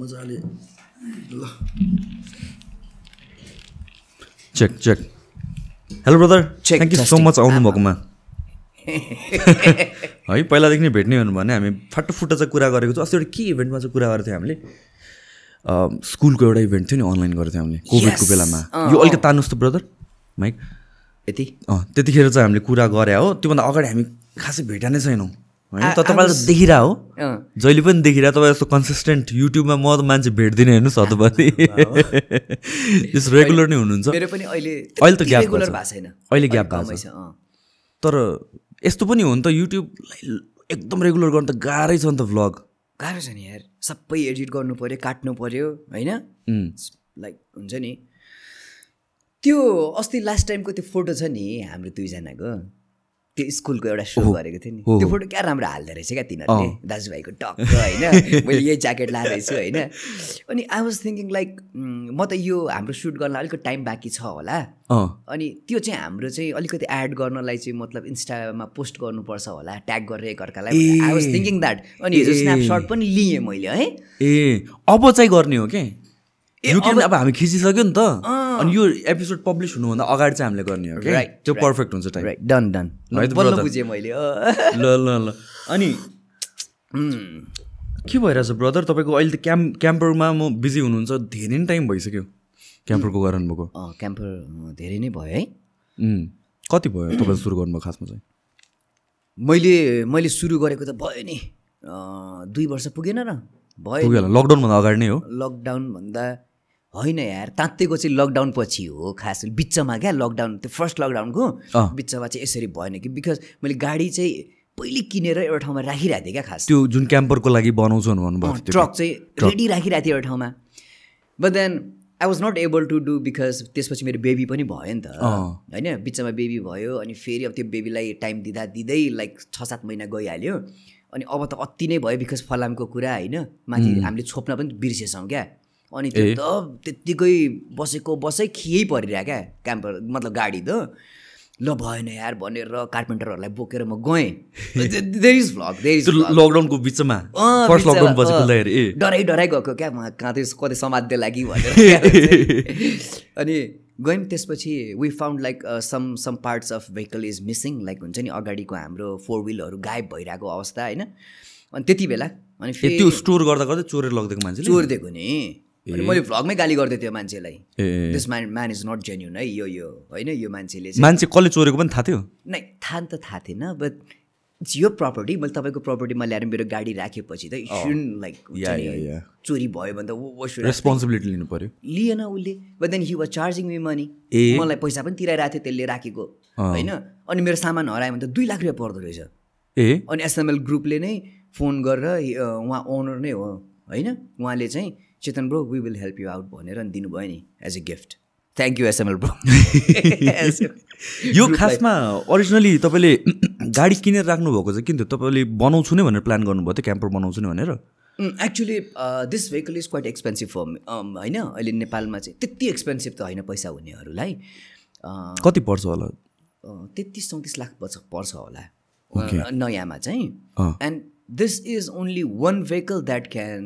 मजाले ल check check hello brother thank you so. Much आउनुभएकोमा है पहिलादेखि नै भेट्ने हो भने हामी फाटोफुट्टा चाहिँ कुरा गरेको छौँ। अस्ति एउटा के इभेन्टमा चाहिँ कुरा गरेको थियौँ हामीले? अँ, स्कुलको एउटा इभेन्ट थियो नि अनलाइन गरेको थियौँ हामीले कोभिडको. बेलामा। यो अलिकति तान्नुहोस् त ब्रदर माइक यति? अँ त्यतिखेर चाहिँ हामीले कुरा गरे हो। त्योभन्दा अगाडि हामी खासै भेटा नै छैनौँ। होइन? त तपाईँलाई त देखिरह हो। जहिले पनि देखिरह तपाईँ यस्तो कन्सिस्टेन्ट युट्युबमा म त मान्छे भेट्दिनँ हेर्नु सधैँभरि त्यस रेगुलर नै हुनुहुन्छ। मेरो पनि अहिले अहिले त regular भएको छैन। अहिले कमै भएको छ। तर यस्तो पनि हो नि त युट्युबलाई एकदम रेगुलर गर्नु त गाह्रै छ नि त भ्लग गाह्रो छ नि यार। सबै एडिट गर्नु पऱ्यो काट्नु पऱ्यो होइन? लाइक हुन्छ नि। त्यो अस्ति लास्ट टाइमको त्यो फोटो छ नि हाम्रो दुईजनाको। त्यो स्कुलको एउटा सो गरेको थियो नि। त्यो। फोटो क्या राम्रो हाल्दो रहेछ क्या तिनीहरूले? दाजुभाइको टक्क होइन? मैले यही ज्याकेट लाँदैछु होइन? अनि आई वाज थिङ्किङ लाइक म त यो हाम्रो सुट गर्न अलिकति टाइम बाँकी छ होला। अनि त्यो चाहिँ हाम्रो चाहिँ अलिकति एड गर्नलाई चाहिँ मतलब इन्स्टामा पोस्ट गर्नुपर्छ होला ट्याग गरेर एकअर्कालाई। आई वाज थिङ्किङ द्याट अनि हिजो स्न्यापसट पनि लिएँ मैले है। ए। अब चाहिँ गर्ने हो कि? ए, यो अब- हामी खिचिसक्यो नि त। अनि यो एपिसोड पब्लिस हुनुभन्दा अगाडि चाहिँ हामीले गर्ने हो Right, त्यो. पर्फेक्ट हुन्छ टाइम राइट डन डन? बुझेँ मैले। ल ल ल। अनि के भइरहेछ ब्रदर तपाईँको अहिले त क्याम्प क्याम्परमा म बिजी हुनुहुन्छ धेरै नै टाइम भइसक्यो। क्याम्परको गर्नुभएको अँ क्याम्पर धेरै नै भयो है। कति भयो तपाईँले सुरु गर्नुभयो खासमा चाहिँ? मैले मैले सुरु गरेको त भयो नि दुई वर्ष पुगेन र। भयो लकडाउनभन्दा अगाडि नै हो। लकडाउन भन्दा होइन यार तात्तिएको चाहिँ लकडाउन पछि हो खास बिचमा क्या लकडाउन त्यो फर्स्ट लकडाउनको। बिचमा चाहिँ यसरी भएन कि। बिकज मैले गाडी चाहिँ पहिले किनेर एउटा ठाउँमा राखिरहेको थिएँ क्या खास। त्यो जुन क्याम्परको लागि बनाउँछु थियो। ट्रक चाहिँ रेडी राखिरहेको थिएँ एउटा ठाउँमा। But then I was not able to do because त्यसपछि मेरो बेबी पनि भयो नि त। होइन बिचमा बेबी भयो अनि फेरि अब त्यो बेबीलाई टाइम दिँदा दिँदै लाइक छ सात महिना गइहाल्यो। अनि अब त अति नै भयो बिकज फलामको कुरा होइन माथि हामीले छोप्न पनि बिर्सेछौँ क्या। अनि त्यो। त त्यत्तिकै बसेको बसै खियै परिरह्यो क्या क्याम्पर मतलब गाडी त। ल भएन यार भनेर कार्पेन्टरहरूलाई बोकेर म गएँ। लकडाउनको बिचमा डराइ डराइ गएको क्या कहाँ कतै समात्दै लागि भनेर। अनि गयौँ त्यसपछि we found like some some parts of vehicle is missing like हुन्छ नि अगाडिको हाम्रो फोर व्हिलहरू गायब भइरहेको अवस्था होइन? अनि त्यति बेला अनि फेरि त्यो स्टोर गर्दा गर्दै चोरेर लगिदिएको मान्छेले? चोर दिएको नि मैले भ्लगमै गाली गर्दै थियो मान्छेलाई। This man man is not genuine है यो यो होइन यो मान्छेले मान्छे कसले चोरेको पनि थाहा थियो? नै थाहा त थाहा थिएन बट इट्स यो प्रपर्टी मैले तपाईँको प्रपर्टीमा ल्याएर मेरो गाडी राखेपछि त सुन लाइक या, या। चोरी भयो भने त रेस्पोन्सिबिलिटी लिनु पर्यो। लिएन उसले। But then he was charging me money ए। मलाई पैसा पनि तिराइरहेको थियो त्यसले राखेको। अँ। होइन? अनि मेरो सामान हरायो भने त दुई लाख रुपियाँ पर्दो रहेछ। ए? अनि एसएमएल ग्रुपले नै फोन गरेर उहाँ ओनर नै हो। होइन? उहाँले चाहिँ Chetan bro we will help you out भनेर अनि दिनुभयो नि as a gift thank you SML bro यो खासमा ओरिजिनली तपाईँले गाडी किनेर राख्नुभएको चाहिँ किन थियो? तपाईँले बनाउँछु नै भनेर प्लान गर्नुभयो थियो क्याम्पर बनाउँछु नै भनेर? Actually this vehicle is quite expensive for होइन? अहिले नेपालमा चाहिँ त्यति एक्सपेन्सिभ त होइन पैसा हुनेहरूलाई। कति पर्छ होला? तेत्तिस चौतिस लाख पर्छ पर्छ होला। नयाँमा चाहिँ। And this is only one vehicle that can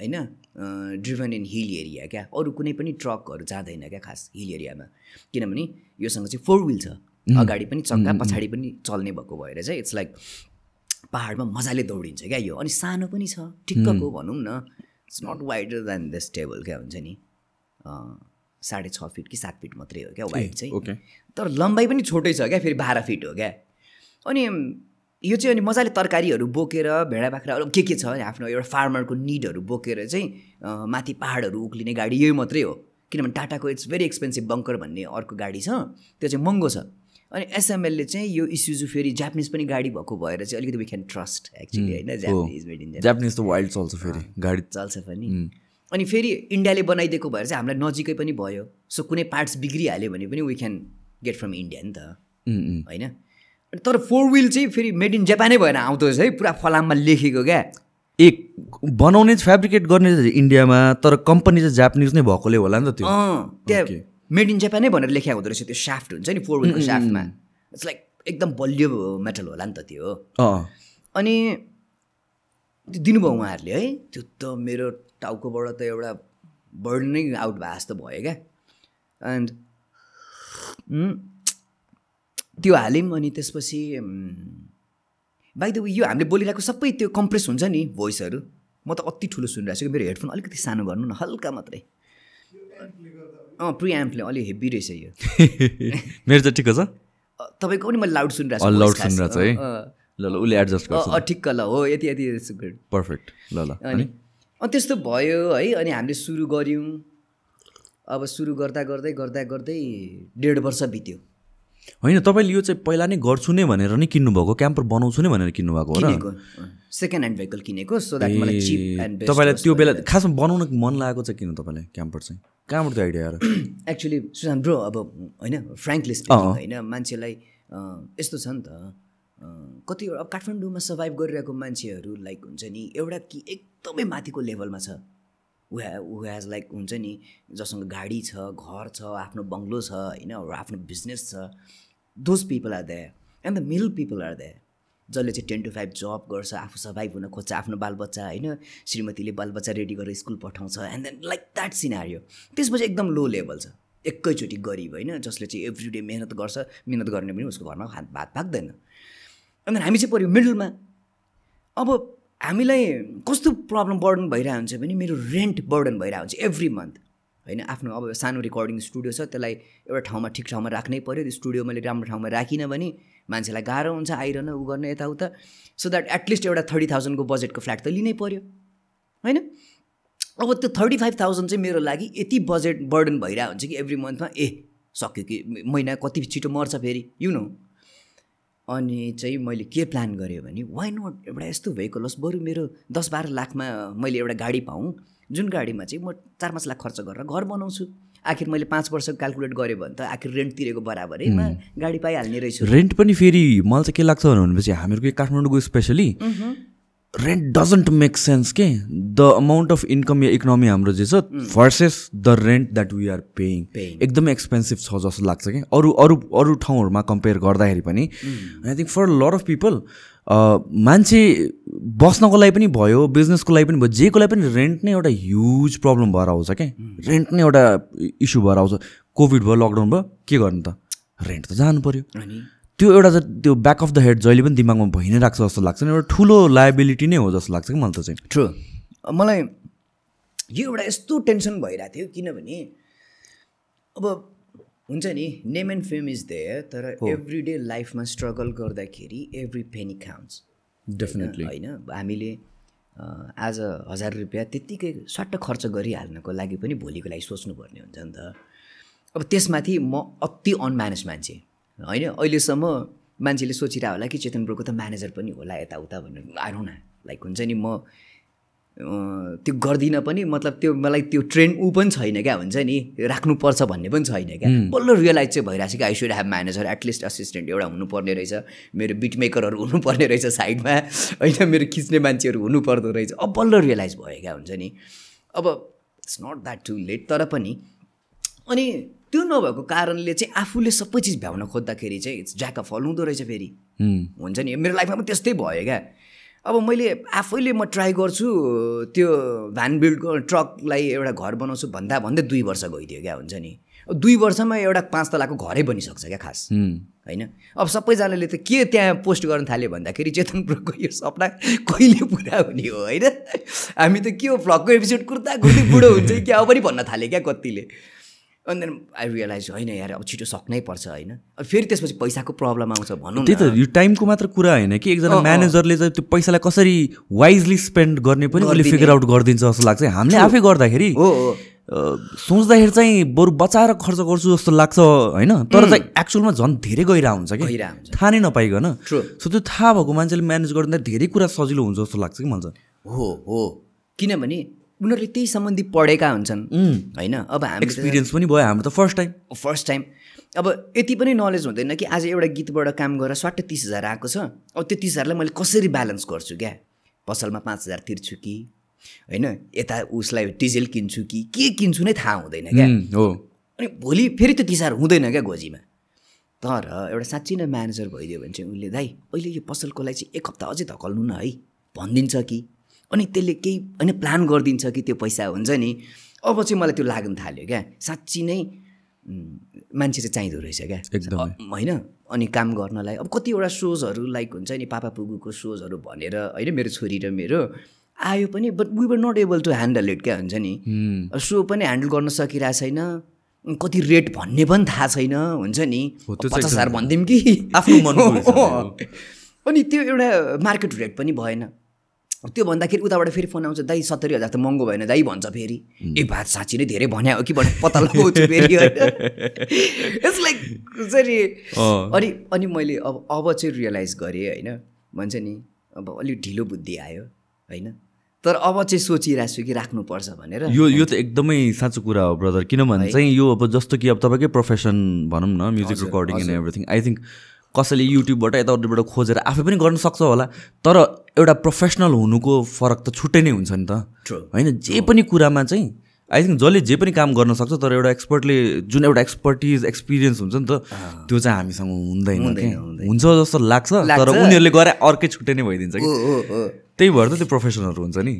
होइन? ड्रिभन इन हिल एरिया क्या? अरू कुनै पनि ट्रकहरू जाँदैन क्या खास हिल एरियामा किनभने योसँग चाहिँ फोर विल छ। अगाडि पनि चक्का पछाडि पनि चल्ने भएको भएर चाहिँ इट्स लाइक पाहाडमा मजाले दौडिन्छ क्या यो। अनि सानो पनि छ। ठिक्कको भनौँ न it's not wider than this table क्या हुन्छ नि? साढे छ फिट कि सात फिट मात्रै हो क्या वाइड चाहिँ। तर लम्बाइ पनि छोटै छ क्या फेरि बाह्र फिट हो क्या। अनि यो चाहिँ अनि मजाले तरकारीहरू बोकेर भेडा बाख्राहरू के के छ आफ्नो एउटा फार्मरको निडहरू बोकेर चाहिँ माथि पाहाडहरू उक्लिने गाडी यही मात्रै हो। किनभने टाटाको इट्स भेरी एक्सपेन्सिभ बङ्कर भन्ने अर्को गाडी छ त्यो चाहिँ महँगो छ। अनि एसएमएलले चाहिँ यो इस्युजु फेरि जापानिज पनि गाडी भएको भएर चाहिँ अलिकति वी क्यान ट्रस्ट एक्चुली होइन? जापानिज मेड इन जापानिज त वाइल्ड चल्छ फेरि गाडी। चल्छ पनि। अनि फेरि इन्डियाले बनाइदिएको भएर चाहिँ हामीलाई नजिकै पनि भयो। सो कुनै पार्ट्स बिग्रिहाल्यो भने पनि we can get from India नि त। होइन? तर फोर विल चाहिँ फेरि मेड इन जापानै भएर आउँदो रहेछ है। पुरा फलाममा लेखेको क्या। एक बनाउने फेब्रिकेट गर्ने चाहिँ इन्डियामा तर कम्पनी चाहिँ जापानिज नै भएकोले होला नि त त्यो। त्यहाँ. मेड इन जापानै भनेर लेखेको हुँदो रहेछ त्यो साफ्ट हुन्छ नि फोर विलको साफ्टमा इट्स लाइक एकदम बलियो मेटल होला नि त त्यो। अनि त्यो दिनुभयो उहाँहरूले है। त्यो त मेरो टाउकोबाट त एउटा बर्ड नै आउट भए जस्तो भयो क्या। एन्ड त्यो हाल्यौँ अनि त्यसपछि बाई द वे यो हामीले बोलिरहेको सबै त्यो कम्प्रेस हुन्छ नि भोइसहरू म त अति ठुलो सुनिरहेको छु मेरो हेडफोन अलिकति सानो गर्नु न हल्का मात्रै। अँ प्रि एम्पले अलिक हेभी रहेछ यो। मेरो चाहिँ ठिक छ? तपाईँको पनि मैले लाउड सुनिरहेको छु खास। सुनिरहेको छ है? ल ल उसले एडजस्ट गर्छ। ठिक्क ल हो यति यति पर्फेक्ट ल ल अनि अनि? त्यस्तो भयो है अनि हामीले सुरु गऱ्यौँ। अब सुरु गर्दा गर्दै गर्दा गर्दै डेढ वर्ष बित्यो। होइन तपाईँले यो चाहिँ पहिला नै गर्छु नै भनेर नै किन्नुभएको क्याम्पर बनाउँछु नै भनेर किन्नुभएको हो र? सेकेन्ड ह्यान्ड भेहिकल किनेको सो द्याट मलाई चिप एन्ड तपाईँलाई त्यो बेला खासमा बनाउन मन लागेको चाहिँ किन तपाईँलाई क्याम्पर चाहिँ? कहाँबाट त्यो आइडिया आएर एक्चुली सुशान्त ब्रो अब होइन फ्रेङ्कली स्पिकिङ होइन मान्छेलाई यस्तो छ नि त कतिवटा अब काठमाडौँमा सर्भाइभ गरिरहेको मान्छेहरू लाइक हुन्छ नि एउटा कि एकदमै माथिको लेभलमा छ। ऊ हेज लाइक हुन्छ नि जसँग गाडी छ घर छ आफ्नो बङ्गलो छ होइन आफ्नो बिजनेस छ those people are there and the middle people are there जसले चाहिँ टेन टु फाइभ जब गर्छ आफू सर्भाइभ हुन खोज्छ आफ्नो बालबच्चा होइन श्रीमतीले बालबच्चा रेडी गरेर स्कुल पठाउँछ and then like that scenario त्यसपछि एकदम लो लेभल छ. एकैचोटि गरिब होइन जसले चाहिँ एभ्री डे मिहिनेत गर्छ मिहिनेत गर्ने पनि उसको घरमा हात भात पाक्दैन अनि हामी चाहिँ पऱ्यो मिडलमा अब हामीलाई कस्तो प्रब्लम बर्डन भइरहेको हुन्छ भने मेरो रेन्ट बर्डन भइरहेको हुन्छ एभ्री मन्थ होइन? आफ्नो अब सानो रेकर्डिङ स्टुडियो छ त्यसलाई एउटा ठाउँमा ठिक ठाउँमा राख्नै पऱ्यो त्यो स्टुडियो मैले राम्रो ठाउँमा राखिनँ भने मान्छेलाई गाह्रो हुन्छ आइरहन ऊ गर्ने यताउता। सो द्याट एटलिस्ट एउटा थर्टी थाउजन्डको बजेटको फ्ल्याट त लिनै पऱ्यो होइन? अब त्यो थर्टी फाइभ थाउजन्ड चाहिँ मेरो लागि यति बजेट बर्डन भइरहेको हुन्छ कि एभ्री मन्थमा ए सक्यो कि? महिना कति छिटो मर्छ फेरि? यु नो अनि चाहिँ मैले के प्लान गरेँ भने वाइ नट एउटा यस्तो भेहिकल होस् बरु मेरो दस बाह्र लाखमा मैले एउटा गाडी पाऊँ। जुन गाडीमा चाहिँ म चार पाँच लाख खर्च गरेर घर बनाउँछु। आखिर मैले पाँच वर्ष क्यालकुलेट गरेँ भने त आखिर रेन्ट तिरेको बराबरैमा गाडी पाइहाल्ने रहेछु। रेन्ट पनि फेरि मलाई चाहिँ के लाग्छ भनेपछि हामीहरूको काठमाडौँको specially rent doesn't make sense के द अमाउन्ट अफ इन्कम या इकोनोमी हाम्रो जे छ versus the rent that we are paying. एकदमै एक्सपेन्सिभ छ जस्तो लाग्छ कि? अरू अरू अरू ठाउँहरूमा कम्पेयर गर्दाखेरि पनि I think for lot of people मान्छे बस्नको लागि पनि भयो बिजनेसको लागि पनि भयो जेको लागि पनि रेन्ट नै एउटा ह्युज प्रब्लम भएर आउँछ क्या रेन्ट नै एउटा इस्यु भएर आउँछ। कोभिड भयो लकडाउन भयो के गर्नु त? रेन्ट त जानु पऱ्यो त्यो एउटा त्यो ब्याक अफ द हेड जहिले पनि दिमागमा भइ नै राख्छ जस्तो लाग्छ नि एउटा ठुलो लाइबिलिटी नै हो जस्तो लाग्छ कि मलाई त चाहिँ। ट्रु मलाई यो एउटा यस्तो टेन्सन भइरहेको थियो किनभने अब हुन्छ नि name and fame is there तर एभ्री डे लाइफमा स्ट्रगल गर्दाखेरि एभ्री पेनी काउन्ट्स डेफिनेटली होइन? हामीले आज हजार रुपियाँ त्यत्तिकै सट्ट खर्च गरिहाल्नको लागि पनि भोलिको लागि सोच्नुपर्ने हुन्छ नि त। अब त्यसमाथि म अति अनम्यानेज मान्छे। होइन? अहिलेसम्म मान्छेले सोचिरहेको होला कि चेतन ब्रोको त म्यानेजर पनि होला यताउता भनेर। आएर न लाइक हुन्छ नि म त्यो गर्दिनँ पनि मतलब त्यो मलाई त्यो ट्रेन्ड ऊ पनि छैन क्या हुन्छ नि? राख्नुपर्छ भन्ने पनि छैन क्या। बल्ल रियलाइज चाहिँ भइरहेको छ कि I should have manager at least assistant एउटा हुनुपर्ने रहेछ। मेरो बिट मेकरहरू हुनुपर्ने रहेछ साइडमा। होइन मेरो खिच्ने मान्छेहरू हुनुपर्दो रहेछ। अब बल्ल रियलाइज भयो क्या हुन्छ नि? अब it's not that too late तर पनि अनि त्यो नभएको कारणले चाहिँ आफूले सबै चिज भ्याउन खोज्दाखेरि चाहिँ इट्स ज्याक अफ फल हुँदो रहेछ फेरि। हुन्छ नि? मेरो लाइफमा पनि त्यस्तै भयो क्या। अब मैले आफैले म ट्राई गर्छु त्यो भ्यान बिल्डको ट्रकलाई एउटा घर बनाउँछु भन्दा भन्दै दुई वर्ष गइदियो क्या हुन्छ नि? अब दुई वर्षमा एउटा पाँच तलाको घरै बनिसक्छ क्या खास। होइन? अब सबैजनाले त के त्यहाँ पोस्ट गर्न थाल्यो भन्दाखेरि चेतन ब्रोको यो सपना कहिले पुरा हुने हो होइन? हामी त के हो भ्लगको एपिसोड कुर्दा कुर्दै बुढो हुन्छ कि क्या हो पनि भन्न थाल्यो क्या कतिले। अनि देन आई रियलाइज होइन यार अब छिटो सक्नै पर्छ होइन। अब फेरि त्यसपछि पैसाको प्रब्लम आउँछ भनौँ त्यही त यो टाइमको मात्र कुरा होइन कि एकजना। म्यानेजरले चाहिँ त्यो पैसालाई कसरी वाइजली स्पेन्ड गर्ने पनि गरिदिने। फिगर आउट गरिदिन्छ जस्तो लाग्छ। हामीले आफै गर्दाखेरि हो सोच्दाखेरि चाहिँ बरु बचाएर खर्च गर्छु जस्तो लाग्छ होइन। तर चाहिँ एक्चुअलमा झन् धेरै गइरहेको हुन्छ कि। थाहा नै नपाइकन. सो त्यो थाहा भएको मान्छेले म्यानेज गर्दा धेरै कुरा सजिलो हुन्छ जस्तो लाग्छ कि मलाई चाहिँ। हो हो। किनभने उनीहरूले त्यही सम्बन्धी पढेका हुन्छन्। होइन? अब हामी एक्सपिरियन्स पनि भयो हाम्रो त फर्स्ट टाइम फर्स्ट टाइम अब यति पनि नलेज हुँदैन कि आज एउटा गीतबाट काम गरेर स्वाट्टै तिस हजार आएको छ। अब त्यो तिस हजारलाई मैले कसरी ब्यालेन्स गर्छु क्या? पसलमा पाँच हजार तिर्छु कि? होइन? यता उसलाई डिजेल किन्छु कि? के किन्छु नै थाहा हुँदैन क्या? हो। अनि भोलि फेरि त्यो तिस हजार हुँदैन क्या गोजीमा? तर एउटा साँच्ची नै म्यानेजर भइदियो भने चाहिँ उसले दाइ अहिले यो पसलको लागि चाहिँ एक हप्ता अझै धकल्नु न है। भनिदिन्छ कि? अनि त्यसले केही होइन प्लान गरिदिन्छ कि त्यो पैसा हुन्छ नि। अब चाहिँ मलाई त्यो लाग्न थाल्यो क्या। साँच्ची नै मान्छे चाहिँ चाहिँदो रहेछ क्या। एकदमै। होइन? अनि काम गर्नलाई अब कतिवटा सोजहरू लाइक हुन्छ नि पापा पुगुको सोजहरू भनेर होइन मेरो छोरी र मेरो। आयो पनि but we were not able to handle it क्या हुन्छ नि। सो पनि ह्यान्डल गर्न सकिरहेको छैन। कति रेट भन्ने पनि थाहा छैन हुन्छ नि। पचास हजार भनिदिउँ कि? आफ्नो हिसाबले अनि त्यो एउटा मार्केट रेट पनि भएन। त्यो भन्दाखेरि उताबाट फेरि फोन आउँछ दाइ सत्तरी हजार त महँगो भएन दाइ भन्छ फेरि। ए बात साँच्ची नै धेरै भन्या हो कि भनेर पत्ता लगाउँछु फेरि इट्स लाइक। अनि अनि मैले अब अब चाहिँ रियलाइज गरेँ होइन? भन्छ नि अब अलिक ढिलो बुद्धि आयो होइन? तर अब चाहिँ सोचिरहेको छु कि राख्नुपर्छ भनेर। यो यो त एकदमै साँचो कुरा हो ब्रदर किनभने चाहिँ यो अब जस्तो कि अब तपाईँकै प्रोफेसन भनौँ न music recording and everything I think कसैले युट्युबबाट यताउतिबाट खोजेर आफै पनि गर्न सक्छ होला। तर एउटा प्रोफेसनल हुनुको फरक त छुट्टै नै हुन्छ नि त. होइन जे पनि कुरामा चाहिँ आई थिङ्क जसले जे पनि काम गर्न सक्छ तर एउटा एक्सपर्टले जुन एउटा एक्सपर्टिज एक्सपिरियन्स हुन्छ नि त त्यो चाहिँ हामीसँग हुँदैन हुन्छ जस्तो लाग्छ तर। उनीहरूले गरे अर्कै छुट्टै नै भइदिन्छ कि? त्यही भएर त त्यो प्रोफेसनहरू हुन्छ नि।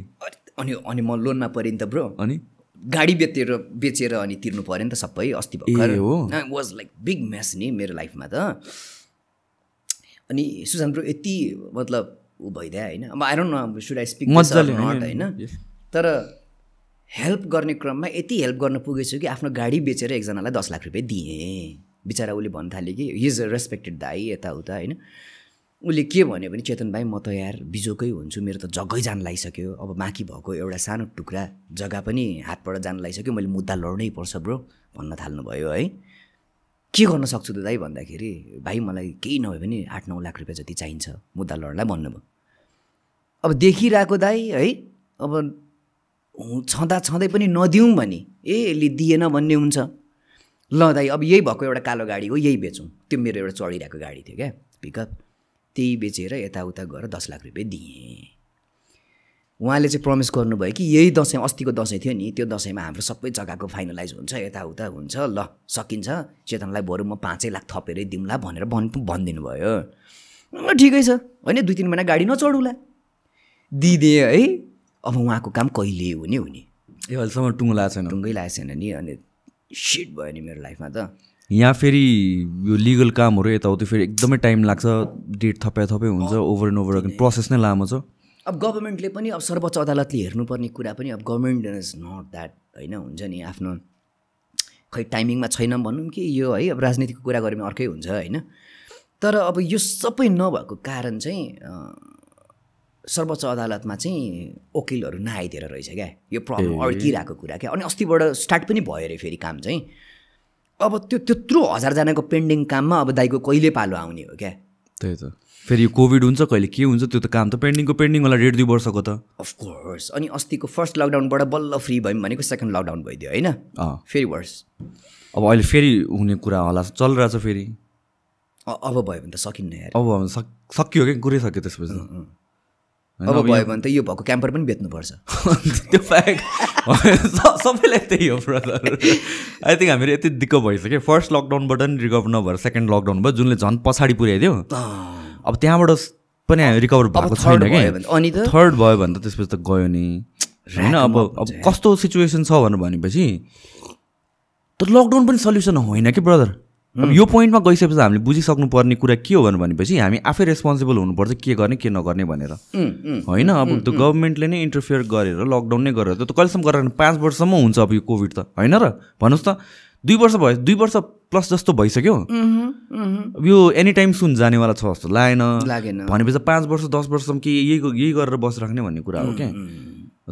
अनि अनि म लोनमा परेँ नि त ब्रो। अनि? गाडी बेचेर बेचेर अनि तिर्नु पऱ्यो नि त सबै अस्ति भर्खर? वाज लाइक बिग मेस नि मेरो लाइफमा त। अनि सुशान्त ब्रो यति मतलब ऊ भइदियो होइन। अब I don't know should I speak मजाले, नट होइन. तर हेल्प गर्ने क्रममा यति हेल्प गर्न पुगेछु कि आफ्नो गाडी बेचेर एकजनालाई दस लाख रुपियाँ दिएँ। बिचरा उसले भन्न थाल्यो कि हिज रेस्पेक्टेड दाई यताउता होइन? उसले के भन्यो भने चेतन भाइ म त यार बिजोकै हुन्छु मेरो त जग्गै जान लागिसक्यो। अब बाँकी भएको एउटा सानो टुक्रा जग्गा पनि हातबाट जान लागिसक्यो। मैले मुद्दा लड्नै पर्छ ब्रो भन्न थाल्नुभयो है। के गर्न सक्छु त दाइ भन्दाखेरि भाइ मलाई केही नभए पनि आठ नौ लाख रुपियाँ जति चाहिन्छ मुद्दा लड्नलाई भन्नुभयो अब देखिरहेको दाइ है अब छँदा छँदै पनि नदिउँ भने ए यसले दिएन भन्ने हुन्छ। ल दाइ अब यही भएको एउटा कालो गाडी हो यही बेचौँ। त्यो मेरो एउटा चढिरहेको गाडी थियो क्या पिकअप। त्यही बेचेर यताउता गएर दस लाख रुपियाँ दिएँ। उहाँले चाहिँ प्रमिस गर्नुभयो कि यही दसैँ अस्तिको दसैँ थियो नि त्यो दसैँमा हाम्रो सबै जग्गाको फाइनलाइज हुन्छ यताउता हुन्छ ल सकिन्छ। चेतनलाई बरु म पाँचै लाख थपेरै दिउँला भनेर भन् भनिदिनु भयो ल ठिकै छ। होइन दुई तिन महिना गाडी नचढौला। दिइदिएँ है अब उहाँको काम कहिले हुने हुने ए अहिलेसम्म टुङ्गो लगाएको छैन। ढुङ्गै लागेको छैन नि अनि सिट भयो नि मेरो लाइफमा त। यहाँ फेरि यो लिगल कामहरू यताउति फेरि एकदमै टाइम लाग्छ। डेट थपे थपे हुन्छ ओभर एन्ड ओभर प्रोसेस नै लामो छ। अब गभर्मेन्टले पनि अब सर्वोच्च अदालतले हेर्नुपर्ने कुरा पनि अब गभर्मेन्ट इज नट द्याट होइन? हुन्छ नि आफ्नो खै टाइमिङमा छैन भनौँ कि यो है अब राजनीतिको कुरा गऱ्यो भने अर्कै हुन्छ होइन? तर अब यो सबै नभएको कारण चाहिँ सर्वोच्च अदालतमा चाहिँ वकिलहरू नआइदिएर रहेछ क्या। यो प्रब्लम अड्किरहेको कुरा क्या। अनि अस्तिबाट स्टार्ट पनि भयो अरे फेरि काम चाहिँ। अब त्यो त्यत्रो हजारजनाको पेन्डिङ काममा अब दाइको कहिले पालो आउने हो क्या? त्यही त। फेरि यो कोभिड हुन्छ कहिले के हुन्छ त्यो त काम त पेन्डिङको पेन्डिङ होला डेढ दुई वर्षको त। अफकोर्स अनि अस्तिको फर्स्ट लकडाउनबाट बल्ल फ्री भयौँ भनेको सेकेन्ड लकडाउन भइदियो होइन? फेरि वर्स अब अहिले फेरि हुने कुरा होला चलिरहेछ फेरि। अब भयो भने त सकिन्न यार। अब अब सक सक्यो क्या कुरै सक्यो त्यसपछि अब भयो भने त यो भएको क्याम्पर पनि बेच्नुपर्छ। त्यो बाहेक स- सबैलाई त्यही हो ब्रदर आई थिङ्क हामीहरू यति दिक्क भइसक्यो। फर्स्ट लकडाउनबाट नि रिकभर नभएर सेकेन्ड लकडाउन भयो जुनले झन् पछाडि पुर्याइदियो अब त्यहाँबाट पनि हामी रिकभर भएको छैन त? थर्ड भयो भने त त्यसपछि त गयो नि। होइन अब अब कस्तो सिचुएसन छ भनेर भनेपछि तर लकडाउन पनि सल्युसन होइन कि ब्रदर अब यो पोइन्टमा गइसकेपछि हामीले बुझिसक्नु पर्ने कुरा के हो भनेर भनेपछि हामी आफै रेस्पोन्सिबल हुनुपर्छ के गर्ने के नगर्ने भनेर। होइन अब त्यो गभर्मेन्टले नै इन्टरफियर गरेर लकडाउन नै गरेर त्यो त कहिलेसम्म गरेर पाँच वर्षसम्म हुन्छ अब यो कोभिड त। होइन र? भन्नुहोस् त। दुई वर्ष भयो दुई वर्ष प्लस जस्तो भइसक्यो। अब यो एनी टाइम सुन जानेवाला छ जस्तो लागेन। लागेन। भनेपछि त पाँच वर्ष दस वर्षसम्म के यही यही गरेर बसिराख्ने भन्ने कुरा हो क्या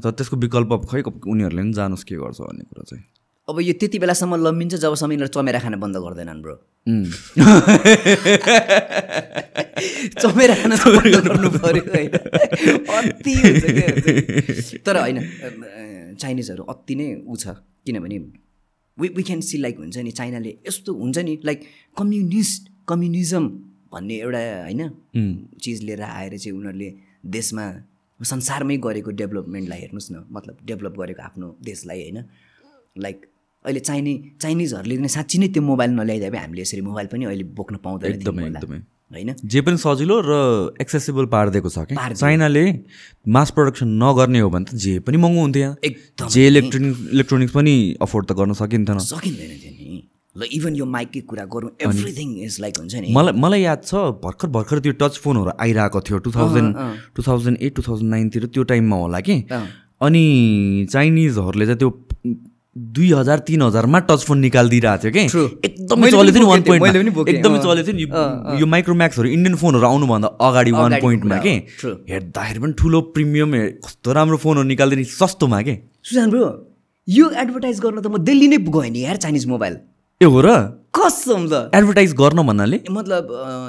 तर त्यसको विकल्प खै उनीहरूले पनि जानोस् के गर्छ भन्ने कुरा चाहिँ। अब यो त्यति बेलासम्म लम्बिन्छ जबसम्म यिनीहरू चमेरा खान बन्द गर्दैनन् ब्रो. चमेरा खान गर्नु पऱ्यो होइन? अति तर होइन चाइनिजहरू अति नै ऊ छ। किनभने we we can see like हुन्छ नि चाइनाले यस्तो हुन्छ नि लाइक कम्युनिस्ट कम्युनिजम भन्ने एउटा होइन चिज लिएर आएर चाहिँ उनीहरूले देशमा संसारमै गरेको डेभलपमेन्टलाई हेर्नुहोस् न मतलब डेभलप गरेको आफ्नो देशलाई होइन। लाइक अहिले चाइनी चाइनिजहरूले नै साँच्ची नै त्यो मोबाइल नल्याइदिए हामीले यसरी मोबाइल पनि अहिले बोक्न पाउँदैन एकदमै। होइन? जे पनि सजिलो र एक्सेसिबल पारिदिएको छ कि। चाइनाले मास प्रडक्सन नगर्ने हो भने त जे पनि महँगो हुन्थ्यो। यहाँ एकदम। जे इलेक्ट्रोनिक इलेक्ट्रोनिक्स पनि अफोर्ड त गर्न सकिन्थेन सकिँदैन थियो नि। ल इभन यो माइककै कुरा गरौँ एभ्रिथिङ इज लाइक हुन्छ नि। मलाई मलाई याद छ भर्खर भर्खर त्यो टच फोनहरू आइरहेको थियो two thousand two thousand eight two thousand नाइनतिर त्यो टाइममा होला कि। अनि चाइनिजहरूले चाहिँ त्यो दुई हजार तिन हजारमा टच फोन निकालिदिइरहेको थियो कि. एकदमै चलेको थियो नि वान पोइन्ट एकदमै। चलेको थियो नि। यो- माइक्रोम्याक्सहरू इन्डियन फोनहरू आउनुभन्दा अगाडि वान पोइन्टमा कि. हेर्दाखेरि पनि ठुलो प्रिमियम कस्तो राम्रो फोनहरू निकालिदिने सस्तोमा के? सुशान ब्रो यो एडभर्टाइज गर्न त म दिल्ली नै गएँ नि यार चाइनिज मोबाइल ए हो र? कसम त एडभर्टाइज गर्न भन्नाले? मतलब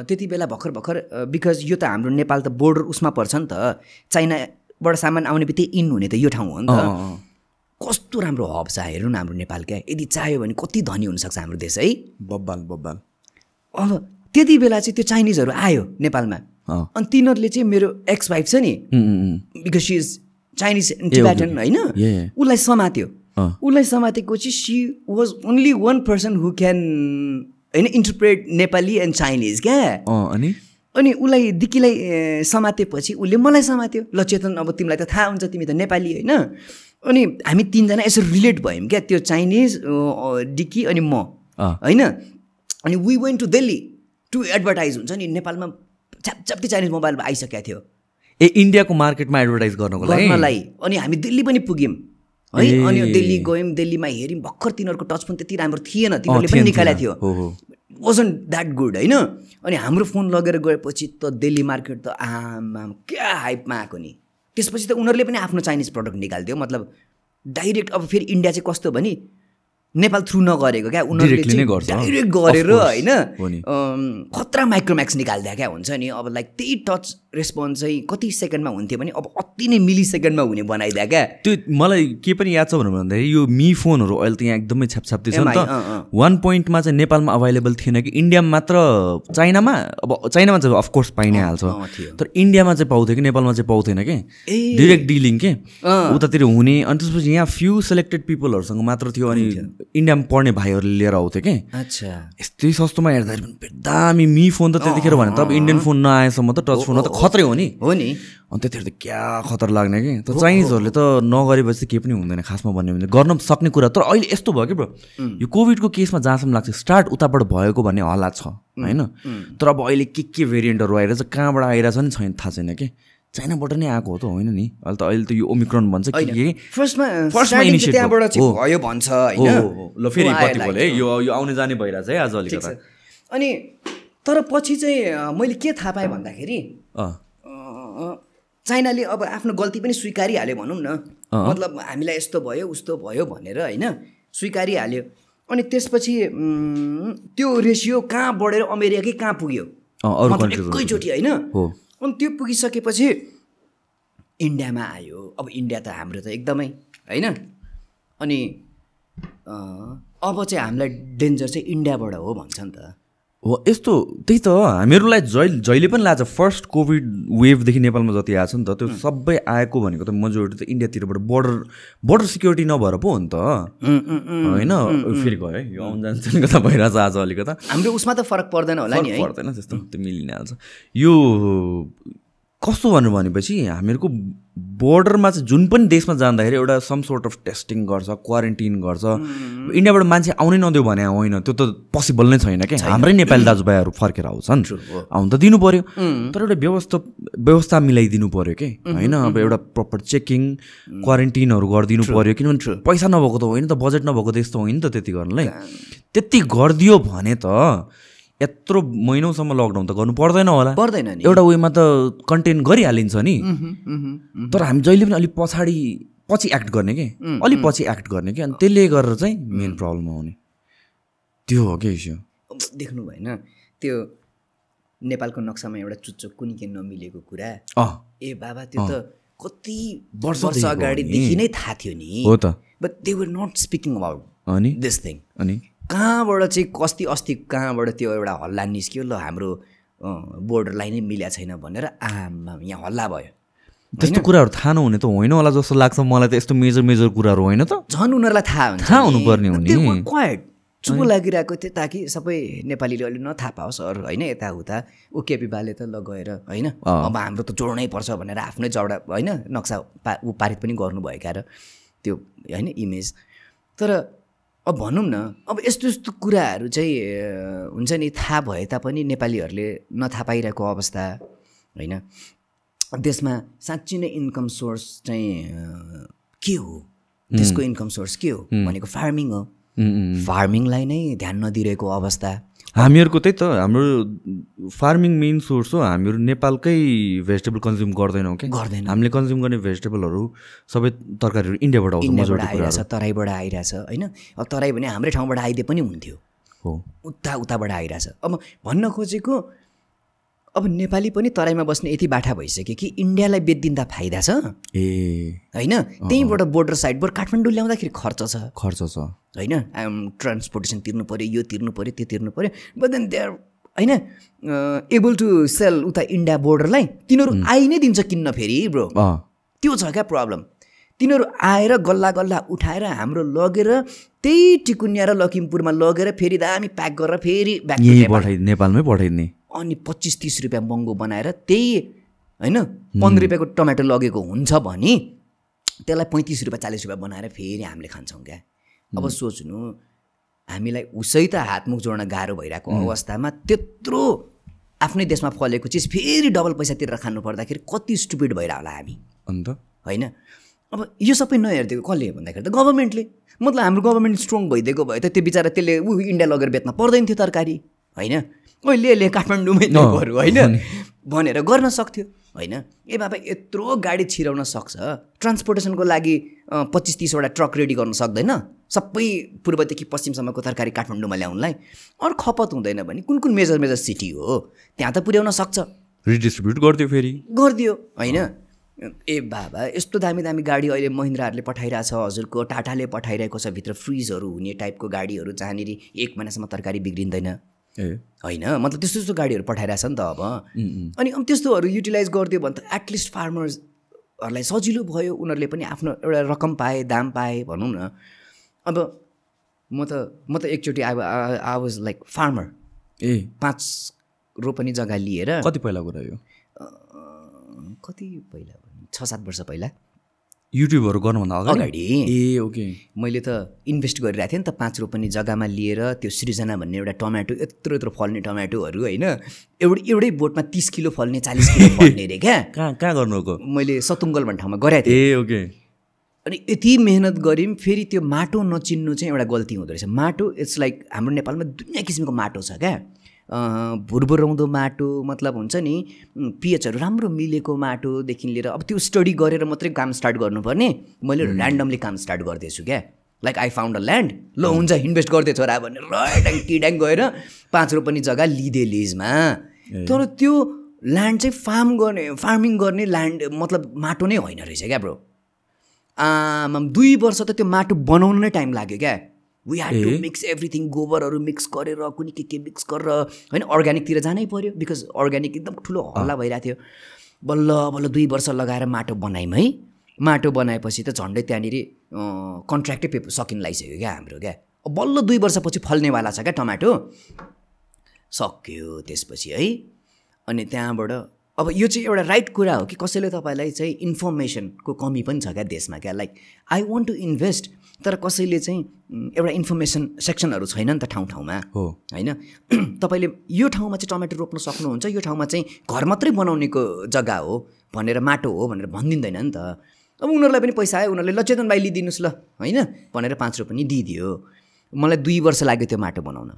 त्यति बेला भर्खर भर्खर बिकज यो त हाम्रो नेपाल त बोर्डर उसमा पर्छ नि त। चाइनाबाट सामान आउने बित्तिकै इन हुने त यो ठाउँ हो नि त। कस्तो राम्रो हब छ हेर्नु न हाम्रो नेपाल क्या यदि चाह्यो भने कति धनी हुनसक्छ हाम्रो देश है? बब्बाल बब्बाल। अब त्यति बेला चाहिँ त्यो चाइनिजहरू आयो नेपालमा। अनि तिनीहरूले चाहिँ मेरो एक्स वाइफ छ नि। Because she is Chinese Tibetan होइन. उसलाई समात्यो। उसलाई समातेको चाहिँ she was only one person who can होइन इन्टरप्रेट नेपाली एन्ड चाइनिज क्या? अनि? अनि उसलाई दिक्कीलाई ए, समातेपछि उसले मलाई समात्यो। ल चेतन अब तिमीलाई त थाहा हुन्छ तिमी त नेपाली होइन? अनि हामी तिनजना यसो रिलेट भयौँ क्या त्यो चाइनिज डिक्की अनि म। होइन? अनि we went to Delhi to advertise हुन्छ नि नेपालमा छ्यापछ्याप्ती चाइनिज मोबाइल आइसकेको थियो। ए इन्डियाको मार्केटमा एडभर्टाइज गर्नको लागि? अनि हामी दिल्ली पनि पुग्यौँ। है। अनि दिल्ली गयौँ दिल्लीमा हेऱ्यौँ भर्खर तिनीहरूको टच फोन त्यति राम्रो थिएन तिनीहरूले पनि निकालेको। थियो। वाजन द्याट गुड होइन? अनि हाम्रो फोन लगेर गएपछि त दिल्ली मार्केट त आमाम क्या हाइपमा आएको नि। त्यसपछि त उनीहरूले पनि आफ्नो चाइनिज प्रडक्ट निकालिदियो मतलब डाइरेक्ट अब फेरि इन्डिया चाहिँ कस्तो भने नेपाल थ्रु नगरेको क्या? उनीहरूले डाइरेक्ट गरेर होइन खतरा माइक्रोम्याक्स निकालिदियो क्या हुन्छ नि? अब लाइक त्यही टच रेस्पोन्स चाहिँ कति सेकेन्डमा हुन्थ्यो भने अब अति नै मिली सेकेन्डमा हुने बनाइदियो क्या। त्यो मलाई के पनि याद छ भनेर भन्दाखेरि यो मी फोनहरू अहिले त यहाँ एकदमै छ्यापछ्याप्ती छ नि त। वान पोइन्टमा चाहिँ नेपालमा अभाइलेबल थिएन कि। इन्डियामा मात्र चाइनामा अब चाइनामा चाहिँ अफकोर्स पाइ नै हाल्छ। तर इन्डियामा चाहिँ पाउँथ्यो कि? नेपालमा चाहिँ पाउँथेन कि। डिरेक्ट डिलिङ के। उतातिर हुने। अनि त्यसपछि यहाँ फ्यु सेलेक्टेड पिपलहरूसँग मात्र थियो अनि इन्डियामा पढ्ने भाइहरूले लिएर आउँथ्यो कि। अच्छा। यस्तै सस्तोमा हेर्दाखेरि पनि दामी मी फोन त त्यतिखेर भने त अब इन्डियन फोन नआएसम्म त टच फोन त खत्रै हो नि। हो नि। अनि त्यतिखेर त क्या खतर लाग्ने कि। त चाइनिजहरूले त नगरेपछि केही पनि हुँदैन खासमा भन्यो भने। गर्न सक्ने कुरा तर अहिले यस्तो भयो कि ब्रो यो कोभिडको केसमा जहाँसम्म लाग्छ स्टार्ट उताबाट भएको भन्ने हल्ला छ होइन? तर अब अहिले के के भेरिएन्टहरू आइरहेछ कहाँबाट आइरहेछ नि छैन थाहा छैन कि। चाइनाबाट नै आएको हो त होइन नि? अहिले त अहिले त यो ओमिक्रोन भन्छ के फर्स्टमा त्यहाँबाट। भयो भन्छ हो होइन। ल फेरि यो यो आउने जाने भइरहेछ है आज अलिकता। अनि तर पछि चाहिँ मैले के थाहा पाएँ भन्दाखेरि चाइनाले अब आफ्नो गल्ती पनि स्वीकारिहाल्यो भनौँ न। मतलब हामीलाई यस्तो भयो उस्तो भयो भनेर होइन? स्वीकारिहाल्यो। अनि त्यसपछि त्यो रेसियो कहाँ बढेर अमेरिकै कहाँ पुग्यो? एकैचोटि होइन। अनि त्यो पुगिसकेपछि इन्डियामा आयो। अब इन्डिया त हाम्रो त एकदमै होइन? अनि अब चाहिँ हामीलाई डेन्जर चाहिँ इन्डियाबाट हो भन्छ नि त। हो यस्तो त्यही त हामीहरूलाई जहिले जहिले पनि लाग्छ फर्स्ट कोभिड वेभदेखि नेपालमा जति आएको छ नि त त्यो सबै आएको भनेको त मेजोरिटी त इन्डियातिरबाट बोर्डर बोर्डर सिक्युरिटी नभएर पो हो नि त। होइन? फेरि गयो है यो आउनु जान्छ कता भइरहेछ आज अलिकता। हाम्रो उसमा त फरक पर्दैन होला नि पर्दैन त्यस्तो त्यो मिलि नै हाल्छ। यो कस्तो भन्नु भनेपछि हामीहरूको बोर्डरमा चाहिँ जुन पनि देशमा जाँदाखेरि एउटा सम सोर्ट अफ टेस्टिङ गर्छ क्वारेन्टिन गर्छ। इन्डियाबाट मान्छे आउनै नदेऊ भने होइन त्यो त पोसिबल नै छैन क्या हाम्रै नेपाली दाजुभाइहरू फर्केर आउँछन्। आउनु त दिनु पऱ्यो तर एउटा व्यवस्था व्यवस्था मिलाइदिनु पऱ्यो कि होइन? अब एउटा प्रपर चेकिङ क्वारेन्टिनहरू गरिदिनु पऱ्यो किनभने पैसा नभएको त होइन त बजेट नभएको देश त होइन त त्यति गर्नलाई। त्यति गरिदियो भने त यत्रो महिनौसम्म लकडाउन त गर्नु पर्दैन होला। पर्दैन नि। एउटा वेमा त कन्टेन गरिहालिन्छ नि। तर हामी जहिले पनि अलिक पछाडि पछि एक्ट गर्ने कि? अलिक पछि एक्ट गर्ने कि? अनि त्यसले गरेर चाहिँ मेन प्रब्लम आउने। त्यो हो कि इस्यु देख्नु भएन। त्यो नेपालको नक्सामा एउटा चुच्चो कुनी के नमिलेको कुरा। ए बाबा त्यो त कति वर्ष अगाडिदेखि नि। नै थाहा थियो नि। हो त। But they were not speaking about अनि? दिस थिङ अनि? कहाँबाट चाहिँ कस्ति अस्ति कहाँबाट त्यो एउटा हल्ला निस्क्यो? ल हाम्रो बोर्डर लाइन नै मिल्या छैन भनेर आमा यहाँ हल्ला भयो। त्यस्तो कुराहरू थाहा नहुने त होइन होला जस्तो लाग्छ मलाई त यस्तो मेजर मेजर कुराहरू होइन त। झन् उनीहरूलाई थाहा हुन्छ थाहा हुनुपर्ने हो नि। क्वाइट चुपो लागिरहेको थियो ताकि सबै नेपालीले अलि नथाहा पाओस्। अरू होइन यताउता। ऊ केपी बाले त ल गएर होइन अब हाम्रो त जोड्नै पर्छ भनेर आफ्नै जौडा होइन नक्सा पा ऊ पारित पनि गर्नुभयो क्या र त्यो होइन इमेज। तर अब भनौँ न अब यस्तो यस्तो कुराहरू चाहिँ हुन्छ नि थाहा भए तापनि नेपालीहरूले नथाहा पाइरहेको अवस्था होइन? देशमा साँच्ची नै इन्कम सोर्स चाहिँ के हो? त्यसको इन्कम सोर्स के हो भनेको फार्मिङ हो। फार्मिङलाई नै ध्यान नदिरहेको अवस्था। हामीहरूको त्यही त हाम्रो फार्मिङ मेन सोर्स हो हामीहरू नेपालकै भेजिटेबल कन्ज्युम गर्दैनौँ क्या गर्दैन। हामीले कन्ज्युम गर्ने भेजिटेबलहरू सबै तरकारीहरू इन्डियाबाट इन्डियाबाट आइरहेछ तराईबाट आइरहेछ होइन? अब तराई भने हाम्रै ठाउँबाट आइदिए पनि हुन्थ्यो। हो। उता उताबाट आइरहेछ। अब भन्न खोजेको अब नेपाली पनि तराईमा बस्ने यति बाठा भइसक्यो कि इन्डियालाई बेचिदिँदा फाइदा छ। ए। होइन? त्यहीँबाट बोर्डर साइडबाट काठमाडौँ ल्याउँदाखेरि खर्च छ। खर्च छ। होइन? ट्रान्सपोर्टेसन तिर्नु पऱ्यो यो तिर्नु पऱ्यो त्यो तिर्नु पऱ्यो बट देन दे आर होइन एबल टु सेल उता इन्डिया बोर्डरलाई तिनीहरू आइ नै दिन्छ किन्न फेरि ब्रो त्यो छ क्या प्रब्लम तिनीहरू आएर गल्ला गल्ला उठाएर हाम्रो लगेर त्यही टिकुनिया र लखिमपुरमा लगेर फेरि दामी प्याक गरेर फेरि नेपालमै पठाइदिने। अनि पच्चिस तिस रुपियाँ महँगो बनाएर त्यही होइन पन्ध्र रुपियाँको टमाटर लगेको हुन्छ भने त्यसलाई पैँतिस रुपियाँ चालिस रुपियाँ बनाएर फेरि हामीले खान्छौँ क्या। अब सोच्नु हामीलाई उसै त हातमुख जोड्न गाह्रो भइरहेको अवस्थामा त्यत्रो आफ्नै देशमा फलेको चिज फेरि डबल पैसा तिरेर खानु पर्दाखेरि कति स्टुपिड भइरह होला हामी। अन्त? होइन? अब यो सबै नहेरिदिएको कसले हो भन्दाखेरि त गभर्मेन्टले। मतलब हाम्रो गभर्मेन्ट स्ट्रङ भइदिएको भए त त्यो बिचरा त्यसले ऊ इन्डिया लगेर बेच्न पर्दैन थियो तरकारी होइन? ओइ ले ले काठमाडौँमै ल्याउहरू होइन? भनेर गर्न सक्थ्यो होइन? ए बाबा यत्रो गाडी छिराउन सक्छ। ट्रान्सपोर्टेसनको लागि पच्चिस तिसवटा ट्रक रेडी गर्न सक्दैन। सबै पूर्वदेखि पश्चिमसम्मको तरकारी काठमाडौँमा ल्याउनलाई अरू खपत हुँदैन भने कुन कुन मेजर मेजर सिटी हो त्यहाँ त पुर्याउन सक्छ। रिडिस्ट्रिब्युट गरिदियो फेरि। गरिदियो होइन? ए बाबा यस्तो दामी दामी गाडी अहिले महिन्द्राहरूले पठाइरहेछ हजुरको टाटाले पठाइरहेको छ भित्र फ्रिजहरू हुने टाइपको गाडीहरू जहाँनिर एक महिनासम्म तरकारी बिग्रिँदैन। होइन मतलब त्यस्तो त्यस्तो गाडीहरू पठाइरहेछ नि त अब। अनि अब त्यस्तोहरू युटिलाइज गरिदियो भने त एटलिस्ट फार्मर्सहरूलाई सजिलो भयो उनीहरूले पनि आफ्नो एउटा रकम पाए दाम पाए भनौँ न। अब म त म त एकचोटि अब आई वाज लाइक फार्मर ए। पाँच रोपनी जग्गा लिएर कति पहिला कुरा यो? अँ, कति पहिला छ सात वर्ष पहिला। युट्युबहरू गर्नुभन्दा अगाडि अगाडि। ए ओके मैले त इन्भेस्ट गरिरहेको थिएँ नि त पाँच रोपनी जग्गामा लिएर त्यो सृजना भन्ने एउटा टमाटो यत्रो यत्रो फल्ने टमाटोहरू होइन? एउटै एउटै बोटमा तिस किलो फल्ने चालिस किलो फल्ने अरे क्या? कहाँ कहाँ गर्नुभएको? मैले सतुङ्गल भन्ने ठाउँमा गराएको थिएँ। ए ओके अनि यति मेहनत गऱ्यौँ फेरि त्यो माटो नचिन्नु चाहिँ एउटा गल्ती हुँदो रहेछ। माटो इट्स लाइक हाम्रो नेपालमा दुनियाँ किसिमको माटो छ क्या। भुरभुराउँदो माटो मतलब हुन्छ नि पिएचहरू राम्रो मिलेको माटोदेखि लिएर अब त्यो स्टडी गरेर मात्रै काम स्टार्ट गर्नुपर्ने। मैले ऱ्यान्डमली काम स्टार्ट गर्दैछु क्या। Like I found a land. ल हुन्छ इन्भेस्ट गर्दै छोरा भनेर रड्याङ टिड्याङ गएर पाँच रोपनी जग्गा लिँदै लिजमा। तर त्यो ल्यान्ड चाहिँ फार्म गर्ने फार्मिङ गर्ने ल्यान्ड मतलब माटो नै होइन रहेछ क्या ब्रो। आमाम दुई वर्ष त त्यो माटो बनाउनु नै टाइम लाग्यो क्या। We had to mix everything गोबरहरू मिक्स गरेर कुनै के के मिक्स गरेर होइन अर्ग्यानिकतिर जानै पऱ्यो बिकज अर्ग्यानिक एकदम ठुलो हल्ला भइरहेको थियो। बल्ल बल्ल दुई वर्ष लगाएर माटो बनायौँ है। माटो बनाएपछि त झन्डै त्यहाँनिर कन्ट्र्याक्टै पेपर सकिन लागिसक्यो क्या हाम्रो क्या? बल्ल दुई वर्षपछि फल्नेवाला छ क्या टमाटो। सक्यो त्यसपछि है। अनि त्यहाँबाट अब यो चाहिँ एउटा राइट कुरा हो कि कसैले तपाईँलाई चाहिँ इन्फर्मेसनको कमी पनि छ क्या देशमा क्या? Like I want to invest तर कसैले चाहिँ एउटा इन्फर्मेसन सेक्सनहरू छैन नि त ठाउँ ठाउँमा। हो। होइन? तपाईँले यो ठाउँमा चाहिँ टमाटर रोप्न सक्नुहुन्छ यो ठाउँमा चाहिँ घर मात्रै बनाउनेको जग्गा हो भनेर माटो हो भनेर भनिदिँदैन नि त। अब उनीहरूलाई पनि पैसा आयो उनीहरूले ल चेतन भाइ लिइदिनुहोस् ल होइन? भनेर पाँच रुपियाँ पनि दिइदियो। मलाई दुई वर्ष लाग्यो त्यो माटो बनाउन।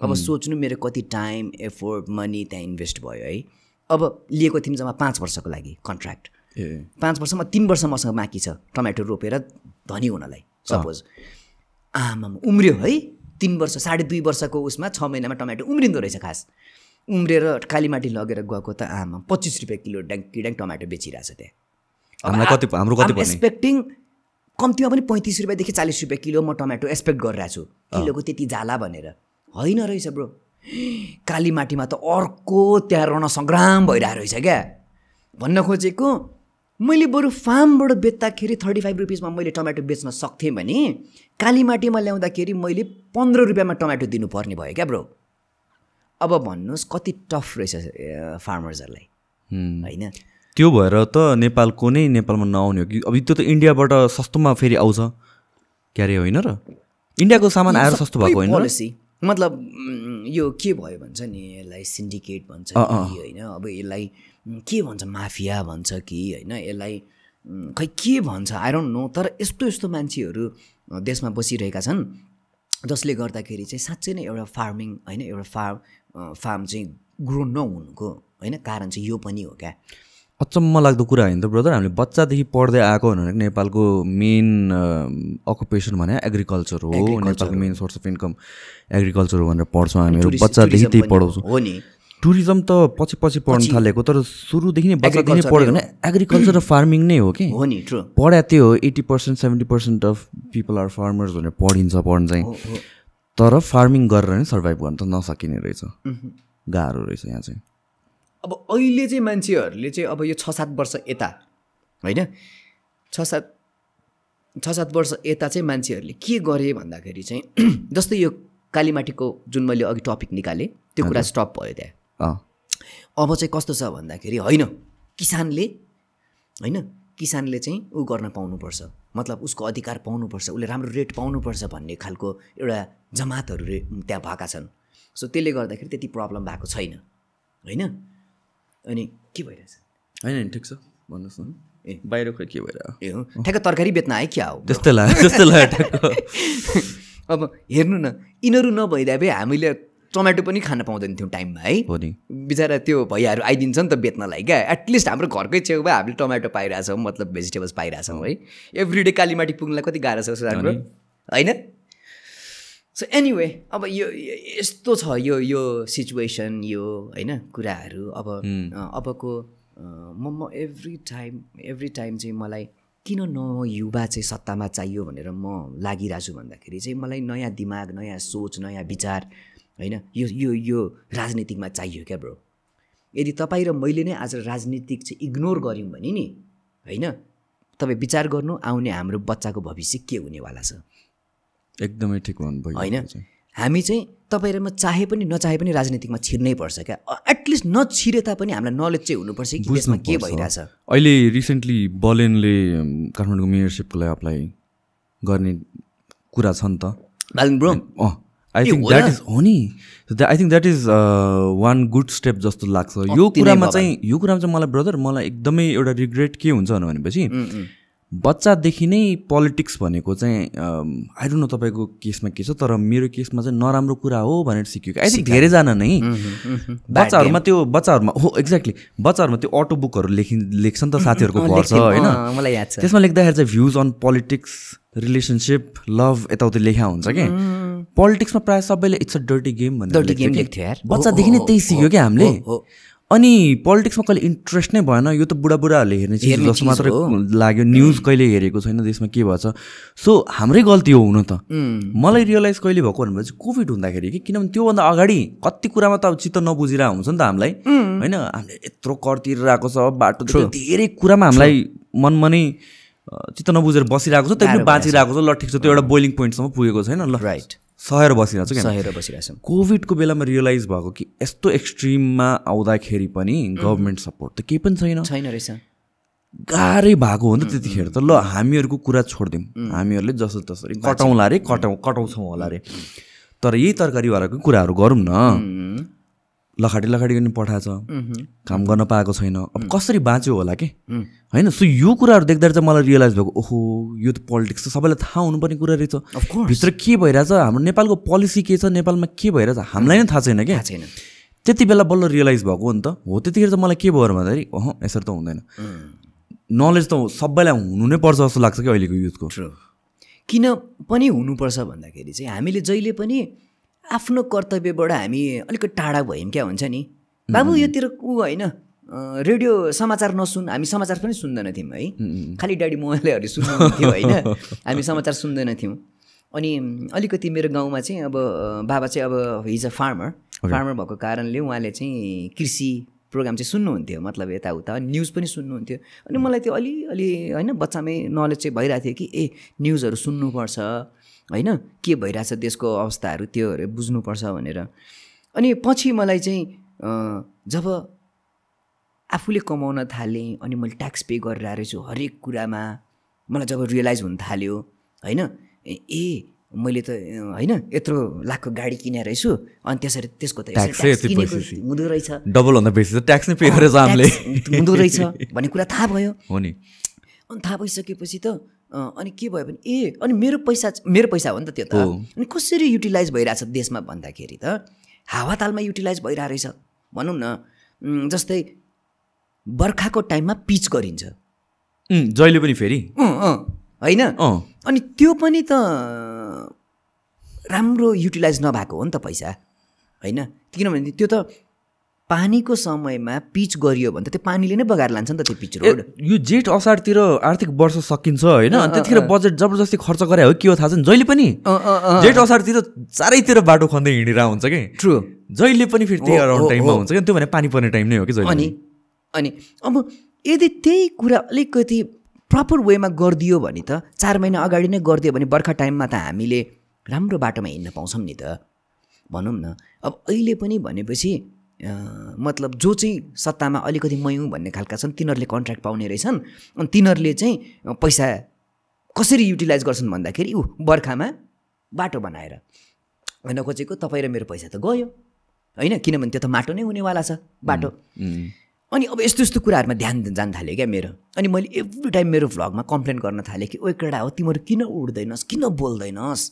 अब सोच्नु मेरो कति टाइम एफोर्ट मनी त्यहाँ इन्भेस्ट भयो है। अब लिएको थियौँ जम्मा पाँच वर्षको लागि कन्ट्र्याक्ट ए। पाँच वर्षमा तिन वर्ष मसँग बाँकी छ टमाटर रोपेर धनी हुनलाई सपोज आमामा उम्रियो है तिन वर्ष साढे दुई वर्षको उसमा छ महिनामा टमाटो उम्रिँदो रहेछ खास। उम्रेर कालीमाटी लगेर गएको त आमा पच्चिस रुपियाँ किलो ड्याङ किड्याङ टमाटो बेचिरहेछ त्यहाँ। हामीलाई कति हाम्रो कति एक्सपेक्टिङ कम्तीमा पनि पैँतिस रुपियाँदेखि चालिस रुपियाँ किलो म टमाटो एक्सपेक्ट गरिरहेको छु किलोको त्यति जाला भनेर। होइन रहेछ ब्रो। कालीमाटीमा त अर्को त्यहाँ रण सङ्ग्राम भइरहेको रहेछ क्या। भन्न खोजेको मैले बरु फार्मबाट बेच्दाखेरि थर्टी फाइभ रुपिसमा मैले टमाटो बेच्न सक्थेँ भने कालीमाटीमा ल्याउँदाखेरि मैले पन्ध्र रुपियाँमा टमाटो दिनुपर्ने भयो क्या ब्रो। अब भन्नुहोस् कति टफ रहेछ फार्मर्सहरूलाई। होइन? त्यो भएर त नेपालको नै नेपालमा नआउने हो कि? अब त्यो त इन्डियाबाट सस्तोमा फेरि आउँछ। क्यारे होइन र? इन्डियाको सामान आएर सस्तो भएको होइन मतलब यो के भयो भन्छ नि यसलाई सिन्डिकेट भन्छ कि। होइन? अब यसलाई के भन्छ माफिया भन्छ कि होइन? यसलाई खै के भन्छ? आई डोन्ट नो तर यस्तो यस्तो मान्छेहरू देशमा बसिरहेका छन् जसले गर्दाखेरि चाहिँ साँच्चै नै एउटा फार्मिङ होइन? एउटा फार्म फार्म चाहिँ ग्रो नहुनुको होइन? कारण चाहिँ यो पनि हो क्या। अचम्म लाग्दो कुरा होइन त ब्रदर हामीले बच्चादेखि पढ्दै आएको भनेर नेपालको मेन अकुपेसन भने एग्रिकल्चर हो नेपालको main source of income agriculture हो भनेर पढ्छौँ हामीहरू बच्चादेखि त्यही पढाउँछौँ। हो नि। टुरिज्म त पछि पछि पढ्न थालेको तर सुरुदेखि नै बच्चादेखि नै पढ्यो भने एग्रिकल्चर र फार्मिङ नै हो कि? हो नि ट्रु पढ्या त्यो हो eighty percent seventy percent of people are farmers भनेर पढिन्छ पढ्न चाहिँ। तर फार्मिङ गरेर नै सर्भाइभ गर्न त नसकिने रहेछ। गाह्रो रहेछ यहाँ चाहिँ। अब अहिले चाहिँ मान्छेहरूले चाहिँ अब यो छ सात वर्ष यता होइन? छ सात छ सात वर्ष यता चाहिँ मान्छेहरूले के गरे भन्दाखेरि चाहिँ जस्तै यो कालीमाटीको जुन मैले अघि टपिक निकालेँ त्यो कुरा स्टप भयो त्यहाँ। अब चाहिँ कस्तो छ भन्दाखेरि होइन किसानले होइन किसानले चाहिँ ऊ गर्न पाउनुपर्छ। मतलब उसको अधिकार पाउनुपर्छ उसले राम्रो रेट पाउनुपर्छ भन्ने खालको एउटा जमातहरू त्यहाँ भएका छन्। सो त्यसले गर्दाखेरि त्यति प्रब्लम भएको छैन होइन? अनि के भइरहेछ? होइन नि ठिक छ। भन्नुहोस् न। ए। बाहिर खोइ के भइरहेको? ए हो ठ्याक्क तरकारी बेच्न आयो क्या हो त्यस्तै लाग्यो त्यस्तै लाग्यो ठ्याक्क। अब हेर्नु न यिनीहरू नभइदिए भए हामीले टमाटो पनि खान पाउँदैन थियौँ टाइममा है? हो नि। बिचरा त्यो भैयाहरू आइदिन्छ नि त बेच्नलाई क्या। एटलिस्ट हाम्रो घरकै छेउमा हामीले टमाटो पाइरहेछौँ मतलब भेजिटेबल्स पाइरहेछौँ है? एभ्री डे कालीमाटी पुग्नलाई कति गाह्रो छ हाम्रो होइन? सो एनिवे अब यो यस्तो छ यो यो सिचुएसन यो होइन कुराहरू। अब अ, अबको म म एभ्री टाइम एभ्री टाइम चाहिँ मलाई किन न युवा चाहिँ सत्तामा चाहियो भनेर म लागिरहेको छु भन्दाखेरि चाहिँ मलाई नयाँ दिमाग नयाँ सोच नयाँ विचार होइन यो यो यो राजनीतिकमा चाहियो क्या ब्रो। यदि तपाईँ र मैले नै आज राजनीतिक चाहिँ इग्नोर गऱ्यौँ भने नि होइन तपाईँ विचार गर्नु आउने हाम्रो बच्चाको भविष्य के हुनेवाला छ? एकदमै ठिक भन्नुभयो होइन। हामी चाहिँ तपाईँ र म चाहे पनि नचाहे पनि राजनीतिकमा छिर्नै पर्छ क्या एटलिस्ट नछिरे तापनि हामीलाई नलेज चाहिँ हुनुपर्छ कि देशमा के। भइरहेछ अहिले रिसेन्टली बलेनले काठमाडौँको मेयरसिपको लागि अप्लाई गर्ने कुरा छ नि त Balan bro I think that? Is हो नि I think that is one good step जस्तो लाग्छ यो कुरामा। चाहिँ यो कुरामा चाहिँ मलाई ब्रदर मलाई एकदमै एउटा रिग्रेट के हुन्छ भनेपछि बच्चादेखि नै पोलिटिक्स भनेको चाहिँ आई डोन्ट नो तपाईँको केसमा के छ तर मेरो केसमा चाहिँ नराम्रो कुरा हो भनेर सिक्यो आई थिङ्क धेरैजना नै बच्चाहरूमा त्यो बच्चाहरूमा हो एक्ज्याक्टली बच्चाहरूमा त्यो अटो बुकहरू लेखि लेख्छ नि त साथीहरूको घर छ होइन? मलाई याद छ। त्यसमा लेख्दाखेरि चाहिँ views on politics relationship love यताउति लेखा हुन्छ कि। पोलिटिक्समा प्रायः सबैले इट्स अ डर्टी गेम भनेर। बच्चादेखि नै त्यही सिक्यो क्या हामीले। अनि पोलिटिक्समा कहिले इन्ट्रेस्ट नै भएन। यो त बुढाबुढाहरूले हेर्ने चिज जस्तो मात्रै। लाग्यो। न्युज कहिले हेरेको छैन देशमा के भएछ। सो हाम्रै गल्ती हो हुन त। मलाई रियलाइज कहिले भएको भनेपछि कोभिड हुँदाखेरि कि किनभने त्योभन्दा अगाडि कति कुरामा त अब चित्त नबुझिरहेको हुन्छ नि त हामीलाई। होइन? हामीले यत्रो कर तिरिरहेको छ बाटो धेरै कुरामा हामीलाई मनमा नै अ, चित्त नबुझेर बसिरहेको छ त्यही पनि बाँचिरहेको छ। ल ठिक छ त्यो एउटा बोइलिङ पोइन्टसम्म पुगेको छैन। ल। राइट सहेर बसिरहेको छ सहेर बसिरहेछौँ कोभिडको बेलामा रियलाइज भएको कि यस्तो एक्सट्रिममा आउँदाखेरि पनि गभर्मेन्ट सपोर्ट त केही पनि छैन। छैन रहेछ। गाह्रै भएको हो नि त त्यतिखेर त। ल हामीहरूको कुरा छोडिदिउँ। हामीहरूले जसो तसरी कटाउँला अरे कटाउँ कटाउँछौँ होला अरे तर यही तरकारीवालाको कुराहरू गरौँ न। लखाटी लखाटी पनि पठाएछ काम गर्न पाएको छैन। अब कसरी बाँच्यो होला के? होइन सो यो कुराहरू देख्दाखेरि चाहिँ मलाई रियलाइज भएको ओहो यो त पोलिटिक्स त सबैलाई थाहा हुनुपर्ने कुरा रहेछ। भित्र के भइरहेछ? हाम्रो नेपालको पोलिसी के छ? नेपालमा के भइरहेछ? हामीलाई नै थाहा छैन क्या छैन। त्यति बेला बल्ल रियलाइज भएको हो नि त। हो त्यतिखेर चाहिँ मलाई के भयो भन्दाखेरि अह यसरी त हुँदैन। नलेज त सबैलाई हुनु नै पर्छ जस्तो लाग्छ कि अहिलेको युथको। किन पनि हुनुपर्छ भन्दाखेरि चाहिँ हामीले जहिले पनि आफ्नो कर्तव्यबाट हामी अलिकति टाढा भयौँ क्या हुन्छ नि? बाबु योतिर ऊ होइन रेडियो समाचार नसुन हामी समाचार पनि सुन्दैन थियौँ है। खालि ड्याडी मोबाइलहरू सुन्नुहुन्थ्यो होइन हामी समाचार सुन्दैन थियौँ। अनि अलिकति मेरो गाउँमा चाहिँ अब बाबा चाहिँ अब हिज अ फार्मर फार्मर भएको कारणले उहाँले चाहिँ कृषि प्रोग्राम चाहिँ सुन्नुहुन्थ्यो मतलब यताउता न्युज पनि सुन्नुहुन्थ्यो। अनि मलाई त्यो अलिअलि होइन बच्चामै नलेज चाहिँ भइरहेको थियो कि ए न्युजहरू सुन्नुपर्छ होइन? के भइरहेछ देशको अवस्थाहरू त्योहरू बुझ्नुपर्छ भनेर। अनि पछि मलाई चाहिँ जब आफूले कमाउन थालेँ अनि मैले ट्याक्स पे गरेर रहेछु हरेक कुरामा मलाई जब रियलाइज हुन थाल्यो होइन? ए, मैले त होइन यत्रो लाखको गाडी किनेर रहेछु अनि त्यसरी त्यसको त। हुँदो रहेछ। डबलभन्दा बेसी त ट्याक्स नै पे गरेछ हामीले हुँदो रहेछ भन्ने कुरा थाहा भयो। हो नि। अनि थाहा भइसकेपछि त अनि के भयो भने ए अनि मेरो पैसा मेरो पैसा हो नि त त्यो त। अनि कसरी युटिलाइज भइरहेछ देशमा भन्दाखेरि त हावातालमा युटिलाइज भइरहेको रहेछ भनौँ न जस्तै बर्खाको टाइममा पिच गरिन्छ। जहिले पनि फेरि? अँ अँ। होइन? अँ। अनि त्यो पनि त राम्रो युटिलाइज नभएको हो नि त पैसा होइन? किनभने त्यो त पानीको समयमा पिच गरियो भने त त्यो पानीले नै बगाएर लान्छ नि त त्यो पिच रोड। यो जेठ असारतिर आर्थिक वर्ष सकिन्छ होइन? अनि त्यतिखेर बजेट जबरजस्ती खर्च गरे हो के हो थाहा छैन। जहिले पनि। जेठ असारतिर चारैतिर बाटो खन्दै हिँडिरहेको हुन्छ कि? ट्रु जहिले पनि फेरि त्यही अराउन्ड टाइममा। हुन्छ कि? त्यो भने पानी पर्ने टाइम नै हो कि जहिले अनि। अनि अब यदि त्यही कुरा अलिकति प्रपर वेमा गरिदियो भने त चार महिना अगाडि नै गरिदियो भने बर्खा टाइममा त हामीले राम्रो बाटोमा हिँड्न पाउँछौँ नि त। भनौँ न। अब अहिले पनि भनेपछि मतलब जो चाहिँ सत्तामा अलिकति मयौँ भन्ने खालका छन् तिनीहरूले कन्ट्र्याक्ट पाउने रहेछन् अनि तिनीहरूले चाहिँ पैसा कसरी युटिलाइज गर्छन् भन्दाखेरि ऊ बर्खामा बाटो बनाएर। होइन खोजेको तपाईँ र मेरो पैसा त गयो। होइन? किनभने त्यो त माटो नै हुनेवाला छ बाटो। अनि अब यस्तो यस्तो कुराहरूमा ध्यान जान थाल्यो क्या मेरो। अनि मैले एभ्री टाइम मेरो भ्लगमा कम्प्लेन गर्न थालेँ कि ओ केटा हो तिमीहरू किन उड्दैनस् किन बोल्दैनस्?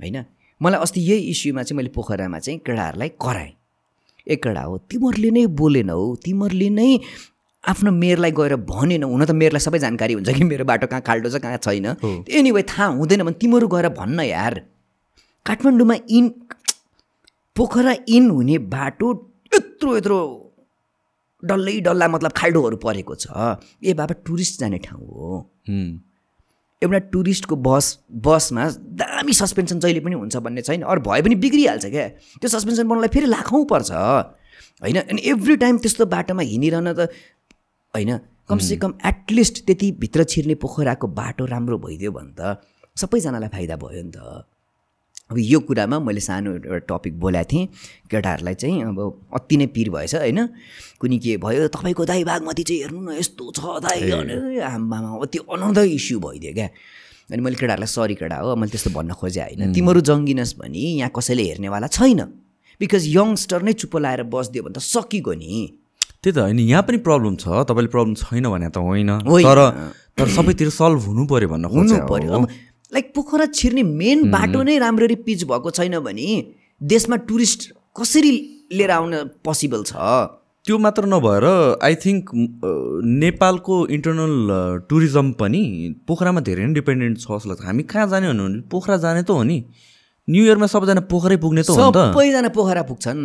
होइन? मलाई अस्ति यही इस्युमा चाहिँ मैले पोखरामा चाहिँ केटाहरूलाई कराएँ। ए केटा हो तिमीहरूले नै बोलेनौ तिमीहरूले नै आफ्नो मेयरलाई गएर भनेनौ। हुन त मेयरलाई सबै जानकारी हुन्छ कि मेरो बाटो कहाँ खाल्डो छ कहाँ छैन। एनिवे थाहा हुँदैन भने तिमीहरू गएर भन्न यार। काठमाडौँमा इन पोखरा इन हुने बाटो यत्रो यत्रो डल्लै डल्ला मतलब खाल्डोहरू परेको छ। ए बाबा टुरिस्ट जाने ठाउँ हो। एउटा टुरिस्टको बस बसमा दामी सस्पेन्सन जहिले पनि हुन्छ भन्ने छैन अरू भए पनि बिग्रिहाल्छ क्या। त्यो सस्पेन्सन बनाउनलाई फेरि लाखौँ पर्छ। होइन अनि एभ्री टाइम त्यस्तो बाटोमा हिँडिरहन त होइन कमसेकम एटलिस्ट त्यति भित्र छिर्ने पोखराको बाटो राम्रो भइदियो भने त सबैजनालाई फाइदा भयो नि त। अब यो कुरामा मैले सानो एउटा टपिक बोलाएको थिएँ। केटाहरूलाई चाहिँ अब अति नै पिर भएछ होइन? कुनै के भयो? तपाईँको दाई बागमती चाहिँ हेर्नु न यस्तो छ दाई भनेर आमामा अब त्यो अनदर इस्यु भइदियो क्या। अनि मैले केटाहरूलाई सरी केटा हो मैले त्यस्तो भन्न खोजेँ होइन? तिमीहरू जङ्गिनस् भने यहाँ कसैले हेर्नेवाला छैन। बिकज यङ्स्टर नै चुप्पो लाएर बसिदियो भने त सकिगयो नि। त्यही त होइन यहाँ पनि प्रब्लम छ। तपाईँले प्रब्लम छैन भने त होइन। तर तर सबैतिर सल्भ हुनु पर्यो भन्न हुनु। अब लाइक पोखरा छिर्ने मेन बाटो नै राम्ररी पिच भएको छैन भने देशमा टुरिस्ट कसरी लिएर आउन पोसिबल छ? त्यो मात्र नभएर आई थिङ्क नेपालको इन्टरनल टुरिज्म पनि पोखरामा धेरै नै डिपेन्डेन्ट छ जस्तो लाग्छ हामी कहाँ जाने भन्नु भने पोखरा जाने त हो नि। न्यु इयरमा सबैजना पोखरै पुग्ने त हो सबैजना पोखरा पुग्छन्।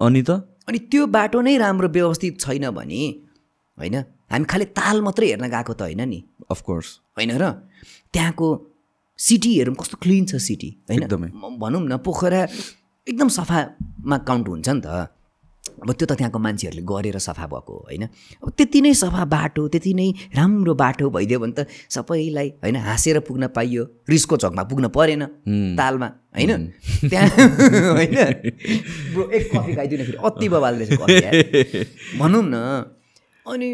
अनि त? अनि त्यो बाटो नै राम्रो व्यवस्थित छैन भने होइन हामी खालि ताल मात्रै हेर्न गएको त होइन नि। अफकोर्स होइन र? त्यहाँको सिटीहरू पनि कस्तो क्लिन छ सिटी होइन? भनौँ न पोखरा एकदम सफामा काउन्ट हुन्छ नि त। अब त्यो त त्यहाँको मान्छेहरूले गरेर सफा भएको हो होइन? अब त्यति नै सफा बाटो त्यति नै राम्रो बाटो भइदियो भने त सबैलाई होइन हाँसेर पुग्न पाइयो रिसको झकमा पुग्न परेन तालमा होइन? त्यहाँ होइन? ब्रो एक कफी खाइदिनु फेरि अति बबाल रहेछ कफी यार। भनौँ न अनि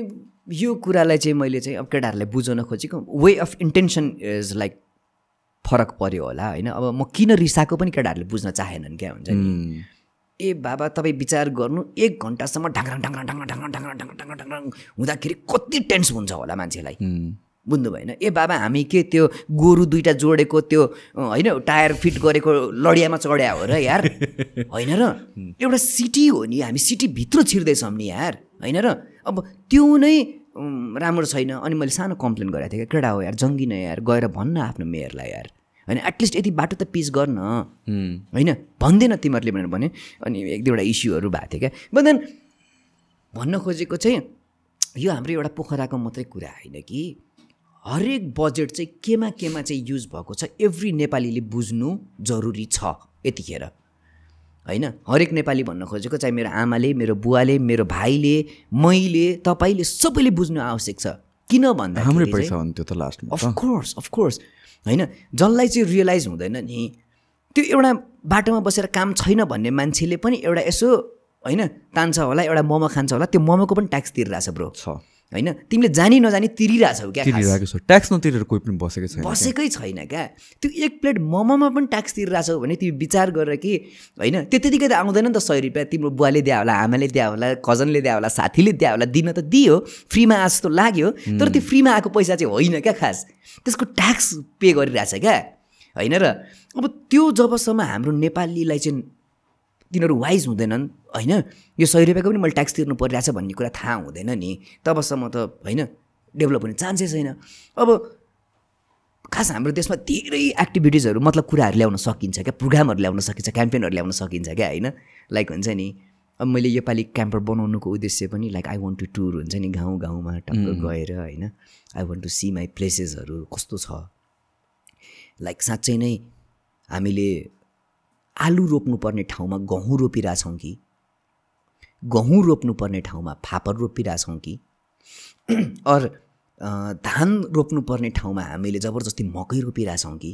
यो कुरालाई चाहिँ मैले चाहिँ अब केटाहरूलाई बुझाउन खोजेको way of intention is like फरक पर्यो होला होइन? अब म किन रिसाएको पनि केटाहरूले बुझ्न चाहेनन् क्या हुन्छ नि? ए बाबा तपाईँ विचार गर्नु एक घन्टासम्म ढाङ्ग्राङ ढाङ्ग्राङ ढाङ्ग्राङ ढाङ्ग्राङ ढाङ्ग्राङ ढाङ्ग्राङ ढाङ्ग्राङ हुँदाखेरि कति टेन्स हुन्छ होला मान्छेलाई। बुझ्नु भएन। ए बाबा हामी के त्यो गोरु दुइटा जोडेको त्यो होइन टायर फिट गरेको लडियामा चढ्या हो र यार? होइन र? एउटा सिटी हो नि हामी सिटीभित्र छिर्दैछौँ नि यार होइन र? अब त्यो नै राम्रो छैन। अनि मैले सानो कम्प्लेन गरेको थिएँ क्या केटा हो यार जङ्गी न यार गएर भन्न आफ्नो मेयरलाई यार। होइन एटलिस्ट यति बाटो त पिच गर्न। होइन? भन्दैन तिमीहरूले भनेर भने। अनि एक दुईवटा इस्युहरू भएको थियो क्या। बट देन भन्न खोजेको चाहिँ यो हाम्रो एउटा पोखराको मात्रै कुरा होइन कि। हरेक बजेट चाहिँ केमा केमा चाहिँ युज भएको छ एभ्री नेपालीले बुझ्नु जरुरी छ यतिखेर। होइन? हरेक नेपाली भन्न खोजेको चाहिँ मेरो आमाले मेरो बुवाले मेरो भाइले मैले तपाईँले सबैले बुझ्नु आवश्यक छ। किन भन्दा हाम्रै पैसा त्यो त लास्टमा अफकोर्स अफकोर्स होइन? जसलाई चाहिँ रियलाइज हुँदैन नि त्यो एउटा बाटोमा बसेर काम छैन भन्ने मान्छेले पनि एउटा यसो होइन तान्छ होला एउटा मोमो खान्छ होला त्यो मोमोको पनि ट्याक्स तिरिरहेछ ब्रो छ। होइन? तिमीले जानी नजानी तिरिरहेछौ क्या खास। तिरिरहेको छ। ट्याक्स नतिरेर कोही पनि बसेकै छैन बसेकै छैन क्या। त्यो एक प्लेट मोमोमा पनि ट्याक्स तिरिरहेछौ भने तिमी विचार गरेर कि होइन? त्यो त्यतिकै त आउँदैन नि त सय रुपियाँ। तिम्रो बुवाले दियो होला आमाले दियो होला कजनले दियो होला साथीले दियो होला दिन त दियो फ्रीमा आए जस्तो लाग्यो तर त्यो फ्रीमा आएको पैसा चाहिँ होइन क्या खास। त्यसको ट्याक्स पे गरिरहेछ क्या। होइन र? अब त्यो जबसम्म हाम्रो नेपालीलाई चाहिँ तिनीहरू वाइज हुँदैनन् होइन? यो सय रुपियाँको पनि मैले ट्याक्स तिर्नु परिरहेछ भन्ने कुरा थाहा हुँदैन नि। तबसम्म त होइन? डेभलप हुने चान्सै छैन। अब खास हाम्रो देशमा धेरै एक्टिभिटिजहरू मतलब कुराहरू ल्याउन सकिन्छ क्या? प्रोग्रामहरू ल्याउन सकिन्छ क्याम्पेनहरू ल्याउन सकिन्छ क्या होइन? लाइक हुन्छ नि अब मैले योपालि क्याम्पर बनाउनुको उद्देश्य पनि like I want to tour हुन्छ नि गाउँ गाउँमा टक्क गएर होइन? I want to see my प्लेसेसहरू कस्तो छ? लाइक साँच्चै नै हामीले आलु रोप्नुपर्ने ठाउँमा गहुँ रोपिरहेछौँ कि? गहुँ रोप्नुपर्ने ठाउँमा फापर रोपिरहेछौँ कि? अर धान रोप्नुपर्ने ठाउँमा हामीले जबरजस्ती मकै रोपिरहेछौँ कि?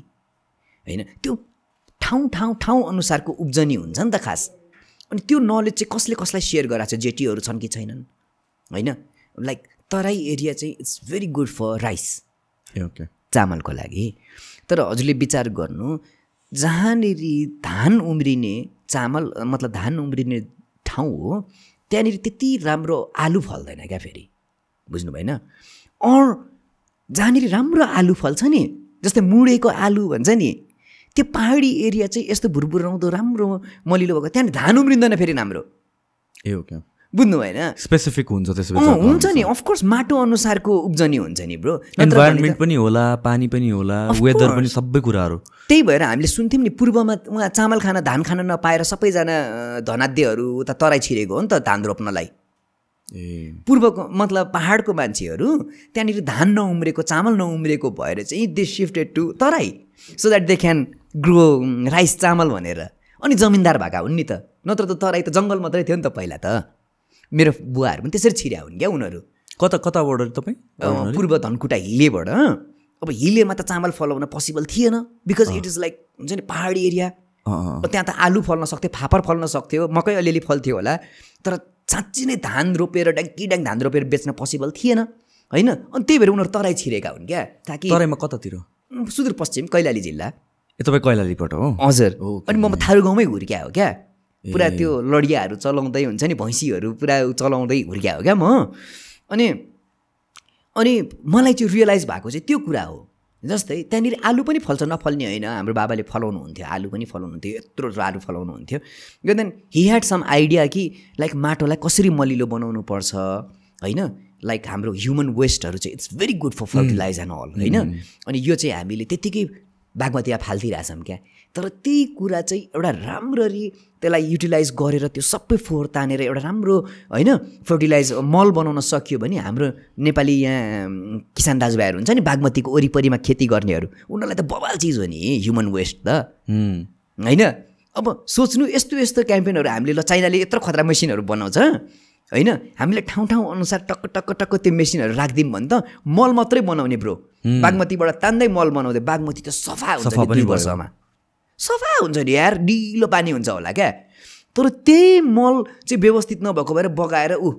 होइन त्यो ठाउँ ठाउँ ठाउँ अनुसारको उब्जनी हुन्छ नि त खास। अनि त्यो नलेज चाहिँ कसले कसलाई सेयर गराएको छ? जेटीहरू छन् कि छैनन्? होइन लाइक तराई एरिया चाहिँ it's very good for rice. चामलको लागि। तर हजुरले विचार गर्नु जहाँनिर धान उम्रिने चामल मतलब धान उम्रिने ठाउँ हो त्यहाँनिर त्यति राम्रो आलु फल्दैन क्या फेरि बुझ्नु भएन अर जहाँनिर राम्रो आलु फल्छ नि जस्तै मुडेको आलु भन्छ नि त्यो पाहाडी एरिया चाहिँ यस्तो भुरभुराउँदो राम्रो मलिलो भएको त्यहाँनिर धान उम्रिँदैन फेरि राम्रो। ए ओके बुझ्नु भएन। स्पेसिफिक हुन्छ त्यसो अँ, हुन्छ नि। अफकोर्स माटो अनुसारको उब्जनी हुन्छ नि ब्रो इन्भाइरोमेन्ट पनि होला पानी पनि होला वेदर. पनि सबै कुराहरू। त्यही भएर हामीले सुन्थ्यौँ नि पूर्वमा उहाँ चामल खान धान खान नपाएर सबैजना धनाध्यहरू उता तराई छिरेको हो नि त धान रोप्नलाई। ए। पूर्वको मतलब पाहाडको मान्छेहरू त्यहाँनिर धान नउम्रेको चामल नउम्रेको भएर चाहिँ they shifted to Terai. So that they can grow rice चामल भनेर। अनि जमिनदार भएका हुन् नि त। नत्र त तराई त जङ्गल मात्रै थियो नि त पहिला त। मेरो बुवाहरू पनि त्यसरी छिर्या हुन् क्या उनीहरू। कता कताबाट तपाईँ? पूर्व धनकुटा हिलेबाट अब हिलेमा त चामल फलाउन पोसिबल थिएन बिकज इट इज लाइक हुन्छ नि पाहाडी एरिया त्यहाँ त आलु फल्न सक्थ्यो फापर फल्न सक्थ्यो मकै अलिअलि फल्थ्यो होला। तर साँच्ची नै धान रोपेर ड्याङ्की ड्याङ धान रोपेर बेच्न पोसिबल थिएन होइन? अनि त्यही भएर उनीहरू तराई छिरेका हुन् क्या ताकि तराईमा कतातिर? सुदूरपश्चिम कैलाली जिल्ला। ए तपाईँ कैलालीबाट हो? हजुर। अनि म थारू गाउँमै हुर्क्या हो क्या। पुरा त्यो लडियाहरू चलाउँदै हुन्छ नि भैँसीहरू पुरा चलाउँदै हुर्क्या हो क्या म? अनि अनि मलाई चाहिँ रियलाइज भएको चाहिँ त्यो कुरा हो। जस्तै त्यहाँनिर आलु पनि फल्छ नफल्ने होइन। हाम्रो बाबाले फलाउनुहुन्थ्यो आलु पनि फलाउनुहुन्थ्यो यत्रो आलु फलाउनुहुन्थ्यो। Then he had some idea कि लाइक माटोलाई कसरी मलिलो बनाउनु पर्छ होइन? लाइक हाम्रो ह्युमन वेस्टहरू चाहिँ it's very good for fertilize and all होइन? अनि यो चाहिँ हामीले त्यत्तिकै बागमतीमा फालिदिइरहेछौँ क्या। तर त्यही कुरा चाहिँ एउटा राम्ररी त्यसलाई युटिलाइज गरेर त्यो सबै फोहोर तानेर एउटा राम्रो होइन फर्टिलाइज मल बनाउन सकियो भने हाम्रो नेपाली यहाँ किसान दाजुभाइहरू हुन्छ नि बागमतीको वरिपरिमा खेती गर्नेहरू उनीहरूलाई त बवाल चिज हो नि ह्युमन वेस्ट त। होइन? अब सोच्नु यस्तो यस्तो क्याम्पेनहरू हामीले ल चाइनाले यत्रो खतरा मेसिनहरू बनाउँछ होइन? हामीले ठाउँ ठाउँ अनुसार टक्क टक्क टक्क त्यो मेसिनहरू राखिदिउँ भने त। मल मात्रै बनाउने ब्रो। बागमतीबाट तान्दै मल बनाउँदै बागमती त सफा हुन्छ दुई। वर्षमा। सफा हुन्छ नि यार डिलो पानी हुन्छ होला क्या। तर त्यही मल चाहिँ व्यवस्थित नभएको भएर बगाएर ऊ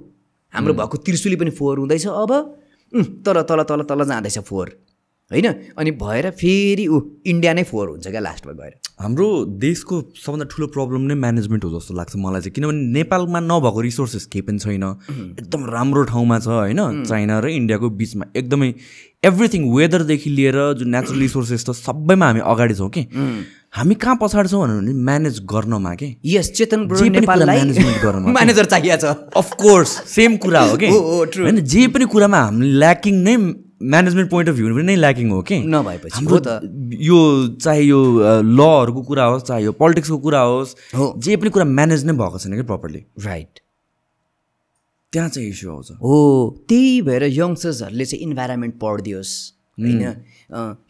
हाम्रो भएको त्रिशुली पनि फोहोर हुँदैछ अब। तर तल तल तल जाँदैछ फोहोर। होइन? अनि भएर फेरि ऊ इन्डिया नै फोहोर हुन्छ क्या लास्टमा गएर। हाम्रो देशको सबभन्दा ठुलो प्रब्लम नै म्यानेजमेन्ट हो जस्तो लाग्छ मलाई चाहिँ। किनभने नेपालमा नभएको रिसोर्सेस केही पनि छैन। एकदम राम्रो ठाउँमा छ होइन? चाइना र इन्डियाको बिचमा एकदमै एभ्रिथिङ वेदरदेखि लिएर जुन नेचुरल रिसोर्सेस त सबैमा हामी अगाडि छौँ कि। हामी कहाँ पछाडि छौँ भने म्यानेज गर्नमा के? यस चेतन। म्यानेजर चाहिएको छ। अफकोर्स सेम कुरा हो कि. होइन? जे पनि कुरामा हामीले ल्याकिङ नै म्यानेजमेन्ट पोइन्ट अफ भ्यू नै ल्याकिङ हो कि? नभएपछि हाम्रो हो त। यो चाहे यो लहरूको कुरा होस् चाहे यो पोलिटिक्सको कुरा होस् हो। जे पनि कुरा म्यानेज नै भएको छैन कि प्रपरली राइट त्यहाँ चाहिँ इस्यु आउँछ। हो त्यही भएर यङ्स्टर्सहरूले चाहिँ इन्भाइरोमेन्ट पढिदियोस् होइन?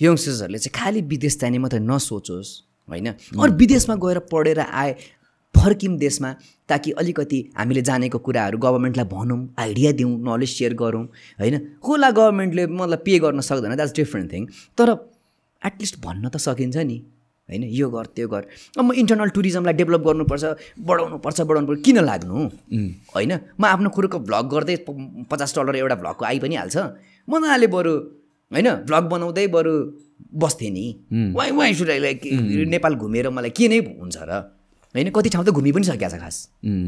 यङ्स्टर्सहरूले चाहिँ खालि विदेश जाने मात्रै नसोचोस् होइन? अरू विदेशमा गएर पढेर आए फर्क्यौँ देशमा ताकि अलिकति हामीले जानेको कुराहरू गभर्मेन्टलाई भनौँ आइडिया दिउँ नलेज सेयर गरौँ होइन? होला गभर्मेन्टले मतलब पे गर्न सक्दैन द्याट्स डिफ्रेन्ट थिङ तर एटलिस्ट भन्न त सकिन्छ नि होइन? यो गर त्यो गर। अब म इन्टरनल टुरिज्मलाई डेभलप गर्नुपर्छ बढाउनुपर्छ बढाउनुपर्छ किन लाग्नु? होइन? म आफ्नो कुरोको भ्लग गर्दै पचास डलर एउटा भ्लगको आइ पनि हाल्छ मजाले बरु होइन? भ्लग बनाउँदै बरु बस्थेँ नि। Why why shoot like Nepal घुमेर मलाई के नै हुन्छ र? होइन? कति ठाउँ त घुमि पनि सकिएको छ खास।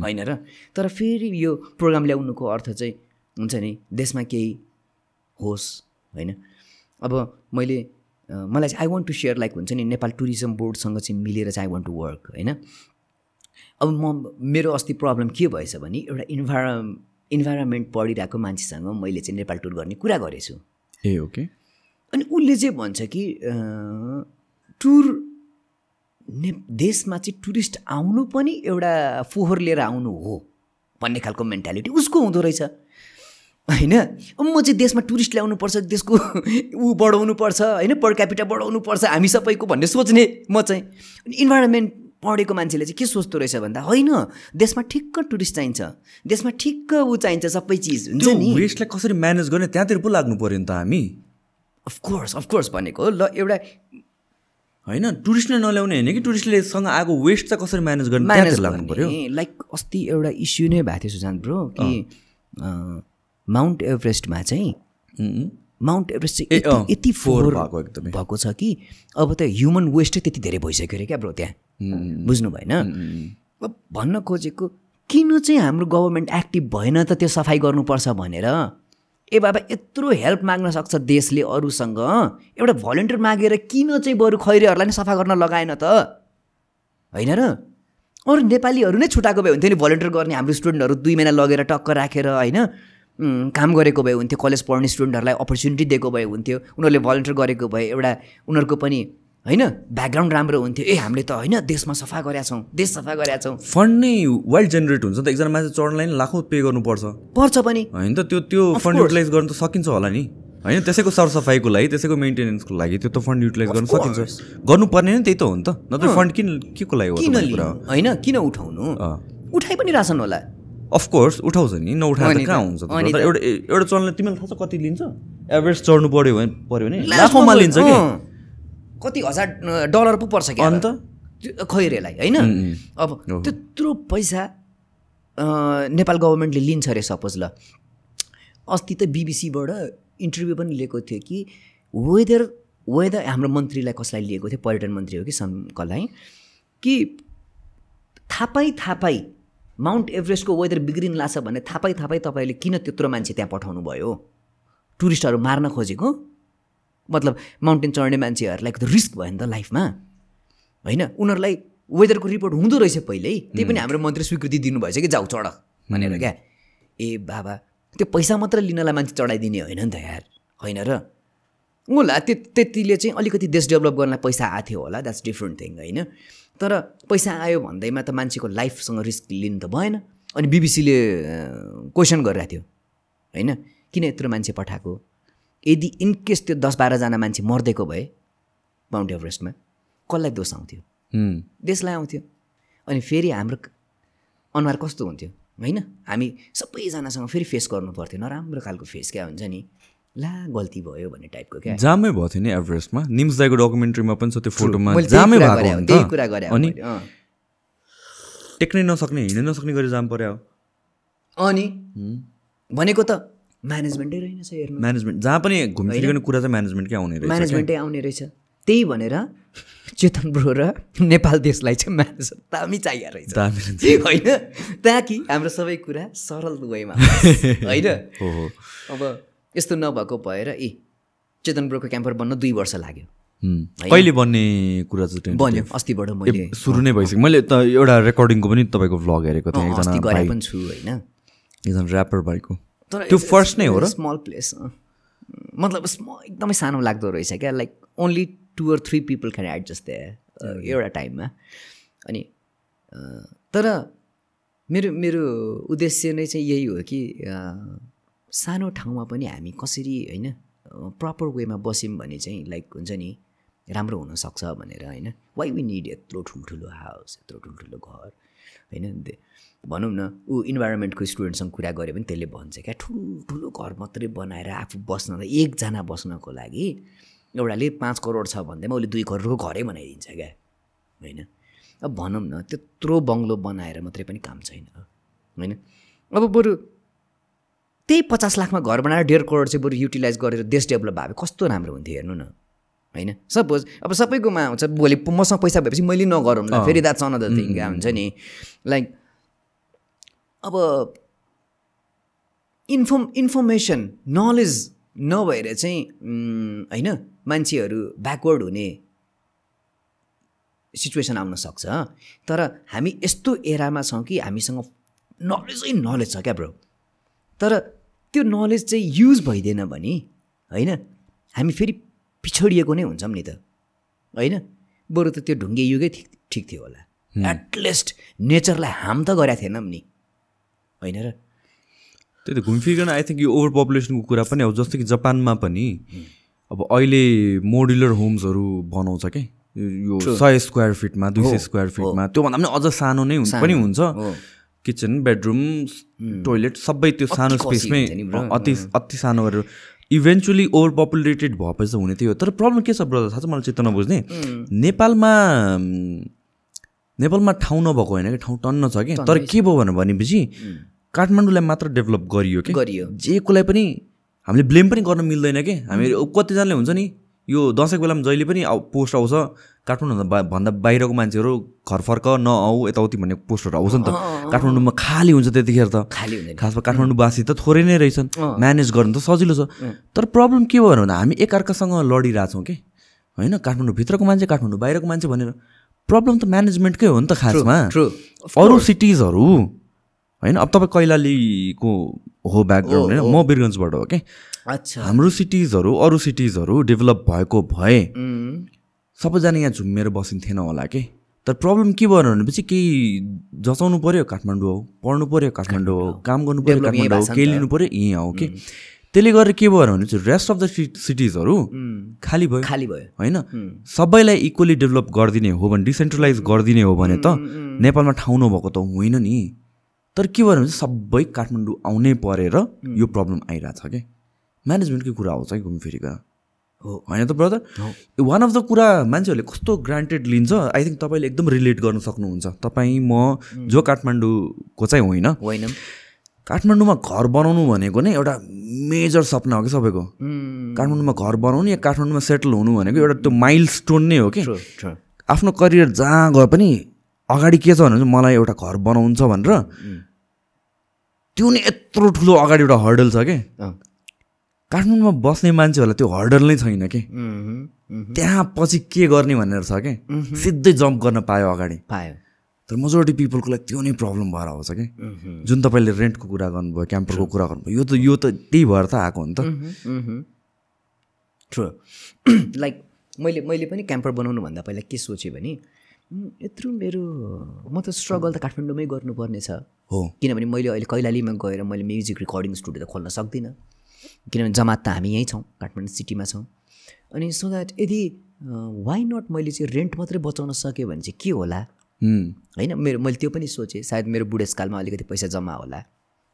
होइन र? तर फेरि यो प्रोग्राम ल्याउनुको अर्थ चाहिँ हुन्छ नि देशमा केही होस् होइन? अब मैले मलाई चाहिँ I want to share like हुन्छ नि नेपाल टुरिज्म बोर्डसँग चाहिँ मिलेर चाहिँ आई वान्ट टु वर्क होइन? अब म मेरो अस्ति प्रब्लम के भएछ भने एउटा इन्भाइर इन्भाइरोमेन्ट पढिरहेको मान्छेसँग मैले चाहिँ नेपाल टुर गर्ने कुरा गरेछु। Ah okay. अनि उसले चाहिँ भन्छ कि टुर ने देशमा चाहिँ टुरिस्ट आउनु पनि एउटा फोहोर लिएर आउनु हो भन्ने खालको मेन्टालिटी उसको हुँदो रहेछ। होइन? म चाहिँ देशमा टुरिस्ट ल्याउनुपर्छ देशको ऊ बढाउनुपर्छ होइन? पर क्यापिटा बढाउनुपर्छ हामी सबैको भन्ने सोच्ने म चाहिँ। अनि इन्भाइरोमेन्ट पढेको मान्छेले चाहिँ के सोच्दो रहेछ भन्दा होइन? देशमा ठिक्क टुरिस्ट चाहिन्छ देशमा ठिक्क ऊ चाहिन्छ सबै चिज हुन्छ नि। वेस्टलाई कसरी म्यानेज गर्ने? त्यहाँतिर पो लाग्नु पऱ्यो नि त हामी। अफकोर्स अफकोर्स भनेको ल एउटा होइन टुरिस्टले नल्याउने होइन कि टुरिस्टले सँग आएको वेस्ट चाहिँ कसरी म्यानेज गर्ने? म्यानेज लाग्नु पऱ्यो लाइक अस्ति एउटा इस्यु नै भएको थियो सुशान्त ब्रो कि माउन्ट एभरेस्टमा चाहिँ. माउन्ट एभरेस्ट चाहिँ यति फोहोर भएको एकदमै। भएको छ कि अब त ह्युमन वेस्टै त्यति धेरै भइसक्यो अरे क्या ब्रो त्यहाँ। बुझ्नु भएन। अब भन्न खोजेको किन चाहिँ हाम्रो गभर्मेन्ट एक्टिभ भएन त त्यो सफाइ गर्नुपर्छ भनेर? ए बाबा यत्रो हेल्प माग्न सक्छ देशले अरूसँग एउटा भलिन्टियर मागेर किन चाहिँ बरु खैरेहरूलाई नै सफा गर्न लगाएन त? होइन र? अरू नेपालीहरू नै छुट्याएको भए हुन्थ्यो नि भलिन्टियर गर्ने हाम्रो स्टुडेन्टहरू दुई महिना लगेर टक्क राखेर होइन? काम गरेको भए हुन्थ्यो कलेज पढ्ने स्टुडेन्टहरूलाई अपर्च्युनिटी दिएको भए हुन्थ्यो उनीहरूले भलिन्टियर गरेको भए एउटा उनीहरूको पनि होइन? ब्याकग्राउन्ड राम्रो हुन्थ्यो। ए हामीले त होइन देशमा सफा गरेका छौँ देश सफा गरेका छौँ। फन्ड नै वाइल्ड जेनेरेट हुन्छ नि त। एकजना मान्छे चढ्नलाई नि लाखौँ पे गर्नुपर्छ। पर्छ पनि। होइन त त्यो त्यो फन्ड. युटिलाइज गर्न त सकिन्छ होला नि। होइन त्यसैको सरसफाइको लागि त्यसैको मेन्टेनेन्सको लागि त्यो त फन्ड युटिलाइज गर्न सकिन्छ। गर्नुपर्ने नै त्यही त हो नि त। नत्र फन्ड किन के को लागि हो होइन किन उठाउनु। उठाइ पनि रहेछन् होला। अफकोर्स उठाउँछ नि। नउठाएर कहाँ हुन्छ एउटा एउटा चल्ने तिमीलाई थाहा छ कति लिन्छ? एभरेज चढ्नु पऱ्यो भने पऱ्यो भने लाखौँमा लिन्छ कि? कति हजार डलर पो पर्छ क्या? अन्त? खैरेलाई होइन? अब त्यत्रो पैसा नेपाल गभर्मेन्टले लिन्छ अरे सपोज ल। अस्ति त बिबिसीबाट इन्टरभ्यू पनि लिएको थियो कि वेदर वेदर हाम्रो मन्त्रीलाई कसलाई लिएको थियो? पर्यटन मन्त्री हो कि सम कसलाई? कि थापै थापै माउन्ट एभरेस्टको वेदर बिग्रिन लाग्छ भने थापै थापै तपाईँले किन त्यत्रो मान्छे त्यहाँ पठाउनु भयो टुरिस्टहरू मार्न खोजेको? मतलब माउन्टेन चढ्ने मान्छेहरूलाई त रिस्क भयो नि त लाइफमा होइन? उनीहरूलाई वेदरको रिपोर्ट हुँदो रहेछ पहिल्यै। त्यही पनि हाम्रो मन्त्री स्वीकृति दिनुभएछ कि जाऊ चढ भनेर क्या। ए बाबा त्यो पैसा मात्र लिनलाई मान्छे चढाइदिने होइन नि त यार। होइन र? होला त्यो त्यतिले चाहिँ अलिकति देश डेभलप गर्नलाई पैसा आएको थियो होला द्याट्स डिफ्रेन्ट थिङ होइन? तर पैसा आयो भन्दैमा त मान्छेको लाइफसँग रिस्क लिनु त भएन। अनि बिबिसीले क्वेसन गरिरहेको थियो। होइन? किन यत्रो मान्छे पठाएको? यदि इनकेस त्यो दस बाह्रजना मान्छे मर्देको भए माउन्ट एभरेस्टमा कसलाई दोष आउँथ्यो. देशलाई आउँथ्यो। अनि फेरि हाम्रो अनुहार कस्तो हुन्थ्यो? होइन? हामी सबैजनासँग फेरि फेस गर्नु पर्थ्यो नराम्रो खालको फेस क्या हुन्छ नि? ला गल्ती भयो भन्ने टाइपको क्या। जामै भएको थियो नि एभरेस्टमा निम्स दाईको डकुमेन्ट्रीमा पनि छ त्यो फोटोमा। जामै भएको त्यही कुरा गरेँ अनि। टेक्नै नसक्ने हिँड्नै नसक्ने गरी जाम पर्यो। अनि भनेको त म्यानेजमेन्टै रहेनछ हेर्नु। म्यानेजमेन्ट जहाँ पनि घुमफिरिकने कुरा चाहिँ म्यानेजमेन्टकै आउने रहेछ। म्यानेजमेन्टै आउने रहेछ। त्यही भनेर चेतन ब्रो र नेपाल देशलाई चाहिँ म्यानेज दामी चाहिएको रहेछ। होइन? ताकि हाम्रो सबै कुरा सरल वेमा होइन? अब यस्तो नभएको भएर ए चेतन ब्रोको क्याम्पर बन्न दुई वर्ष लाग्यो। कहिले बन्ने कुरा चाहिँ? बन्यो अस्तिबाट मैले। सुरु नै भइसक्यो। मैले त एउटा रेकर्डिङको पनि तपाईँको भ्लग हेरेको थिएँ एकजना छु होइन? एकजना ऱ्यापर भाइको। तर त्यो फर्स्ट नै हो र? स्मल प्लेस मतलब एकदमै सानो लाग्दो रहेछ क्या। Like only two or three people can adjust that एउटा टाइममा अनि अ, तर मेरो मेरो उद्देश्य नै चाहिँ यही हो कि अ, सानो ठाउँमा पनि हामी कसरी होइन प्रपर वेमा बस्यौँ भने चाहिँ लाइक हुन्छ नि राम्रो हुनसक्छ भनेर होइन। वाइ वी निड यत्रो ठुल्ठुलो हाउस यत्रो ठुल्ठुलो घर होइन? भनौँ न ऊ इन्भाइरोमेन्टको स्टुडेन्टसँग कुरा गऱ्यो भने त्यसले भन्छ क्या ठुल्ठुलो घर मात्रै बनाएर आफू बस्नलाई एकजना बस्नको लागि एउटाले पाँच करोड छ भन्दैमा उसले दुई करोडको घरै बनाइदिन्छ क्या? होइन? अब भनौँ न त्यत्रो बङ्गलो बनाएर मात्रै पनि काम छैन होइन? अब बरु त्यही पचास लाखमा घर बनाएर डेढ करोड चाहिँ बरु युटिलाइज गरेर देश डेभलप भए कस्तो राम्रो हुन्थ्यो हेर्नु न होइन? सपोज अब सबैकोमा आउँछ भोलि मसँग पैसा भएपछि मैले नगरौँ फेरि द्याट्स अनदर थिङ हुन्छ नि? लाइक अब इन्फर्म इन्फर्मेसन नलेज नभएर चाहिँ होइन मान्छेहरू ब्याकवर्ड हुने सिचुएसन आउन सक्छ। तर हामी यस्तो एरामा छौँ कि हामीसँग नलेजै नलेज छ क्या ब्रो तर त्यो नलेज चाहिँ युज भइदिएन भने होइन हामी फेरि पिछडिएको नै हुन्छौँ नि त। होइन? बरु त त्यो ढुङ्गे युगै ठिक ठिक थियो होला। एटलिस्ट नेचरलाई हार्म त गरेका थिएनौँ नि। होइन र? त्यही त घुमफिरिकन आई थिङ्क यो ओभर पपुलेसनको कुरा पनि अब जस्तो कि जापानमा पनि अब अहिले मोड्युलर होम्सहरू बनाउँछ क्या यो सय स्क्वायर फिटमा दुई सय स्क्वायर फिटमा त्योभन्दा पनि अझ सानो नै हुन्- पनि हुन्छ। किचन बेडरुम टोइलेट सबै त्यो सानो स्पेसमै हुन्छ। अति अति सानो गरेर। इभेन्चुली ओभर पपुलेटेड भएपछि चाहिँ हुने थियो तर प्रब्लम के छ ब्रदर थाहा छ मलाई चित्त नबुझ्ने नेपालमा नेपालमा ठाउँ नभएको होइन कि? ठाउँ टन्न छ कि? तर के भयो भनेर भनेपछि काठमाडौँलाई मात्र डेभलप गरियो कि? गरियो। जे कसलाई पनि हामीले ब्लेम पनि गर्न मिल्दैन कि? हामी कतिजनाले हुन्छ नि यो दसैँको बेलामा जहिले पनि पोस्ट आउँछ काठमाडौँ भन्दा बाहिरको मान्छेहरू घर फर्क नआऊ यताउति भन्ने पोस्टहरू आउँछ नि त। काठमाडौँमा खाली हुन्छ त्यतिखेर त। खाली हुँदैन। खासमा काठमाडौँवासी त थोरै नै रहेछन्। म्यानेज गर्नु त सजिलो छ। तर प्रब्लम के भयो भने हामी एकअर्कासँग लडिरहेछौँ कि? होइन काठमाडौँ भित्रको मान्छे काठमाडौँ बाहिरको मान्छे भनेर प्रब्लम त म्यानेजमेन्टकै हो नि त खासमा. अरू सिटिजहरू होइन? अब तपाईँ कैलालीको हो ब्याकग्राउन्ड होइन? म वीरगन्जबाट हो कि अच्छा। हाम्रो सिटिजहरू अरू सिटिजहरू डेभलप भएको भए सबैजना यहाँ झुम्मेर बसिन्थेन होला कि तर प्रब्लम के भयो भनेपछि केही जचाउनु पऱ्यो काठमाडौँ हो पढ्नु पऱ्यो काठमाडौँ हो काम गर्नु पऱ्यो काठमाडौँ हो केही। लिनु पऱ्यो यहीँ हो कि त्यसले गर्दा के भयो भने चाहिँ रेस्ट अफ द सिटिजहरू खाली भयो। खाली भयो। होइन? सबैलाई इक्वली डेभलप गरिदिने हो भने डिसेन्ट्रलाइज गरिदिने हो भने त नेपालमा ठाउँ नभएको त होइन नि। तर के भयो भने चाहिँ सबै काठमाडौँ आउनै परेर यो प्रब्लम आइरहेछ क्या म्यानेजमेन्टकै कुरा आउँछ है घुमफिरिकन हो। होइन त ब्रदर वान अफ द कुरा मान्छेहरूले कस्तो ग्रान्टेड लिन्छ आई थिङ्क तपाईँले एकदम रिलेट गर्न सक्नुहुन्छ। तपाईँ म जो काठमाडौँको चाहिँ होइन। होइन। काठमाडौँमा घर बनाउनु भनेको नै एउटा मेजर सपना हो कि सबैको? काठमाडौँमा घर बनाउनु या काठमाडौँमा सेटल हुनु भनेको एउटा त्यो माइल स्टोन नै हो कि. आफ्नो करियर जहाँ गए पनि अगाडि के छ भने मलाई एउटा घर बनाउनु छ भनेर त्यो नै यत्रो ठुलो अगाडि एउटा हर्डल छ कि? काठमाडौँमा बस्ने मान्छेहरूलाई त्यो हर्डल नै छैन कि? त्यहाँ पछि के गर्ने भनेर छ कि? सिधै जम्प गर्न पायो अगाडि। पायो। तर मेजोरिटी पिपलको लागि त्यो नै प्रब्लम भएर आउँछ कि? जुन तपाईँले रेन्टको कुरा गर्नुभयो क्याम्परको कुरा गर्नुभयो यो त यो त त्यही भएर त आएको हो नि त। लाइक मैले मैले पनि क्याम्पर बनाउनुभन्दा पहिला के सोचेँ भने यत्रो मेरो म त स्ट्रगल त काठमाडौँमै गर्नुपर्ने छ। हो। किनभने मैले अहिले कैलालीमा गएर मैले म्युजिक रेकर्डिङ स्टुडियो त खोल्न सक्दिनँ। किनभने जमात त हामी यहीँ छौँ काठमाडौँ सिटीमा छौँ। अनि सो द्याट यदि वाइ नट मैले चाहिँ रेन्ट मात्रै बचाउन सकेँ भने चाहिँ के होला? होइन मेरो मैले त्यो पनि सोचेँ सायद मेरो बुढेसकालमा अलिकति पैसा जम्मा होला।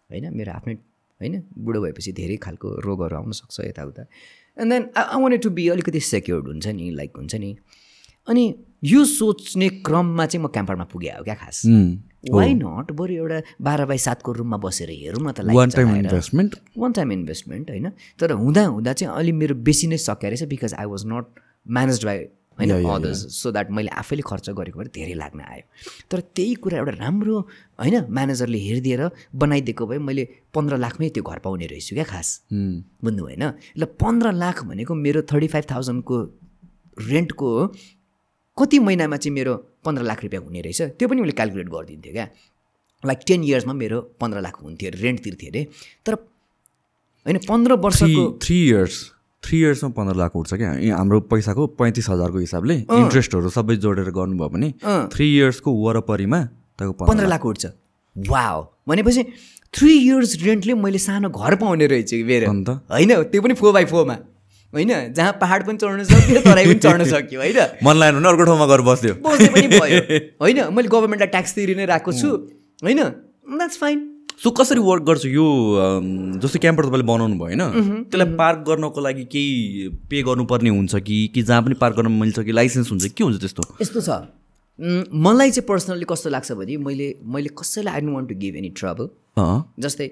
होइन मेरो आफ्नै होइन बुढो भएपछि धेरै खालको रोगहरू आउन सक्छ यताउता। And then I want to be अलिकति सेक्योर्ड हुन्छ नि लाइक हुन्छ नि। अनि यो सोच्ने क्रममा चाहिँ म क्याम्परमा पुगे हो क्या खास। वाइ नट बरु एउटा बाह्र बाई सातको रुममा बसेर हेरौँ न त one time. Investment one time investment होइन? तर हुँदा हुँदा चाहिँ अलि मेरो बेसी नै सकिया रहेछ because I was not manage by होइन अदर्स सो द्याट मैले आफैले खर्च गरेको भएर धेरै लाग्न आयो। तर त्यही कुरा एउटा राम्रो होइन म्यानेजरले हेरिदिएर बनाइदिएको भए मैले पन्ध्र लाखमै त्यो घर पाउने रहेछु क्या खास। बुझ्नु होइन ल पन्ध्र लाख भनेको मेरो थर्टी फाइभ थाउजन्डको रेन्टको कति महिनामा चाहिँ मेरो पन्ध्र लाख रुपियाँ हुने रहेछ? त्यो पनि मैले क्यालकुलेट गरिदिन्थेँ क्या। लाइक टेन इयर्समा मेरो पन्ध्र लाख हुन्थ्यो अरे रेन्ट तिर्थेँ अरे। तर होइन पन्ध्र थ्री वर्षको थ्री इयर्स थ्री इयर्समा पन्ध्र लाख उठ्छ क्या। हाम्रो पैसाको पैँतिस हजारको हिसाबले इन्ट्रेस्टहरू सबै जोडेर गर्नुभयो भने। थ्री इयर्सको वरपरिमा तपाईँको पन्ध्र लाख उठ्छ। वाओ भनेपछि थ्री इयर्स रेन्टले मैले सानो घर पाउने रहेछु मेरो। अन्त? होइन त्यो पनि फोर बाई फोरमा होइन जहाँ पाहाड पनि चढ्न सक्यो तराई पनि चढ्न सक्यो होइन? मन लागेन भने अर्को ठाउँमा गएर पनि भयो। होइन मैले गभर्मेन्टलाई ट्याक्स तिरि नै रहेको छु। होइन द्याट्स फाइन सो कसरी वर्क गर्छ? यो जस्तो क्याम्पर तपाईँले बनाउनु भयो होइन? त्यसलाई पार्क गर्नको लागि केही पे गर्नुपर्ने हुन्छ कि कि जहाँ पनि पार्क गर्न मिल्छ कि लाइसेन्स हुन्छ के हुन्छ त्यस्तो? यस्तो छ। मलाई चाहिँ पर्सनल्ली कस्तो लाग्छ भने मैले मैले कसैलाई I don't want to give any trouble जस्तै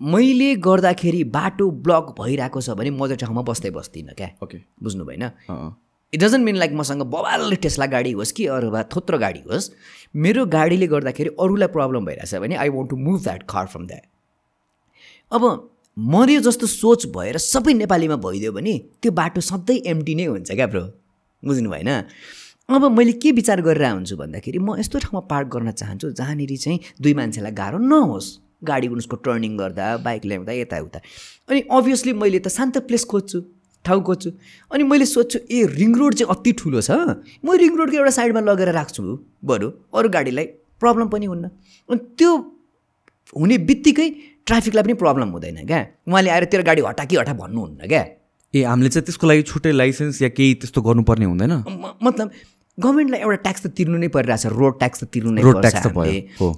मैले गर्दाखेरि बाटो ब्लक भइरहेको छ भने म त्यो ठाउँमा बस्दै बस्दिनँ क्या। ओके बुझ्नु भएन इट डजन्ट मिन लाइक मसँग बबाल टेस्ला गाडी होस् कि अरू भए थोत्रो गाडी होस् मेरो गाडीले गर्दाखेरि अरूलाई प्रब्लम भइरहेछ भने I want to move that car from that अब मर्यो जस्तो सोच भएर सबै नेपालीमा भइदियो भने त्यो बाटो सधैँ एम्टी नै हुन्छ क्या ब्रो बुझ्नु भएन अब मैले के विचार गरेर हुन्छु भन्दाखेरि म यस्तो ठाउँमा पार्क गर्न चाहन्छु जहाँनिर चाहिँ दुई मान्छेलाई गाह्रो नहोस्। गाडी उसको टर्निङ गर्दा बाइक ल्याउँदा यताउता। अनि अभियसली मैले त शान्त प्लेस खोज्छु ठाउँ खोज्छु। अनि मैले सोध्छु ए रिङ रोड चाहिँ अति ठुलो छ म रिङ रोडको एउटा साइडमा लगेर राख्छु बरु। अरू गाडीलाई प्रब्लम पनि हुन्न। अनि त्यो हुने बित्तिकै ट्राफिकलाई पनि प्रब्लम हुँदैन क्या? उहाँले आएर तेरो गाडी हटा कि हटा भन्नुहुन्न क्या? ए हामीले चाहिँ त्यसको लागि छुट्टै लाइसेन्स या केही त्यस्तो गर्नुपर्ने हुँदैन? मतलब गभर्मेन्टलाई एउटा ट्याक्स त तिर्नु नै परिरहेछ रोड ट्याक्स त तिर्नु नै पर्छ।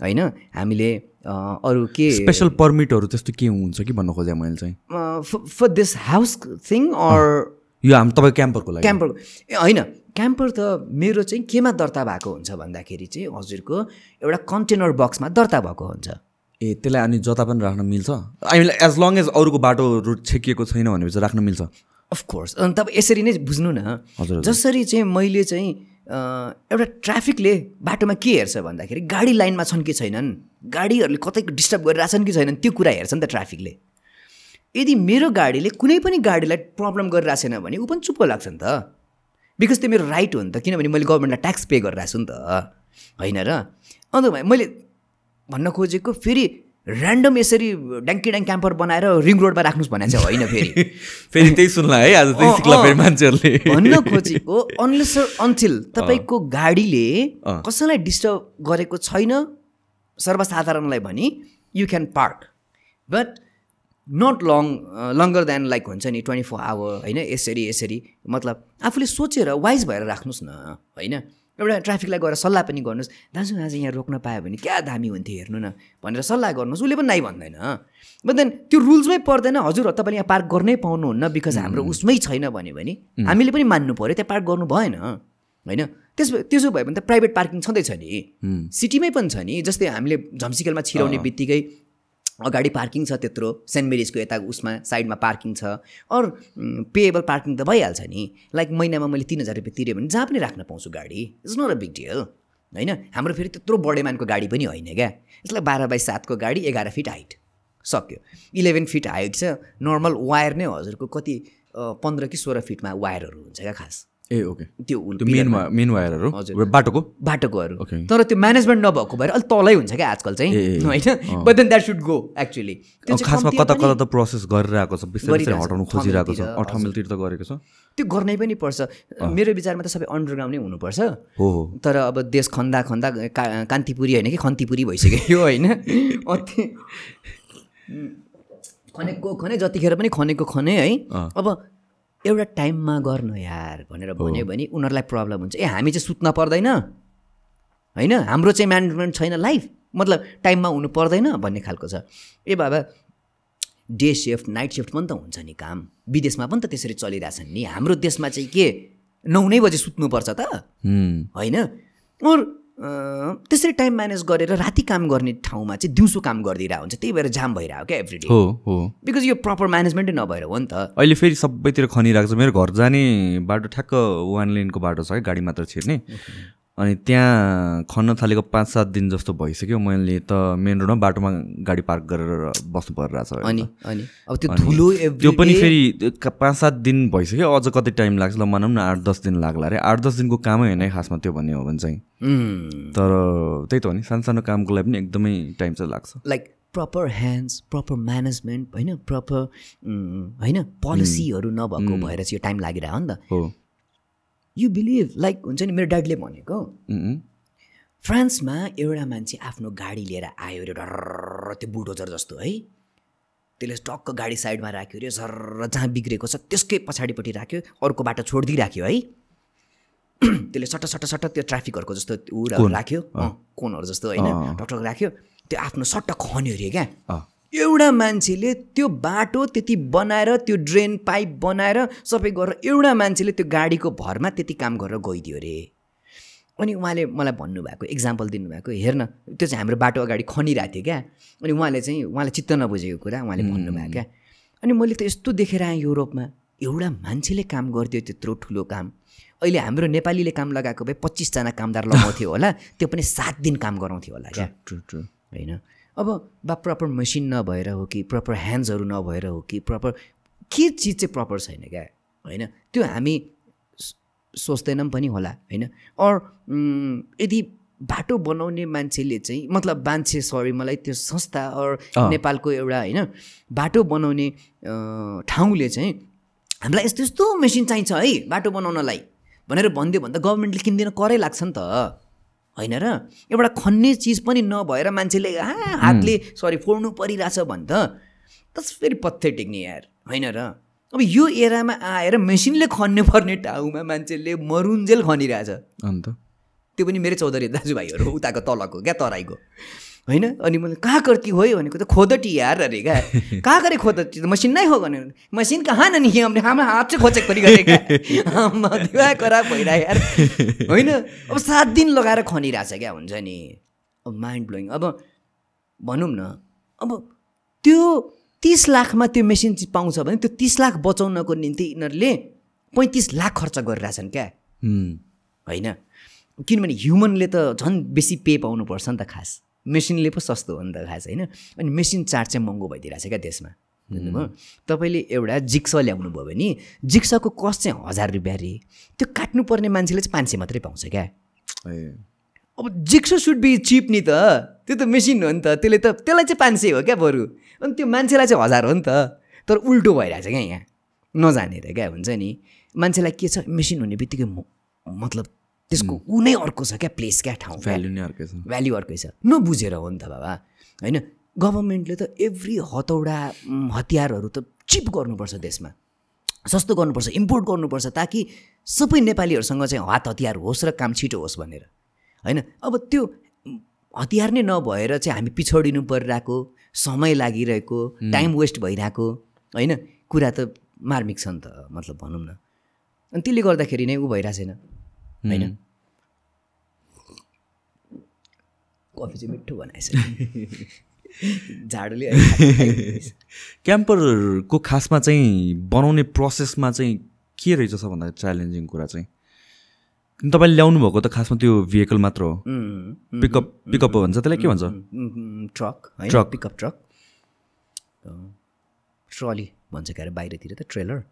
होइन? हामीले अरू के स्पेसल पर्मिटहरू त्यस्तो के हुन्छ कि भन्नु खोजेँ मैले चाहिँ? For this house thing or यो हाम तपाईँको क्याम्परको लागि। क्याम्पर ए होइन। क्याम्पर त मेरो चाहिँ केमा दर्ता भएको हुन्छ भन्दाखेरि चाहिँ हजुरको एउटा कन्टेनर बक्समा दर्ता भएको हुन्छ। ए त्यसलाई अनि जता पनि राख्न मिल्छ? I mean as long as अरूको बाटो रुट छेकिएको छैन भनेपछि राख्न मिल्छ? अफकोर्स अनि तपाईँ यसरी नै बुझ्नु न। जसरी चाहिँ मैले चाहिँ एउटा ट्राफिकले बाटोमा के हेर्छ भन्दाखेरि गाडी लाइनमा छन् कि छैनन्? गाडीहरूले कतै डिस्टर्ब गरिरहेछन् कि छैनन्? त्यो कुरा हेर्छ नि त ट्राफिकले। यदि मेरो गाडीले कुनै पनि गाडीलाई प्रब्लम गरिरहेको छैन भने ऊ पनि चुप्प लाग्छ नि त। बिकज त्यो मेरो राइट हो नि त किनभने मैले गभर्मेन्टलाई ट्याक्स पे गरिरहेको छु नि त। होइन र? अन्त मैले भन्न खोजेको फेरि ऱ्यान्डम यसरी ड्याङ्की ड्याङ क्याम्पर बनाएर रिङ रोडमा राख्नुहोस् भने चाहिँ होइन फेरि। फेरि त्यही सुन्ला है आज। फेरि मान्छेहरूले। भन्न खोजेको अनलेस अन्थिल तपाईँको गाडीले। कसैलाई डिस्टर्ब गरेको छैन सर्वसाधारणलाई भने you can park but not long longer then like हुन्छ नि ट्वेन्टी फोर आवर होइन यसरी यसरी मतलब आफूले सोचेर वाइज भएर राख्नुहोस् न होइन? एउटा ट्राफिकलाई गएर सल्लाह पनि गर्नुहोस्। दाजु आज यहाँ रोक्न पायो भने क्या दामी हुन्थ्यो हेर्नु न भनेर सल्लाह गर्नुहोस्। उसले पनि नाइ भन्दैन। बट देन त्यो रुल्समै पर्दैन। हजुर तपाईँले यहाँ पार्क गर्नै पाउनुहुन्न बिकज हाम्रो उसमै छैन भन्यो भने हामीले पनि मान्नु पऱ्यो त्यहाँ पार्क गर्नु भएन। होइन? त्यस त्यसो भयो भने त प्राइभेट पार्किङ छँदैछ नि। सिटीमै पनि छ नि जस्तै हामीले झम्सिकेलमा छिराउने बित्तिकै अगाडि पार्किङ छ त्यत्रो सेन्ट मेरिजको यता उसमा साइडमा पार्किङ छ। अरू पेएबल पार्किङ त भइहाल्छ नि। लाइक महिनामा मैले तिन हजार रुपियाँ तिरेँ भने जहाँ पनि राख्न पाउँछु गाडी। It's not a big deal होइन? हाम्रो फेरि त्यत्रो बडेमानको गाडी पनि होइन क्या। यसलाई बाह्र बाई सातको गाडी एघार फिट हाइट। सक्यो। इलेभेन फिट हाइट छ। नर्मल वायर नै हजुरको। कति पन्ध्र कि सोह्र फिटमा वायरहरू हुन्छ क्या खास। ए ओके त्यो मेन मेन वायरहरू? हजुर। बाटोको? बाटोकोहरू. तर त्यो म्यानेजमेन्ट नभएको भएर अलिक तलै हुन्छ क्या आजकल चाहिँ। होइन? But then that should go actually खासमा कता कता त प्रोसेस गरिरहेको छ बिस्तारै हटाउनु खोजिरहेको छ अठामेलतिर त गरेको छ। त्यो गर्नै पनि पर्छ। मेरो विचारमा त सबै अन्डरग्राउन्ड नै हुनुपर्छ। हो हो। तर अब देश खन्दा खन्दा कान्तिपुरी होइन कि खन्तिपुरी भइसक्यो यो होइन खनेको खने जतिखेर पनि खनेको खने है। अब एउटा टाइममा गर्न यार भनेर भन्यो भने उनीहरूलाई प्रब्लम हुन्छ। ए हामी चाहिँ सुत्न पर्दैन। होइन? हाम्रो चाहिँ म्यानेजमेन्ट छैन लाइफ मतलब टाइममा हुनु पर्दैन भन्ने खालको छ। ए बाबा डे सिफ्ट नाइट सिफ्ट पनि त हुन्छ नि काम। विदेशमा पनि त त्यसरी चलिरहेछन् नि। हाम्रो देशमा चाहिँ के? नौ नै बजी सुत्नुपर्छ त। होइन? त्यसरी टाइम म्यानेज गरेर राति काम गर्ने ठाउँमा चाहिँ दिउँसो काम गरिदिरहेको हुन्छ त्यही भएर जाम भइरहेको क्या एभ्री डे हो हो। बिकज यो प्रपर म्यानेजमेन्टै नभएर हो नि त। अहिले फेरि सबैतिर खनिरहेको छ मेरो घर जाने बाटो ठ्याक्क वान लेनको बाटो छ है गाडी मात्र छिर्ने। अनि त्यहाँ खन्न थालेको पाँच सात दिन जस्तो भइसक्यो। मैले त मेन रोडमा बाटोमा गाडी पार्क गरेर बस्नु परिरहेछ अनि। अनि। अब त्यो धुलो त्यो पनि फेरि पाँच सात दिन भइसक्यो। अझ कति टाइम लाग्छ ल भनौँ न आठ दस दिन लाग्ला अरे। आठ दस दिनको कामै होइन है खासमा त्यो भन्ने हो भने चाहिँ। तर त्यही त हो नि सानो सानो कामको लागि पनि एकदमै टाइम चाहिँ लाग्छ। Like proper hands proper management होइन प्रपर होइन पोलिसीहरू नभएको भएर चाहिँ यो टाइम लागिरहेको नि त। हो। यु बिलिभ लाइक हुन्छ नि मेरो ड्याडले भनेको उम्। फ्रान्समा एउटा मान्छे आफ्नो गाडी लिएर आयो अरे डर्र त्यो बुलडोजर जस्तो है। त्यसले टक्क गाडी साइडमा राख्यो अरे झर्र जहाँ बिग्रेको छ त्यसकै पछाडिपट्टि राख्यो अर्को बाटो छोडिदिइ राख्यो है। त्यसले सट्ट सट्ट सट्ट त्यो ट्राफिकहरूको जस्तो ऊ राख्यो। कोनहरू जस्तो होइन टकटक राख्यो। त्यो आफ्नो सट्ट खन्यो अरे क्या। एउटा मान्छेले त्यो बाटो त्यति बनाएर त्यो ड्रेन पाइप बनाएर सबै गरेर एउटा मान्छेले त्यो गाडीको भरमा त्यति काम गरेर गइदियो अरे अनि उहाँले मलाई भन्नुभएको इक्जाम्पल दिनुभएको हेर्न त्यो चाहिँ हाम्रो बाटो अगाडि खनिरहेको थियो क्या। अनि उहाँले चाहिँ उहाँले चित्त नबुझेको कुरा उहाँले भन्नुभयो क्या। अनि मैले त यस्तो देखेर आएँ युरोपमा एउटा मान्छेले काम गरिदियो त्यत्रो ठुलो काम। अहिले हाम्रो नेपालीले काम लगाएको भए पच्चिसजना कामदार लगाउँथ्यो होला त्यो पनि सात दिन काम गराउँथ्यो होला क्या। True true. होइन? अब बा प्रपर मेसिन नभएर हो कि प्रपर ह्यान्ड्सहरू नभएर हो कि प्रपर के चिज चाहिँ प्रपर छैन क्या होइन? त्यो हामी सोच्दैनौँ पनि होला होइन? अर यदि बाटो बनाउने मान्छेले चाहिँ मतलब मान्छे सरी मलाई त्यो संस्था अर। नेपालको एउटा होइन बाटो बनाउने ठाउँले चाहिँ हामीलाई यस्तो यस्तो मेसिन चाहिन्छ है बाटो बनाउनलाई भनेर भनिदियो भने त गभर्मेन्टले किन्दिन करै लाग्छ नि त। होइन र? एउटा खन्ने चिज पनि नभएर मान्छेले आ हातले सरी फोड्नु परिरहेछ भने त। दस फेरि पत्थेटिक नि यार होइन र? अब यो एरामा आएर मेसिनले खन्नु पर्ने ठाउँमा मान्छेले मरुन्जेल खनिरहेछ। अन्त? त्यो पनि मेरै चौधरी दाजुभाइहरू उताको तलको क्या तराईको। होइन? अनि मैले कहाँ करती हो भनेको त खोदटी यार अरे क्या। कहाँ करे खोदटी? तो मशीन नहीं होगा नहीं मशीन कहाँ न नहीं हमने हम हाथ से खोजेक परि गरेका। आम्मा, दिमाग खराब भइरह्यो यार। होइन? अब सात दिन लगाएर खनिरहेछ क्या हुन्छ नि। अब माइन्ड ब्लोइङ अब भनौँ न अब त्यो तिस लाखमा त्यो मेसिन चाहिँ पाउँछ भने त्यो तिस लाख बचाउनको निम्ति यिनीहरूले पैँतिस लाख खर्च गरिरहेछन् क्या। हुँ। होइन? किनभने ह्युमनले त झन् बेसी पे पाउनुपर्छ नि त खास। मेसिनले पो सस्तो हो नि त खास होइन? अनि मेसिन चार्ज चाहिँ महँगो भइदिइरहेछ क्या देशमा बुझ्नुभयो? तपाईँले एउटा जिक्स ल्याउनु भयो भने जिक्सको कस्ट चाहिँ हजार रुपियाँ रे। त्यो काट्नुपर्ने मान्छेले चाहिँ पाँच सय मात्रै पाउँछ क्या। अब जिक्सो सुड बी चिप नि त। त्यो त मेसिन हो नि त। त्यसले त त्यसलाई चाहिँ पाँच सय हो क्या बरु। अनि त्यो मान्छेलाई चाहिँ हजार हो नि त। तर उल्टो भइरहेछ क्या यहाँ। नजानेर क्या हुन्छ नि। मान्छेलाई के छ? मेसिन हुने बित्तिकै मतलब त्यसको ऊ नै अर्को छ क्या प्लेस क्या ठाउँ भ्याल्यु नै अर्कै छ। भ्याल्यु अर्कै छ। नबुझेर हो नि त बाबा। होइन? गभर्मेन्टले त एभ्री हतौडा हतियारहरू त चिप गर्नुपर्छ देशमा। सस्तो गर्नुपर्छ इम्पोर्ट गर्नुपर्छ ताकि सबै नेपालीहरूसँग चाहिँ हात हतियार होस् र काम छिटो होस् भनेर। होइन? अब त्यो हतियार नै नभएर चाहिँ हामी पिछडिनु परिरहेको समय लागिरहेको टाइम वेस्ट भइरहेको होइन? कुरा त मार्मिक छ नि त मतलब भनौँ न। अनि त्यसले गर्दाखेरि नै ऊ भइरहेको छैन। होइन। कफी चाहिँ मिठो बनाएछ। झाडुले है क्याम्परको खासमा चाहिँ बनाउने प्रोसेसमा चाहिँ के रहेछ सबभन्दा च्यालेन्जिङ कुरा चाहिँ? तपाईँले ल्याउनु भएको त खासमा त्यो भेहिकल मात्र हो। पिकअप पिकअप भन्छ त्यसलाई के भन्छ? Truck truck. Pickup truck trolley भन्छ क्या अरे बाहिरतिर त ट्रेलर।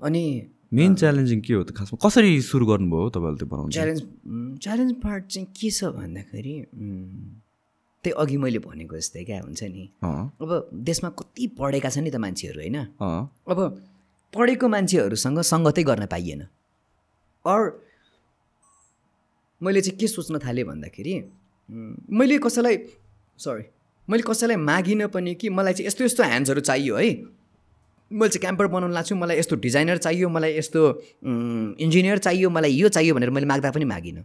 अनि मेन च्यालेन्जिङ के हो त खासमा कसरी सुरु गर्नुभयो तपाईँले त्यो बनाउनु? च्यालेन्ज च्यालेन्ज पार्ट चाहिँ के छ भन्दाखेरि त्यही अघि मैले भनेको जस्तै क्या हुन्छ नि। अब देशमा कति पढेका छन् नि त मान्छेहरू होइन? अब पढेको मान्छेहरूसँग सङ्गतै गर्न पाइएन। अर मैले चाहिँ के सोच्न थालेँ भन्दाखेरि मैले कसैलाई सरी मैले कसैलाई मागिनँ पनि कि मलाई चाहिँ यस्तो यस्तो ह्यान्ड्सहरू चाहियो है। मैले चाहिँ क्याम्पर बनाउनु लाग्छु मलाई यस्तो डिजाइनर चाहियो मलाई यस्तो इन्जिनियर चाहियो मलाई यो चाहियो भनेर मैले माग्दा पनि मागिनँ।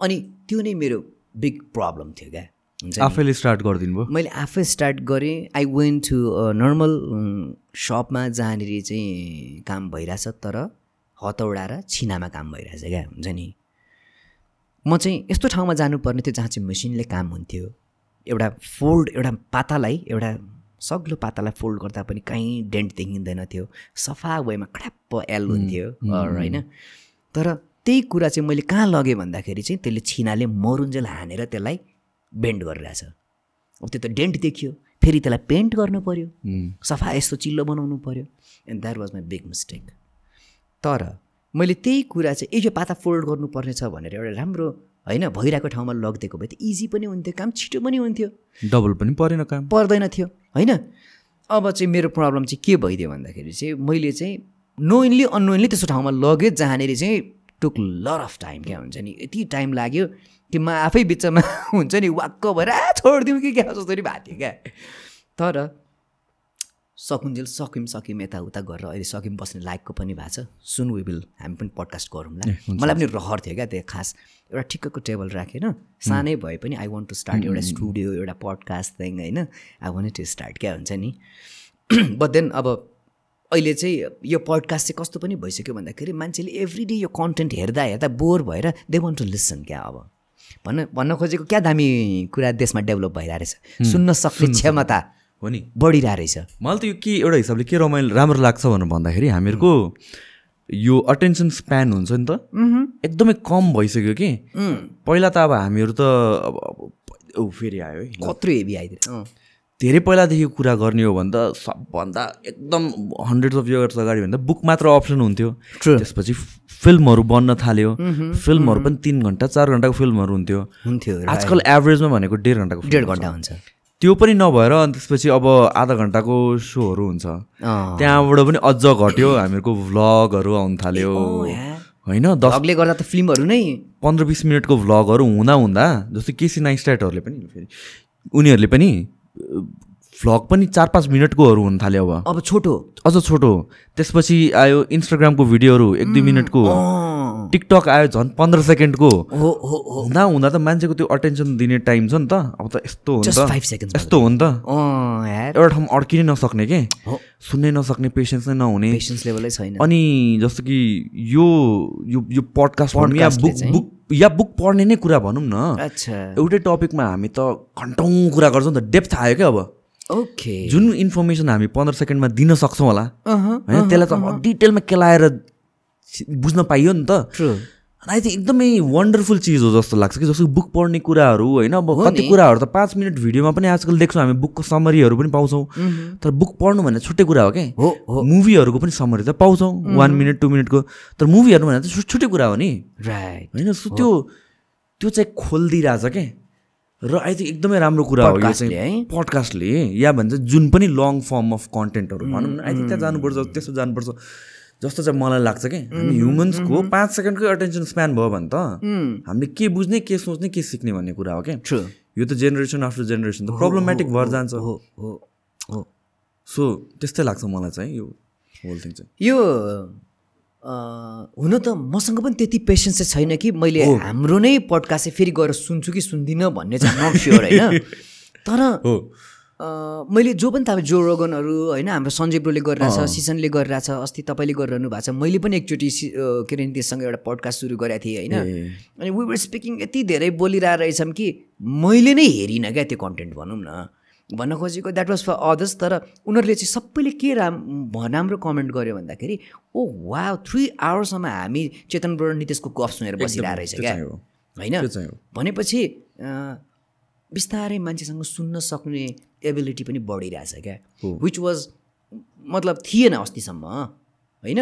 अनि त्यो नै मेरो बिग प्रब्लम थियो क्या। हुन्छ? आफैले स्टार्ट गरिदिनु भयो? मैले आफै स्टार्ट गरेँ। आई वेन्ट टु नर्मल सपमा जहाँनिर चाहिँ काम भइरहेछ तर हतौडा र छिनामा काम भइरहेछ क्या। हुन्छ नि? म चाहिँ यस्तो ठाउँमा जानुपर्ने थियो जहाँ चाहिँ मेसिनले काम हुन्थ्यो। एउटा फोल्ड एउटा पातालाई एउटा सग्लो पातालाई फोल्ड गर्दा पनि कहीँ डेन्ट देखिँदैन थियो। सफा वेमा खड्याप्प एल हुन्थ्यो होइन? तर त्यही कुरा चाहिँ मैले कहाँ लगेँ भन्दाखेरि चाहिँ त्यसले छिनाले मरुन्जेल हानेर त्यसलाई बेन्ड गरिरहेछ। अब त्यो त डेन्ट देखियो फेरि त्यसलाई पेन्ट गर्नु पऱ्यो सफा यस्तो चिल्लो बनाउनु पऱ्यो and that was my big mistake तर मैले त्यही कुरा चाहिँ ए यो पाता फोल्ड गर्नुपर्ने छ भनेर एउटा राम्रो होइन भइरहेको ठाउँमा लगिदिएको भए त इजी पनि हुन्थ्यो काम छिटो पनि हुन्थ्यो। डबल पनि परेन काम। पर्दैन थियो। होइन? अब चाहिँ मेरो प्रब्लम चाहिँ के भइदियो भन्दाखेरि चाहिँ मैले चाहिँ नोइनली अननोइनली त्यस्तो ठाउँमा लगेँ जहाँनिर चाहिँ टुक लर अफ टाइम क्या हुन्छ नि। यति टाइम लाग्यो कि म आफै बिचमा हुन्छ नि वाक्क भएर छोडिदिउँ कि क्या जस्तो नि भएको थियो क्या। तर सकुन्जेल सक्यौँ सक्यौँ यताउता गरेर अहिले सक्यौँ बस्ने लायकको पनि भएको छ। सुन वी विल हामी पनि पडकास्ट गरौँला। मलाई पनि रहर थियो क्या त्यो खास। एउटा ठिक्कको टेबल राखेर सानै भए पनि आई वान्ट टु स्टार्ट एउटा स्टुडियो एउटा पडकास्ट थिङ होइन? आई वान्ट टु स्टार्ट क्या हुन्छ नि? बट देन अब अहिले चाहिँ यो पडकास्ट चाहिँ कस्तो पनि भइसक्यो भन्दाखेरि मान्छेले एभ्री डे यो कन्टेन्ट हेर्दा हेर्दा बोर भएर दे वान्ट टु लिसन क्या अब। भन्न भन्न खोजेको क्या दामी कुरा देशमा डेभलप भइरहेको रहेछ सुन्न सक्ने क्षमता। हो नि? बढिरहेको रहेछ। मलाई त यो के एउटा हिसाबले के रमाइलो राम्रो लाग्छ भनेर भन्दाखेरि हामीहरूको यो अटेन्सन स्प्यान हुन्छ नि त एकदमै कम भइसक्यो कि। पहिला त अब हामीहरू त अब फेरि आयो है। कत्रो हेभी आइदिएर अँ। धेरै पहिलादेखि कुरा गर्ने हो भने त सबभन्दा एकदम हन्ड्रेड्स अफ इयर्स अगाडि भन्दा बुक मात्र अप्सन हुन्थ्यो. त्यसपछि फिल्महरू बन्न थाल्यो। फिल्महरू पनि तिन घन्टा चार घन्टाको फिल्महरू हुन्थ्यो। हुन्थ्यो. आजकल एभरेजमा भनेको डेढ घन्टाको डेढ। घन्टा हुन्छ। त्यो पनि नभएर अनि त्यसपछि अब आधा घन्टाको सोहरू हुन्छ। त्यहाँबाट पनि अझ घट्यो हामीहरूको भ्लगहरू आउनु थाल्यो। होइन दस भगले गर्दा त फिल्महरू नै पन्ध्र बिस मिनटको भ्लगहरू हुँदा हुँदा जस्तै केसी नाइस्टाइटहरूले पनि फेरि उनीहरूले पनि भ्लग पनि चार पाँच मिनटकोहरू हुन थाल्यो अब। अब छोटो। अझ छोटो। त्यसपछि आयो इन्स्टाग्रामको भिडियोहरू एक दुई मिनटको। टिकटक आयो झन् पन्ध्र सेकेन्डको। हुँदा हुँदा त मान्छेको त्यो अटेन्सन दिने टाइम छ नि त। अब त यस्तो हो नि Just त। five seconds यस्तो हो नि त। एउटा ठाउँ अड्किनै नसक्ने के? सुन्नै नसक्ने पेसेन्स नै नहुने। पेसेन्स लेभलै छैन। अनि जस्तो कि यो यो पडकास्ट या बुक? बुक या बुक पढ्ने नै कुरा भनौँ न। एउटै टपिकमा हामी त घन्टौँ कुरा गर्छौँ नि त। डेप्थ आयो क्या अब। ओके जुन इन्फर्मेसन हामी पन्ध्र सेकेन्डमा दिन सक्छौँ होला होइन त्यसलाई त अब डिटेलमा केलाएर बुझ्न पाइयो नि त। आई थिङ्क एकदमै वन्डरफुल चिज हो जस्तो लाग्छ कि जस्तो बुक पढ्ने कुराहरू होइन अब कति। कुराहरू त पाँच मिनट भिडियोमा पनि आजकल देख्छौँ हामी बुकको समरीहरू पनि पाउँछौँ। तर बुक पढ्नु भने छुट्टै कुरा हो क्या हो हो। मुभीहरूको पनि समरी त पाउँछौँ वान मिनट टू मिनटको तर मुभीहरू भने त छुट्टै कुरा हो नि। राइट होइन सो त्यो त्यो चाहिँ खोलिदिइरहेछ क्या र आई थिङ्क एकदमै राम्रो कुरा हो यो? चाहिँ पडकास्टले या भन्छ जुन पनि लङ फर्म अफ कन्टेन्टहरू भनौँ न आई थिङ्क त्यहाँ जानुपर्छ त्यस्तो जानुपर्छ जस्तो चाहिँ मलाई लाग्छ क्या हामी ह्युमन्सको पाँच सेकेन्डकै अटेन्सन स्प्यान भयो भने त हामीले के बुझ्ने के सोच्ने के सिक्ने भन्ने कुरा हो क्या यो त जेनेरेसन आफ्टर जेनेरेसन त प्रब्लमेटिक भएर जान्छ। हो हो हो। सो त्यस्तै लाग्छ मलाई चाहिँ यो होल थिङ चाहिँ। यो हुन त मसँग पनि त्यति पेसेन्स चाहिँ छैन कि मैले हाम्रो नै पडकास्ट चाहिँ फेरि गएर सुन्छु कि सुन्दिनँ भन्ने चाहिँ नट स्योर होइन। तर मैले जो पनि त अब जो रोगनहरू होइन हाम्रो सञ्जय ब्रोले गरिरहेछ सिजनले गरिरहेछ अस्ति तपाईँले गरिरहनु भएको छ मैले पनि एकचोटि के अरे त्यससँग एउटा पडकास्ट सुरु गरेको थिएँ होइन। अनि वी वर स्पिकिङ यति धेरै बोलिरहेको रहेछौँ कि मैले नै हेरिनँ क्या त्यो कन्टेन्ट भनौँ न। भन्न खोजेको द्याट वाज फर अदर्स तर उनीहरूले चाहिँ सबैले के राम राम्रो कमेन्ट गर्यो भन्दाखेरि ओ वा थ्री आवरसम्म हामी चेतन र नितेशको गफ सुनेर बसिरहेको रहेछ क्या। होइन। भनेपछि बिस्तारै मान्छेसँग सुन्न सक्ने एबिलिटी पनि बढिरहेछ क्या। विच वाज मतलब थिएन अस्तिसम्म होइन?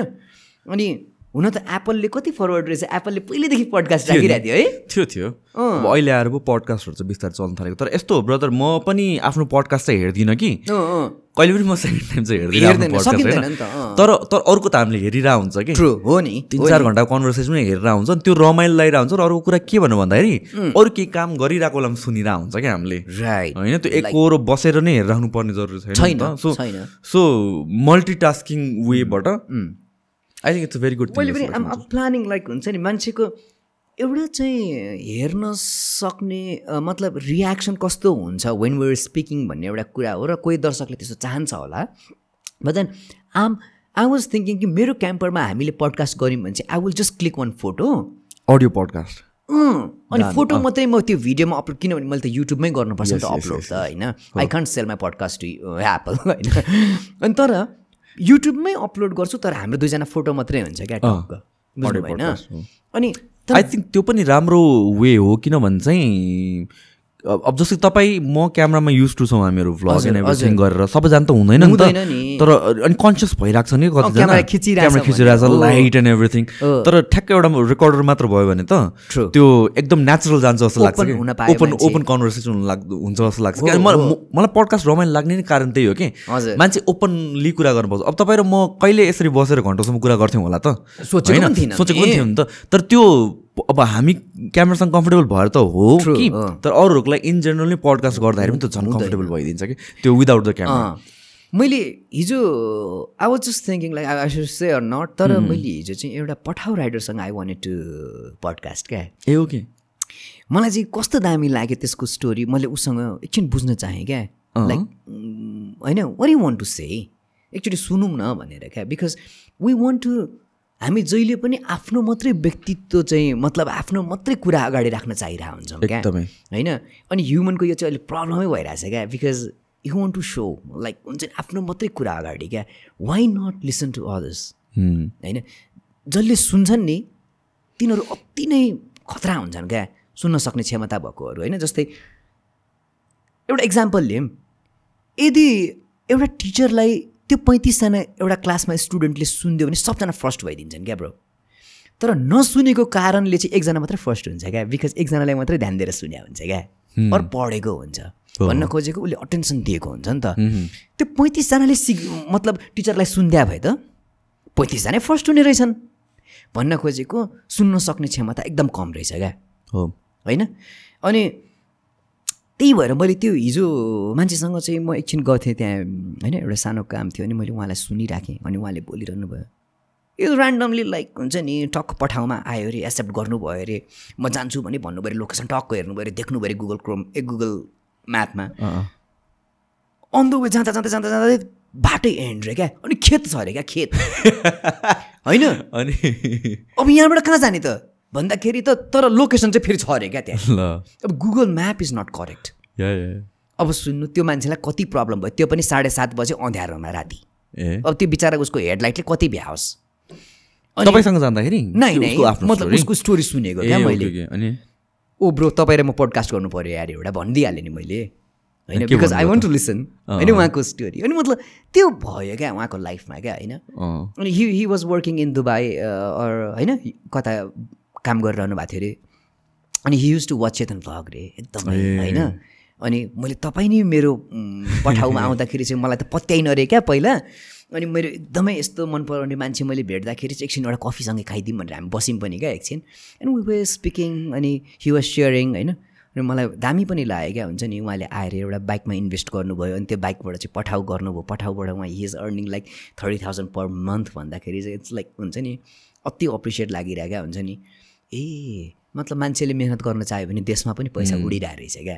अनि हुन त एप्पलले कति फरवर्ड रहेछ? एप्पलले पहिल्यैदेखि पडकास्ट राखिरहेको थियो है? थियो थियो। अब अहिले आएर पो पडकास्टहरू चाहिँ बिस्तारै चल्न थालेको। तर यस्तो हो ब्रदर म पनि आफ्नो पडकास्ट चाहिँ हेर्दिनँ कि। कहिले पनि म सेकेन्ड टाइम चाहिँ हेर्दिनँ। तर तर अर्को त हामीले हेरिरहेको हुन्छ कि। हो नि तिन चार घन्टाको कन्भर्सेसन हेरेर हुन्छ। नि त्यो रमाइलो लागिरहेको हुन्छ। र अर्को कुरा के भन्नु भन्दाखेरि अरू केही काम गरिरहेको बेलामा सुनिरहेको हुन्छ क्या हामीले। राइट होइन त्यो एकरो बसेर नै हेरिराख्नु पर्ने जरुरी छैन। सो छैन। So multitasking वेबाट I think it's very good मैले पनि आम प्लानिङ लाइक हुन्छ नि मान्छेको एउटा चाहिँ हेर्न सक्ने मतलब रियाक्सन कस्तो हुन्छ वेन वेयर स्पिकिङ भन्ने एउटा कुरा हो र कोही दर्शकले त्यस्तो चाहन्छ होला। But then um I was thinking कि मेरो क्याम्परमा हामीले पडकास्ट गऱ्यौँ भने चाहिँ I will just click one photo audio podcast अनि फोटो मात्रै म त्यो भिडियोमा अपलोड किनभने मैले त युट्युबमै गर्नुपर्छ त अपलोड त होइन? I can't sell my podcast to Apple होइन? अनि तर युट्युबमै अपलोड गर्छु तर हाम्रो दुईजना फोटो मात्रै हुन्छ क्या टक्क। बुझ्नु भएन अनि आई थिङ्क त्यो पनि राम्रो वे हो किनभने चाहिँ अब जस्तै तपाईँ म क्यामरामा युज टु छौँ हामीहरू भ्लग एन्ड एभ्रिथिङ गरेर सबैजना त हुँदैन नि त। तर अनि कन्सियस भइरहेको छ नि कतिजना। क्यामेरा भने, हो। लाइट एन्ड एभ्रिथिङ तर ठ्याक्कै एउटा रेकर्डर मात्र भयो भने त. त्यो एकदम नेचुरल जान्छ जस्तो लाग्छ ओपन। ओपन कन्भर्सेसन हुन्छ जस्तो लाग्छ कि। मलाई पडकास्ट रमाइलो लाग्ने नै कारण त्यही हो कि। मान्छे ओपनली कुरा गर्नुपर्छ। अब तपाईँ र म कहिले यसरी बसेर घन्टासम्म कुरा गर्थ्यौँ होला त? सोचेको सोचेको पनि नि। त। तर त्यो अब हामी क्यामेरासँग कम्फर्टेबल भएर त हो कि। तर अरूहरूको लागि इन जेनरली पडकास्ट गर्दाखेरि पनि त झन् कम्फर्टेबल भइदिन्छ कि? त्यो विदाउट द क्यामेरा। मैले हिजो I was just thinking like I should say or not तर मैले हिजो चाहिँ एउटा पठाउ राइडरसँग आई वान्टेड टु पडकास्ट क्या। ए ओके मलाई चाहिँ कस्तो दामी लाग्यो त्यसको स्टोरी मैले उसँग एकछिन बुझ्न चाहेँ क्या। लाइक होइन what you want to say एकचोटि सुनौँ न भनेर क्या। बिकज वी वान्ट टु हामी जहिले पनि आफ्नो मात्रै व्यक्तित्व चाहिँ मतलब आफ्नो मात्रै कुरा अगाडि राख्न चाहिरहेको हुन्छौँ क्या। होइन? अनि ह्युमनको यो चाहिँ अहिले प्रब्लमै भइरहेछ क्या because you want to show like हुन्छ नि आफ्नो मात्रै कुरा अगाडि क्या। Why not listen to others होइन? जसले सुन्छन् नि तिनीहरू अति नै खतरा हुन्छन् क्या सुन्न सक्ने क्षमता भएकोहरू। होइन? जस्तै एउटा इक्जाम्पल लियौँ यदि एउटा टिचरलाई त्यो पैँतिसजना एउटा क्लासमा स्टुडेन्टले सुनिदियो भने सबजना फर्स्ट भइदिन्छन् क्या ब्रो। तर नसुनेको कारणले चाहिँ एकजना मात्रै फर्स्ट हुन्छ क्या बिकज एकजनालाई मात्रै ध्यान दिएर सुन्या हुन्छ क्या। अरू पढेको हुन्छ भन्न खोजेको उसले अटेन्सन दिएको हुन्छ नि त। त्यो पैँतिसजनाले सिक मतलब टिचरलाई सुनिदिया भए त पैँतिसजना फर्स्ट हुने रहेछन्। भन्न खोजेको सुन्न सक्ने क्षमता एकदम कम रहेछ क्या। हो। होइन? अनि त्यही भएर मैले त्यो हिजो मान्छेसँग चाहिँ म एकछिन गर्थेँ त्यहाँ होइन एउटा सानो काम थियो अनि मैले उहाँलाई सुनिराखेँ अनि उहाँले बोलिरहनु भयो यो ऱ्यान्डमली लाइक हुन्छ नि टक्क पठाउमा आयो अरे एक्सेप्ट गर्नुभयो अरे म जान्छु भने भन्नुभयो अरे लोकेसन टक्क हेर्नुभयो अरे देख्नुभयो अरे गुगल क्रोम ए गुगल म्यापमा अन द वे जाँदा जाँदा जाँदा जाँदै बाटै एन्ड रे क्या अनि खेत छ अरे क्या खेत। होइन? अनि अब यहाँबाट कहाँ जाने त? भन्दाखेरि त तर लोकेसन चाहिँ फेरि छ अरे क्या त्यहाँ। ल। अब Google map is not correct अब सुन्नु त्यो मान्छेलाई कति प्रब्लम भयो? त्यो पनि साढे सात बजे अँध्यारोमा राति। अब त्यो बिचरा उसको हेडलाइटले कति भ्याओस्? तपाईँसँग जाँदाखेरि नै नै। मतलब? उसको स्टोरी सुनेको क्या मैले। ओ ब्रो तपाईँ र म पोडकास्ट गर्नु पऱ्यो यार एउटा भनिदिइहालेँ नि मैले। होइन? Because I want to listen होइन उहाँको स्टोरी अनि मतलब त्यो भयो क्या उहाँको लाइफमा क्या होइन? अनि he he was working in Dubai or होइन? कता? काम गरिरहनु भएको थियो अरे। अनि he used to watch Chetan vlog रे एकदमै होइन? अनि मैले तपाईँ नि मेरो उम्, पठाउमा आउँदाखेरि चाहिँ मलाई त पत्याइन अरे क्या पहिला। अनि मेरो एकदमै यस्तो मन पराउने मान्छे मैले भेट्दाखेरि चाहिँ एकछिन एउटा कफीसँगै खाइदिउँ भनेर हामी बस्यौँ पनि क्या एकछिन। एन्ड वी वे स्पिकिङ अनि हि वाज सेयरिङ होइन? अनि मलाई दामी पनि लाग्यो क्या हुन्छ नि? उहाँले आएर एउटा बाइकमा इन्भेस्ट गर्नुभयो अनि त्यो बाइकबाट चाहिँ पठाउ गर्नुभयो। पठाउबाट उहाँ he is earning like thirty thousand per month भन्दाखेरि चाहिँ इट्स लाइक हुन्छ नि? अति अप्रिसिएट लागिरहेको हुन्छ नि? ए मतलब मान्छेले मेहनत गर्न चाह्यो भने देशमा पनि पैसा उडिरहेको रहेछ क्या?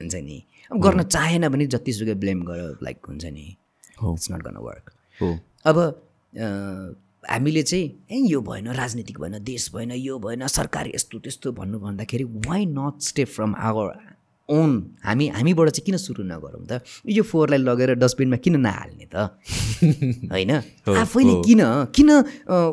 हुन्छ नि। अब गर्न चाहेन भने जतिसुकै ब्लेम गर लाइक हुन्छ नि। हो। इट्स नट गन वर्क हो। अब हामीले चाहिँ ए यो भएन राजनीतिक भएन देश भएन यो भएन सरकार यस्तो त्यस्तो भन्नु भन्दाखेरि why not step from our own. हामी हामीबाट चाहिँ किन सुरु नगरौँ त? यो फोहोरलाई लगेर डस्टबिनमा किन नहाल्ने त? होइन? आफैले किन किन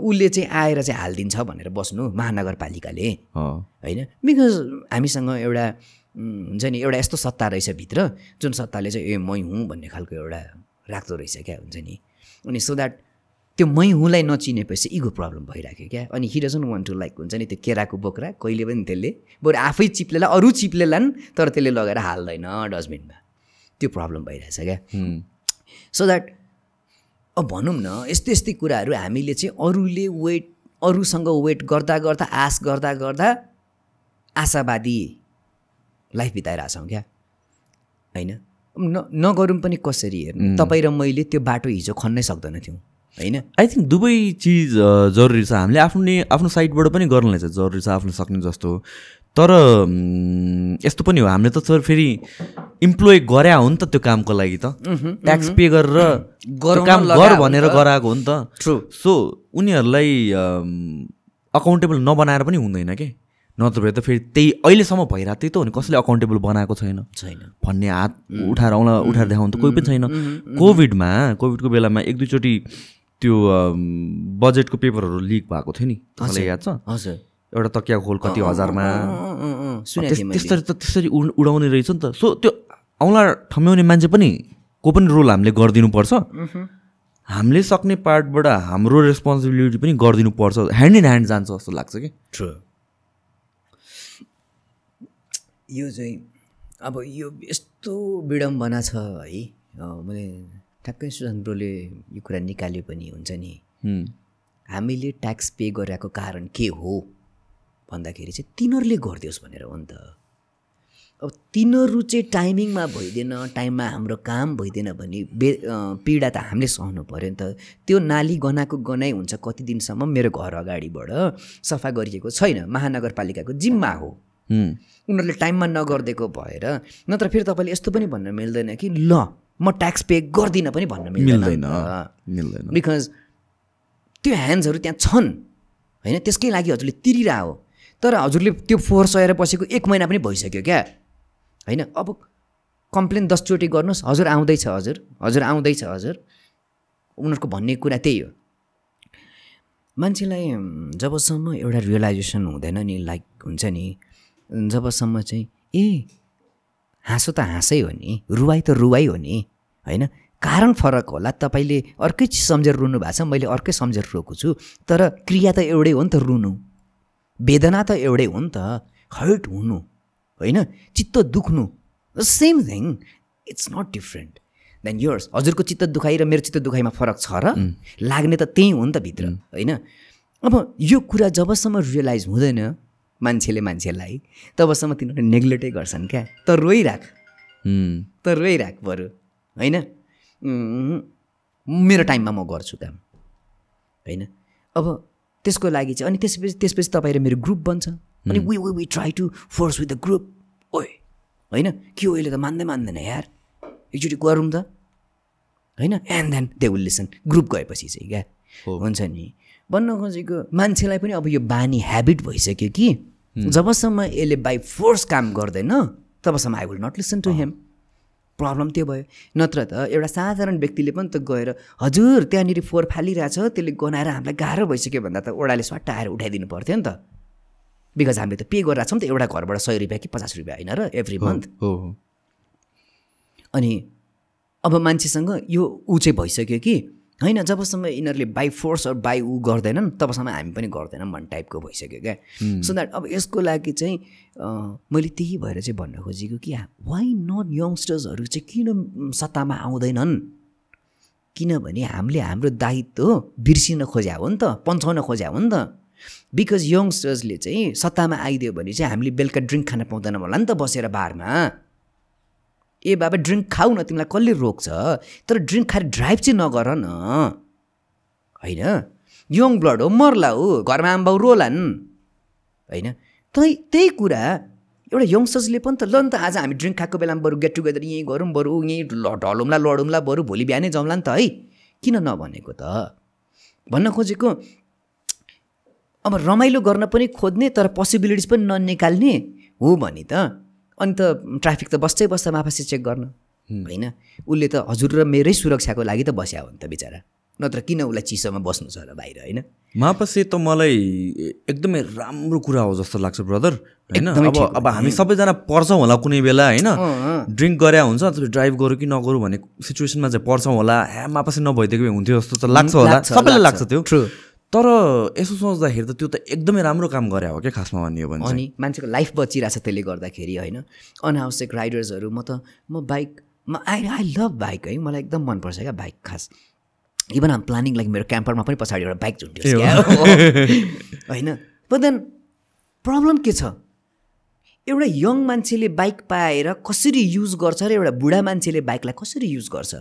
उसले चाहिँ आएर चाहिँ हालिदिन्छ भनेर बस्नु महानगरपालिकाले? होइन? बिकज हामीसँग एउटा हुन्छ नि एउटा यस्तो सत्ता रहेछ भित्र जुन सत्ताले चाहिँ ए मै हुँ भन्ने खालको एउटा राख्दो रहेछ क्या हुन्छ नि। अनि सो द्याट त्यो मै हुँलाई नचिनेपछि इगो प्रब्लम भइराख्यो क्या। अनि he doesn't want to like हुन्छ नि त्यो केराको बोक्रा। कहिले पनि त्यसले बरु आफै चिप्लेला अरू चिप्लेलान् तर त्यसले लगेर हाल्दैन डस्टबिनमा। त्यो प्रब्लम भइरहेछ क्या। सो द्याट अब भनौँ न यस्तै यस्तै कुराहरू हामीले चाहिँ अरूले वेट अरूसँग वेट गर्दा गर्दा आश गर्दा गर्दा आशावादी लाइफ बिताइरहेछौँ क्या। होइन? न नगरौँ पनि कसरी हेर्नु? तपाईँ र मैले त्यो बाटो हिजो खन्नै सक्दैन थियौँ। होइन? आई थिङ्क दुवै चिज जरुरी छ। हामीले आफ्नो आफ्नो साइडबाट पनि गर्नलाई चाहिँ जरुरी छ आफूले सक्ने जस्तो। तर यस्तो पनि हो। हामीले त सर फेरि इम्प्लोइ गरे हो नि त त्यो कामको लागि त। ट्याक्स पे गरेर काम गर भनेर। गराएको हो नि त. सो उनीहरूलाई अकाउन्टेबल नबनाएर पनि हुँदैन के? नत्र भए त फेरि त्यही अहिलेसम्म भइरहेको त्यही त हो नि। कसैले अकाउन्टेबल बनाएको छैन। छैन। भन्ने हात उठाएर औँला उठाएर देखाउनु त कोही पनि छैन। कोभिडमा कोभिडको बेलामा एक दुईचोटि त्यो बजेटको पेपरहरू लिक भएको थियो नि। तपाईँलाई याद छ? हजुर। एउटा तकिया खोल कति हजारमा। त्यसरी त त्यसरी उड- उडाउने रहेछ नि त। सो त्यो औँला ठम्याउने मान्छे पनि को पनि रोल हामीले गरिदिनुपर्छ। हामीले सक्ने पार्टबाट हाम्रो रेस्पोन्सिबिलिटी पनि गरिदिनु पर्छ ह्यान्ड इन ह्यान्ड जान्छ जस्तो लाग्छ कि? ट्रु यो चाहिँ अब यो यस्तो विडम्बना छ है। मैले ठ्याक्कै सुशान्त ब्रोले यो कुरा निकाल्यो पनि हुन्छ नि। हामीले ट्याक्स पे गरेको कारण के हो? भन्दाखेरि चाहिँ तिनीहरूले गरिदियोस् भनेर हो नि त। अब तिनीहरू चाहिँ टाइमिङमा भइदिएन टाइममा हाम्रो काम भइदिएन भने बे पीडा त हामीले सहनु पऱ्यो नि त। त्यो नाली गनाएको गनाइ हुन्छ कति दिनसम्म मेरो घर अगाडिबाट। सफा गरिएको छैन महानगरपालिकाको जिम्मा हो। हुँ, उनीहरूले टाइममा नगरिदिएको भएर नत्र फेरि तपाईँले यस्तो पनि भन्न मिल्दैन कि ल म ट्याक्स पे गर्दिनँ पनि भन्न मिल्दैन। मिल्दैन। बिकज त्यो ह्यान्ड्सहरू त्यहाँ छन्। होइन? त्यसकै लागि हजुरले तिरिरह हो। तर हजुरले त्यो फोहोर सहेर बसेको एक महिना पनि भइसक्यो क्या। होइन? अब कम्प्लेन दसचोटि गर्नुहोस्। हजुर आउँदैछ हजुर। हजुर आउँदैछ हजुर। उनीहरूको भन्ने कुरा त्यही हो। मान्छेलाई जबसम्म एउटा रियलाइजेसन हुँदैन नि लाइक हुन्छ नि जबसम्म चाहिँ ए हाँसो त हाँसै हो नि रुवाई त रुवाई हो नि। होइन? कारण फरक होला। तपाईँले अर्कै चिज सम्झेर रुनु भएको छ मैले अर्कै सम्झेर रोएको छु। तर क्रिया त एउटै हो नि त रुनु। वेदना त एउटै हो नि त हर्ट हुनु होइन? चित्त दुख्नु same thing. It's not different. Then yours हजुरको चित्त दुखाइ र मेरो चित्त दुखाइमा फरक छ र लाग्ने त त्यही हो नि त भित्र होइन? अब यो कुरा जबसम्म रियलाइज हुँदैन मान्छेले मान्छेलाई तबसम्म तिनीहरूले नेग्लेक्टै गर्छन् क्या। त रोइराख। त रोइराख बरु। होइन? मेरो टाइममा म गर्छु काम। होइन? अब त्यसको लागि चाहिँ अनि त्यसपछि त्यसपछि तपाईँ र मेरो ग्रुप बन्छ। अनि we we we try to force with the group ओए होइन? के हो यसले त मान्दै मान्दैन यार। एकचोटि गरौँ त। होइन? And then they will listen group गएपछि चाहिँ क्या? हुन्छ नि। भन्न खोजेको मान्छेलाई पनि अब यो बानी ह्याबिट भइसक्यो कि। जबसम्म यसले बाई फोर्स काम गर्दैन तबसम्म I will not listen to them problem त्यो भयो। नत्र त एउटा साधारण व्यक्तिले पनि त गएर हजुर त्यहाँनिर फोहोर फालिरहेछ त्यसले गनाएर हामीलाई गाह्रो भइसक्यो भन्दा त ओडाले स्वाट्ट आएर उठाइदिनु पर्थ्यो नि त। बिकज हामीले त पे गरिरहेको छौँ त एउटा घरबाट सय रुपियाँ कि पचास रुपियाँ होइन र एभ्री मन्थ हो हो। अनि अब मान्छेसँग यो ऊ चाहिँ भइसक्यो कि होइन जबसम्म यिनीहरूले बाई फोर्स अर बाई ऊ गर्दैनन् तबसम्म हामी पनि गर्दैनौँ भन्ने टाइपको भइसक्यो क्या। सो द्याट अब यसको लागि चाहिँ मैले त्यही भएर चाहिँ भन्न खोजेको कि वाइ नट यङ्स्टर्सहरू चाहिँ किन सत्तामा आउँदैनन्? किनभने हामीले हाम्रो दायित्व बिर्सिन खोज्या हो नि त पन्छाउन खोज्या हो नि त। बिकज यङ्स्टर्सले चाहिँ सत्तामा आइदियो भने चाहिँ हामीले बेलुका ड्रिङ्क खान पाउँदैनौँ होला नि त बसेर बारमा। ए बाबा ड्रिङ्क खाऊ न तिमीलाई कसले रोक्छ? तर ड्रिङ्क खाएर ड्राइभ चाहिँ नगर न। होइन? यङ ब्लड हो मर्ला हो घरमा आम्बाउ रोलान्। होइन? त्यही त्यही कुरा एउटा यङ्स्टर्सले पनि त ल नि त आज हामी ड्रिङ्क खाएको बेलामा बरु गेट टुगेदर यहीँ गरौँ बरु यहीँ ढलौँला लडौँला बरु भोलि बिहानै जाउँला नि त है। किन नभनेको त? भन्न खोजेको अब रमाइलो गर्न पनि खोज्ने तर पोसिबिलिटिज पनि ननिकाल्ने? हो भने त। अनि त ट्राफिक त बस्छै बस्छ माफासी चेक गर्न। होइन? उसले त हजुर र मेरै सुरक्षाको लागि त बस्या हो नि त बिचरा। नत्र किन उसलाई चिसोमा बस्नु छ र बाहिर होइन? मापसे त मलाई एकदमै राम्रो कुरा हो जस्तो लाग्छ ब्रदर। होइन? अब अब हामी सबैजना पर्छौँ होला कुनै बेला होइन? ड्रिङ्क गरे हुन्छ ड्राइभ गरौँ कि नगरौँ भन्ने सिचुएसनमा चाहिँ पर्छौँ होला। ह्या मापसे नभइदिएको हुन्थ्यो जस्तो त लाग्छ होला। सबैलाई लाग्छ। त्यो. तर यसो सोच्दाखेरि त त्यो त एकदमै राम्रो काम गरे हो क्या खासमा भन्ने हो भने। अनि मान्छेको लाइफ बचिरहेछ त्यसले गर्दाखेरि होइन। अनावश्यक राइडर्सहरू म त म बाइक म आई आई लभ बाइक है मलाई एकदम मनपर्छ क्या बाइक खास। इभन आम प्लानिङ लाइक मेरो क्याम्परमा पनि पछाडि एउटा बाइक क्या। होइन। बट देन प्रब्लम के छ? एउटा यङ मान्छेले बाइक पाएर कसरी युज गर्छ र एउटा बुढा मान्छेले बाइकलाई कसरी युज गर्छ?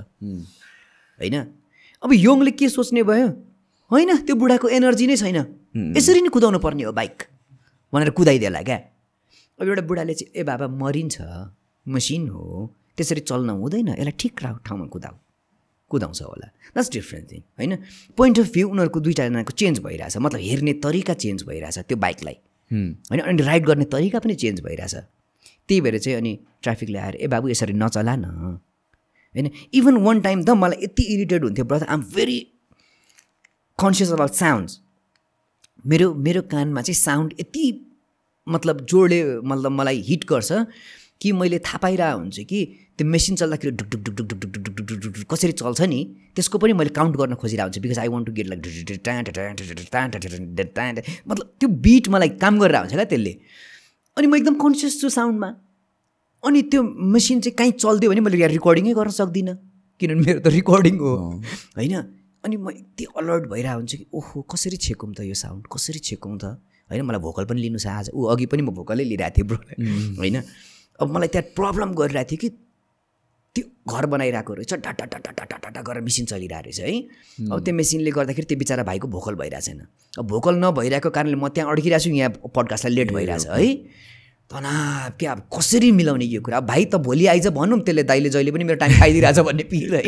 होइन। अब यङले के सोच्ने भयो? होइन त्यो बुढाको एनर्जी नै छैन। यसरी नै कुदाउनु पर्ने हो बाइक भनेर कुदाइदिएला क्या। अब एउटा बुढाले चाहिँ ए बाबा मरिन्छ। मसिन हो। त्यसरी चल्न हुँदैन। यसलाई ठिक ठाउँमा कुदाऊ कुदाउँछ होला। द्याट्स डिफ्रेन्ट थिङ होइन? पोइन्ट अफ भ्यू उनीहरूको दुइटाजनाको चेन्ज भइरहेछ। मतलब हेर्ने तरिका चेन्ज भइरहेछ त्यो बाइकलाई होइन? अनि राइड गर्ने तरिका पनि चेन्ज भइरहेछ। त्यही भएर चाहिँ अनि ट्राफिकले आएर ए बाबु यसरी नचला न होइन? इभन वान टाइम त मलाई यति इरिटेड हुन्थ्यो brother um very conscious about sounds मेरो मेरो कानमा चाहिँ साउन्ड यति मतलब जोडले मतलब मलाई हिट गर्छ कि मैले थाहा पाइरहेको हुन्छु कि त्यो मेसिन चल्दाखेरि ढुक ढुक ढुक ढुक ढुक ढुक ढुक ढुक ढुक ढुक कसरी चल्छ नि त्यसको पनि मैले काउन्ट गर्न खोजिरहेको हुन्छु because I want to get like मतलब त्यो बिट मलाई काम गरेर हुन्छ क्या त्यसले। अनि म एकदम कन्सियस छु साउन्डमा अनि त्यो मेसिन चाहिँ कहीँ चल्दियो भने मैले यहाँ रेकर्डिङै गर्न सक्दिनँ। किनभने मेरो त रेकर्डिङ हो। होइन? अनि म यति अलर्ट भइरहेको हुन्छु कि ओहो कसरी छेकौँ त यो साउन्ड? कसरी छेकौँ त? होइन मलाई भोकल पनि लिनु छ आज। ऊ अघि पनि म भोकलै लिइरहेको थिएँ ब्रो। होइन? अब मलाई त्यहाँ प्रब्लम गरिरहेको थियो कि त्यो घर बनाइरहेको रहेछ डाटा डाटा डाटा डाटा गरेर मेसिन चलिरहेको रहेछ है? अब त्यो मेसिनले गर्दाखेरि त्यो बिचरा भाइको भोकल भइरहेको छैन। अब भोकल नभइरहेको कारणले म त्यहाँ अड्किरहेको छु यहाँ पडकास्टलाई लेट भइरहेछ है? तनाव के अब कसरी मिलाउने यो कुरा? भाइ त भोलि आइज भनौँ त्यसले दाइले जहिले पनि मेरो टाइम खाइदिरहेछ भन्ने पिर है।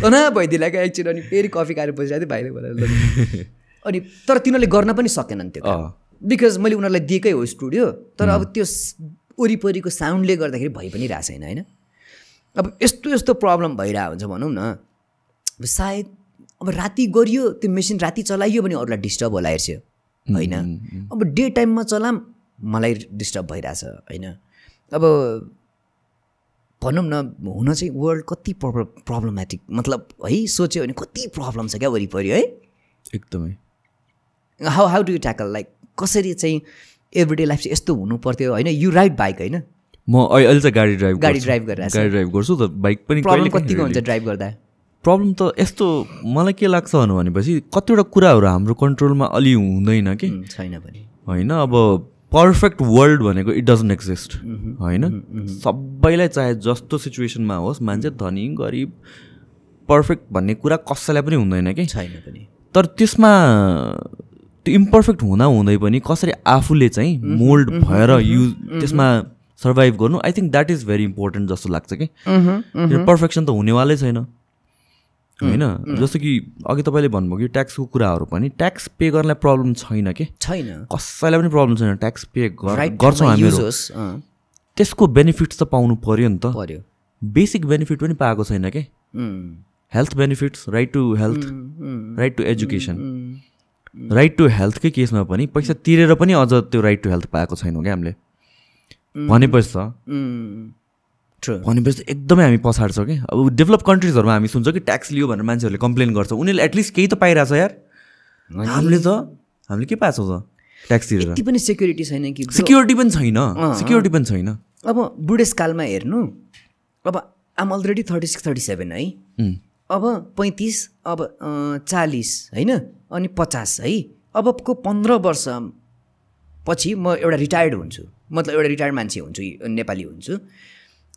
तनाव भइदिरहेको एकछिन अनि फेरि कफी खाएर बसिरहेको थिएँ भाइले भनेर ल। अनि तर तिनीहरूले गर्न पनि सकेनन् त्यो। बिकज मैले उनीहरूलाई दिएकै हो स्टुडियो तर अब त्यो वरिपरिको साउन्डले गर्दाखेरि भइ पनि रहेको छैन होइन। अब यस्तो यस्तो प्रब्लम भइरहेको हुन्छ भनौँ न। अब सायद अब राति गरियो त्यो मेसिन राति चलाइयो भने अरूलाई डिस्टर्ब होला हेर्छ। होइन। अब डे टाइममा चलाम मलाई डिस्टर्ब भइरहेछ होइन? अब भनौँ न हुन चाहिँ वर्ल्ड कति प्रब्लम प्रब्लमेटिक मतलब है सोच्यो भने कति प्रब्लम छ क्या वरिपरि है? एकदमै। How how do you tackle like कसरी चाहिँ एभ्रिडे लाइफ चाहिँ यस्तो हुनु पर्थ्यो होइन? यु राइड बाइक होइन? म अहिले चाहिँ गाडी ड्राइभ गाडी गर्छु। ड्राइभ गरिरहेको छ। गाडी ड्राइभ गर्छु त बाइक पनि प्रब्लम कतिको हुन्छ ड्राइभ गर्दा? प्रब्लम त यस्तो मलाई के लाग्छ भनेपछि कतिवटा कुराहरू हाम्रो कन्ट्रोलमा अलि हुँदैन कि? छैन भने होइन अब पर्फेक्ट वर्ल्ड भनेको इट डजन्ट एक्जिस्ट होइन? सबैलाई चाहे जस्तो सिचुएसनमा होस् मान्छे धनी गरिब पर्फेक्ट भन्ने कुरा कसैलाई पनि हुँदैन कि? छैन पनि। तर त्यसमा त्यो इम्पर्फेक्ट हुँदा हुँदै पनि कसरी आफूले चाहिँ मोल्ड भएर युज त्यसमा सर्भाइभ गर्नु I think that is very important जस्तो लाग्छ कि? पर्फेक्सन त हुनेवालै छैन। होइन? जस्तो कि अघि तपाईँले भन्नुभयो कि ट्याक्सको कुराहरू पनि ट्याक्स पे गर्नलाई प्रब्लम छैन कि? छैन। कसैलाई पनि प्रब्लम छैन ट्याक्स पे गर्छौँ हामीहरू। अँ, त्यसको बेनिफिट्स त पाउनु पऱ्यो नि त। पर्यो। बेसिक बेनिफिट पनि पाएको छैन कि? Health benefits right to health right to education right to हेल्थकै केसमा पनि पैसा तिरेर पनि अझ त्यो राइट टु हेल्थ पाएको छैनौँ क्या हामीले? भनेपछि त. भनेपछि एकदमै हामी पछाडि छौँ कि। अब डेभलप कन्ट्रिजहरूमा हामी सुन्छौँ कि ट्याक्स लियो भनेर मान्छेहरूले कम्प्लेन गर्छ। उनीहरूले एटलिस्ट केही त पाइरहेछ यार। हामीले त हामीले के पाएको त ट्याक्स तिरेर? पनि सेक्युरिटी छैन कि सिक्योरिटी पनि छैन। सिक्योरिटी पनि छैन। अब बुढेसकालमा हेर्नु अब आम already thirty six thirty seven है अब पैँतिस अब चालिस होइन? अनि पचास है। अबको पन्ध्र वर्ष पछि म एउटा रिटायर्ड हुन्छु। मतलब एउटा रिटायर्ड मान्छे हुन्छु नेपाली हुन्छु।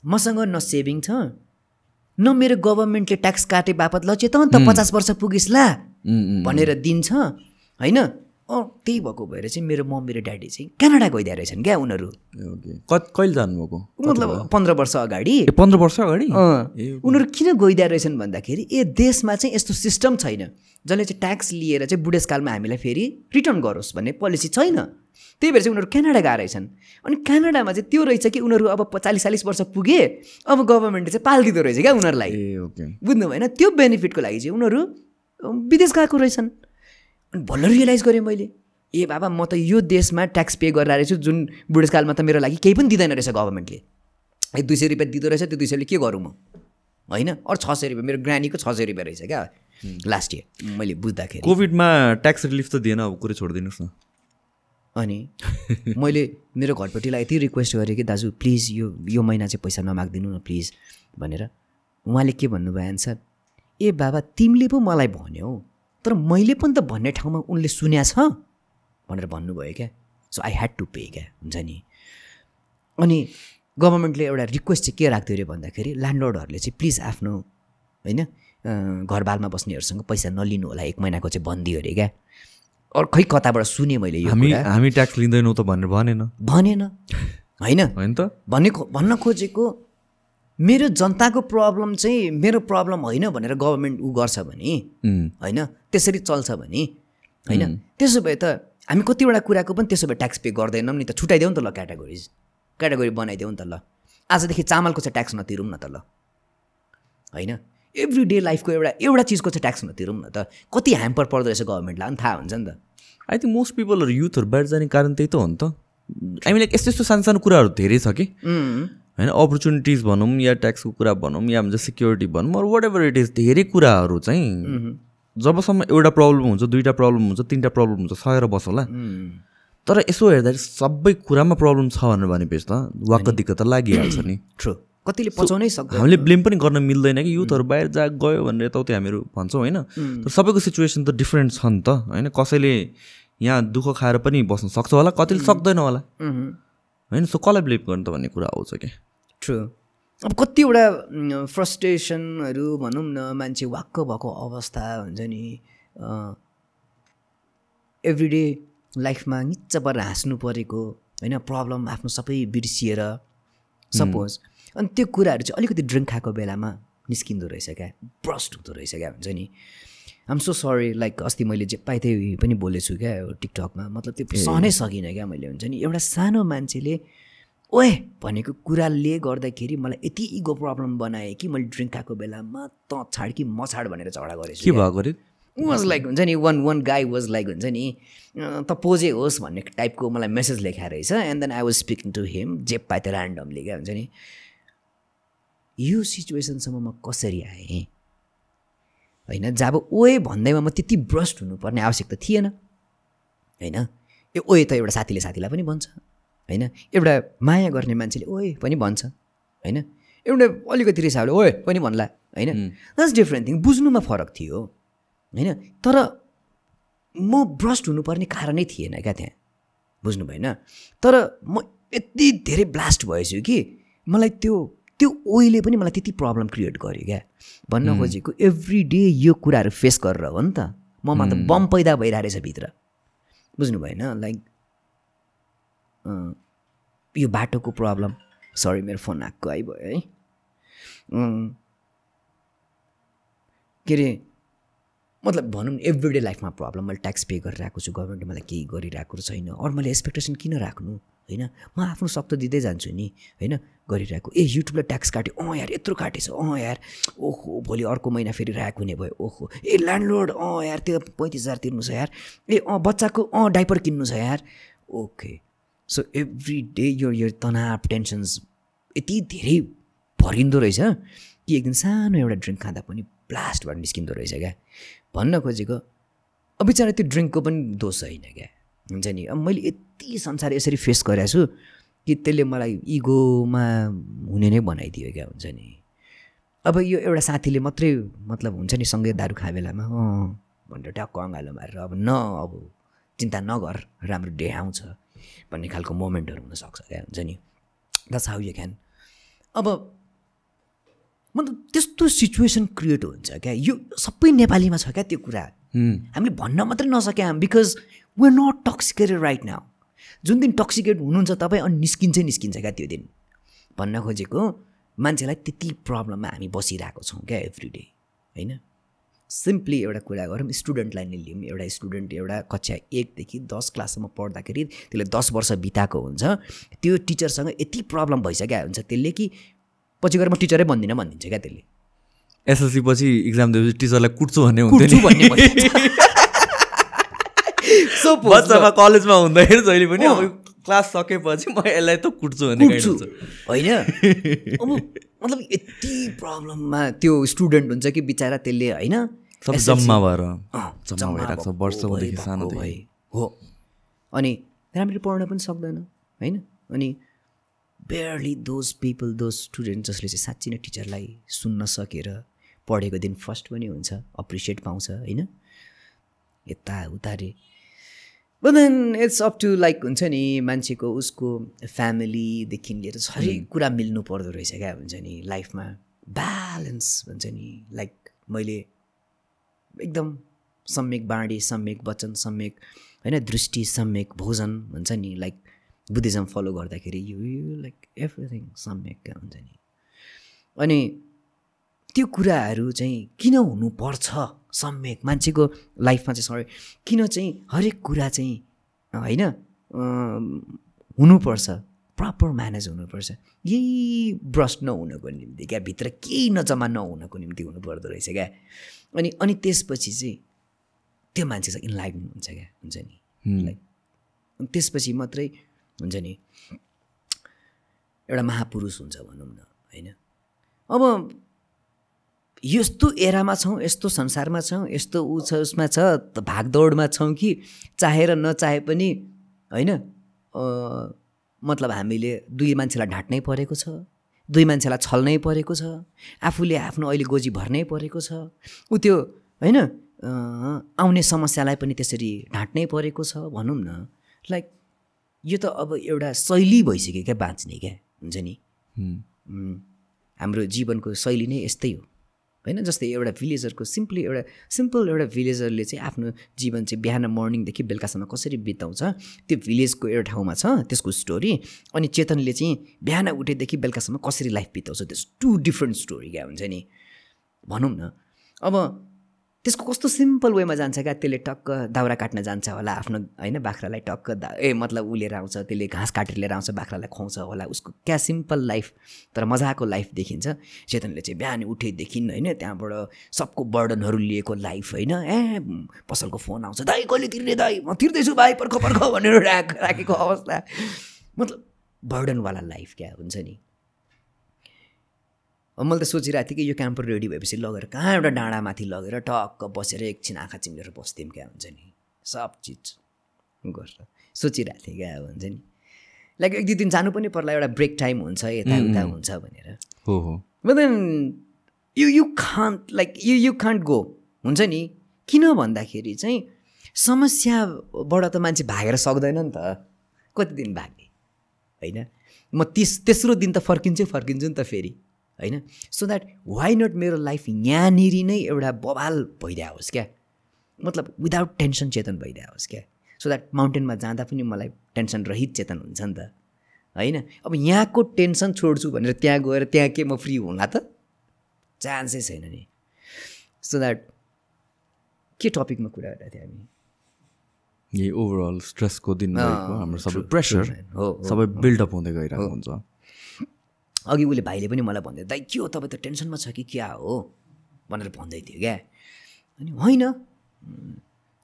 मसँग न सेभिङ छ। न मेरो गभर्मेन्टले ट्याक्स काटे बापत ल चेत त पचास वर्ष पुगिस् ला उम्, उम्, भनेर दिन्छ होइन? अँ त्यही भएको भएर चाहिँ मेरो मम्मी र ड्याडी चाहिँ क्यानाडा गइदिया रहेछन् क्या उनीहरू। कहिले जानुभएको? मतलब पन्ध्र वर्ष अगाडि। पन्ध्र वर्ष अगाडि? उनीहरू किन गइदिया रहेछन् भन्दाखेरि ए देशमा चाहिँ यस्तो सिस्टम छैन जसले चाहिँ ट्याक्स लिएर चाहिँ बुढेसकालमा हामीलाई फेरि रिटर्न गरोस् भन्ने पोलिसी छैन। त्यही भएर चाहिँ उनीहरू क्यानाडा गएको रहेछन्। अनि क्यानाडामा चाहिँ त्यो रहेछ कि उनीहरू अब चालिस चालिस वर्ष पुगे अब गभर्मेन्टले चाहिँ पालिदिँदो रहेछ क्या उनीहरूलाई। बुझ्नु भएन त्यो बेनिफिटको लागि चाहिँ उनीहरू विदेश गएको रहेछन्। अनि भन्न रियलाइज गरेँ मैले ए बाबा म त यो देशमा ट्याक्स पे गरेर रहेछु जुन बुढेसकालमा त मेरो लागि केही पनि दिँदैन रहेछ गभर्मेन्टले। ए दुई सय रुपियाँ दिँदो रहेछ त्यो दुई सयले के गरौँ म? होइन? अरू छ सय रुपियाँ मेरो ग्रानीको छ सय रुपियाँ रहेछ क्या। लास्ट इयर मैले बुझ्दाखेरि। कोभिडमा ट्याक्स रिलिफ त दिएन अब कुरो छोडिदिनुहोस् न। अनि मैले मेरो घरपट्टिलाई यति रिक्वेस्ट गरेँ कि दाजु प्लिज यो यो महिना चाहिँ पैसा नमागिदिनु न प्लिज। भनेर उहाँले के भन्नुभयो एन्सर ए बाबा तिमीले पो मलाई भन्यौ तर मैले पनि त भन्ने ठाउँमा उनले सुन्या छ। भनेर भन्नुभयो क्या। So I had to pay क्या हुन्छ नि? अनि गभर्मेन्टले एउटा रिक्वेस्ट चाहिँ के राख्थ्यो अरे भन्दाखेरि ल्यान्डलर्डहरूले चाहिँ प्लिज आफ्नो होइन घरबालमा बस्नेहरूसँग पैसा नलिनु होला एक महिनाको चाहिँ बन्दी अरे क्या। खै कताबाट सुने मैले यो हामी। हामी ट्याक्स लिँदैनौँ त भनेर भनेन। भनेन। होइन। होइन त। भन्ने खो- भन्न खोजेको मेरो जनताको प्रब्लम चाहिँ मेरो प्रब्लम होइन भनेर गभर्मेन्ट ऊ गर्छ भने होइन त्यसरी चल्छ भने होइन। त्यसो भए त हामी कतिवटा कुराको पनि त्यसो भए ट्याक्स पे गर्दैनौँ नि त। छुट्याइदेऊ नि त ल क्याटेगोरिज। क्याटेगोरी बनाइदेऊ नि त ल। आजदेखि चामलको चाहिँ ट्याक्स नतिरौँ न त ल। होइन। एभ्री डे लाइफको एउटा एउटा चिजको चाहिँ ट्याक्स नतिरौँ न त। कति ह्याम्पर पर्दो रहेछ गभर्मेन्टलाई अनि थाहा हुन्छ नि त। आई थिङ्क मोस्ट पिपलहरू युथहरू बाहिर जाने कारण त्यही त हो नि त। हामीले यस्तो यस्तो सानो सानो कुराहरू धेरै छ कि? होइन अपर्च्युनिटिज भनौँ या ट्याक्सको कुरा भनौँ या भन्छ सिक्योरिटी भनौँ अरू वाट एभर इट इज धेरै कुराहरू चाहिँ जबसम्म एउटा प्रब्लम हुन्छ दुईवटा प्रब्लम हुन्छ तिनवटा प्रब्लम हुन्छ सहेर बस होला। तर यसो हेर्दाखेरि सबै कुरामा प्रब्लम छ भनेर भनेपछि त वाक्क दिक्क त लागिहाल्छ नि। ट्रु कतिले पचाउनै सक्दैन। हामीले ब्लेम पनि गर्न मिल्दैन कि युथहरू बाहिर जा गयो भनेर यताउति हामीहरू भन्छौँ होइन? तर सबैको सिचुएसन त डिफ्रेन्ट छ नि त होइन? कसैले यहाँ दुःख खाएर पनि बस्न सक्छ होला कतिले सक्दैन होला। होइन? सो कसलाई ब्लेम गर्नु त भन्ने कुरा आउँछ क्या ट्रु अब कतिवटा फ्रस्ट्रेसनहरू भनौँ न मान्छे वाक्क भएको अवस्था हुन्छ नि एभ्रिडे लाइफमा निच्च परेर हाँस्नु परेको होइन? प्रब्लम आफ्नो सबै बिर्सिएर सपोज अनि त्यो कुराहरू चाहिँ अलिकति ड्रिङ्क खाएको बेलामा निस्किँदो रहेछ क्या ब्रस्ट हुँदो रहेछ क्या हुन्छ नि। आम सो सरी लाइक अस्ति मैले जे पाइ त्यही पनि बोलेछु क्या टिकटकमा। मतलब त्यो सहनै सकिनँ क्या मैले हुन्छ नि। एउटा सानो मान्छेले ओए! भनेको कुराले गर्दाखेरि मलाई यति इगो प्रब्लम बनाएँ कि मैले ड्रिङ्क खाएको बेलामा त छाड कि म छाड भनेर झगडा गरेछु के भएको अरे? वाज लाइक हुन्छ नि one one guy was like हुन्छ नि त पोजे होस् भन्ने टाइपको मलाई मेसेज लेखाएर रहेछ। And then I was speaking to him जे पाए त्यो ऱ्यान्डमली क्या हुन्छ नि। यो सिचुएसनसम्म म कसरी आएँ? होइन जब ओए भन्दैमा म त्यति ब्रस्ट हुनुपर्ने आवश्यकता थिएन। होइन ए ओए त एउटा साथीले साथीलाई पनि भन्छ। होइन एउटा माया गर्ने मान्छेले ओए पनि भन्छ। होइन एउटा अलिकति रिसावले ओए पनि भन्ला। होइन द्याट्स डिफ्रेन्ट थिङ बुझ्नुमा फरक थियो। होइन तर म ब्रस्ट हुनुपर्ने कारणै थिएन क्या त्यहाँ। बुझ्नु भएन तर म यति धेरै ब्लास्ट भएछु कि मलाई त्यो त्यो ओइले पनि मलाई त्यति प्रब्लम क्रिएट गर्यो क्या। भन्न खोजेको एभ्री डे यो कुराहरू फेस गरेर हो नि त। ममा त बम पैदा भइरहेको रहेछ भित्र। बुझ्नु भएन लाइक यो बाटोको प्रब्लम सरी मेरो फोन आएको आइभयो है। के अरे मतलब भनौँ न एभ्रिडे लाइफमा प्रब्लम मैले ट्याक्स पे गरिरहेको छु गभर्मेन्टले मलाई केही गरिरहेको छैन। अरू मैले एक्सपेक्टेसन किन राख्नु? होइन? म आफ्नो त दिँदै जान्छु नि। होइन? गरिरहेको। ए युट्युबले ट्याक्स काट्यो अँ यार यत्रो काटेछ। अँ यार। ओहो भोलि अर्को महिना फेरि राखेको हुने भयो। ओहो। ए ल्यान्डलोड अँ यार त्यो पैँतिस हजार तिर्नु छ यार। ए अँ बच्चाको अँ डाइपर किन्नु छ यार। ओके। सो एभ्री डे यो यो तनाव टेन्सन्स यति धेरै भरिँदो रहेछ कि एक दिन सानो एउटा ड्रिङ्क खाँदा पनि ब्लास्टबाट निस्किँदो रहेछ क्या। भन्न खोजेको अब बिचरा त्यो ड्रिङ्कको पनि दोष होइन क्या। हुन्छ नि? अब मैले यति संसार यसरी फेस गरेको छु कि त्यसले मलाई इगोमा हुने नै बनाइदियो क्या हुन्छ नि? अब यो एउटा साथीले मात्रै मतलब हुन्छ नि सँगै दारू खाए बेलामा अँ भनेर ट्याक्क अँगालो मारेर अब न अब चिन्ता नगर राम्रो डे आउँछ भन्ने खालको मोमेन्टहरू हुनसक्छ क्या हुन्छ नि? द्याट्स हाउ यु क्यान अब मतलब त्यस्तो सिचुएसन क्रिएट हुन्छ क्या? यो सबै नेपालीमा छ क्या त्यो कुरा? हामीले भन्न मात्रै नसक्यौँ because we're not toxicated right now जुन दिन टक्सिकेट हुनुहुन्छ तपाईँ अनि निस्किन्छै निस्किन्छ क्या त्यो दिन। भन्न खोजेको मान्छेलाई त्यति प्रब्लममा हामी बसिरहेको छौँ क्या एभ्री डे होइन? सिम्पली एउटा कुरा गरौँ स्टुडेन्टलाई नै लिउँ एउटा स्टुडेन्ट एउटा कक्षा एकदेखि दस क्लाससम्म पढ्दाखेरि त्यसले दस वर्ष बिताएको हुन्छ। त्यो टिचरसँग यति प्रब्लम भइसक्यो हुन्छ त्यसले कि पछि गएर म टिचरै बन्दिनँ भनिदिन्छ क्या त्यसले। एसएलसी पछि इक्जाम दिएपछि टिचरलाई कुट्छु भन्ने हुन्थ्यो नि। भन्ने सो बच्चामा कलेजमा हुँदाखेरि जहिले पनि अब क्लास सकेपछि म यसलाई त कुट्छु भन्ने कुट्छु। हुन्छ। होइन? अब मतलब यति प्रब्लममा त्यो स्टुडेन्ट हुन्छ कि बिचरा त्यसले होइन? सब जम्मा भएर। जम्मा भइरहेको छ वर्षौँदेखि सानोदेखि। भइ- हो। अनि राम्ररी पढ्न पनि सक्दैन होइन? अनि barely those people those student जसले चाहिँ साँच्ची नै टिचरलाई सुन्न सकेर पढेको दिन फर्स्ट पनि हुन्छ अप्रिसिएट पाउँछ होइन? यता उता रे but then it's up to like हुन्छ नि मान्छेको उसको फ्यामिलीदेखि लिएर हरेक कुरा मिल्नु पर्दो रहेछ क्या हुन्छ नि लाइफमा ब्यालेन्स भन्छ नि लाइक मैले एकदम सम्यक बाँडी सम्यक वचन सम्यक होइन दृष्टि सम्यक भोजन भन्छ नि लाइक बुद्धिज्म फलो गर्दाखेरि यो यो लाइक एभ्रिथिङ सम्यक हुन्छ नि। अनि त्यो कुराहरू चाहिँ किन हुनुपर्छ सम्यक? मान्छेको लाइफमा चाहिँ सरी किन चाहिँ हरेक कुरा चाहिँ होइन हुनुपर्छ प्रपर म्यानेज हुनुपर्छ? यही ब्रस्ट नहुनको निम्ति क्या भित्र केही नजम्मा नहुनको निम्ति हुनुपर्दो रहेछ क्या। अनि अनि त्यसपछि चाहिँ त्यो मान्छे चाहिँ इन्लाइटन हुन्छ क्या हुन्छ नि। लाइक त्यसपछि मात्रै हुन्छ नि? एउटा महापुरुष हुन्छ भनौँ न होइन? अब यस्तो एरामा छौँ यस्तो संसारमा छौँ यस्तो ऊ छ उसमा छ त भागदौडमा छौँ कि चाहेर नचाहे पनि होइन? मतलब हामीले दुई मान्छेलाई ढाँट्नै परेको छ दुई मान्छेलाई छल्नै परेको छ आफूले आफ्नो अहिले गोजी भर्नै परेको छ ऊ त्यो होइन? आउने समस्यालाई पनि त्यसरी ढाँट्नै परेको छ भनौँ न। लाइक यो त अब एउटा शैली भइसक्यो क्या बाँच्ने क्या हुन्छ नि? हाम्रो जीवनको शैली नै यस्तै हो। होइन जस्तै एउटा भिलेजरको सिम्पली एउटा सिम्पल एउटा भिलेजरले चाहिँ आफ्नो जीवन चाहिँ बिहान मर्निङदेखि बेलुकासम्म कसरी बिताउँछ त्यो भिलेजको एउटा ठाउँमा छ त्यसको स्टोरी अनि चेतनले चाहिँ बिहान उठेदेखि बेलुकासम्म कसरी लाइफ बिताउँछ त्यस टु डिफ्रेन्ट स्टोरी क्या हुन्छ नि? भनौँ न। अब त्यसको कस्तो सिम्पल वेमा जान्छ क्या? त्यसले टक्क दाउरा काट्न जान्छ होला आफ्नो होइन बाख्रालाई टक्क दा ए मतलब ऊ लिएर आउँछ त्यसले घाँस काटेर लिएर आउँछ बाख्रालाई खुवाउँछ होला उसको क्या सिम्पल लाइफ तर मजाको लाइफ देखिन्छ। चेतनले चाहिँ बिहान उठेदेखि होइन त्यहाँबाट सबको बर्डनहरू लिएको लाइफ होइन ए पसलको फोन आउँछ दाइ कहिले तिर्ने दाइ म तिर्दैछु भाइ पर्ख पर्ख भनेर राख राखेको अवस्था। मतलब बर्डनवाला लाइफ क्या हुन्छ नि? मैले त सोचिरहेको थिएँ कि यो क्याम्पर रेडी भएपछि लगेर कहाँ एउटा डाँडामाथि लगेर टक्क बसेर एकछिन आँखा चिम्लेर बस्थ्यौँ क्या हुन्छ नि? सब चिज गर्छ। सोचिरहेको थिएँ क्या हुन्छ नि? लाइक एक दुई दिन जानु पनि पर्ला एउटा ब्रेक टाइम हुन्छ यताउता हुन्छ भनेर। हो हो। Then you you can't like you you can't go हुन्छ नि? किन भन्दाखेरि चाहिँ समस्याबाट त मान्छे भागेर सक्दैन नि त। कति दिन भाग्ने होइन? म तिस तेस्रो दिन त फर्किन्छु फर्किन्छु नि त फेरि। होइन? सो द्याट वाइ नट मेरो लाइफ यहाँनिर नै एउटा बवाल भइदिएको होस् क्या? मतलब विदाउट टेन्सन चेतन भइदिएको होस् क्या? सो द्याट माउन्टेनमा जाँदा पनि मलाई टेन्सन रहित चेतन हुन्छ नि त होइन? अब यहाँको टेन्सन छोड्छु भनेर त्यहाँ गएर त्यहाँ के म फ्री होला त? चान्सै छैन नि। सो द्याट के टपिकमा कुरा गरेको थियो हामी? यही ओभरअल स्ट्रेसको दिन हाम्रो सबै प्रेसर सबै बिल्डअप हुँदै गइरहेको हुन्छ। अघि उसले भाइले पनि मलाई भन्दै दाइ के हो तपाईँ त टेन्सनमा छ कि क्या हो? भनेर भन्दै थियो क्या? अनि होइन।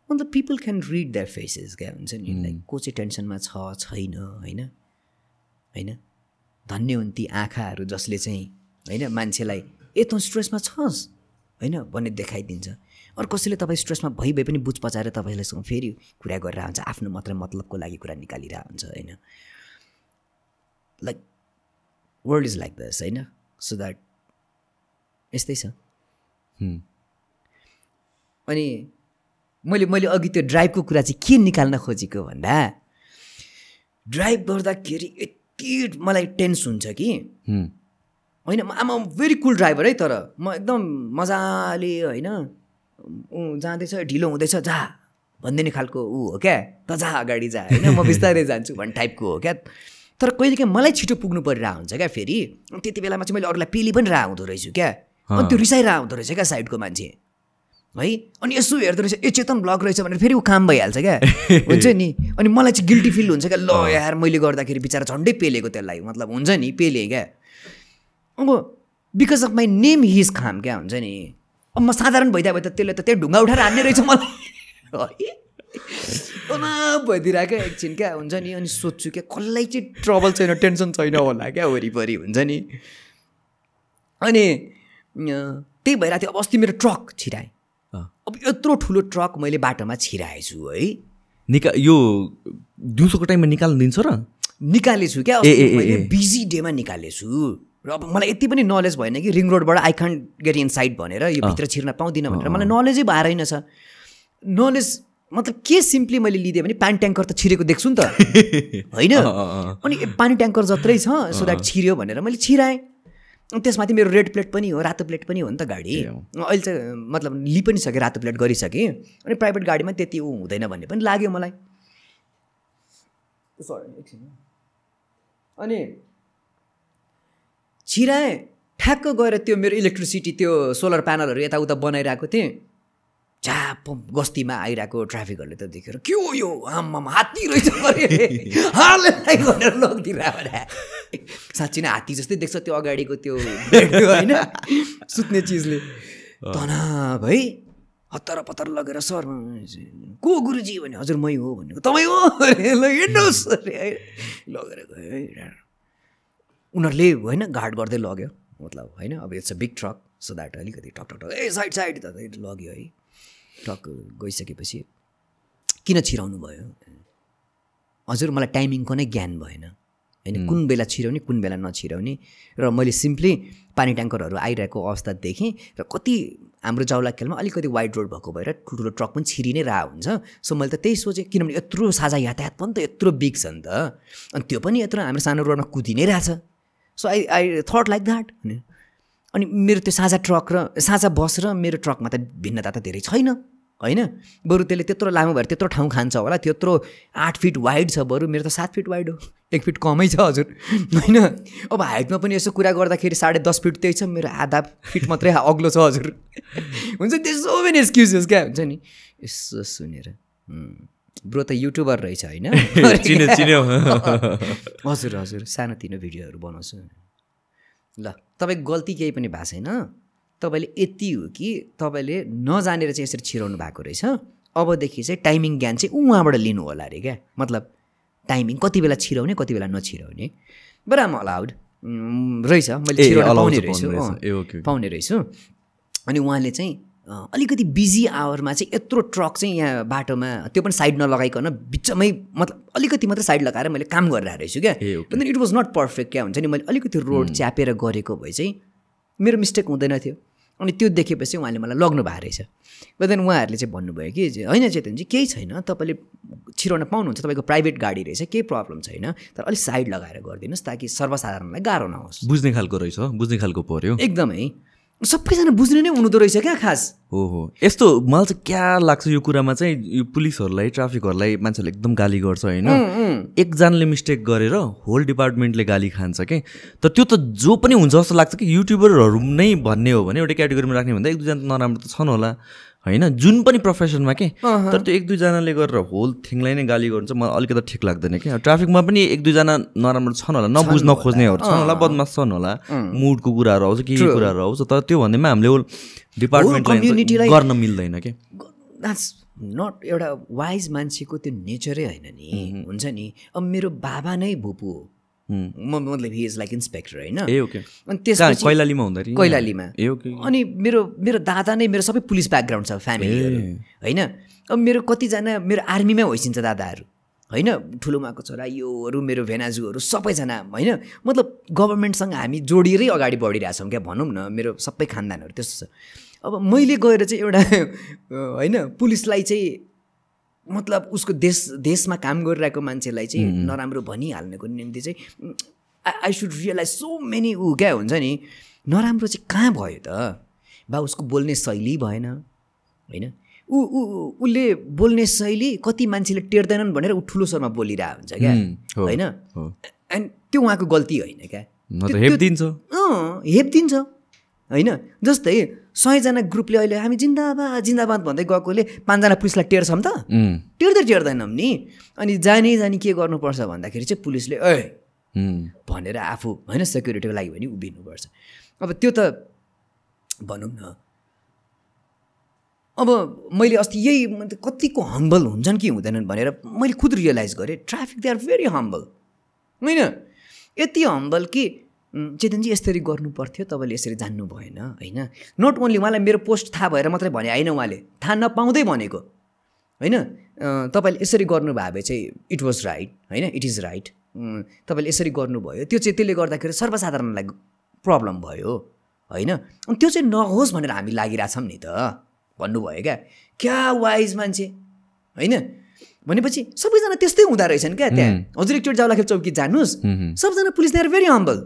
अन्त people can read that faces क्या हुन्छ नि? लाइक को चाहिँ टेन्सनमा छ छैन होइन? होइन? धन्य हुन् ती आँखाहरू जसले चाहिँ होइन मान्छेलाई ए तँ स्ट्रेसमा छस्? होइन? भन्ने देखाइदिन्छ। अरू कसैले तपाईँ स्ट्रेसमा भइ भए पनि बुझ पचाएर तपाईँलाई फेरि कुरा गरेर हुन्छ आफ्नो मात्र मतलबको लागि कुरा निकालिरहेको हुन्छ होइन? लाइक वर्ल्ड इज लाइक दस होइन? सो द्याट यस्तै छ। अनि मैले मैले अघि त्यो ड्राइभको कुरा चाहिँ के निकाल्न खोजेको भन्दा ड्राइभ गर्दाखेरि यति मलाई टेन्स हुन्छ कि। होइन म आमा भेरी कुल ड्राइभर है तर म एकदम मजाले होइन ऊ जाँदैछ ढिलो हुँदैछ जा भनिदिने खालको ऊ हो क्या त जा अगाडि जा होइन? म बिस्तारै जान्छु भन्ने टाइपको हो क्या। तर कहिलेकाहीँ मलाई छिटो पुग्नु परिरहेको हुन्छ क्या फेरि? त्यति बेलामा चाहिँ मैले अरूलाई पेली पनि रहेको हुँदो रहेछु क्या। अनि त्यो रिसाइरहेको हुँदो रहेछ क्या साइडको मान्छे। है? अनि यसो हेर्दो रहेछ ए चेतन ब्लग रहेछ भनेर फेरि ऊ काम भइहाल्छ क्या। हुन्छ नि? अनि मलाई चाहिँ गिल्टी फिल हुन्छ क्या ल यार मैले गर्दाखेरि बिचरा झन्डै पेलेको त्यसलाई मतलब हुन्छ नि पेले क्या। अब because of my name his खाम क्या हुन्छ नि? अब म साधारण भइदियो भए त त्यसले त त्यही ढुङ्गा उठाएर हान्ने रहेछ मलाई। भइदिरहेको क्या एकछिन क्या हुन्छ नि? अनि सोध्छु क्या कसलाई चाहिँ ट्रबल छैन टेन्सन छैन होला क्या वरिपरि हुन्छ नि? अनि त्यही भइरहेको थियो। अब अस्ति मेरो ट्रक छिराएँ। अब यत्रो ठुलो ट्रक मैले बाटोमा छिराएछु है। निका यो दिउँसोको टाइममा निकाल्नु दिन्छ र? निकालेछु क्या मैले। बिजी डेमा निकालेछु। र अब मलाई यति पनि नलेज भएन कि रिङ रोडबाट I can't get inside भनेर यो भित्र छिर्न पाउँदिनँ भनेर। मलाई नलेजै भएर रहेनछ नलेज मतलब के सिम्पली मैले लिदिएँ भने पानी ट्याङ्कर त छिरेको देख्छु नि त। होइन। अनि पानी ट्याङ्कर जत्रै छ सो द्याट छिर्यो भनेर मैले छिराएँ। त्यसमाथि मेरो रेड प्लेट पनि हो रातो प्लेट पनि हो नि त गाडी। अहिले चाहिँ मतलब लि पनि सकेँ रातो प्लेट गरिसकेँ। अनि प्राइभेट गाडीमा त्यति ऊ हुँदैन भन्ने पनि लाग्यो मलाई। अनि छिराएँ ठ्याक्क गएर त्यो मेरो इलेक्ट्रिसिटी त्यो सोलर प्यानलहरू यताउता बनाइरहेको थिएँ। झाप गस्तीमा आइरहेको ट्राफिकहरूले त देखेर के हो यो आम्मामा हात्ती रहेछ भनेर लगिदिरहेको साँच्ची नै हात्ती जस्तै देख्छ त्यो अगाडिको त्यो होइन? सुत्ने चिजले। तनाव है हतार पतार लगेर सर को गुरुजी? भने हजुर मै हो भनेको तपाईँ हो? हिँड्नुहोस् अरे है लगेर गयो है उनीहरूले होइन गार्ड गर्दै लग्यो। मतलब होइन अब it's a big truck so that अलिकति टक टक टक ए साइड साइड त लग्यो है। ट्रक गइसकेपछि किन छिराउनु भयो? हजुर मलाई टाइमिङको नै ज्ञान भएन। होइन कुन बेला छिराउने कुन बेला नछिराउने। र मैले सिम्पली पानी ट्याङ्करहरू आइरहेको अवस्था देखेँ र कति हाम्रो जाउला खेलमा अलिकति वाइड रोड भएको भएर ठुल्ठुलो ट्रक पनि छिरि नै रह हुन्छ। सो मैले त त्यही सोचेँ किनभने यत्रो साझा यातायात पनि त यत्रो बिग छ नि त। अनि त्यो पनि यत्रो हाम्रो सानो रोडमा कुदि नै रहेछ so I I thought like that अनि मेरो त्यो साझा ट्रक र साझा बस र मेरो ट्रकमा त भिन्नता त धेरै छैन होइन? बरु त्यसले त्यत्रो लामो भएर त्यत्रो ठाउँ खान्छ होला त्यत्रो आठ फिट वाइड छ बरु मेरो त सात फिट वाइड हो एक फिट कमै छ हजुर होइन? अब हाइटमा पनि यसो कुरा गर्दाखेरि साढे दस फिट त्यही छ मेरो आधा फिट मात्रै अग्लो छ हजुर। हुन्छ त्यो सो मेनी एक्सक्युजेस क्या हुन्छ नि? यसो सुनेर ब्रो त युट्युबर रहेछ होइन? हजुर हजुर सानोतिनो भिडियोहरू बनाउँछु। ल तपाईँको गल्ती केही पनि भएको छैन। तपाईँले यति हो कि तपाईँले नजानेर चाहिँ यसरी छिराउनु भएको रहेछ। अबदेखि चाहिँ टाइमिङ ज्ञान चाहिँ उहाँबाट लिनु होला अरे क्या। मतलब टाइमिङ कति बेला छिराउने कति बेला नछिराउने। बट आम अलाउड रहेछ। मैले पाउने रहेछु। पाउने रहेछ। अनि उहाँले चाहिँ अलिकति बिजी आवरमा चाहिँ यत्रो ट्रक चाहिँ यहाँ बाटोमा त्यो पनि साइड नलगाइकन बिचमै मतलब अलिकति मात्रै साइड लगाएर मैले काम गरिरहेको रहेछु क्या। Okay. It was not perfect क्या हुन्छ नि मैले अलिकति रोड च्यापेर गरेको भए चाहिँ मेरो मिस्टेक हुँदैन थियो। अनि त्यो देखेपछि उहाँले मलाई लग्नु भएको रहेछ। देन उहाँहरूले चाहिँ भन्नुभयो कि होइन चेतनजी केही छैन। तपाईँले छिराउन पाउनुहुन्छ तपाईँको प्राइभेट गाडी रहेछ केही प्रब्लम छैन। तर अलिक साइड लगाएर गरिदिनुहोस् ताकि सर्वसाधारणलाई गाह्रो नहोस्। बुझ्ने खालको रहेछ बुझ्ने खालको पऱ्यो एकदमै। सबैजना बुझ्ने नै हुँदो रहेछ क्या खास। हो हो। यस्तो मलाई चाहिँ क्या लाग्छ यो कुरामा चाहिँ यो पुलिसहरूलाई ट्राफिकहरूलाई मान्छेहरूले एकदम गाली गर्छ होइन? एकजनाले मिस्टेक गरेर होल डिपार्टमेन्टले गाली खान्छ कि? तर त्यो त जो पनि हुन्छ जस्तो लाग्छ कि युट्युबरहरू नै भन्ने हो भने एउटा क्याटेगोरीमा राख्ने भन्दा एक दुईजना त नराम्रो त छन् होला। होइन? जुन पनि प्रोफेसनमा के? तर त्यो एक दुईजनाले गरेर होल थिङलाई नै गाली गर्नु चाहिँ मलाई अलिकति ठिक लाग्दैन कि? ट्राफिकमा पनि एक दुईजना नराम्रो छन् होला नबुझ्न खोज्नेहरू छन् होला बदमास छन् होला मुडको कुराहरू आउँछ के कुराहरू आउँछ तर त्यो भन्दैमा हामीले होल डिपार्टमेन्टलाई गर्न मिल्दैन कि? नट एउटा वाइज मान्छेको त्यो नेचरै होइन नि। हुन्छ नि? अब मेरो बाबा नै भुपू हो। म मतलब हि इज लाइक इन्सपेक्टर होइन? ए ओके अनि त्यसपछि कैलालीमा हुँदाखेरि कैलालीमा अनि मेरो मेरो दादा नै मेरो सबै पुलिस ब्याकग्राउन्ड छ फ्यामिलीहरू होइन? अब मेरो कतिजना मेरो आर्मीमै होइसिन्छ दादाहरू होइन? ठुलोमाको छोरा योहरू मेरो भेनाजुहरू सबैजना होइन? मतलब गभर्मेन्टसँग हामी जोडिएरै अगाडि बढिरहेछौँ क्या भनौँ न मेरो सबै खानदानहरू त्यस्तो छ। अब मैले गएर चाहिँ एउटा होइन पुलिसलाई चाहिँ मतलब उसको देश देशमा काम गरिरहेको मान्छेलाई चाहिँ नराम्रो भनिहाल्नको निम्ति चाहिँ I should realise so many ऊ क्या हुन्छ नि नराम्रो चाहिँ कहाँ भयो त? बा उसको बोल्ने शैली भएन होइन? ऊ ऊ उसले बोल्ने शैली कति मान्छेले टेर्दैनन् भनेर ऊ ठुलो स्वरमा बोलिरहेको हुन्छ क्या होइन। एन्ड त्यो उहाँको गल्ती होइन क्या। हेपिदिन्छ। अँ हेपिदिन्छ। होइन? जस्तै सयजना ग्रुपले अहिले हामी जिन्दाबाद जिन्दाबाद भन्दै गएकोले पाँचजना पुलिसलाई टेर्छौँ त। टेर्दै टेर्दैनौँ नि। अनि जानी जानी के गर्नुपर्छ भन्दाखेरि चाहिँ पुलिसले ए उम्, भनेर आफू होइन सेक्युरिटीको लागि पनि उभिनुपर्छ। अब त्यो त भनौँ न। अब मैले अस्ति यही कतिको हम्बल हुन्छन् कि हुँदैनन् भनेर मैले खुद रियलाइज गरेँ traffic they are very humble होइन? यति हम्बल कि चेतनजी यसरी गर्नु पर्थ्यो तपाईँले यसरी जान्नु भएन होइन? नट ओन्ली उहाँलाई मेरो पोस्ट थाहा भएर मात्रै भने होइन उहाँले? थाहा नपाउँदै भनेको होइन? तपाईँले यसरी गर्नुभयो भए चाहिँ इट वाज राइट होइन? इट इज राइट तपाईँले यसरी गर्नुभयो। त्यो चाहिँ त्यसले गर्दाखेरि सर्वसाधारणलाई प्रब्लम भयो होइन? अनि त्यो चाहिँ नहोस् भनेर हामी लागिरहेछौँ नि त भन्नुभयो क्या? क्या वाइज मान्छे होइन? भनेपछि सबैजना त्यस्तै हुँदो रहेछन् क्या त्यहाँ। हजुर एकचोटि जाउँदाखेरि चौकी जानुहोस्। सबजना police they are very humble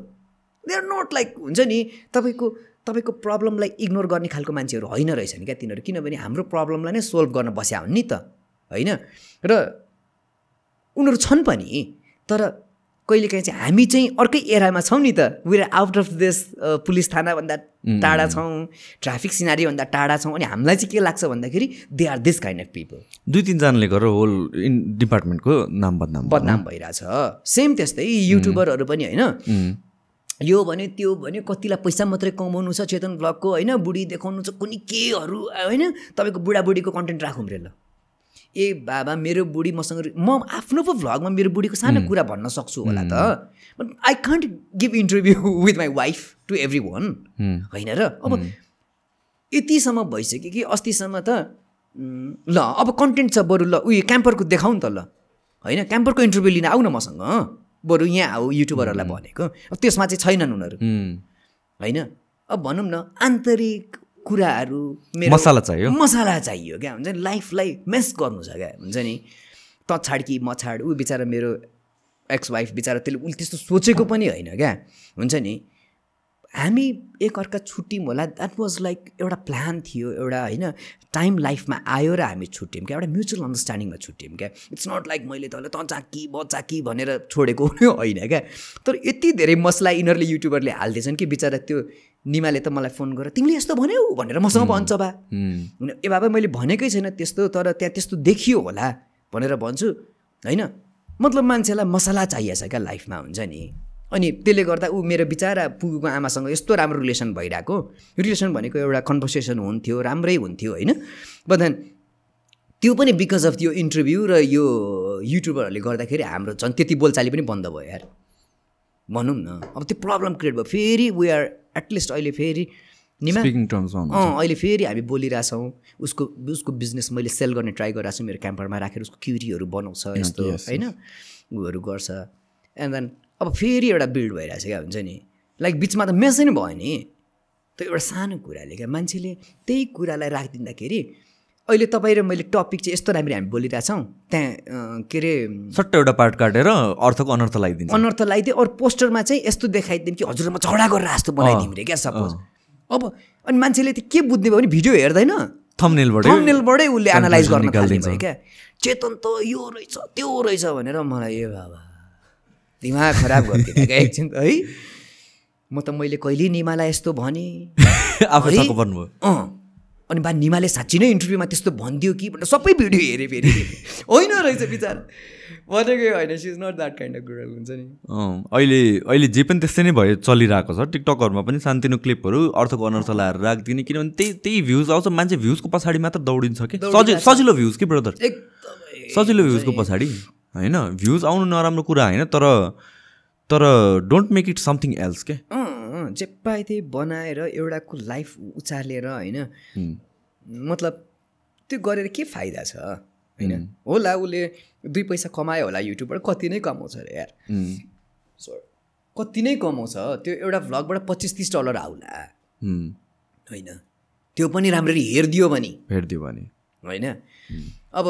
they are not like हुन्छ नि तपाईँको तपाईँको प्रब्लमलाई इग्नोर गर्ने खालको मान्छेहरू होइन रहेछन् क्या तिनीहरू। किनभने हाम्रो प्रब्लमलाई नै सोल्भ गर्न बस्या हुन् नि त होइन? र उनीहरू छन् पनि तर कहिलेकाहीँ चाहिँ हामी चाहिँ अर्कै एरामा छौँ नि त। We are out of this police थानाभन्दा टाढा छौँ ट्राफिक सिनारीभन्दा टाढा छौँ अनि हामीलाई चाहिँ के लाग्छ भन्दाखेरि they are this kind of people दुई तिनजनाले गरेर होल इन डिपार्टमेन्टको नाम बदनाम बदनाम भइरहेछ। सेम त्यस्तै युट्युबरहरू पनि होइन? यो भने त्यो भने कतिलाई पैसा मात्रै कमाउनु छ चेतन ब्लगको होइन? बुढी देखाउनु छ कुनै केहरू होइन? तपाईँको बुढाबुढीको कन्टेन्ट राखौँ रे ल। ए बाबा मेरो बुढी मसँग म आफ्नो पो भ्लगमा मेरो बुढीको सानो कुरा भन्न सक्छु होला त। But I can't give interview with my wife to everyone होइन र? अब यतिसम्म भइसक्यो कि अस्तिसम्म त ल अब कन्टेन्ट छ बरु ल उयो क्याम्परको देखाउँ नि त ल। होइन? क्याम्परको इन्टरभ्यू लिन आऊ न मसँग बरु यहाँ अब युट्युबरहरूलाई भनेको। अब त्यसमा चाहिँ छैनन् उनीहरू। होइन? अब भनौँ न आन्तरिक कुराहरू मेरो मसाला चाहियो। मसाला चाहियो क्या। हुन्छ नि? लाइफलाई मेस गर्नु छ क्या। हुन्छ नि? त छाड कि म छाड ऊ बिचरा मेरो एक्स वाइफ बिचरा त्यसले उसले त्यस्तो सोचेको पनि होइन क्या। हुन्छ नि? हामी एकअर्का छुट्यौँ होला। द्याट वाज लाइक एउटा प्लान थियो एउटा होइन टाइम लाइफमा आयो र हामी छुट्यौँ क्या। एउटा म्युचुअल अन्डरस्ट्यान्डिङमा छुट्यौँ क्या। इट्स नट लाइक मैले तँलाई तँ चाकी ब चाकी भनेर छोडेको होइन क्या। तर यति धेरै मसला यिनीहरूले युट्युबरले हालिदिएछन् कि बिचरा त्यो निमाले त मलाई फोन गरेर तिमीले यस्तो भन्यौ भनेर मसँग भन्छ बा ए बाबा मैले भनेकै छैन त्यस्तो तर त्यहाँ त्यस्तो देखियो होला भनेर भन्छु। होइन? मतलब मान्छेलाई मसला चाहिएछ क्या लाइफमा हुन्छ नि। अनि त्यसले गर्दा ऊ मेरो बिचारा पुगुको आमासँग यस्तो राम्रो रिलेसन भइरहेको। रिलेसन भनेको एउटा कन्भर्सेसन हुन्थ्यो राम्रै हुन्थ्यो होइन? बदन त्यो पनि बिकज अफ त्यो इन्टरभ्यू र यो युट्युबरहरूले गर्दाखेरि हाम्रो झन् त्यति बोलचाली पनि बन्द भयो यार। भनौँ न अब त्यो प्रब्लम क्रिएट भयो। फेरि वी आर एटलिस्ट अहिले फेरि अँ अहिले फेरि हामी बोलिरहेछौँ। उसको उसको बिजनेस मैले सेल गर्ने ट्राई गरिरहेको छु मेरो क्याम्परमा राखेर उसको क्युरीहरू बनाउँछ यस्तो होइन? उहरू गर्छ। एन्ड देन अब फेरि एउटा बिल्ड भइरहेछ क्या हुन्छ नि? लाइक बिचमा त मेसै नै भयो नि। त्यो एउटा सानो कुराले क्या मान्छेले त्यही कुरालाई राखिदिँदाखेरि अहिले तपाईँ र मैले टपिक चाहिँ यस्तो राम्ररी हामी बोलिरहेछौँ त्यहाँ के अरे सट्ट एउटा पार्ट काटेर अर्थको अनर्थ लगाइदिन्छ अनर्थ लगाइदियो अरू पोस्टरमा चाहिँ यस्तो देखाइदिउँ कि हजुर म झगडा गरेर जस्तो बनाइदिउँ रे क्या सपोज अब अनि मान्छेले त्यो के बुझ्ने भयो भने भिडियो हेर्दैन। थम्नेलबाट थम्नेलबाटै उसले एनालाइज गर्न निकालिदिन्छ। थालिदिन्छ क्या। चेतन त यो रहेछ त्यो रहेछ भनेर मलाई ए बाबा। दिमाग खराब क्या? एकछिन है? म त मैले कहिले निमालाई यस्तो भने? अँ। अनि बा निमाले साँच्ची नै इन्टरभ्यूमा त्यस्तो भनिदियो कि भनेर सबै भिडियो हेरेँ फेरि। होइन रहेछ बिचार भनेकै होइन she is not that kind of girl हुन्छ नि? अहिले अहिले जे पनि त्यस्तै नै भयो चलिरहेको छ। टिकटकहरूमा पनि सानोतिनो क्लिपहरू अर्थको अनर्थ लगाएर राखिदिने किनभने त्यही त्यही भ्युज आउँछ। मान्छे भ्युजको पछाडि मात्र दौडिन्छ कि? सजिलो सजिलो भ्युज कि ब्रदर एकदमै सजिलो भ्युजको पछाडि। होइन भ्युज आउनु नराम्रो कुरा होइन तर तर don't make it something else के? जे पाए त्यही बनाएर एउटाको लाइफ उचालेर होइन। मतलब त्यो गरेर के फाइदा छ? होइन? होला उसले दुई पैसा कमायो होला युट्युबबाट कति नै कमाउँछ अरे यार. कति नै कमाउँछ त्यो एउटा भ्लगबाट पच्चिस तिस डलर आउला। होइन? त्यो पनि राम्ररी हेरिदियो भने। भेटिदियो भने। होइन? अब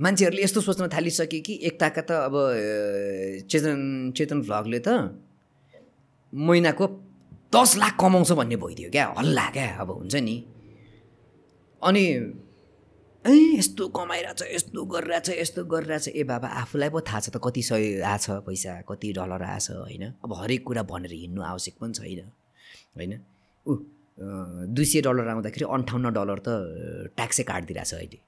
मान्छेहरूले यस्तो सोच्न थालिसके कि एकताका त अब चेतन चेतन भ्लगले त महिनाको दस लाख कमाउँछ भन्ने भइदियो क्या। हल्ला क्या अब हुन्छ नि। अनि ए यस्तो कमाइरहेछ यस्तो गरिरहेछ यस्तो गरिरहेछ। ए बाबा आफूलाई पो थाहा छ त कति सय आछ पैसा कति डलर आछ होइन? अब हरेक कुरा भनेर हिँड्नु आवश्यक पनि छैन होइन? ऊ दुई सय डलर आउँदाखेरि अन्ठाउन्न डलर त ट्याक्सै काटिदिरहेछ अहिले।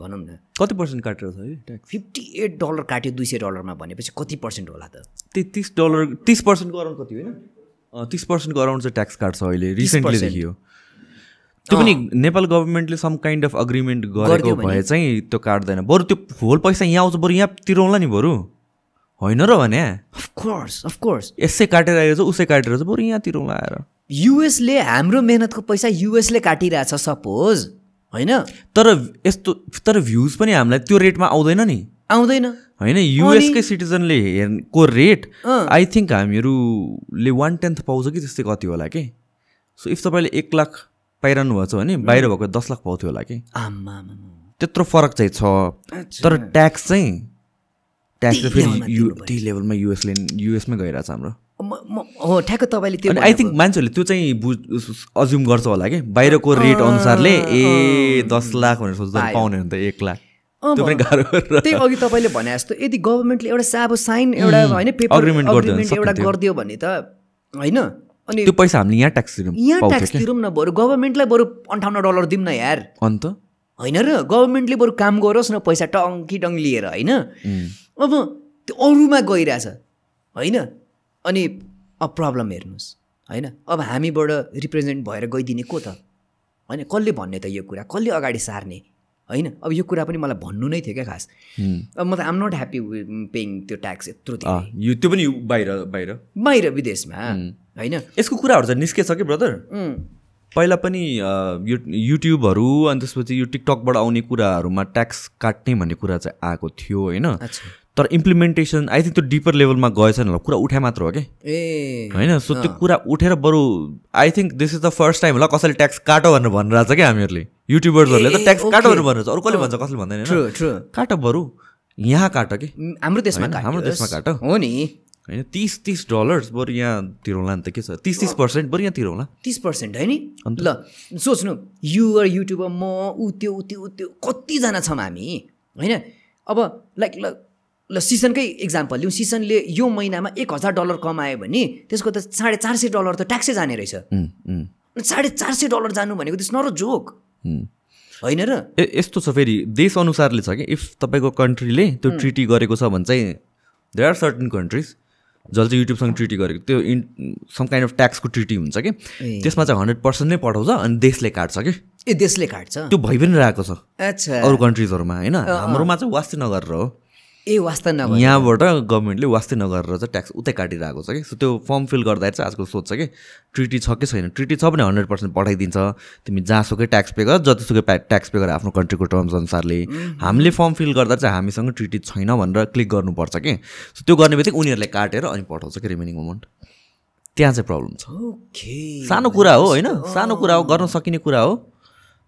भनौँ न। कति पर्सेन्ट काटेर छ है? फिफ्टी एट डलर काट्यो दुई सय डलरमा भनेपछि कति पर्सेन्ट होला त? त्यही तिस डलर तिस पर्सेन्टको अराउन्ड कति होइन? तिस पर्सेन्टको अराउन्ड चाहिँ ट्याक्स काट्छ अहिले रिसेन्टली देखियो। त्यो पनि नेपाल गभर्मेन्टले सम काइन्ड अफ अग्रिमेन्ट गरेको? भए चाहिँ त्यो काट्दैन। बरु त्यो होल पैसा यहाँ आउँछ बरु यहाँ तिरौँला नि बरु। होइन र भने? अफकोर्स अफकोर्स यसै काटेर आएको छ उसै काटेर बरु यहाँ तिरौँला आएर। युएसले हाम्रो मेहनतको पैसा युएसले काटिरहेछ सपोज होइन? तर यस्तो तर भ्युज पनि हामीलाई त्यो रेटमा आउँदैन नि। आउँदैन। होइन युएसकै सिटिजनले हेर्को रेट। आई थिङ्क हामीहरूले वान टेन्थ पाउँछ कि त्यस्तै कति होला कि? सो इफ तपाईँले एक लाख पाइरहनु भएको छ भने बाहिर भएको दस लाख पाउँथ्यो होला कि? त्यत्रो फरक चाहिँ छ। तर ट्याक्स चाहिँ ट्याक्स चाहिँ फेरि त्यही लेभलमा युएसले युएसमै गइरहेछ हाम्रो। हो ठ्याक्क तपाईँले त्यो आई थिङ्क मान्छेहरूले त्यो चाहिँ बुझ अज्युम गर्छ होला कि? बाहिरको रेट अनुसारले ए दस लाख भनेर सोच्दा पाउने हो नि त एक लाख। त्यही अघि तपाईँले भने जस्तो यदि गभर्मेन्टले एउटा साब साइन एउटा होइन पेपर agreement एउटा। गरिदियो भने त होइन? अनि त्यो पैसा हामीले यहाँ ट्याक्स तिरौँ यहाँ ट्याक्स तिरौँ न बरु गभर्मेन्टलाई बरु अन्ठाउन्न डलर दिउँ न यार। अन्त? होइन र गभर्मेन्टले बरु काम गरोस् न पैसा टङ्की टङ लिएर होइन? अब त्यो अरूमा गइरहेछ होइन? अनि अब प्रब्लम हेर्नुहोस् होइन? अब हामीबाट रिप्रेजेन्ट भएर गइदिने को त? होइन? कसले भन्ने त यो कुरा? कसले अगाडि सार्ने? होइन? अब यो कुरा पनि मलाई भन्नु नै थियो क्या खास। अब म त आम नट ह्याप्पी पेइङ त्यो ट्याक्स यत्रो अँ, धेरै यो त्यो पनि बाहिर बाहिर? बाहिर विदेशमा होइन? यसको कुराहरू चाहिँ निस्केछ कि ब्रदर पहिला पनि यु युट्युबहरू अनि त्यसपछि यो टिकटकबाट आउने कुराहरूमा ट्याक्स काट्ने भन्ने कुरा चाहिँ आएको थियो होइन? तर इम्प्लिमेन्टेसन आई थिङ्क त्यो डिपर लेभलमा गएछ नि होला। कुरा उठाए मात्र हो कि ए होइन? सो त्यो कुरा उठेर बरु I think this is the first time होला कसैले ट्याक्स काट भनेर भनिरहेको छ क्या हामीहरूले। युट्युबर्सहरूले त ट्याक्स काट. भनेर भनिरहेछ। अरू कसले भन्छ कसले भन्दैन काट बरु यहाँ काट कि? हाम्रो देशमा हाम्रो। देशमा काट। हो नि। होइन तिस तिस डलर्स बरु यहाँ तिरौँला नि त के छ? तिस तिस पर्सेन्ट बरु यहाँ तिरौँला तिस पर्सेन्ट है नि? ल सोच्नु। युआर युट्युबर म ऊ त्यो ऊ त्यो ऊ त्यो कतिजना छौँ हामी होइन? अब लाइक ल ल सिजनकै इक्जाम्पल लिउँ। सिजनले यो महिनामा एक हजार डलर कमायो भने त्यसको त साढे चार सय डलर त ट्याक्सै जाने रहेछ। साढे चार सय डलर जानु भनेको त्यस नर जोक। होइन र? ए यस्तो छ फेरि। देश अनुसारले छ कि? इफ तपाईँको कन्ट्रीले त्यो ट्रिटी गरेको छ भने चाहिँ देयर आर सर्टन कन्ट्रिज जसले चाहिँ युट्युबसँग ट्रिटी गरेको त्यो इन सम काइन्ड अफ ट्याक्सको ट्रिटी हुन्छ कि। त्यसमा चाहिँ हन्ड्रेड पर्सेन्ट नै पठाउँछ अनि देशले काट्छ कि? ए देशले काट्छ। त्यो भइ पनि रहेको छ। अच्छा। अरू कन्ट्रिजहरूमा होइन? हाम्रोमा चाहिँ वास्तै नगरेर हो। ए वास्ता नभए यहाँबाट गभर्मेन्टले वास्तै नगरेर चाहिँ ट्याक्स उतै काटिरहेको छ कि? सो त्यो फर्म फिल गर्दाखेरि चाहिँ आजकल सोध्छ कि ट्रिटी छ कि छैन? ट्रिटी छ भने हन्ड्रेड पर्सेन्ट पठाइदिन्छ। तिमी जहाँसुकै ट्याक्स पे गर जतिसुकै प्या ट्याक्स पे गर आफ्नो कन्ट्रीको टर्म्स अनुसारले। हामीले फर्म फिल गर्दा चाहिँ हामीसँग ट्रिटी छैन भनेर क्लिक गर्नुपर्छ कि? सो त्यो गर्ने बित्तिकै उनीहरूले काटेर अनि पठाउँछ कि रिमेनिङ अमाउन्ट त्यहाँ चाहिँ प्रब्लम छ। ओके। सानो कुरा हो होइन? सानो कुरा हो गर्न सकिने कुरा हो।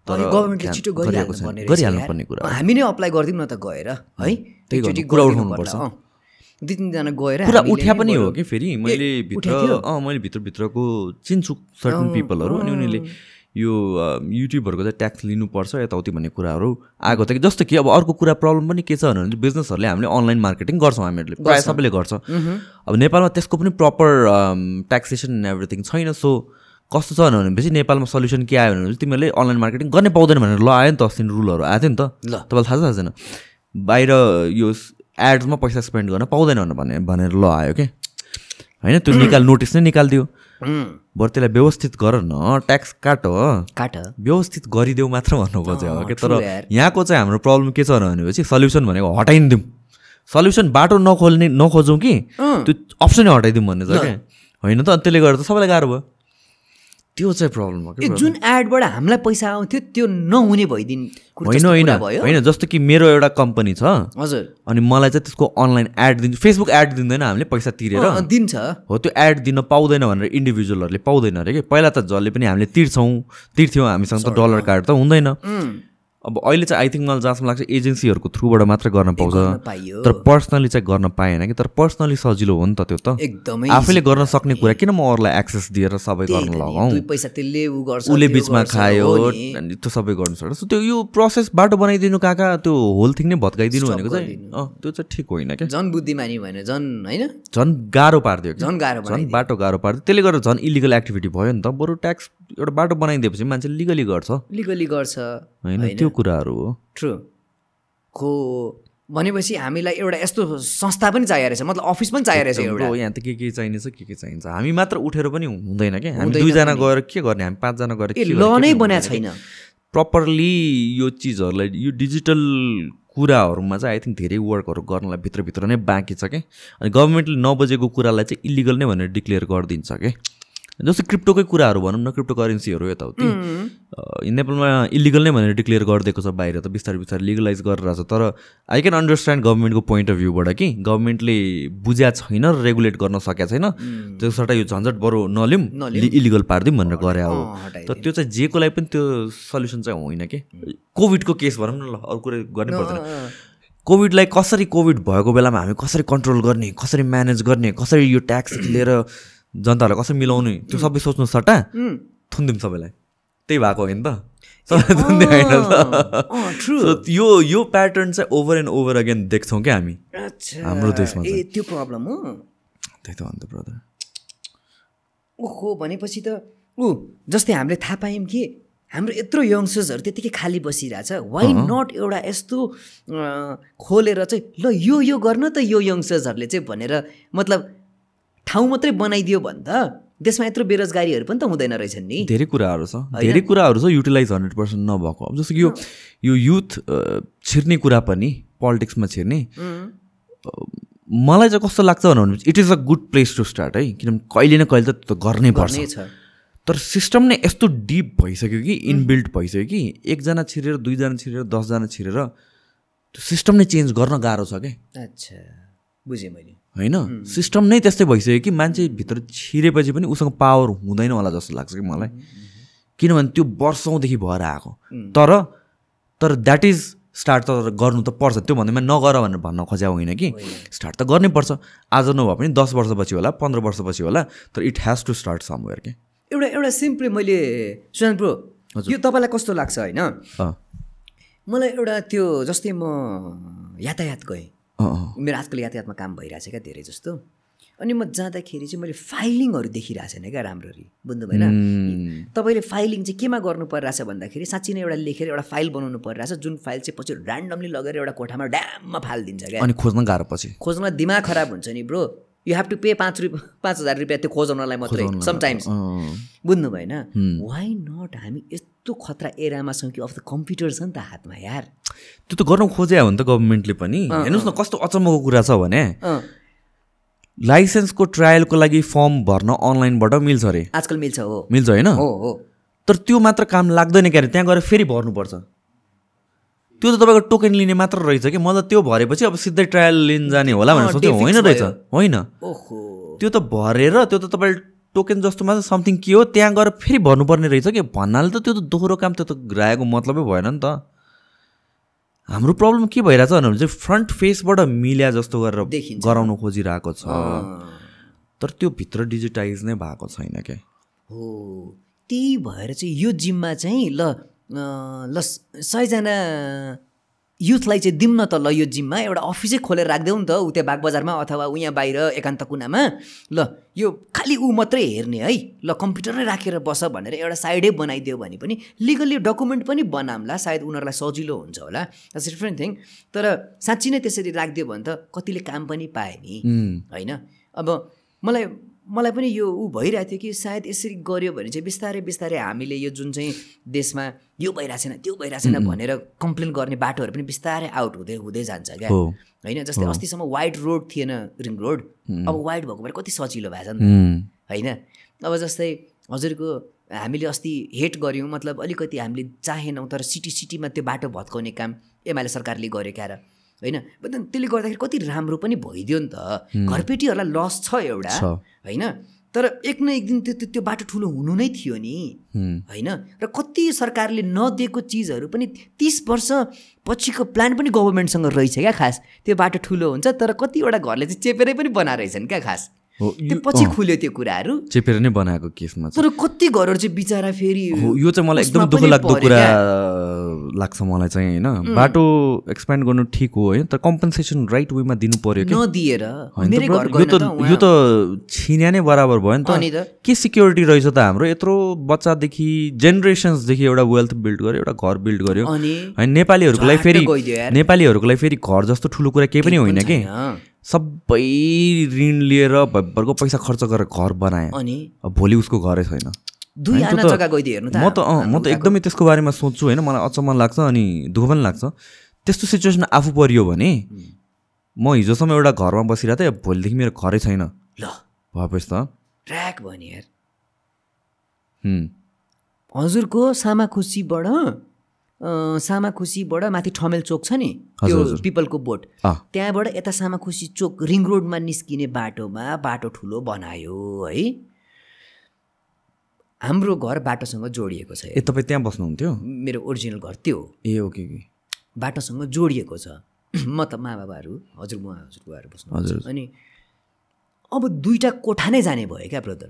तर गभर्मेन्टले छिटो गरिएको गरिहाल्नु छैन। पर्ने गरिहाल्नु रहेछ पर्ने यार। कुरा। हामी नै अप्लाई गरिदिउँ न त गएर है? त्यही कुरा उठाउनुपर्छ। दुई तिनजना गएर कुरा उठ्या पनि हो कि फेरि? मैले भित्र? अँ मैले भित्रभित्रको चिन्छु सर्टन पिपलहरू अनि उनीहरूले यो युट्युबहरूको चाहिँ ट्याक्स लिनुपर्छ यताउति भन्ने कुराहरू आएको थियो कि? जस्तो कि अब अर्को कुरा प्रब्लम पनि के छ भने बिजनेसहरूले हामीले अनलाइन मार्केटिङ गर्छौँ हामीहरूले। प्रायः सबैले गर्छ। अब नेपालमा त्यसको पनि प्रपर ट्याक्सेसन एन्ड एभ्रिथिङ छैन सो कस्तो छ भनेपछि नेपालमा सल्युसन के आयो भने तिमीहरूले अनलाइन मार्केटिङ गर्ने पाउँदैन भनेर ल आयो नि त अस्ति रुलहरू आएको थियो नि त। ल। तपाईँलाई थाहा छ थाहा छैन। बाहिर यो एड्समा पैसा स्पेन्ड गर्न पाउँदैन भने भनेर ल आयो कि? होइन त्यो निकाल नोटिस नै निकालिदियो। बरु त्यसलाई व्यवस्थित गर न ट्याक्स काट काट। व्यवस्थित गरिदेऊ मात्र भन्नु खोज्यो हो कि? तर। यहाँको चाहिँ हाम्रो प्रब्लम के छ भनेपछि सल्युसन भनेको हटाइदिउँ। सल्युसन बाटो नखोल्ने नखोजौँ कि? त्यो अप्सनै हटाइदिउँ भन्ने छ क्या होइन त अनि त्यसले गर्दा त सबैलाई गाह्रो भयो। त्यो चाहिँ प्रब्लम हो जुन एडबाट हामीलाई पैसा आउँथ्यो त्यो नहुने भइदिनु। होइन होइन। होइन जस्तो कि मेरो एउटा कम्पनी छ। हजुर। अनि मलाई चाहिँ त्यसको अनलाइन एड दिन्छ फेसबुक एड दिँदैन हामीले पैसा तिरेर। दिन्छ। हो त्यो एड दिन पाउँदैन भनेर इन्डिभिजुअलहरूले पाउँदैन अरे कि? पहिला त जसले पनि हामीले तिर्छौँ। तिर्थ्यौँ हामीसँग त डलर कार्ड त हुँदैन। अब अहिले चाहिँ आई थिङ्क मलाई जहाँसम्म लाग्छ एजेन्सीहरूको थ्रुबाट मात्र गर्न पाउँछ। तर पर्सनली चाहिँ गर्न पाएन कि। तर पर्सनली सजिलो हो नि त त्यो त। एकदमै आफैले गर्न सक्ने कुरा किन म अरूलाई एक्सेस दिएर सबै गर्न लगाउँ दुई पैसा त्यसले ऊ गर्छ उसले बिचमा खायो त्यो सबै गर्नु सक्छ त्यो यो प्रोसेस बाटो बनाइदिनु कहाँ कहाँ त्यो होल थिङ नै भत्काइदिनु भनेको चाहिँ त्यो चाहिँ ठिक होइन क्या। झन् बुद्धिमानी भने झन् होइन? झन् गाह्रो पारिदियो झन् गाह्रो झन् बाटो गाह्रो पारिदियो। त्यसले गर्दा झन् इलिगल एक्टिभिटी भयो नि त। बरु ट्याक्स एउटा बाटो बनाइदिएपछि मान्छे लिगली गर्छ। लिगली गर्छ। होइन त्यो कुराहरू हो। ट्रु हो भनेपछि हामीलाई एउटा यस्तो संस्था पनि चाहिएको रहेछ मतलब अफिस पनि चाहिएको रहेछ एउटा। यहाँ त के के चाहिन्छ के के चाहिन्छ? हामी मात्र उठेर पनि हुँदैन क्या। हामी दुईजना। गएर के गर्ने? हामी पाँचजना गएर के ल नै के बनाएको छैन। प्रपरली यो चिजहरूलाई यो डिजिटल कुराहरूमा चाहिँ आई थिङ्क धेरै वर्कहरू गर्नलाई भित्रभित्र नै बाँकी छ कि अनि गभर्मेन्टले नबुझेको कुरालाई चाहिँ इलिगल नै भनेर डिक्लेयर गरिदिन्छ कि जस्तो क्रिप्टोकै कुराहरू भनौँ न क्रिप्टो करेन्सीहरू यताउति। नेपालमा इलिगल नै भनेर डिक्लेयर गरिदिएको छ बाहिर त बिस्तारै बिस्तारै लिगलाइज गरिरहेको छ तर आई क्यान अन्डरस्ट्यान्ड गभर्मेन्टको पोइन्ट अफ भ्यूबाट कि गभर्मेन्टले बुझ्या छैन र रेगुलेट गर्न सकेको छैन। त्यो सट्टा यो झन्झट बरु नलिउँ इलिगल पारिदिउँ भनेर गरे हो। तर त्यो चाहिँ जेको लागि पनि त्यो सल्युसन चाहिँ होइन कि। कोभिडको केस भनौँ न ल अरू कुरा गर्नै पर्दैन। कोभिडलाई कसरी कोभिड भएको बेलामा हामी कसरी कन्ट्रोल गर्ने कसरी म्यानेज गर्ने कसरी यो ट्याक्स लिएर जनताहरूलाई कसरी मिलाउने? त्यो सबै सोच्नु सट्टा थुनिदिउँ सबैलाई। त्यही भएको होइन त। यो यो प्याटर्न चाहिँ ओभर एन्ड ओभर अगेन देख्छौँ क्या हामी। हाम्रो देशमा त्यो प्रब्लम हो? त्यही त अन्त ब्रदर ओहो भनेपछि त ऊ जस्तै हामीले थाहा पायौँ कि हाम्रो यत्रो यङ्स्टर्सहरू त्यतिकै खाली बसिरहेछ। वाइ नट एउटा यस्तो खोलेर चाहिँ ल यो यो गर्न त यो यङ्स्टर्सहरूले चाहिँ भनेर मतलब ठाउँ मात्रै बनाइदियो भने त देशमा यत्रो बेरोजगारीहरू पनि त हुँदैन रहेछन् नि। धेरै कुराहरू छ। धेरै कुराहरू छ युटिलाइज हन्ड्रेड पर्सेन्ट नभएको। अब जस्तो कि यो यो युथ छिर्ने कुरा पनि पोलिटिक्समा छिर्ने मलाई चाहिँ कस्तो लाग्छ भने it is a good place to start है। किनभने कहिले न कहिले त गर्नै पर्छ। तर सिस्टम नै यस्तो डिप भइसक्यो कि इनबिल्ट भइसक्यो कि एकजना छिरेर दुईजना छिरेर दसजना छिरेर त्यो सिस्टम नै चेन्ज गर्न गाह्रो छ क्या अच्छा। बुझेँ मैले। होइन? सिस्टम नै त्यस्तै भइसक्यो कि मान्छे भित्र छिरेपछि पनि उसँग पावर हुँदैन होला जस्तो लाग्छ कि मलाई। किनभने त्यो वर्षौँदेखि भएर आएको। तर तर द्याट इज स्टार्ट त गर्नु त पर्छ। त्यो भन्दैमा नगर भनेर भन्न खोज्या होइन कि। स्टार्ट त गर्नै पर्छ। आज नभए पनि दस वर्षपछि होला पन्ध्र वर्षपछि होला तर it has to start somewhere के एउटा एउटा सिम्पली मैले सुशान्त ब्रो यो तपाईँलाई कस्तो लाग्छ होइन? मलाई एउटा त्यो जस्तै म यातायात गएँ। मेरो आजकल यातायातमा काम भइरहेछ क्या धेरै जस्तो। अनि म जाँदाखेरि चाहिँ मैले फाइलिङहरू देखिरहेको छैन क्या राम्ररी। बुझ्नु भएन? तपाईँले फाइलिङ चाहिँ केमा गर्नु परिरहेछ भन्दाखेरि साँच्ची नै एउटा लेखेर एउटा फाइल बनाउनु परिरहेछ जुन फाइल चाहिँ पछि ऱ्यान्डमली लगेर एउटा कोठामा ड्याममा फालिदिन्छ क्या। अनि खोज्न गाह्रो पछि। खोज्न दिमाग खराब हुन्छ नि bro. You have to pay पाँच रुपियाँ पाँच हजार रुपियाँ त्यो खोजाउनलाई मात्रै समटाइम्स बुझ्नु भएन? वाइ नट हामी यस्तो खतरा एरामा छौँ कि अब त कम्प्युटर छ नि त हातमा यार। त्यो त गर्न खोज्या हो नि त गभर्मेन्टले पनि। हेर्नुहोस् न कस्तो अचम्मको कुरा छ भने। लाइसेन्सको ट्रायलको लागि फर्म भर्न अनलाइनबाट मिल्छ अरे। आजकल मिल्छ हो। मिल्छ होइन? हो हो। तर त्यो मात्र काम लाग्दैन क्या अरे त्यहाँ गएर फेरि भर्नुपर्छ। त्यो त तपाईँको टोकन लिने मात्र रहेछ कि म त त्यो भरेपछि अब सिधै ट्रायल लिन जाने होला भनेर सोचेँ होइन रहेछ। होइन। ओहो। त्यो त भरेर त्यो त तपाईँले टोकन जस्तो मात्र समथिङ के हो त्यहाँ गएर फेरि भर्नुपर्ने रहेछ कि? भन्नाले त त्यो त दोहोरो काम त्यो त ग्राहकको मतलबै भएन नि त। हाम्रो प्रब्लम के भइरहेछ भने चाहिँ फ्रन्ट फेसबाट मिल्या जस्तो गरेर। गराउन खोजिरहेको छ। तर त्यो भित्र डिजिटाइज नै भएको छैन क्या हो त्यही भएर चाहिँ यो जिममा चाहिँ ल ल सयजना युथलाई चाहिँ दिउँ न त ल यो जिममा एउटा अफिसै खोलेर राखिदेऊ नि त त्यहाँ बागबजारमा अथवा ऊ यहाँ बाहिर एकान्त कुनामा। ल यो खालि ऊ मात्रै हेर्ने है। ल कम्प्युटरै राखेर बस भनेर एउटा साइडै बनाइदियो भने पनि लिगल्ली डकुमेन्ट पनि बनाउँला सायद उनीहरूलाई सजिलो हुन्छ होला। द्याट्स डिफ्रेन्ट थिङ तर साँच्ची नै त्यसरी राखिदियो भने त कतिले काम पनि पाए नि। होइन? अब मलाई मलाई पनि यो ऊ भइरहेको थियो कि सायद यसरी गऱ्यो भने चाहिँ बिस्तारै बिस्तारै हामीले यो जुन चाहिँ देशमा यो भइरहेको छैन त्यो भइरहेको छैन भनेर कम्प्लेन गर्ने बाटोहरू पनि बिस्तारै आउट हुँदै हुँदै जान्छ क्या। होइन जस्तै अस्तिसम्म वाइड रोड थिएन रिङ रोड अब वाइड भएको भएर कति सजिलो भएको छ नि त। होइन अब जस्तै हजुरको हामीले अस्ति हेट गऱ्यौँ मतलब अलिकति हामीले चाहेनौँ तर सिटी सिटीमा त्यो बाटो भत्काउने काम एमाले सरकारले गर्यो क्या र। होइन? त्यसले गर्दाखेरि कति राम्रो पनि भइदियो नि त। घरपेटीहरूलाई लस छ एउटा। होइन? तर एक न एक दिन त्यो त्यो- बाटो ठुलो हुनु नै थियो नि होइन? र कति सरकारले नदिएको चिजहरू पनि तिस वर्ष पछिको प्लान पनि गभर्मेन्टसँग रहेछ क्या खास। त्यो बाटो ठुलो हुन्छ तर कतिवटा घरले चाहिँ चेपेरै पनि बनाएर रहेछन् क्या खास। त्यो पछि खुल्यो त्यो कुराहरू। चेपेर नै बनाएको केसमा तर कति घरहरू चाहिँ बिचरा फेरि यो चाहिँ मलाई एकदम दुःख लाग्दो कुरा। लाग्छ मलाई चाहिँ होइन। बाटो एक्सप्यान्ड गर्नु ठिक हो होइन। तर कम्पन्सेसन राइट वेमा दिनु पर्यो कि नदिएर यो त त यो त छिन्या नै बराबर भयो नि त। के सिक्योरिटी रहेछ त हाम्रो? यत्रो बच्चादेखि जेनेरेसन्सदेखि एउटा वेल्थ बिल्ड गर्यो एउटा घर बिल्ड गर्यो। होइन नेपालीहरूको लागि फेरि। नेपालीहरूको लागि फेरि घर जस्तो ठुलो कुरा केही पनि होइन कि। सबै ऋण लिएर भरको पैसा खर्च गरेर घर बनायो अनि? अब भोलि उसको घरै छैन। म त अँ म त एकदमै त्यसको बारेमा सोध्छु होइन मलाई अचम्म लाग्छ अनि दुःख पनि लाग्छ। त्यस्तो सिचुएसन आफू परियो भने म हिजोसम्म एउटा घरमा बसिरहेको थिएँ भोलिदेखि मेरो घरै छैन। ल। भएपछि त। ट्र्याक भयो नि अँ, सामाखुसीबाट माथि ठमेल चोक छ नि त्यो। पिपलको बोट। त्यहाँबाट यता सामाखुसी चोक रिङ रोडमा निस्किने बाटोमा बाटो ठुलो बनायो है। हाम्रो घर बाटोसँग जोडिएको छ ए तपाईँ त्यहाँ बस्नुहुन्थ्यो? मेरो ओरिजिनल घर त्यो। ए ओके ओके। बाटोसँग जोडिएको छ। म त मा बाबाहरू हजुर म हजुरबुवाहरू बस्नु हजुर। अनि अब दुईवटा कोठा नै जाने भयो क्या ब्रदर?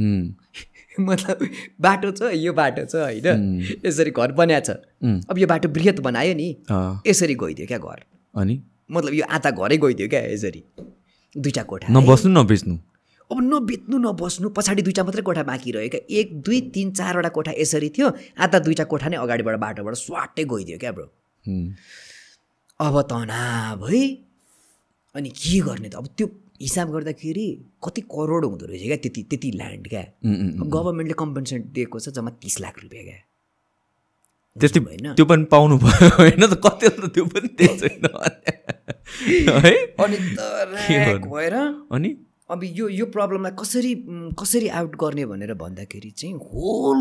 मतलब बाटो छ यो बाटो छ होइन? यसरी घर बनाएको छ। अब यो बाटो बृहत बनायो नि यसरी गइदियो क्या घर। अनि? मतलब यो आँता घरै गइदियो क्या यसरी। दुईवटा कोठा। नबस्नु नबेच्नु? अब नबेच्नु नबस्नु पछाडि दुईवटा मात्रै कोठा बाँकी रह्यो क्या। एक दुई तिन चारवटा कोठा यसरी थियो। आधा दुईवटा कोठा नै अगाडिबाट बाटोबाट स्वाटै गइदियो क्या ब्रो। अब तनाव है अनि के गर्ने त? अब त्यो हिसाब गर्दाखेरि कति करोड हुँदो रहेछ क्या त्यति त्यति ल्यान्ड क्या। गभर्मेन्टले कम्पनसेट दिएको छ जम्मा तिस लाख रुपियाँ क्या। त्यस्तै होइन त्यो पनि पाउनु भयो। होइन त कति त्यो पनि त्यही छैन। है? अनि त भएर अनि? अब यो यो प्रब्लमलाई कसरी कसरी आउट गर्ने भनेर भन्दाखेरि चाहिँ होल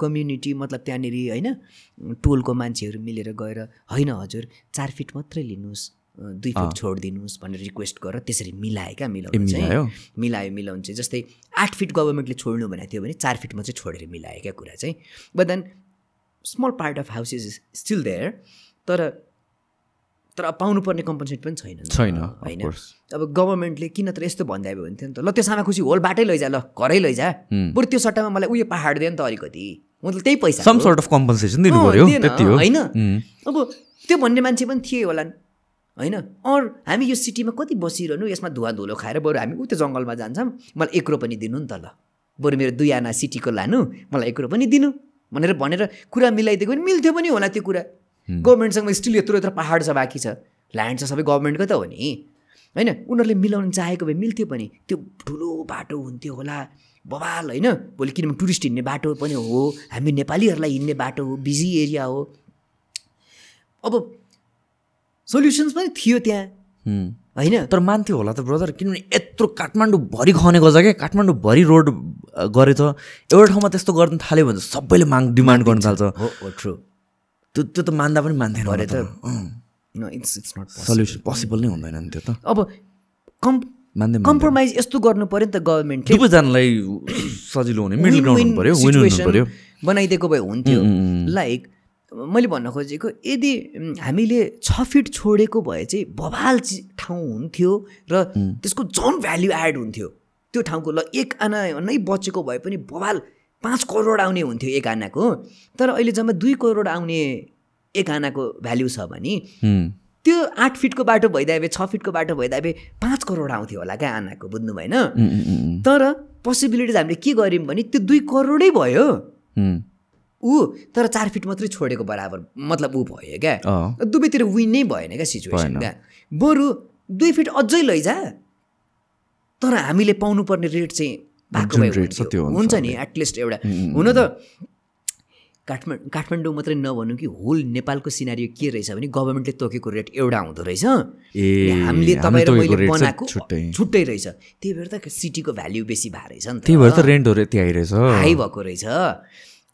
कम्युनिटी मतलब त्यहाँनिर होइन टोलको मान्छेहरू मिलेर गएर होइन हजुर चार फिट मात्रै लिनुहोस्। दुई फिट छोडिदिनुहोस् भनेर रिक्वेस्ट गरेर त्यसरी मिलाए क्या मिलाउनु मिलायो? चाहिँ। मिलायो? मिलाउनु चाहिँ। जस्तै आठ फिट गभर्मेन्टले छोड्नु भनेको थियो भने चार फिटमा चाहिँ छोडेर मिलायो क्या कुरा चाहिँ। But then small part of house is still there तर तर पाउनुपर्ने कम्पनसेट पनि छैन त, छैन, होइन. अब गभर्मेन्टले किन तर यस्तो भन्दै आयो भने थियो नि त ल त्यो सामा खुसी होल बाटै लैजा ल घरै लैजा। बरु त्यो सट्टामा मलाई उयो पहाड दियो नि त अलिकति। मतलब त्यही पैसा सम सर्ट अफ कम्पन्सेसन दिनु पऱ्यो त्यति हो। होइन. अब त्यो भन्ने मान्छे पनि थिए होला नि। होइन? अर हामी यो सिटीमा कति बसिरहनु? यसमा धुवा धुलो खाएर बरु हामी उता जङ्गलमा जान्छौँ। मलाई एक रुपियाँ पनि दिनु नि त ल। बरु मेरो दुई आना सिटीको लानु मलाई एक रुपियाँ पनि दिनु। भनेर भनेर कुरा मिलाइदिएको पनि मिल्थ्यो पनि होला त्यो कुरा। गभर्मेन्टसँग स्टिल यत्रो यत्रो पाहाड छ बाँकी छ। ल्यान्ड छ सबै गभर्मेन्टकै त हो नि। होइन? उनीहरूले मिलाउन चाहेको भए मिल्थ्यो पनि। त्यो ठुलो बाटो हुन्थ्यो होला। बवाल होइन? भोलि किनभने टुरिस्ट हिँड्ने बाटो पनि हो। हामी नेपालीहरूलाई हिँड्ने बाटो हो बिजी एरिया हो। अब सोल्युसन्स पनि थियो त्यहाँ. होइन? तर मान्थ्यो होला त ब्रदर किनभने यत्रो काठमाडौँभरि खने गज क्या काठमाडौँभरि रोड गरे त एउटा ठाउँमा त्यस्तो गर्न थाल्यो भने सबैले माग डिमान्ड गर्न थाल्छ। हो ट्रु त्यो त्यो त मान्दा पनि मान्थेन भरे त। It's it's not solution possible नै हुँदैन नि त्यो त। अब कम् मान्दै कम्प्रोमाइज यस्तो गर्नु पऱ्यो नि त गभर्मेन्टले दुवैजनालाई सजिलो हुने मिडल ग्राउन्ड हुनु पऱ्यो बनाइदिएको भए हुन्थ्यो। लाइक मैले भन्न खोजेको यदि हामीले छ फिट छोडेको भए चाहिँ बवाल चि- ठाउँ हुन्थ्यो र त्यसको झन् भ्याल्यु एड हुन्थ्यो। त्यो ठाउँको ल एक आना नै बचेको भए पनि बवाल पाँच करोड आउने हुन्थ्यो एक आनाको। तर अहिले जम्मा दुई करोड आउने एक आनाको भ्याल्यु छ भने. त्यो आठ फिटको बाटो भइदिए भए छ फिटको बाटो भइदिए भए पाँच करोड आउँथ्यो होला क्या आनाको बुझ्नु भएन? तर पोसिबिलिटिज हामीले के गऱ्यौँ भने त्यो दुई करोडै भयो. ऊ तर चार फिट मात्रै छोडेको बराबर मतलब ऊ भयो क्या। दुवैतिर विन नै भएन क्या सिचुएसन। क्या। बरु दुई फिट अझै लैजा। तर हामीले पाउनुपर्ने रेट चाहिँ भएको भए हुन्छ नि एटलिस्ट एउटा। हुन त काठमाडौँ काठमाडौँ मात्रै नभनौँ कि होल नेपालको सिनारी के रहेछ भने गभर्मेन्टले तोकेको रेट एउटा हुँदो रहेछ। हामीले तपाईँ र मैले बनाएको छुट्टै। रहेछ। त्यही भएर त सिटीको भ्याल्यु बेसी भएको रहेछ नि त्यही भएर त रेन्टहरू यति आइरहेछ। हाई भएको रहेछ।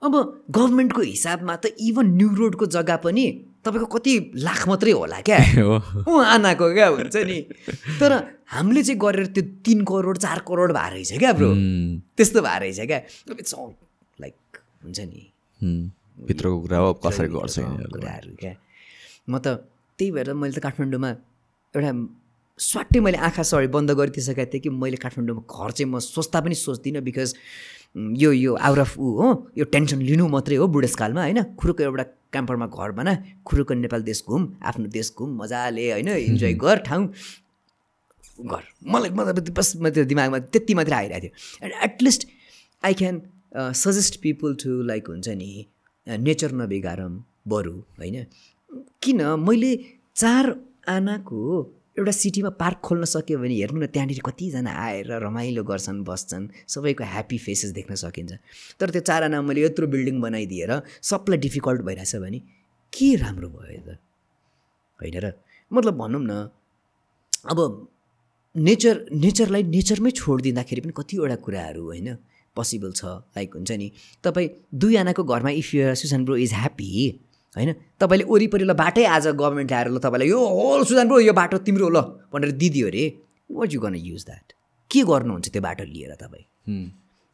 अब गभर्मेन्टको हिसाबमा त इभन न्यु रोडको जग्गा पनि तपाईँको कति लाख मात्रै होला क्या? हो। ऊ आनाको क्या हुन्छ नि? तर हामीले चाहिँ गरेर त्यो तिन करोड चार करोड भएको रहेछ क्या ब्रो। त्यस्तो भएको रहेछ क्या? इट्स अल लाइक हुन्छ नि. भित्रको कुरा हो कसरी गर्छ। कुराहरू क्या? म त त्यही भएर मैले त काठमाडौँमा एउटा स्वाट्टै मैले आँखा सरी बन्द गरिदिइसकेको थिएँ कि मैले काठमाडौँमा घर चाहिँ म सोच्दा पनि सोच्दिनँ बिकज यो यो आउट अफ ऊ हो? यो टेन्सन लिनु मात्रै हो बुढेसकालमा होइन? खुरुको एउटा क्याम्परमा घर बना खुरुको नेपाल देश घुम आफ्नो देश घुम मजाले होइन? इन्जोय गर ठाउँ। घर मलाई मतलब बस मेरो दिमागमा त्यति मात्रै आइरहेको थियो। And at least I can suggest people to like हुन्छ नि नेचर नबिगारौँ बरु होइन? किन? मैले चार आनाको एउटा सिटीमा पार्क खोल्न सक्यो भने हेर्नु न त्यहाँनिर कतिजना आएर रमाइलो गर्छन् बस्छन् सबैको ह्याप्पी फेसेस देख्न सकिन्छ। तर त्यो चार आनामा मैले यत्रो बिल्डिङ बनाइदिएर सबलाई डिफिकल्ट भइरहेछ भने के राम्रो भयो त? होइन र? मतलब भनौँ न अब नेचर नेचरलाई नेचरमै छोडिदिँदाखेरि पनि कतिवटा कुराहरू होइन पोसिबल छ लाइक हुन्छ नि। तपाईँ दुई आनाको घरमा if you Susan bro is happy होइन? तपाईँले वरिपरि ल बाटै आज गभर्मेन्ट आएर ल तपाईँलाई यो होल ब्रो यो बाटो तिम्रो ल भनेर दिदियो अरे what you gonna use that के गर्नुहुन्छ त्यो बाटो लिएर तपाईँ.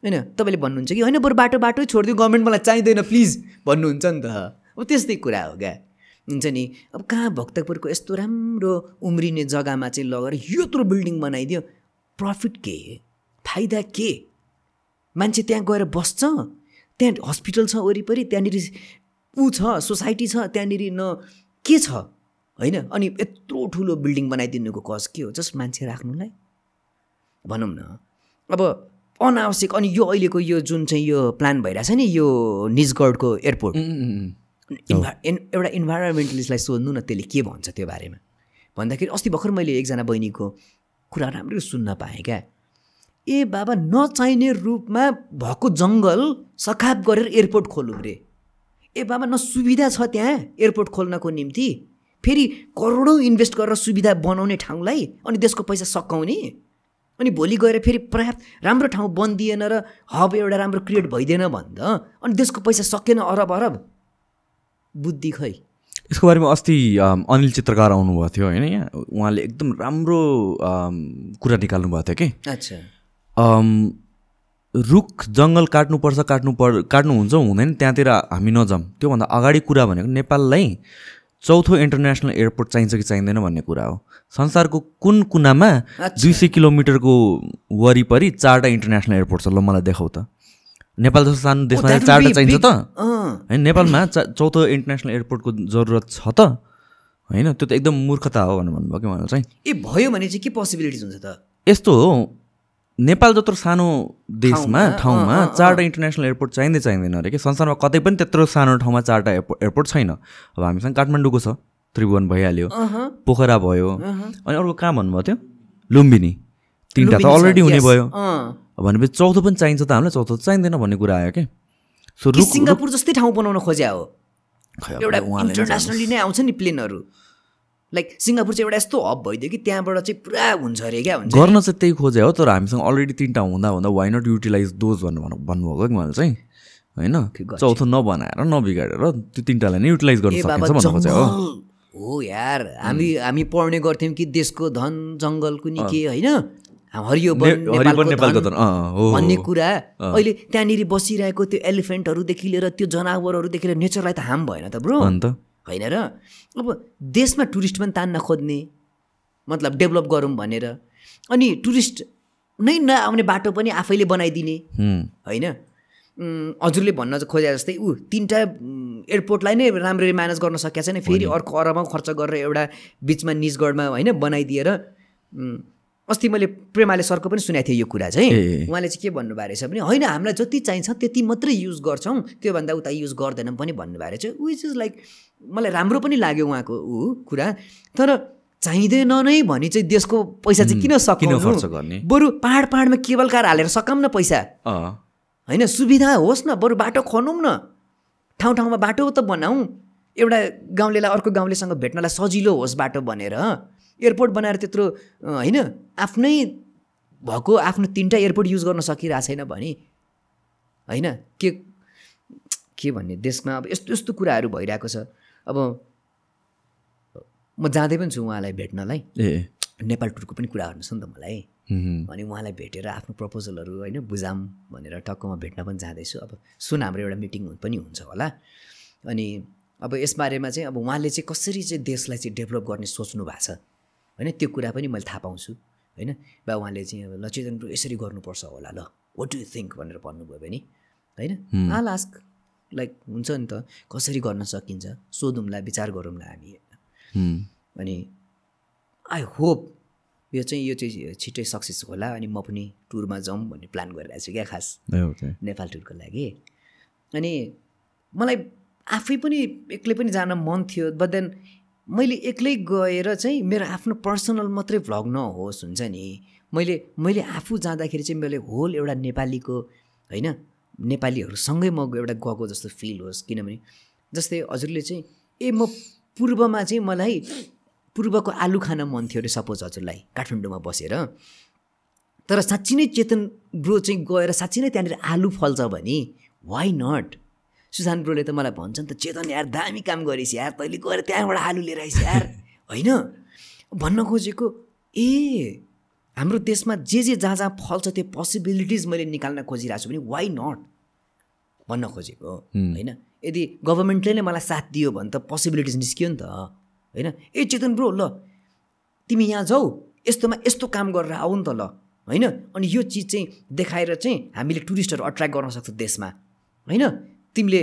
होइन? तपाईँले भन्नुहुन्छ कि होइन बरु बाटो बाटो छोडिदियो गभर्मेन्ट मलाई चाहिँदैन प्लिज भन्नुहुन्छ नि त। अब त्यस्तै कुरा हो क्या। हुन्छ नि? अब कहाँ भक्तपुरको यस्तो राम्रो उम्रिने जग्गामा चाहिँ लगेर यत्रो बिल्डिङ बनाइदियो? प्रफिट के? फाइदा के? मान्छे त्यहाँ गएर बस्छ? त्यहाँ हस्पिटल छ वरिपरि? त्यहाँनिर ऊ छ सोसाइटी छ त्यहाँनिर न के छ? होइन? अनि यत्रो ठुलो बिल्डिङ बनाइदिनुको कज के हो? जस्ट मान्छे राख्नुलाई? भनौँ न। अब अनावश्यक अनि यो अहिलेको यो जुन चाहिँ यो प्लान भइरहेछ नि यो निजगढको एयरपोर्ट. इन्भा एउटा इन्भाइरोमेन्टलिस्टलाई सोध्नु न त्यसले के भन्छ त्यो बारेमा। भन्दाखेरि अस्ति भर्खर मैले एकजना बहिनीको कुरा राम्ररी सुन्न पाएँ क्या। ए बाबा नचाहिने रूपमा भएको जङ्गल सखाप गरेर एयरपोर्ट खोलौँ रे। ए बाबा न सुविधा छ त्यहाँ एयरपोर्ट खोल्नको निम्ति। फेरि करोडौँ इन्भेस्ट गरेर सुविधा बनाउने ठाउँलाई अनि त्यसको पैसा सकाउने। अनि भोलि गएर फेरि पर्याप्त राम्रो ठाउँ बनिदिएन र हब एउटा राम्रो क्रिएट भइदिएन भन्दा अनि देशको पैसा सकेन अरब अरब। बुद्धि खै। यसको बारेमा अस्ति अनिल चित्रकार आउनुभएको थियो होइन यहाँ? उहाँले एकदम राम्रो कुरा निकाल्नु भएको थियो कि? अच्छा। रुख जङ्गल काट्नुपर्छ काट्नु पर् काट्नुहुन्छ हुँदैन त्यहाँतिर हामी नजाउँ त्योभन्दा अगाडि कुरा भनेको नेपाललाई चौथो इन्टरनेसनल एयरपोर्ट चाहिन्छ कि चाहिँदैन भन्ने कुरा हो। संसारको कुन कुनामा दुई सय किलोमिटरको वरिपरि चारवटा इन्टरनेसनल एयरपोर्ट छ ल मलाई देखाउ त। नेपाल जस्तो सानो देशमा चारवटा चाहिन्छ त। होइन नेपालमा चा चौथो इन्टरनेसनल एयरपोर्टको जरुरत छ त। होइन त्यो त एकदम मूर्खता हो भनेर भन्नुभयो कि मलाई चाहिँ। ए भयो भने चाहिँ के पोसिबिलिटिज हुन्छ त? यस्तो हो नेपाल जत्रो सानो देशमा ठाउँमा, चारवटा इन्टरनेसनल एयरपोर्ट चाहिँदै चाहिँदैन अरे कि? संसारमा कतै पनि त्यत्रो सानो ठाउँमा चारवटा एयरपोर्ट एयरपोर्ट छैन। अब हामीसँग काठमाडौँको छ त्रिभुवन भइहाल्यो पोखरा भयो। अनि अर्को कहाँ भन्नुभएको थियो? लुम्बिनी। तिनवटा त अलरेडी हुने भयो। भनेपछि चौथो पनि चाहिन्छ त हामीलाई? चौथो चाहिँदैन भन्ने कुरा आयो कि? सो सिङ्गापुर जस्तै ठाउँ बनाउन खोज्या हो? एउटा इन्टरनेसनली नै आउँछ नि प्लेनहरू। लाइक सिङ्गापुर चाहिँ एउटा यस्तो हब भइदियो कि त्यहाँबाट चाहिँ पुरा हुन्छ अरे क्या हुन्छ गर्न चाहिँ त्यही खोजे हो तर हामीसँग अलरेडी तिनवटा हुँदा हुँदा वाइ नट युटिलाइज दोज भन्नु भन्नु- भन्नुभएको कि उहाँले चाहिँ? होइन? चौथो नबनाएर नबिगाडेर त्यो तिनवटालाई नै युटिलाइज गर्न सकिन्छ भन्नु खोजे हो। जङ्गल! हो यार हामी हामी पढ्ने गर्थ्यौँ कि देशको धन जङ्गलको नि के होइन? हरियो भन्ने। कुरा। अहिले त्यहाँनिर बसिरहेको त्यो एलिफेन्टहरूदेखि लिएर त्यो जनावरहरूदेखि लिएर नेचरलाई त हार्म भएन त ब्रो। अन्त? होइन र? अब देशमा टुरिस्ट पनि तान्न खोज्ने मतलब डेभलप गरौँ भनेर। अनि टुरिस्ट नै नआउने बाटो पनि आफैले बनाइदिने। होइन? हजुरले भन्न खोजे जस्तै ऊ तिनवटा एयरपोर्टलाई नै राम्ररी म्यानेज गर्न सकेको छैन फेरि अर्को अरबौँ खर्च गरेर एउटा बिचमा निजगढमा होइन बनाइदिएर अस्ति मैले प्रेमाले सरको पनि सुनेको थिएँ यो कुरा चाहिँ। उहाँले चाहिँ के भन्नुभएको रहेछ भने होइन हामीलाई जति चाहिन्छ त्यति मात्रै युज गर्छौँ त्योभन्दा उता युज गर्दैनौँ पनि भन्नुभएको रहेछ। विच इज लाइक मलाई राम्रो पनि लाग्यो उहाँको ऊ कुरा तर चाहिँदैन नै भने चाहिँ देशको पैसा चाहिँ किन किन सकिनु खर्च गर्ने? बरु पाहाड पाहाडमा केबल कार हालेर सकाउँ न पैसा होइन सुविधा होस् न बरु बाटो खनौँ न। ठाउँ ठाउँमा बाटो त बनाऊ। एउटा गाउँलेलाई अर्को गाउँलेसँग भेट्नलाई सजिलो होस् बाटो भनेर। एयरपोर्ट बनाएर त्यत्रो होइन आफ्नै भएको आफ्नो तिनवटा एयरपोर्ट युज गर्न सकिरहेको छैन भने। होइन के के भन्ने देशमा अब यस्तो यस्तो कुराहरू भइरहेको छ। अब म जाँदै पनि छु उहाँलाई भेट्नलाई। ए। नेपाल टुरको पनि कुरा गर्नुहोस् नि त मलाई। अनि उहाँलाई भेटेर आफ्नो प्रपोजलहरू होइन बुझाऊँ भनेर टक्कमा भेट्न पनि जाँदैछु। अब सुन हाम्रो एउटा मिटिङ पनि हुन्छ होला। अनि अब यसबारेमा चाहिँ अब उहाँले चाहिँ कसरी चाहिँ देशलाई चाहिँ डेभलप गर्ने सोच्नु भएको छ? होइन त्यो कुरा पनि मैले थाहा पाउँछु। होइन? बा उहाँले चाहिँ अब ल चेतन ब्रो यसरी गर्नुपर्छ होला ल। वाट डु थिङ्क भनेर भन्नुभयो भने। होइन? आल आस्क लाइक हुन्छ नि त कसरी गर्न सकिन्छ? सोधौँला विचार गरौँला हामी। हुँ। अनि आई होप यो चाहिँ यो चाहिँ छिट्टै सक्सेस होला अनि म पनि टुरमा जाउँ भन्ने प्लान गरिरहेको छु क्या खास नेपाल टुरको लागि। अनि मलाई आफै पनि एक्लै पनि जान मन थियो बट देन मैले एक्लै गएर चाहिँ मेरो आफ्नो पर्सनल मात्रै भ्लग नहोस् हुन्छ नि। मैले मैले आफू जाँदाखेरि चाहिँ मैले होल एउटा नेपालीको होइन नेपालीहरूसँगै म एउटा गएको जस्तो फिल होस् किनभने जस्तै हजुरले चाहिँ ए म पूर्वमा चाहिँ मलाई पूर्वको आलु खान मन थियो अरे सपोज हजुरलाई काठमाडौँमा बसेर। तर साँच्ची नै चेतन ब्रो चाहिँ गएर साँच्ची नै त्यहाँनिर आलु फल्छ भने वाइ नट सुशान्त ब्रोले त मलाई भन्छ नि त चेतन यार दामी काम गरिस् यार तैँले गएर त्यहाँबाट आलु लिएर आइस् यार। होइन? भन्न खोजेको ए हाम्रो देशमा जे जे जहाँ जहाँ फल्छ त्यो पोसिबिलिटिज मैले निकाल्न खोजिरहेको छु भने वाइ नट भन्न खोजेको होइन? यदि गभर्मेन्टले नै मलाई साथ दियो भने त पोसिबिलिटिज निस्कियो नि त होइन? ए चेतन ब्रो ल तिमी यहाँ जाऊ यस्तोमा यस्तो काम गरेर आऊ नि त ल होइन? अनि यो चिज चाहिँ देखाएर चाहिँ हामीले टुरिस्टहरू अट्र्याक्ट गर्न सक्छ देशमा होइन? तिमीले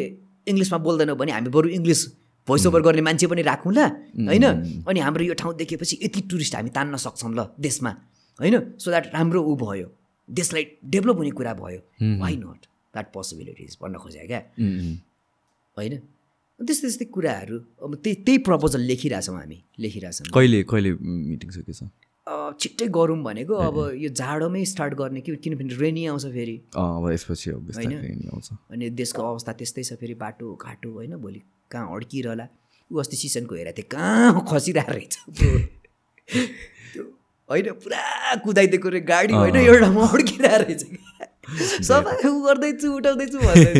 इङ्ग्लिसमा बोल्दैनौ भने हामी बरु इङ्ग्लिस भोइस ओभर गर्ने मान्छे पनि राखौँला होइन? अनि हाम्रो यो ठाउँ देखेपछि यति टुरिस्ट हामी तान्न सक्छौँ ल देशमा। होइन? सो द्याट राम्रो ऊ भयो। देशलाई डेभलप हुने कुरा भयो। वाइ नट द्याट पोसिबिलिटिज भन्न खोजेँ क्या। होइन? त्यस्तै त्यस्तै कुराहरू। अब त्यही त्यही प्रपोजल लेखिरहेछौँ हामी। लेखिरहेछौँ। कहिले कहिले मिटिङ सकेछ? छिट्टै गरौँ भनेको। अब यो जाडोमै स्टार्ट गर्ने कि किनभने रेनी आउँछ फेरि। अनि देशको अवस्था त्यस्तै छ फेरि। बाटो घाटो होइन? भोलि कहाँ अड्किरहला। ऊ अस्ति सिजनको हेरेको थिएँ कहाँ खसिरहेको रहेछ। होइन पुरा कुदाइदिएको रे गाडी होइन एउटा म अड्किरहेको रहेछ सफा उ गर्दैछु उठाउँदैछु भन्दै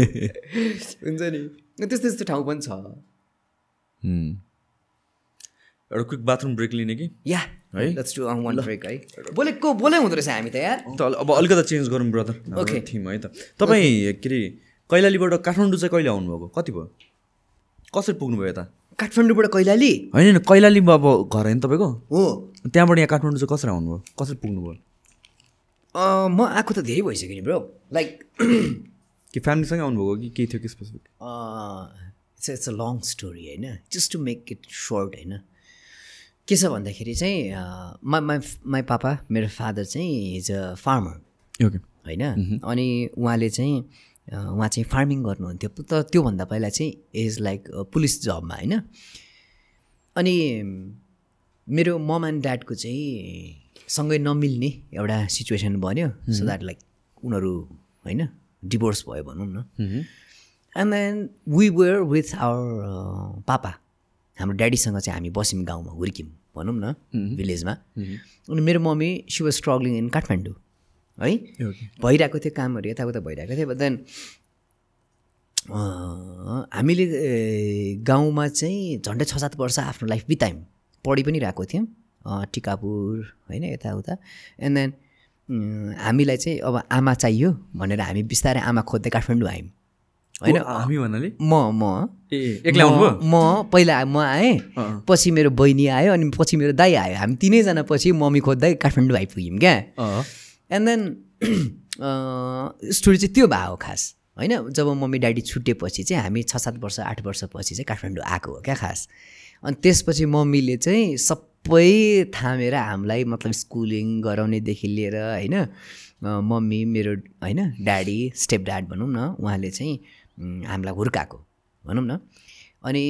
हुन्छ नि। त्यस्तो त्यस्तो ठाउँ पनि छ. एउटा क्विक बाथरुम ब्रेक लिने कि? या है? लेट्स डु वान ब्रेक है। बोलेको बोले हुँदो रहेछ हामी त यार। त अब अलिकति चेन्ज गरौँ ब्रदर Okay. थिम है त। तपाईँ के अरे कैलालीबाट काठमाडौँ चाहिँ कहिले आउनुभएको? कति भयो? कसरी पुग्नुभयो यता? काठमाडौँबाट कैलाली होइन होइन कैलालीमा अब घर होइन तपाईँको? हो। त्यहाँबाट यहाँ काठमाडौँ चाहिँ कसरी आउनुभयो? कसरी पुग्नुभयो? अँ, म आएको त धेरै भइसक्यो नि ब्रो। लाइक कि फ्यामिलीसँगै आउनुभएको कि केही थियो कि specific it's it's a long story होइन? Just to make it short होइन? के छ भन्दाखेरि चाहिँ माई माई पापा मेरो फादर चाहिँ इज अ फार्मर ओके होइन? अनि उहाँले चाहिँ उहाँ चाहिँ फार्मिङ गर्नुहुन्थ्यो। त त्योभन्दा पहिला चाहिँ इज लाइक पुलिस जबमा होइन? अनि मेरो मम एन्ड ड्याडको चाहिँ सँगै नमिल्ने एउटा सिचुएसन बन्यो। सो द्याट लाइक उनीहरू होइन डिभोर्स भयो भनौँ न। And then we were with our papa. हाम्रो ड्याडीसँग चाहिँ हामी बस्यौँ गाउँमा हुर्क्यौँ भनौँ न भिलेजमा अनि मेरो mummy she was struggling in Kathmandu है? भइरहेको थियो कामहरू यताउता भइरहेको थियो देन हामीले गाउँमा चाहिँ झन्डै छ सात वर्ष आफ्नो लाइफ बितायौँ। पढि पनि रहेको थियौँ टिकापुर होइन यताउता। एन्ड देन हामीलाई चाहिँ अब आमा चाहियो भनेर हामी बिस्तारै आमा खोज्दै काठमाडौँ आयौँ। होइन? हामी भन्नाले? म म। एक्लै म पहिला म आएँ। पछि मेरो बहिनी आयो अनि पछि मेरो दाइ आयो। हामी तिनैजना पछि मम्मी खोज्दै काठमाडौँ आइपुग्यौँ क्या। एन्ड देन स्टोरी चाहिँ त्यो भयो खास। होइन? जब मम्मी ड्याडी छुट्टिएपछि चाहिँ हामी छ सात वर्ष आठ वर्षपछि चाहिँ काठमाडौँ आएको हो क्या खास। अनि त्यसपछि मम्मीले चाहिँ सबै थामेर हामीलाई मतलब स्कुलिङ गराउनेदेखि लिएर होइन मम्मी मेरो होइन ड्याडी स्टेप ड्याड भनौँ न उहाँले चाहिँ हामीलाई हुर्काएको। भनौँ न। अनि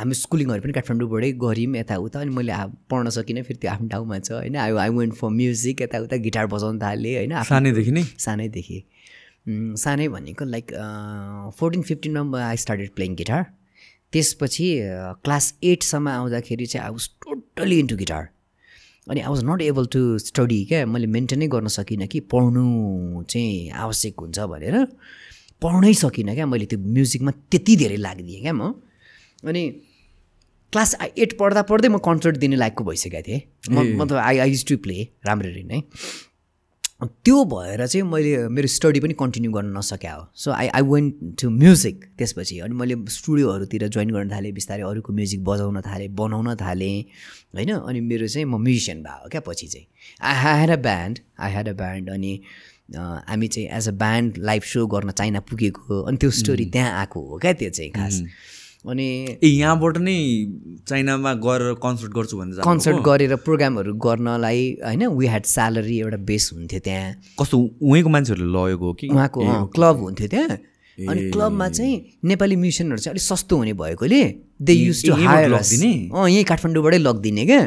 हामी स्कुलिङहरू पनि काठमाडौँबाटै गऱ्यौँ यताउता अनि मैले पढ्न सकिनँ फेरि त्यो आफ्नो ठाउँमा छ होइन? I I went for music यताउता गिटार बजाउन थालेँ होइन? सानैदेखि नै? सानैदेखि। सानै भनेको लाइक फोर्टिन फिफ्टिनमा आई स्टार्टेड प्लेइङ गिटार त्यसपछि क्लास एटसम्म आउँदाखेरि चाहिँ I was totally into guitar अनि I was not able to study क्या? मैले मेन्टेनै गर्न सकिनँ कि पढ्नु चाहिँ आवश्यक हुन्छ भनेर। पढ्नै सकिनँ क्या मैले त्यो म्युजिकमा त्यति धेरै लागिदिएँ क्या म। अनि क्लास एट पढ्दा पढ्दै म कन्सर्ट दिने लायकको भइसकेको थिएँ। म मतलब आई आई टु प्ले राम्ररी नै। त्यो भएर चाहिँ मैले मेरो स्टडी पनि कन्टिन्यू गर्न नसक्या हो। So I I went to music त्यसपछि। अनि मैले स्टुडियोहरूतिर जोइन गर्न थालेँ बिस्तारै अरूको म्युजिक बजाउन थालेँ बनाउन थालेँ होइन? अनि मेरो चाहिँ म म्युजिसियन भयो क्या पछि चाहिँ। I had a band I had a band अनि हामी चाहिँ as a band live show गर्न चाइना पुगेको अनि त्यो स्टोरी त्यहाँ आएको हो क्या त्यो चाहिँ खास। अनि ए यहाँबाट नै चाइनामा गएर कन्सर्ट गर्छु भनेर जानुभएको? कन्सर्ट गरेर प्रोग्रामहरू गर्नलाई होइन वी ह्याड स्यालेरी एउटा बेस हुन्थ्यो त्यहाँ। कस्तो उहीँको मान्छेहरूले लगेको हो कि? उहाँको क्लब हुन्थ्यो त्यहाँ। अनि क्लबमा चाहिँ नेपाली म्युजिसियनहरू चाहिँ अलिक सस्तो हुने भएकोले दे युज टु हायर लगिदिने? अँ यहीँ काठमाडौँबाटै लगिदिने क्या।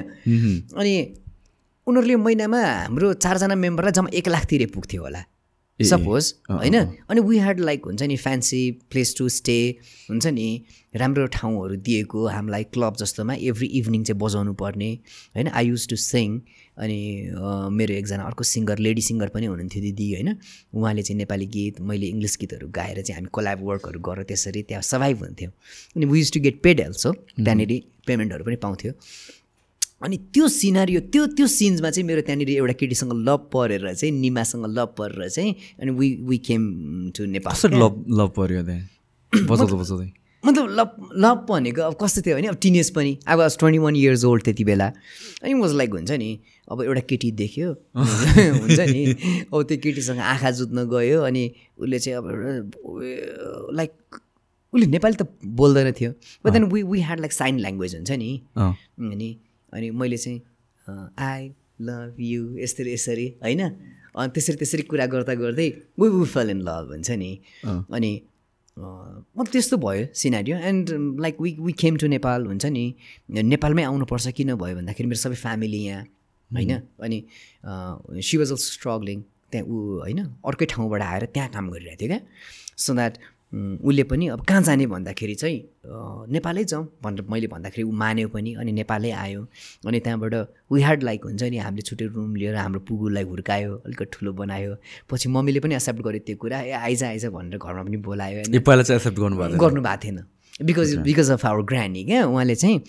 अनि उनीहरूले महिनामा हाम्रो चारजना मेम्बरलाई जम्मा एक लाख तिरे पुग्थ्यो होला। सपोज होइन? अनि वी ह्याड लाइक हुन्छ नि फ्यान्सी प्लेस टु स्टे हुन्छ नि? राम्रो ठाउँहरू दिएको हामीलाई क्लब जस्तोमा एभ्री इभिनिङ चाहिँ बजाउनु पर्ने होइन? आई युज टु सिङ अनि मेरो एकजना अर्को सिङ्गर लेडी सिङ्गर पनि हुनुहुन्थ्यो दिदी होइन? उहाँले चाहिँ नेपाली गीत मैले इङ्ग्लिस गीतहरू गाएर चाहिँ हामी कोल्याब वर्कहरू गरेर त्यसरी त्यहाँ सर्भाइभ हुन्थ्यो। अनि we use to get paid also त्यहाँनिर पेमेन्टहरू पनि पाउँथ्यो। अनि त्यो सिनारियो त्यो त्यो सिन्समा चाहिँ मेरो त्यहाँनिर एउटा केटीसँग लभ परेर चाहिँ निमासँग लभ परेर चाहिँ अनि we we came to Nepal. Love love पऱ्यो त्यहाँ? बजाउँदा बजाउँदै। मतलब लभ लभ भनेको अब कस्तो थियो भने अब टिनेज पनि अब was twenty one years old त्यति बेला। अनि वाज लाइक हुन्छ नि अब एउटा केटी देख्यो। हुन्छ नि अब त्यो केटीसँग आँखा जुत्न गयो अनि उसले चाहिँ अब लाइक उसले नेपाली त बोल्दैन थियो। But then we we had like sign language हुन्छ नि। अनि अनि मैले चाहिँ आई लभ यु यसरी यसरी होइन? अनि त्यसरी त्यसरी कुरा गर्दा गर्दै we we fell in love हुन्छ नि। अनि मतलब त्यस्तो भयो scenario. And like we we came to Nepal हुन्छ नि। नेपालमै आउनुपर्छ किन भयो भन्दाखेरि मेरो सबै फ्यामिली यहाँ होइन? अनि सी वाज अल्सो स्ट्रगलिङ त्यहाँ ऊ होइन? अर्कै ठाउँबाट आएर त्यहाँ काम गरिरहेको थियो क्या। सो द्याट उसले पनि अब कहाँ जाने भन्दाखेरि चाहिँ नेपालै जाउँ भनेर मैले भन्दाखेरि ऊ मान्यो पनि अनि नेपालै आयो। अनि त्यहाँबाट वी ह्याड लाइक हुन्छ नि हामीले छुट्टै रुम लिएर हाम्रो पुगुलाई हुर्कायो अलिकति ठुलो बनायो। पछि मम्मीले पनि एक्सेप्ट गर्यो त्यो कुरा ए आइज आइज भनेर घरमा पनि बोलायो। पहिला चाहिँ एक्सेप्ट थियो गर्नु भएको थिएन। Because because of our granny क्या? उहाँले चाहिँ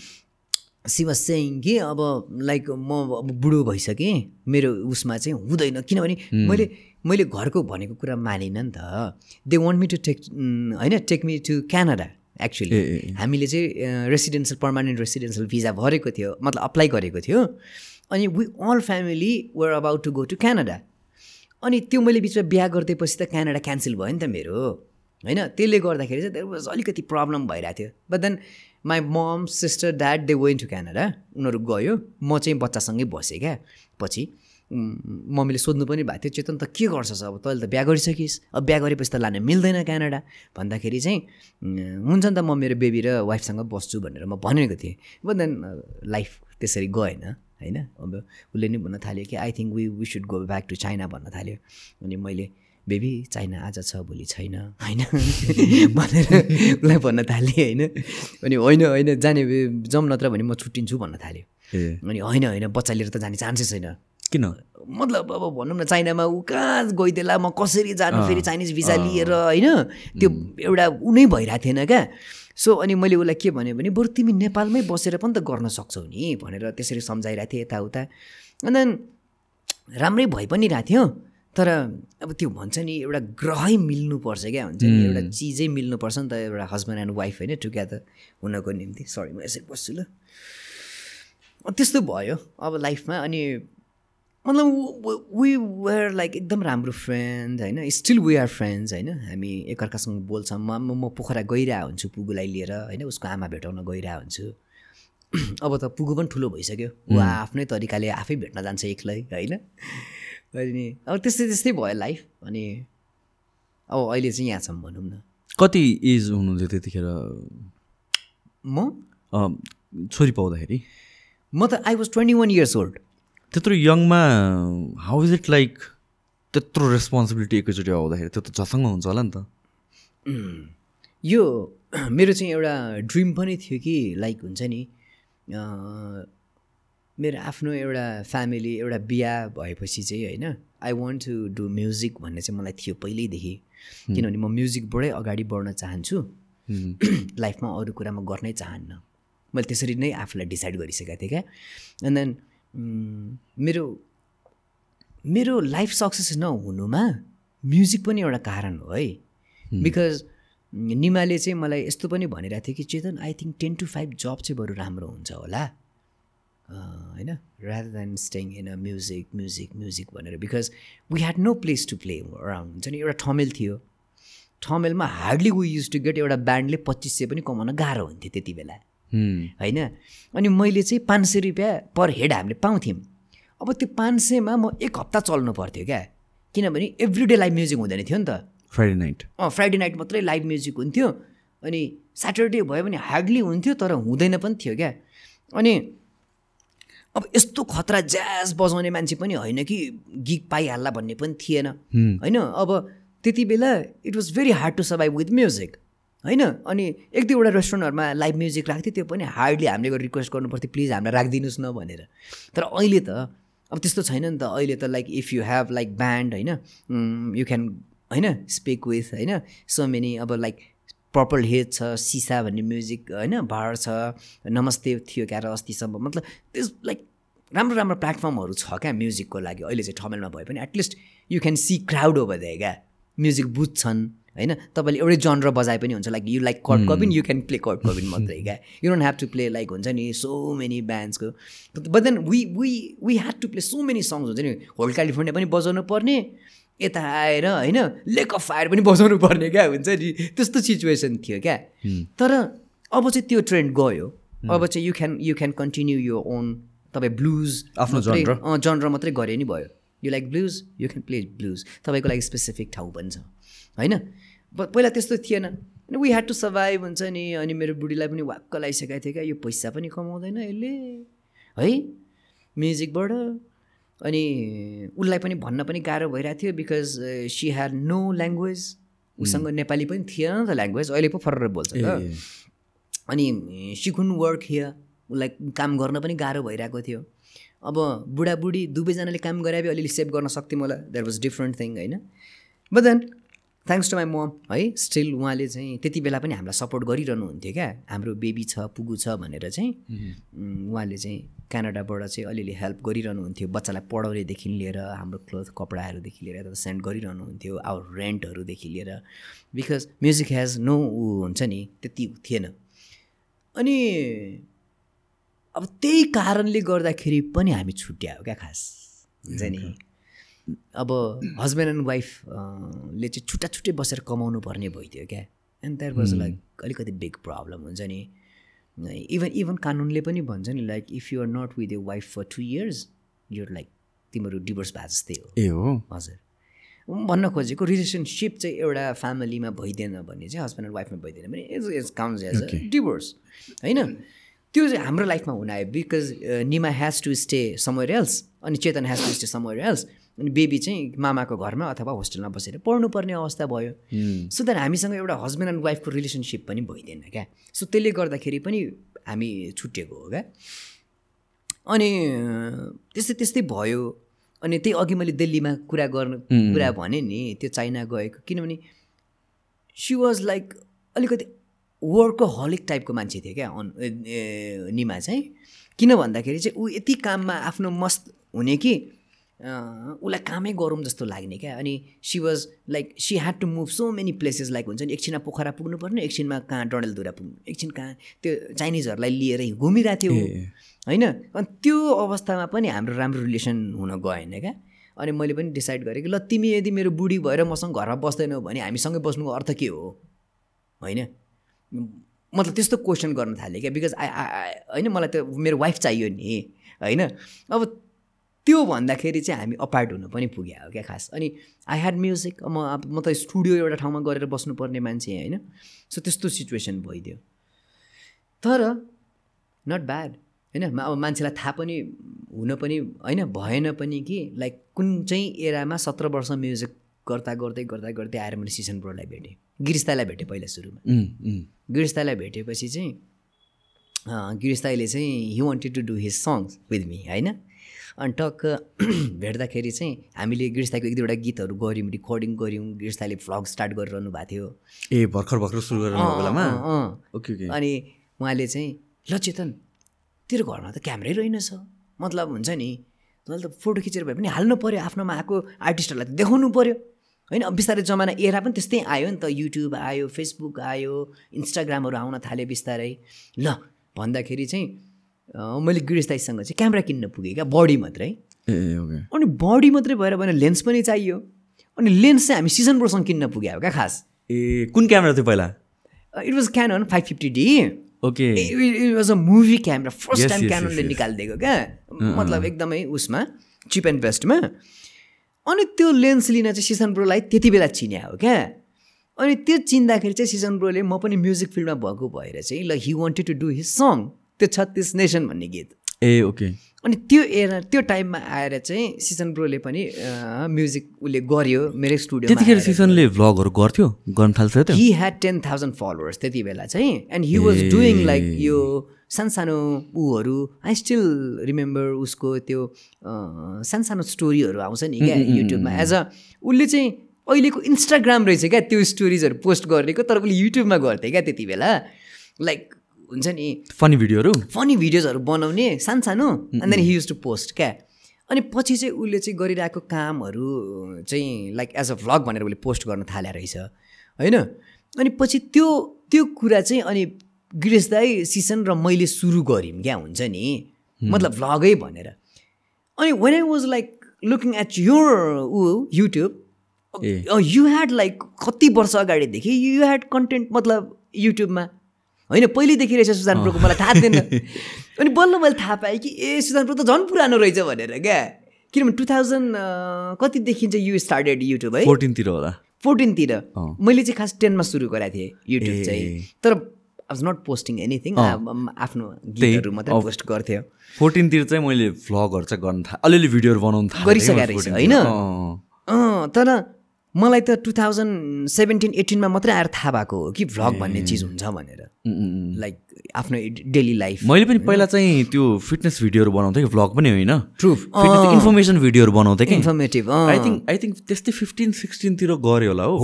सी वाज सेङ कि अब लाइक म अब बुढो भइसकेँ मेरो उसमा चाहिँ हुँदैन। किनभने मैले मैले घरको भनेको कुरा मानिनँ नि त। They want me to take होइन take me to Canada actually हामीले चाहिँ रेसिडेन्सियल पर्मानेन्ट रेसिडेन्सियल भिजा भरेको थियो मतलब अप्लाई गरेको थियो। अनि we all family were about to go to Canada अनि त्यो मैले बिचमा बिहा गरिदिएपछि त क्यानाडा क्यान्सल भयो नि त मेरो। होइन त्यसले गर्दाखेरि चाहिँ देयर वाज अलिकति प्रब्लम भइरहेको थियो। But then my mom sister dad they went to Canada उनीहरू गयो। म चाहिँ बच्चासँगै बसेँ क्या। पछि मम्मीले सोध्नु पनि भएको थियो चेतन त के गर्छस् अब तैँले त बिहा गरिसकिस्। अब बिहा गरेपछि त लान मिल्दैन क्यानाडा। भन्दाखेरि चाहिँ हुन्छ नि त म मेरो बेबी र वाइफसँग बस्छु भनेर म भनेको थिएँ। बट देन लाइफ त्यसरी गएन होइन? अब उसले नि भन्न थाल्यो कि I think we we should go back to China भन्न थाल्यो। अनि मैले बेबी चाइना आज छ भोलि छैन। होइन। भनेर उसलाई भन्न थालेँ होइन। अनि होइन होइन जाने जाउँ नत्र भने म छुट्टिन्छु भन्न थाल्यो अनि होइन होइन बच्चा लिएर त जाने चान्सै छैन। किन? मतलब अब भनौँ न चाइनामा ऊ कहाँ गइदेला म कसरी जानु फेरि चाइनिज भिजा लिएर होइन? त्यो एउटा उनै भइरहेको थिएन क्या। सो अनि मैले उसलाई के भने भने बरु तिमी नेपालमै बसेर पनि त गर्न सक्छौ नि। भनेर त्यसरी सम्झाइरहेको थिएँ यताउता। अनि देन राम्रै भइ पनि रहेको थियो। तर अब त्यो भन्छ नि एउटा ग्रहै मिल्नुपर्छ क्या हुन्छ नि। एउटा चिजै मिल्नुपर्छ नि त एउटा हस्बेन्ड एन्ड वाइफ होइन टुगेदर हुनको निम्ति। सरी म यसरी बस्छु ल। त्यस्तो भयो अब लाइफमा अनि मतलब वी वेयर लाइक एकदम राम्रो फ्रेन्ड होइन। स्टिल वी आर फ्रेन्ड्स होइन। हामी एकअर्कासँग बोल्छौँ। म म- म पोखरा गइरहेको हुन्छु पुगुलाई लिएर होइन। उसको आमा भेटाउन गइरहेको हुन्छु। अब त पुगु पनि ठुलो भइसक्यो। ऊ आफ्नै तरिकाले आफै भेट्न जान्छ एक्लै होइन? अनि अब त्यस्तै त्यस्तै भयो लाइफ अनि अब अहिले चाहिँ यहाँ छौँ भनौँ न। कति एज हुनुहुन्थ्यो त्यतिखेर? म? अँ, छोरी पाउँदाखेरि। म त I was twenty one years old त्यत्रो यङमा हाउ इज इट लाइक त्यत्रो रेस्पोन्सिबिलिटी एकैचोटि आउँदाखेरि? त्यो त झसङ्ग हुन्छ होला नि त। यो मेरो चाहिँ एउटा ड्रिम पनि थियो कि लाइक हुन्छ नि अँ, मेरो आफ्नो एउटा फ्यामिली एउटा बिहा भएपछि चाहिँ होइन I want to do music भन्ने चाहिँ मलाई थियो पहिल्यैदेखि। किनभने म म्युजिकबाटै अगाडि बढ्न चाहन्छु। लाइफमा अरू कुरा म गर्नै चाहन्न। मैले त्यसरी नै आफूलाई डिसाइड गरिसकेको थिएँ क्या। एन्ड देन मेरो मेरो लाइफ सक्सेस नहुनुमा म्युजिक पनि एउटा कारण हो है। बिकज निमाले चाहिँ मलाई यस्तो पनि भनिरहेको थियो कि Chetan I think ten to five job चाहिँ बरु राम्रो हुन्छ होला। होइन rather than staying in a music music music भनेर because we had no place to play around हुन्छ नि एउटा ठमेल थियो. ठमेलमा hardly we use to get एउटा ब्यान्डले पच्चिस सय पनि कमाउन गाह्रो हुन्थ्यो त्यति बेला। हुँ। होइन? अनि मैले चाहिँ पाँच सय रुपियाँ पर हेड हामीले पाउँथ्यौँ। अब त्यो पाँच सयमा म एक हप्ता चल्नु पर्थ्यो क्या। किनभने एभ्री डे लाइभ म्युजिक हुँदैन थियो नि त। फ्राइडे नाइट अँ फ्राइडे नाइट मात्रै लाइभ म्युजिक हुन्थ्यो। अनि स्याटरडे भयो भने हार्डली हुन्थ्यो तर हुँदैन पनि थियो क्या। अनि अब यस्तो खतरा ज्याज बजाउने मान्छे पनि होइन कि गिग पाइहाल्ला भन्ने पनि थिएन। होइन? अब त्यति बेला it was very hard to survive with music होइन? अनि एक दुईवटा रेस्टुरेन्टहरूमा लाइभ म्युजिक राख्थ्यो त्यो पनि हार्डली हामीले गएर रिक्वेस्ट गर्नु पर्थ्यो प्लिज हामीलाई राखिदिनुहोस् न भनेर। तर अहिले त अब त्यस्तो छैन नि त। अहिले त like if you have like band होइन? यु क्यान होइन? स्पिक विथ होइन? सो मेनी अब लाइक पर्पल हेड छ सिसा भन्ने म्युजिक होइन बार छ नमस्ते थियो क्यार अस्तिसम्म। मतलब त्यस लाइक राम्रो राम्रो प्लेटफर्महरू छ क्या म्युजिकको लागि। अहिले चाहिँ ठमेलमा भए पनि at least you can see crowd over they क्या। म्युजिक बुझ्छन् होइन? तपाईँले एउटै जनर बजाए पनि हुन्छ। लाइक यु लाइक कर्ड कबिन यु क्यान प्ले कर्ड कबिन मात्रै क्या। You don't have to play like हुन्छ नि so many ब्यान्ड्सको but then we we we had to play so many songs हुन्छ नि। होल क्यालिफोर्निया पनि बजाउनु पर्ने। यता आएर होइन लेक अफ फायर पनि बजाउनु पर्ने क्या हुन्छ नि। त्यस्तो सिचुएसन थियो क्या। तर अब चाहिँ त्यो ट्रेन्ड गयो। अब चाहिँ you can you can continue your own तपाईँ ब्लुज आफ्नो जनर मात्रै गरे नि भयो। You like blues you can play blues तपाईँको लागि स्पेसिफिक ठाउँ पनि छ होइन पहिला त्यस्तो थिएन। अनि वी ह्याड टु सर्भाइभ हुन्छ नि। अनि मेरो बुढीलाई पनि वाक्क लगाइसकेको थियो क्या। यो पैसा पनि कमाउँदैन यसले। है? म्युजिकबाट अनि उसलाई पनि भन्न पनि गाह्रो भइरहेको थियो because she had no language उसँग नेपाली पनि थिएन नि त ल्याङ्ग्वेज अहिले पो फरर बोल्छ त। अनि सिकुन वर्क हियर उसलाई काम गर्न पनि गाह्रो भइरहेको थियो। अब बुढाबुढी दुवैजनाले काम गरे भए अलिअलि सेभ गर्न सक्थेँ मलाई द्याट वाज डिफ्रेन्ट थिङ होइन? But then thanks to my mom है स्टिल उहाँले चाहिँ त्यति बेला पनि हामीलाई सपोर्ट गरिरहनु हुन्थ्यो क्या। हाम्रो बेबी छ पुगु छ भनेर चाहिँ उहाँले चाहिँ क्यानाडाबाट चाहिँ अलिअलि हेल्प गरिरहनु हुन्थ्यो बच्चालाई पढाउनेदेखि लिएर हाम्रो क्लोथ कपडाहरूदेखि लिएर यता सेन्ड गरिरहनु हुन्थ्यो आवर रेन्टहरूदेखि लिएर। बिकज म्युजिक हेज नो ऊ हुन्छ नि त्यति थिएन। अनि अब त्यही कारणले गर्दाखेरि पनि हामी छुट्यायो क्या खास। हुन्छ नि। अब हस्बेन्ड एन्ड वाइफ ले चाहिँ छुट्टा छुट्टै बसेर कमाउनु पर्ने भइदियो क्या। एन्ड द्याट वाज लाइक अलिकति बिग प्रब्लम हुन्छ नि। इभन इभन कानुनले पनि भन्छ नि like if you are not with your wife for two years your like तिमीहरू डिभोर्स भए जस्तै हो। ए हो? हजुर। भन्न खोजेको रिलेसनसिप चाहिँ एउटा फ्यामिलीमा भइदिएन भने चाहिँ हस्बेन्ड एन्ड वाइफमा भइदिएन भने it's it's counts as a divorce होइन? त्यो चाहिँ हाम्रो लाइफमा हुन आयो because Nima has to stay somewhere else अनि Chetan has to stay somewhere else अनि बेबी चाहिँ मामाको घरमा अथवा होस्टेलमा बसेर पढ्नुपर्ने अवस्था भयो। सो देन हामीसँग एउटा हस्बेन्ड एन्ड वाइफको रिलेसनसिप पनि भइदिएन क्या। सो त्यसले गर्दाखेरि पनि हामी छुट्टिएको हो क्या। अनि त्यस्तै त्यस्तै भयो। अनि त्यही अघि मैले दिल्लीमा कुरा गर्न कुरा भने नि त्यो चाइना गएको। किनभने सी वाज लाइक अलिकति वर्कको हलिक टाइपको मान्छे थियो क्या अन निमा चाहिँ। किन भन्दाखेरि चाहिँ ऊ यति काममा आफ्नो मस्त हुने कि उसलाई कामै गरौँ जस्तो लाग्ने क्या। अनि she was like she had to move so many places like हुन्छ नि एकछिनमा पोखरा पुग्नुपर्ने एकछिनमा कहाँ डडेलधुरा पुग्नु एकछिन कहाँ त्यो चाइनिजहरूलाई लिएर घुमिरहेको थियो। होइन? अनि त्यो अवस्थामा पनि हाम्रो राम्रो रिलेसन हुन गएन क्या। अनि मैले पनि डिसाइड गरेँ कि ल तिमी यदि मेरो बुढी भएर मसँग घरमा बस्दैनौ भने हामीसँगै बस्नुको अर्थ के हो? होइन? मतलब त्यस्तो क्वेसन गर्न थालेँ क्या बिकज आई होइन मलाई त्यो मेरो वाइफ चाहियो नि होइन? अब त्यो भन्दाखेरि चाहिँ हामी अपार्ट हुनु पनि पुग्यो हो क्या खास। अनि आई ह्याड म्युजिक म अब म त स्टुडियो एउटा ठाउँमा गरेर बस्नुपर्ने मान्छे होइन। सो त्यस्तो सिचुएसन भइदियो। तर नट ब्याड होइन? अब मान्छेलाई थाहा पनि हुन पनि होइन? भएन पनि कि लाइक कुन चाहिँ एरामा सत्र वर्ष म्युजिक गर्दा गर्दै गर्दा गर्दै आएर मैले सिसन ब्रोलाई भेटेँ। गिरिस्तालाई भेटेँ पहिला सुरुमा। गिरिस्तालाई भेटेपछि चाहिँ गिरिस्ताईले चाहिँ he wanted to do his songs with me होइन? अनि टक्क भेट्दाखेरि चाहिँ हामीले गिरिस्ताईको एक दुईवटा गीतहरू गऱ्यौँ रिकर्डिङ गऱ्यौँ गिरिस्ताईले भ्लग स्टार्ट गरिरहनु भएको थियो। ए भर्खर भर्खर सुरु गरेर अँ, बेलामा? अनि उहाँले चाहिँ ल चेतन तेरो घरमा त क्यामेरै रहेनछ। मतलब हुन्छ नि तैँले त फोटो खिचेर भए पनि हाल्नु पऱ्यो आफ्नोमा आएको आर्टिस्टहरूलाई त देखाउनु पऱ्यो होइन बिस्तारै जमाना एरा पनि त्यस्तै आयो नि त युट्युब आयो फेसबुक आयो इन्स्टाग्रामहरू आउन थाल्यो बिस्तारै। ल भन्दाखेरि चाहिँ मैले गिरिस्ताईसँग चाहिँ क्यामेरा किन्न पुगेँ क्या बडी मात्रै। ए ए, ओके। अनि बडी मात्रै भएर भने लेन्स पनि चाहियो। अनि लेन्स चाहिँ हामी सिजन प्रोसँग किन्न पुग्यो क्या खास। ए कुन क्यामेरा थियो पहिला? It was Canon five fifty D okay. It was a movie camera first time क्याननले. निकालिदिएको क्या। मतलब एकदमै उसमा चिप एन्ड बेस्टमा अनि त्यो लेन्स लिन चाहिँ सिजन ब्रोलाई त्यति बेला चिन्या हो क्या। अनि त्यो चिन्दाखेरि चाहिँ सिजन ब्रोले म पनि म्युजिक फिल्डमा भएको भएर चाहिँ ल he wanted to do his song त्यो छत्तिस नेसन भन्ने गीत। ए ओके। अनि त्यो एरा त्यो टाइममा आएर चाहिँ सिजन ब्रोले पनि म्युजिक उसले गर्यो मेरै स्टुडियो त्यतिखेर सिजनले भ्लगहरू गर्थ्यो गर्न थाल्छ he had ten thousand followers त्यति बेला चाहिँ and he was doing like यो सानसानो ऊहरू। आई स्टिल रिमेम्बर उसको त्यो सानसानो स्टोरीहरू आउँछ नि क्या युट्युबमा एज अ उसले चाहिँ अहिलेको इन्स्टाग्राम रहेछ क्या त्यो स्टोरिजहरू पोस्ट गरेको तर उसले युट्युबमा गर्थ्यो क्या त्यति बेला। लाइक हुन्छ नि। फनी भिडियोहरू फनी भिडियोजहरू बनाउने सानसानो and then he use to post क्या? अनि पछि चाहिँ उसले चाहिँ गरिरहेको कामहरू चाहिँ लाइक एज अ भ्लग भनेर उसले पोस्ट गर्न थाले रहेछ। होइन? अनि पछि त्यो त्यो कुरा चाहिँ अनि गिरिश दाई सिसन र मैले सुरु गऱ्यौँ क्या? हुन्छ नि। मतलब भ्लगै भनेर। अनि when I was like looking at your uh YouTube. You had like कति वर्ष अगाडिदेखि यु ह्याड कन्टेन्ट मतलब युट्युबमा होइन पहिल्यैदेखि रहेछ सुजान प्रोको मलाई थाहा थिएन। अनि बल्ल मैले थाहा पाएँ कि ए सुजान प्रो त झन् पुरानो रहेछ भनेर क्या। किनभने टु थाउजन्ड कतिदेखि चाहिँ यु स्टार्टेड युट्युब है? फोर्टिनतिर होला। फोर्टिनतिर। मैले चाहिँ खास टेनमा सुरु गरेको थिएँ युट्युब। चाहिँ। तर I was not posting anything आफ्नो गीतहरू मात्रै पोस्ट गर्थ्यो। फोर्टिनतिर चाहिँ मैले भ्लगहरू चाहिँ गर्न थालेँ। अलिअलि भिडियोहरू बनाउनु थालेँ। गरिसकेको रहेछ, 14 होइन? तिर। मलाई त टु थाउजन्ड सेभेन्टिन एटिनमा मात्रै आएर थाहा भएको हो कि भ्लग भन्ने चिज हुन्छ भनेर। लाइक आफ्नो डेली लाइफ मैले पनि पहिला चाहिँ त्यो फिटनेस भिडियोहरू बनाउँथेँ कि भ्लग पनि होइन। True. इन्फर्मेसन भिडियोहरू बनाउँथेँ कि। Informative I think I think त्यस्तै फिफ्टिन सिक्सटिनतिर गऱ्यो होला हो।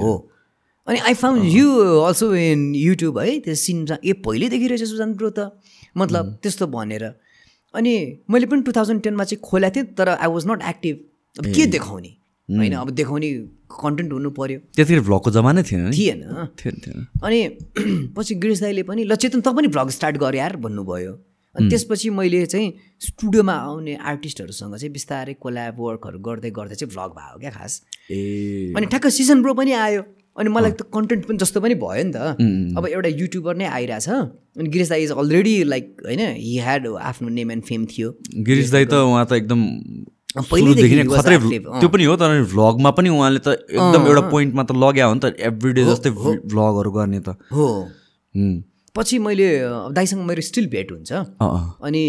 हो अनि I found you also in YouTube है? त्यो सिन ए पहिल्यैदेखि रहेछ सुजान ब्रो त। मतलब त्यस्तो भनेर। अनि मैले पनि टु थाउजन्ड टेनमा चाहिँ खोलेको थिएँ तर आई वाज नट एक्टिभ अब के देखाउने? होइन अब देखाउने कन्टेन्ट हुनु पऱ्यो त्यतिखेर भ्लगको जमानै थिएन नि। थिएन। थिएन थिएन। अनि पछि गिरिश दाईले पनि ल चेतन त पनि भ्लग स्टार्ट गरे यार भन्नुभयो। अनि त्यसपछि मैले चाहिँ स्टुडियोमा आउने आर्टिस्टहरूसँग चाहिँ बिस्तारै कोल्याब वर्कहरू गर्दै गर्दै चाहिँ भ्लग भयो क्या खास। ए। अनि ठ्याक्क सिजन ब्रो पनि आयो। अनि मलाई त कन्टेन्ट पनि जस्तो पनि भयो नि त। अब एउटा युट्युबर नै आइरहेछ। अनि गिरिश दाई इज अलरेडी लाइक होइन हि ह्याड आफ्नो नेम एन्ड फेम थियो। गिरिश दाई त उहाँ त एकदम पहिल्यैदेखि खत्रै। त्यो पनि हो तर भ्लगमा पनि उहाँले त एकदम एउटा पोइन्टमा त लग्या हो नि त एभ्री डे जस्तै भ्लगहरू गर्ने त। हो। पछि मैले दाईसँग मेरो स्टिल भेट हुन्छ। अनि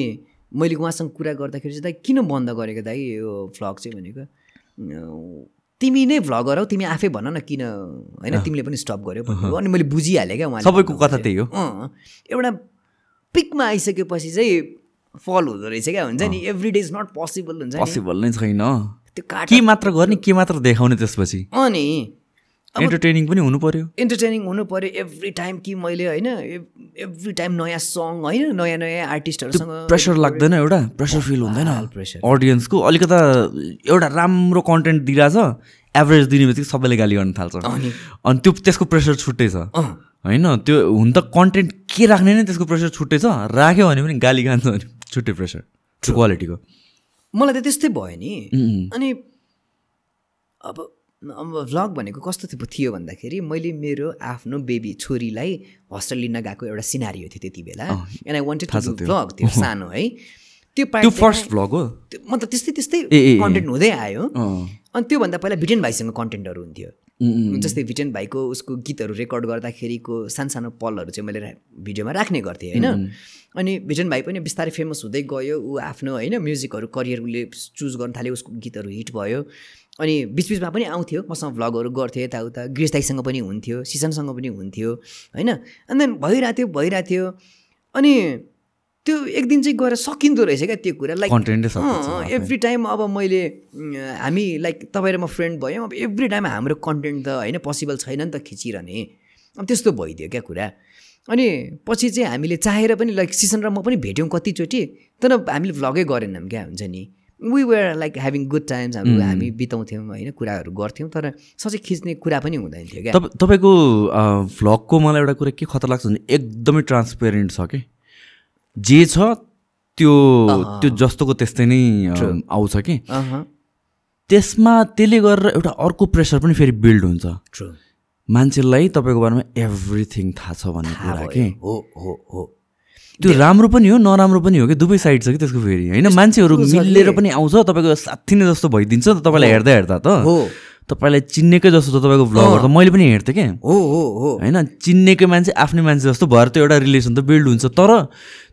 मैले उहाँसँग कुरा गर्दाखेरि चाहिँ दाइ किन बन्द गरेको दाइ यो भ्लग चाहिँ? भनेको तिमी नै भ्लगर हौ तिमी आफै भन न किन होइन तिमीले पनि स्टप गर्यो अनि मैले बुझिहालेँ क्या उहाँले सबैको कथा त्यही हो। एउटा पिकमा आइसकेपछि चाहिँ फल हुँदो रहेछ क्या? हुन्छ नि? Every day is not possible हुन्छ पोसिबल नै छैन। त्यो के मात्र गर्ने के मात्र देखाउने त्यसपछि? अनि एन्टरटेनिङ पनि हुनु पर्यो। इन्टरटेनिङ हुनु पऱ्यो एभ्री टाइम कि मैले होइन एभ्री टाइम नयाँ सङ होइन नयाँ नयाँ आर्टिस्टहरूसँग प्रेसर लाग्दैन एउटा? प्रेसर फिल हुँदैन. अडियन्सको अलिकता एउटा राम्रो कन्टेन्ट दिइरहेछ एभरेज दिने बित्तिकै सबैले गाली गर्न थाल्छ। अनि? त्यो त्यसको प्रेसर छुट्टै छ। होइन? त्यो हुन त कन्टेन्ट के राख्ने नै त्यसको प्रेसर छुट्टै छ। राख्यो भने पनि गाली खान्छ भने छुट्टै प्रेसर त्यो क्वालिटीको मलाई त त्यस्तै भयो नि। अनि अब अब भ्लग भनेको कस्तो थियो भन्दाखेरि मैले मेरो आफ्नो बेबी छोरीलाई हस्टेल लिन गएको एउटा सिनारी थियो त्यति बेला। And I wanted to vlog त्यो। सानो है। त्यो त्यो फर्स्ट भ्लग हो? त्यो मतलब त्यस्तै त्यस्तै। कन्टेन्ट हुँदै आयो। अनि त्योभन्दा पहिला भिटेन भाइसँग कन्टेन्टहरू हुन्थ्यो। जस्तै भिटेन भाइको उसको गीतहरू रेकर्ड गर्दाखेरिको सानो सानो पलहरू चाहिँ मैले भिडियोमा राख्ने गर्थेँ होइन? अनि भिटेन भाइ पनि बिस्तारै फेमस हुँदै गयो। ऊ आफ्नो होइन म्युजिकहरू करियर उसले चुज गर्न थाल्यो उसको गीतहरू हिट भयो। अनि बिचबिचमा पनि आउँथ्यो मसँग भ्लगहरू गर्थ्यो यताउता। गिरिश दाईसँग पनि हुन्थ्यो सिजनसँग पनि हुन्थ्यो होइन? अनि देन भइरहेको थियो भइरहेको थियो अनि त्यो एक दिन चाहिँ गएर सकिँदो रहेछ क्या त्यो कुरा। लाइक एभ्री टाइम अब मैले हामी लाइक तपाईँ र म फ्रेन्ड भयौँ अब एभ्री टाइम हाम्रो कन्टेन्ट त होइन पोसिबल छैन नि त खिचिरहने। अब त्यस्तो भइदियो क्या कुरा। अनि पछि चाहिँ हामीले चाहेर पनि लाइक सिजन र म पनि भेट्यौँ कतिचोटि तर हामीले भ्लगै गरेनौँ क्या हुन्छ नि? We were like having good times हाम्रो हामी बिताउँथ्यौँ होइन कुराहरू गर्थ्यौँ तर सबै खिच्ने कुरा पनि हुँदैन थियो क्या। तप तपाईँको भ्लगको मलाई एउटा कुरा के खतरा लाग्छ भने एकदमै ट्रान्सपेरेन्ट छ कि? जे छ त्यो त्यो जस्तोको त्यस्तै नै आउँछ कि? त्यसमा त्यसले गरेर एउटा अर्को प्रेसर पनि फेरि बिल्ड हुन्छ। ट्रु मान्छेलाई तपाईँको बारेमा एभ्रिथिङ थाहा छ भन्ने कुरा के? हो हो हो। त्यो राम्रो पनि हो नराम्रो पनि हो कि? दुवै साइड छ कि त्यसको फेरि? होइन मान्छेहरू मिलेर पनि आउँछ तपाईँको साथी नै जस्तो भइदिन्छ त तपाईँलाई हेर्दा हेर्दा त। हो। तपाईँलाई चिन्नेकै जस्तो त तपाईँको भ्लगहरू त मैले पनि हेर्थेँ क्या हो हो हो। होइन चिन्नेकै मान्छे आफ्नै मान्छे जस्तो भएर त्यो एउटा रिलेसन त बिल्ड हुन्छ तर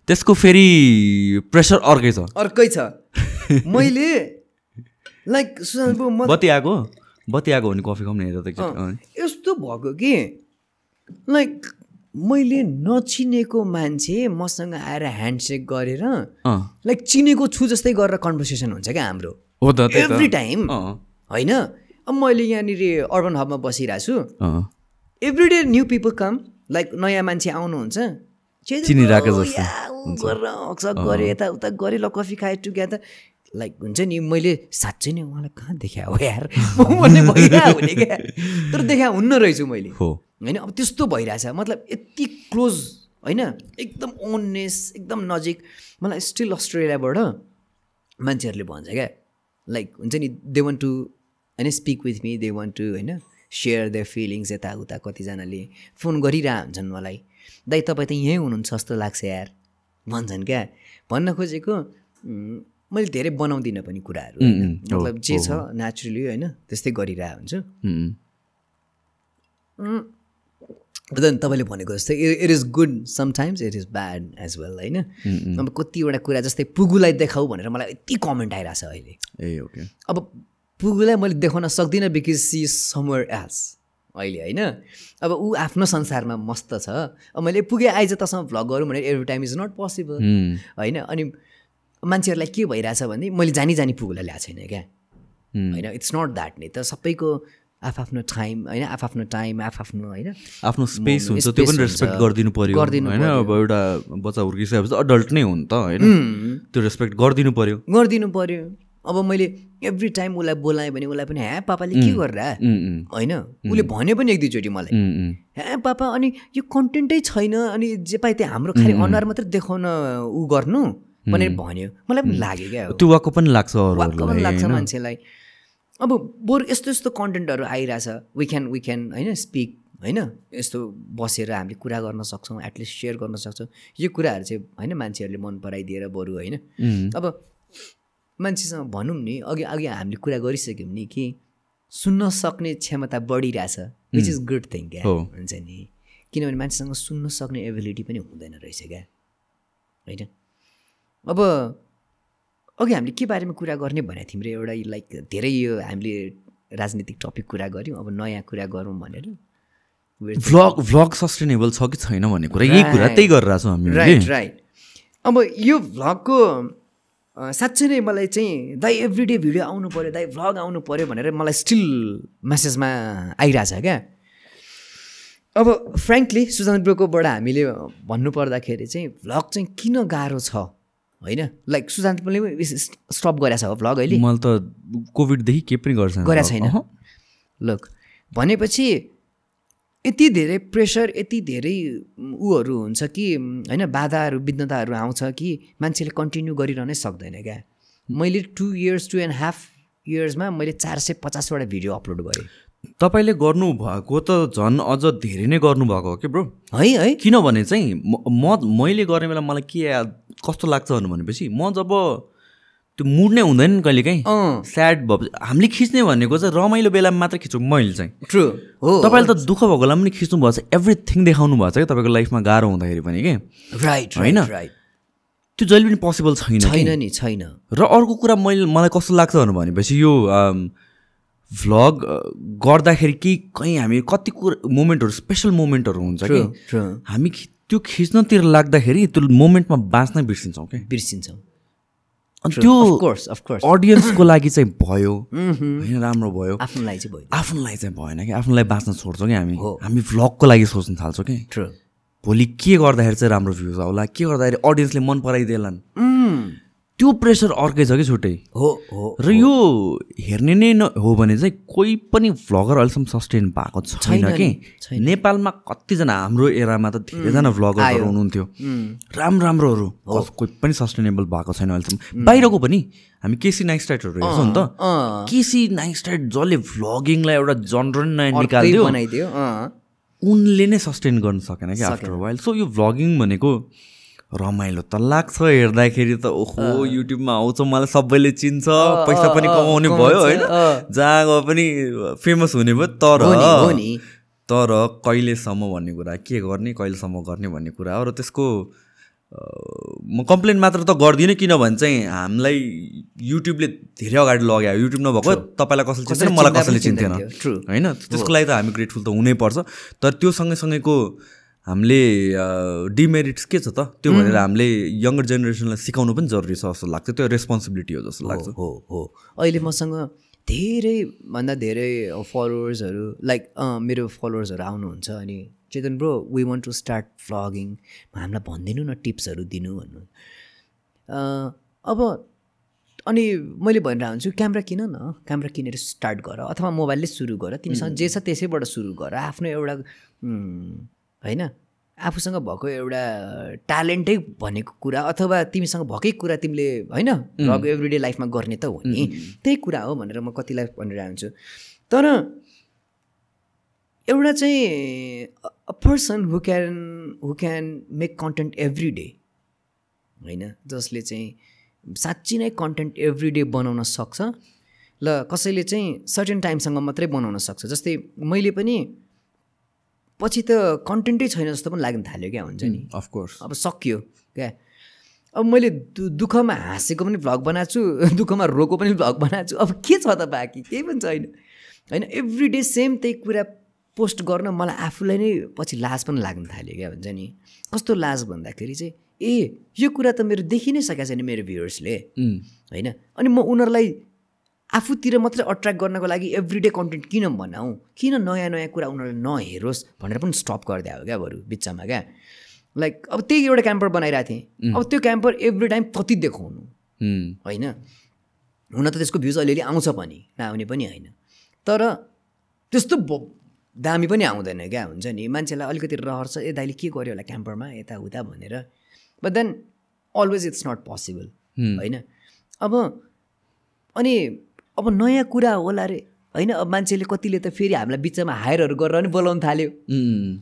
त्यसको फेरि प्रेसर अर्कै छ। अर्कै छ। मैले लाइक बत्ती आएको बत्ती आएको भने कफी खाउँ न हेर त एकचोटि। अँ। यस्तो भएको कि? लाइक मैले नचिनेको मान्छे मसँग आएर ह्यान्डसेक गरेर लाइक चिनेको छु जस्तै गरेर कन्भर्सेसन हुन्छ क्या हाम्रो। हो त। एभ्री टाइम होइन? अब मैले यहाँनिर अर्बन हबमा बसिरहेको छु every day new people come like नयाँ मान्छे आउनुहुन्छ। "चेतन चिनिरहेको ब्रो, जस्तो। या, ऊ गरेर हकसक गरेँ यताउता गरेँ ल कफी खाए टुग्यादर लाइक हुन्छ नि मैले साँच्चै नै उहाँलाई कहाँ देखा हो यार भन्ने भइरहेको हुने क्या। तर देखा हुन्न रहेछु मैले। हो। होइन अब त्यस्तो भइरहेछ। मतलब यति क्लोज होइन एकदम ओननेस एकदम नजिक। मलाई स्टिल अस्ट्रेलियाबाट मान्छेहरूले भन्छ क्या। लाइक हुन्छ नि दे वान्ट टु होइन speak with me they want to होइन सेयर द फिलिङ्स यताउता कतिजनाले। फोन गरिरह हुन्छन् मलाई। दाइ तपाईँ त यहीँ हुनुहुन्छ जस्तो लाग्छ यार। भन्छन् क्या। भन्न खोजेको मैले धेरै बनाउँदिनँ पनि कुराहरू मतलब जे छ नेचुरली होइन त्यस्तै गरिरहेको हुन्छु। देन तपाईँले भनेको जस्तै it is good sometimes it is bad as well होइन। अब कतिवटा कुरा जस्तै पुगुलाई देखाऊ भनेर मलाई यति कमेन्ट आइरहेछ अहिले। Ah okay. अब पुगुलाई मैले देखाउन सक्दिनँ बिकज सी समर एल्स अहिले होइन। अब ऊ आफ्नो संसारमा मस्त छ। अब मैले पुगेँ आइज तसँग भ्लग गरौँ भने every time is not possible होइन। अनि मान्छेहरूलाई के भइरहेछ भने मैले जानी जानी पुगुलाई ल्याएको छैन क्या। होइन इट्स नट द्याट नि। त सबैको आफआफ्नो टाइम होइन आफआफ्नो टाइम आफआफ्नो होइन आफ्नो स्पेस हुन्छ त्यो पनि। रेस्पेक्ट गरिदिनु पर्यो। गरिदिनु होइन अब एउटा बच्चा हुर्किसकेपछि अडल्ट नै हो नि त होइन। त्यो रेस्पेक्ट गरिदिनु पर्यो। गरिदिनु पऱ्यो अब मैले एभ्री टाइम उसलाई बोलाएँ भने उसलाई पनि ह्या पापाले के गरेर होइन? उसले भन्यो पनि एक दुईचोटि मलाई। ह्या पापा अनि यो कन्टेन्टै छैन अनि जे पाए त्यो हाम्रो खालि अनुहार मात्रै देखाउन ऊ गर्नु। भनेर भन्यो। मलाई पनि लाग्यो क्या त्यो वाक्क पनि लाग्छ वाक्क पनि अरूहरूलाई लाग्छ? मान्छेलाई। अब बरु यस्तो यस्तो कन्टेन्टहरू आइरहेछ। वी क्यान वी क्यान होइन स्पिक होइन? यस्तो बसेर हामीले कुरा गर्न सक्छौँ एटलिस्ट सेयर गर्न सक्छौँ। यो कुराहरू चाहिँ होइन मान्छेहरूले मन पराइदिएर बरु होइन? अब मान्छेसँग भनौँ नि अघि अघि हामीले कुरा गरिसक्यौँ नि कि सुन्न सक्ने क्षमता बढिरहेछ विच इज गुड थिङ क्या। हुन्छ नि? किनभने मान्छेसँग सुन्न सक्ने एबिलिटी पनि हुँदैन रहेछ क्या होइन? अब अघि हामीले के बारेमा कुरा गर्ने भनेको थियौँ रे? एउटा लाइक धेरै यो हामीले राजनीतिक टपिक कुरा गऱ्यौँ अब नयाँ कुरा गरौँ भनेर। भ्लग भ्लग सस्टेनेबल छ कि छैन भन्ने कुरा? यही कुरा. त्यही गरिरहेको छौँ हामी राइट राइट अब यो भ्लगको साँच्चै नै मलाई चाहिँ दाइ एभ्रिडे भिडियो आउनु पऱ्यो दाइ भ्लग आउनु पऱ्यो भनेर मलाई स्टिल मेसेजमा आइरहेछ क्या। अब फ्रेङ्कली सुशान्त ब्रोकोबाट हामीले भन्नु पर्दाखेरि चाहिँ भ्लग चाहिँ किन गाह्रो छ? होइन? लाइक सुशान्तले पनि स्टप गरेछ हो भ्लग अहिले? मैले त कोभिडदेखि के पनि गर्छ गरेको छैन। लुक भनेपछि यति धेरै प्रेसर यति धेरै उहरू हुन्छ कि होइन बाधाहरू विघ्नताहरू आउँछ कि मान्छेले कन्टिन्यू गरिरहनै सक्दैन क्या। मैले two years two and half इयर्समा मैले चार सय पचासवटा भिडियो अपलोड गरेँ। तपाईँले गर्नुभएको त झन् अझ धेरै नै गर्नुभएको हो कि ब्रो? है है। किनभने चाहिँ म मैले गर्ने बेला मलाई के याद कस्तो लाग्छ भन्नु भनेपछि म जब त्यो मुड नै हुँदैन नि कहिले काहीँ स्याड भयो हामीले खिच्ने भनेको चाहिँ रमाइलो बेलामा मात्र खिच्छु मैले चाहिँ। ट्रु हो तपाईँले त दुःख भएको बेलामा पनि खिच्नु भएको छ एभ्रिथिङ देखाउनु भएको छ कि तपाईँको लाइफमा गाह्रो हुँदाखेरि पनि के? राइट होइन? राइट त्यो जहिले पनि पोसिबल छैन। छैन नि छैन। र अर्को कुरा मैले मलाई कस्तो लाग्छ भन्नु भनेपछि यो भ्लग गर्दाखेरि केही कहीँ हामी कति कुरा मोमेन्टहरू स्पेसल मोमेन्टहरू हुन्छ कि? हामी त्यो खिच्नतिर लाग्दाखेरि त्यो मोमेन्टमा बाँच्नै बिर्सिन्छौँ क्या बिर्सिन्छौँ। अनि त्यो अडियन्सको लागि चाहिँ भयो। होइन राम्रो भयो। आफ्नोलाई चाहिँ भयो आफ्नोलाई चाहिँ भएन कि? आफ्नोलाई बाँच्न छोड्छौँ कि हामी। हामी भ्लगको लागि सोच्न थाल्छौँ कि? भोलि के गर्दाखेरि चाहिँ राम्रो भ्युज आउला? के गर्दाखेरि अडियन्सले मन पराइदिएलान् त्यो प्रेसर अर्कै छ कि छुट्टै। हो हो र यो हेर्ने नै न हो भने चाहिँ कोही पनि भ्लगर अहिलेसम्म सस्टेन भएको छैन कि। नेपालमा कतिजना हाम्रो एरामा त धेरैजना भ्लगरहरू हुनुहुन्थ्यो। राम्रो राम्रोहरू। कोही पनि सस्टेनेबल भएको छैन अहिलेसम्म। बाहिरको पनि हामी केसी नाइस्टाइटहरू हेर्छौँ नि त। केसी नाइस्टाइट जसले भ्लगिङलाई एउटा जनर नै निकालिदियो बनाइदियो उनले नै सस्टेन गर्न सकेन क्या आफ्टर वाइल सो यो भ्लगिङ भनेको रमाइलो त लाग्छ हेर्दाखेरि त ओहो युट्युबमा आउँछ मलाई सबैले चिन्छ पैसा पनि कमाउने भयो होइन? जहाँ गए पनि फेमस हुने भयो तर तर कहिलेसम्म भन्ने कुरा के गर्ने कहिलेसम्म गर्ने भन्ने कुरा हो र त्यसको म कम्प्लेन मात्र त गर्दिनँ किनभने चाहिँ हामीलाई युट्युबले धेरै अगाडि लग्यो। युट्युब नभएको तपाईँलाई कसैले चिन्थेन मलाई कसैले चिन्थेन. होइन? त्यसको लागि त हामी ग्रेटफुल त हुनैपर्छ। तर त्यो सँगैसँगैको हामीले डिमेरिट्स के छ त? त्यो भनेर हामीले यङ्गर जेनेरेसनलाई सिकाउनु पनि जरुरी छ जस्तो लाग्छ त्यो रेस्पोन्सिबिलिटी हो जस्तो लाग्छ। हो हो। अहिले मसँग धेरै भन्दा धेरै फलोवर्सहरू लाइक मेरो फलोवर्सहरू आउनुहुन्छ अनि Chetan bro we want to start vlogging हामीलाई भनिदिनु न टिप्सहरू दिनु भन्नु। अब अनि मैले भनिरहेको हुन्छु क्यामेरा किन न? क्यामेरा किनेर स्टार्ट गर अथवा मोबाइलले सुरु गर। तिमीसँग जे छ त्यसैबाट सुरु गर। आफ्नो एउटा होइन? आफूसँग भएको एउटा ट्यालेन्टै भनेको कुरा अथवा तिमीसँग भएकै कुरा तिमीले होइन? एभ्रिडे लाइफमा गर्ने त हो नि। त्यही कुरा हो भनेर म कतिलाई भनिरहेको हुन्छु। तर एउटा चाहिँ a person who can who can make content every day होइन? जसले चाहिँ साँच्ची नै कन्टेन्ट एभ्री डे बनाउन सक्छ ल कसैले चाहिँ सर्टेन टाइमसँग मात्रै बनाउन सक्छ। जस्तै मैले पनि पछि त कन्टेन्टै छैन जस्तो पनि लाग्न थाल्यो क्या हुन्छ नि। अफकोर्स अब सकियो क्या। अब मैले दु दुःखमा हाँसेको पनि भ्लग बनाएको छु दुःखमा रोएको पनि भ्लग बनाएको छु। अब के छ त बाँकी? केही पनि छैन। होइन एभ्री डे सेम त्यही कुरा पोस्ट गर्न मलाई आफूलाई नै पछि लाज पनि लाग्न थाल्यो क्या हुन्छ नि। कस्तो लाज भन्दाखेरि चाहिँ ए यो कुरा त मेरो देखि नै सकेको छैन मेरो भ्युवर्सले होइन अनि म उनीहरूलाई आफूतिर मात्रै अट्र्याक्ट गर्नको लागि एभ्री डे कन्टेन्ट किन बनाऊ? किन नयाँ नयाँ कुरा उनीहरूले नहेरोस् भनेर पनि स्टप गरिदियो क्या बरु बिचमा क्या? लाइक अब त्यही एउटा क्याम्पर बनाइरहेको थिएँ। अब त्यो क्याम्पर एभ्री टाइम कति देखाउनु? होइन? हुन त त्यसको भ्युज अलिअलि आउँछ पनि नआउने पनि होइन। तर त्यस्तो दामी पनि आउँदैन क्या हुन्छ नि? मान्छेलाई अलिकति रहर छ ए दाइले के गर्यो होला क्याम्परमा यताउता भनेर। But then always it's not possible होइन? अब अनि अब नयाँ कुरा होला रे। होइन अब मान्छेले कतिले त फेरि हामीलाई बिचमा हायरहरू गरेर पनि बोलाउनु थाल्यो।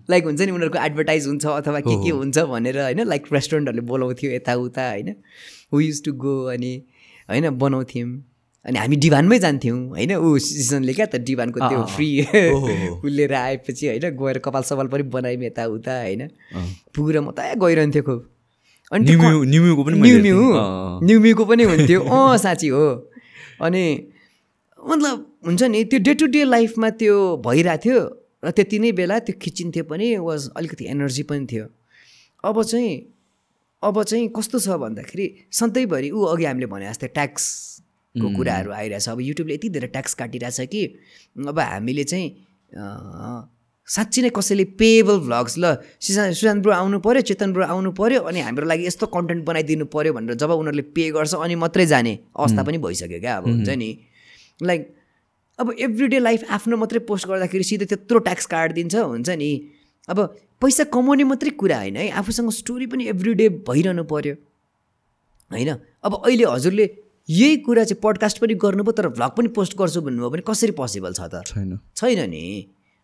लाइक हुन्छ नि उनीहरूको एडभर्टाइज हुन्छ अथवा के के हुन्छ भनेर होइन लाइक रेस्टुरेन्टहरूले बोलाउँथ्यो यताउता होइन। हु युज टु गो अनि होइन बनाउँथ्यौँ। अनि हामी डिभानमै जान्थ्यौँ होइन। ऊ सिजनले क्या त डिभानको त्यो फ्री उलेर आएपछि होइन गएर कपाल सपाल पनि बनायौँ यताउता होइन। पुगेर म त गइरहन्थ्यो खुब। अनि त्यो न्यु न्युको पनि। न्युमीको पनि हुन्थ्यो। अँ साँच्ची हो। अनि मतलब हुन्छ नि त्यो डे टु डे लाइफमा त्यो भइरहेको थियो र त्यति नै बेला त्यो खिचिन्थ्यो पनि वाज अलिकति एनर्जी पनि थियो। अब चाहिँ अब चाहिँ कस्तो छ भन्दाखेरि सधैँभरि ऊ अघि हामीले भने जस्तै ट्याक्सको कुराहरू आइरहेछ। अब युट्युबले यति धेरै ट्याक्स काटिरहेछ कि अब हामीले चाहिँ साँच्ची नै कसैले पेएबल भ्लग्स ल सुशान्त सुशान्त ब्रो आउनु पऱ्यो चेतन ब्रो आउनु पऱ्यो अनि हाम्रो लागि यस्तो कन्टेन्ट बनाइदिनु पऱ्यो भनेर जब उनीहरूले पे गर्छ अनि मात्रै जाने अवस्था पनि भइसक्यो क्या अब हुन्छ नि। लाइक अब एभ्री डे लाइफ आफ्नो मात्रै पोस्ट गर्दाखेरि सिधै त्यत्रो ट्याक्स काटिदिन्छ हुन्छ नि? अब पैसा कमाउने मात्रै कुरा होइन है। आफूसँग स्टोरी पनि एभ्री डे भइरहनु पऱ्यो होइन? अब अहिले हजुरले यही कुरा चाहिँ पडकास्ट पनि गर्नुभयो तर भ्लग पनि पोस्ट गर्छु भन्नुभयो भने कसरी पोसिबल छ त? छैन। छैन नि।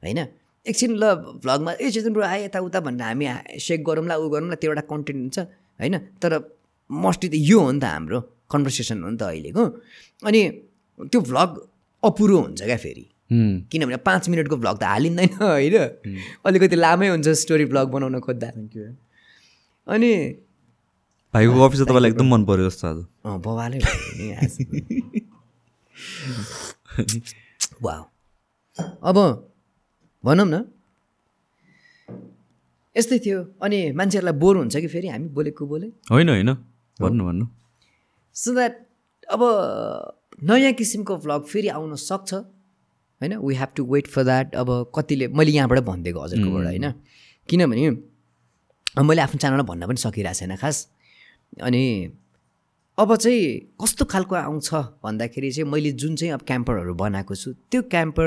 होइन? एकछिन ल भ्लगमा ए चेतन ब्रो आए यताउता भनेर हामी सेक गरौँला ऊ गरौँला त्यो एउटा कन्टेन्ट हुन्छ। होइन? तर मोस्टली त यो हो नि त हाम्रो कन्भर्सेसन हो नि त अहिलेको। अनि त्यो भ्लग अपुरो हुन्छ क्या फेरि। किनभने पाँच मिनटको भ्लग त हालिँदैन होइन? अलिकति लामै हुन्छ स्टोरी भ्लग बनाउन खोज्दा। अनि भाइको कफी चाहिँ तपाईँलाई एकदम मन पऱ्यो जस्तो आज। आज। वा अब भनौँ न। यस्तै थियो। अनि मान्छेहरूलाई बोर हुन्छ कि फेरि? हामी बोलेको बोले। होइन होइन। भन्नु भन्नु। सो द्याट अब नयाँ किसिमको भ्लग फेरि आउन सक्छ? होइन? We have to wait for that अब कतिले मैले यहाँबाट भनिदिएको हजुरकोबाट होइन? किनभने मैले आफ्नो च्यानलमा भन्न पनि सकिरहेको छैन खास। अनि अब चाहिँ कस्तो खालको आउँछ भन्दाखेरि चाहिँ मैले जुन चाहिँ अब क्याम्परहरू बनाएको छु त्यो क्याम्पर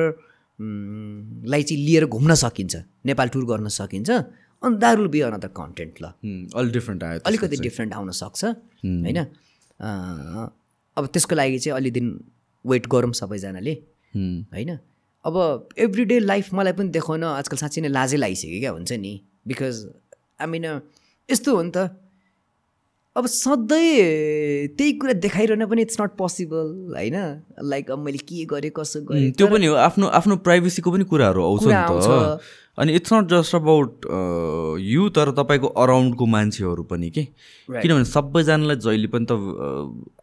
लाई चाहिँ लिएर घुम्न सकिन्छ नेपाल टुर गर्न सकिन्छ अनि दारुल बी अनदर कन्टेन्ट ल। अलिक डिफ्रेन्ट आयो अलिकति। डिफ्रेन्ट आउन सक्छ होइन? अब त्यसको लागि चाहिँ अलि दिन वेट गरौँ सबैजनाले। होइन? अब एभ्री डे लाइफ मलाई पनि देखाउन आजकल साँच्चै नै लाजै लागिसक्यो क्या हुन्छ नि? बिकज आई मिन यस्तो हो नि त। अब सधैँ त्यही कुरा देखाइरहन पनि इट्स नट पोसिबल होइन? लाइक अब मैले के गरेँ कसो गरेँ? त्यो पनि हो आफ्नो आफ्नो प्राइभेसीको पनि कुराहरू आउँछ अनि it's not just about you तर तपाईँको अराउन्डको मान्छेहरू पनि के. किनभने सबैजनालाई जहिले पनि त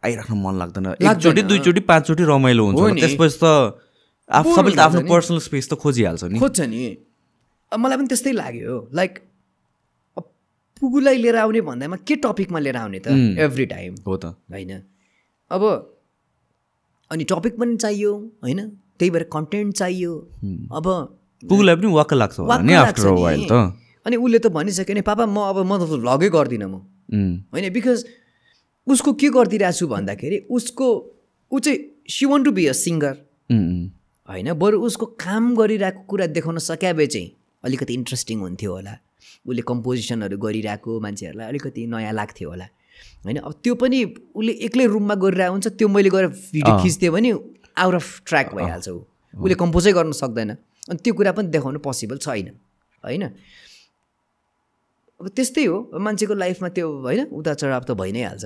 आइराख्न मन लाग्दैन। एकचोटि दुईचोटि पाँचचोटि रमाइलो हुन्छ। नि। त्यसपछि त आफ सबैले त आफ्नो। पर्सनल स्पेस त खोजिहाल्छ नि। खोज्छ नि। मलाई पनि त्यस्तै लाग्यो। लाइक पुगुलाई लिएर आउने भन्दामा के टपिकमा लिएर आउने त. एभ्री टाइम हो त। होइन? अब अनि टपिक पनि चाहियो होइन? त्यही भएर कन्टेन्ट चाहियो। अब पुगलाई पनि वाक्क लाग्छ अनि उसले त भनिसक्यो नि पापा म अब म त भ्लगै गर्दिनँ म। होइन? बिकज उसको के गरिदिरहेको छु भन्दाखेरि उसको ऊ चाहिँ she want to be a singer होइन? बरु उसको काम गरिरहेको कुरा देखाउन सके भए चाहिँ अलिकति इन्ट्रेस्टिङ हुन्थ्यो होला। उसले कम्पोजिसनहरू गरिरहेको मान्छेहरूलाई अलिकति नयाँ लाग्थ्यो होला। होइन अब त्यो पनि उसले एक्लै रुममा गरिरहेको हुन्छ त्यो मैले गएर भिडियो। खिच्थेँ भने आउट अफ ट्र्याक भइहाल्छ ऊ। उसले कम्पोजै गर्न सक्दैन। अनि त्यो कुरा पनि देखाउनु पोसिबल छैन। होइन? अब त्यस्तै हो। मान्छेको लाइफमा त्यो होइन उता चढाव त भइ नै हाल्छ।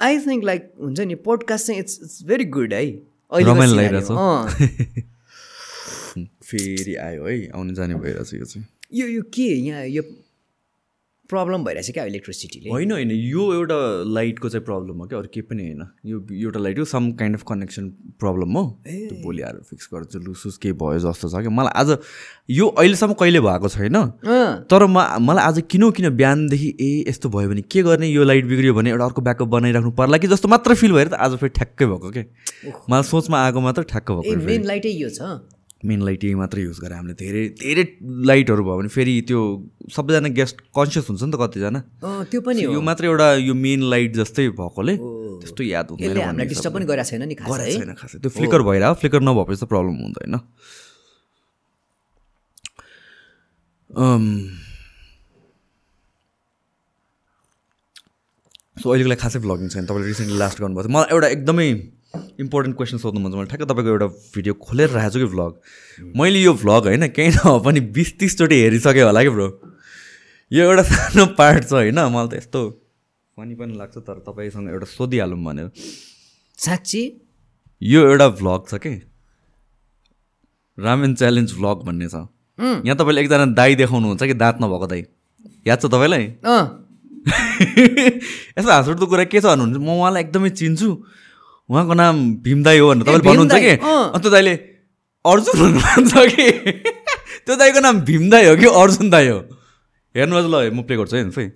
आई थिङ्क लाइक हुन्छ नि पोडकास्ट चाहिँ इट्स इट्स भेरी गुड है। अहिलेको रमाइलो scenario लागिरहेछ। मा। अँ। फेरि आयो है आउने जाने भइरहेछ यो चाहिँ। यो यो के? यहाँ यो प्रब्लम भइरहेछ क्या इलेक्ट्रिसिटीले होइन होइन। यो एउटा लाइटको चाहिँ प्रब्लम हो क्या अरू केही पनि होइन। यो एउटा लाइट हो some kind of connection problem हो। त्यो भोलि आएर फिक्स गर्छु लुसुस केही भयो जस्तो छ कि मलाई आज यो अहिलेसम्म कहिले भएको छैन? तर म मलाई आज किन किन बिहानदेखि ए यस्तो भयो भने के गर्ने यो लाइट बिग्रियो भने एउटा अर्को ब्याकअप बनाइराख्नु पर्ला कि जस्तो मात्र फिल भएर त आज फेरि ठ्याक्कै भएको के? मलाई सोचमा आएको मात्र ठ्याक्क भएको मेन लाइटै यो छ? मेन लाइट यही मात्रै युज गरेर हामीले धेरै धेरै लाइटहरू भयो भने फेरि त्यो सबैजना गेस्ट कन्सियस हुन्छ नि त कतिजना। त्यो पनि यो मात्र एउटा यो मेन लाइट जस्तै भएकोले त्यस्तो याद हुँदैन डिस्टर्ब पनि छैन नि खास। छैन त्यो फ्लिकर भइरहेको फ्लिकर नभएपछि त प्रब्लम हुँदैन। सो अहिलेको लागि खासै भ्लगिङ छैन। तपाईँले रिसेन्टली लास्ट गर्नुभएको थियो मलाई एउटा एकदमै इम्पोर्टेन्ट क्वेसन सोध्नु मन छ मलाई ठ्याक्क तपाईँको एउटा भिडियो खोलेर राखेको छु कि भ्लग मैले यो भ्लग होइन केही नभए पनि बिस तिसचोटि हेरिसकेँ होला कि ब्रो यो एउटा सानो पार्ट छ होइन मलाई त यस्तो फनी पनि लाग्छ तर तपाईँसँग एउटा सोधिहालौँ भनेर। साँच्ची? यो एउटा भ्लग छ कि? रामेन च्यालेन्ज भ्लग भन्ने छ। यहाँ तपाईँले एकजना दाई देखाउनुहुन्छ कि दाँत नभएको दाई? याद छ तपाईँलाई? अँ। यस्तो हाँसउठ्दो कुरा के छ भन्नुहुन्छ? म उहाँलाई एकदमै चिन्छु। उहाँको नाम भीम दाई हो भनेर तपाईँले भन्नुहुन्छ कि? अँ। अन्त दाइले अर्जुन भन्नुहुन्छ कि? त्यो दाईको नाम भीम दाई हो कि अर्जुन दाई हो? हेर्नुहोस् ल म प्ले गर्छु हेर्नुहोस् है।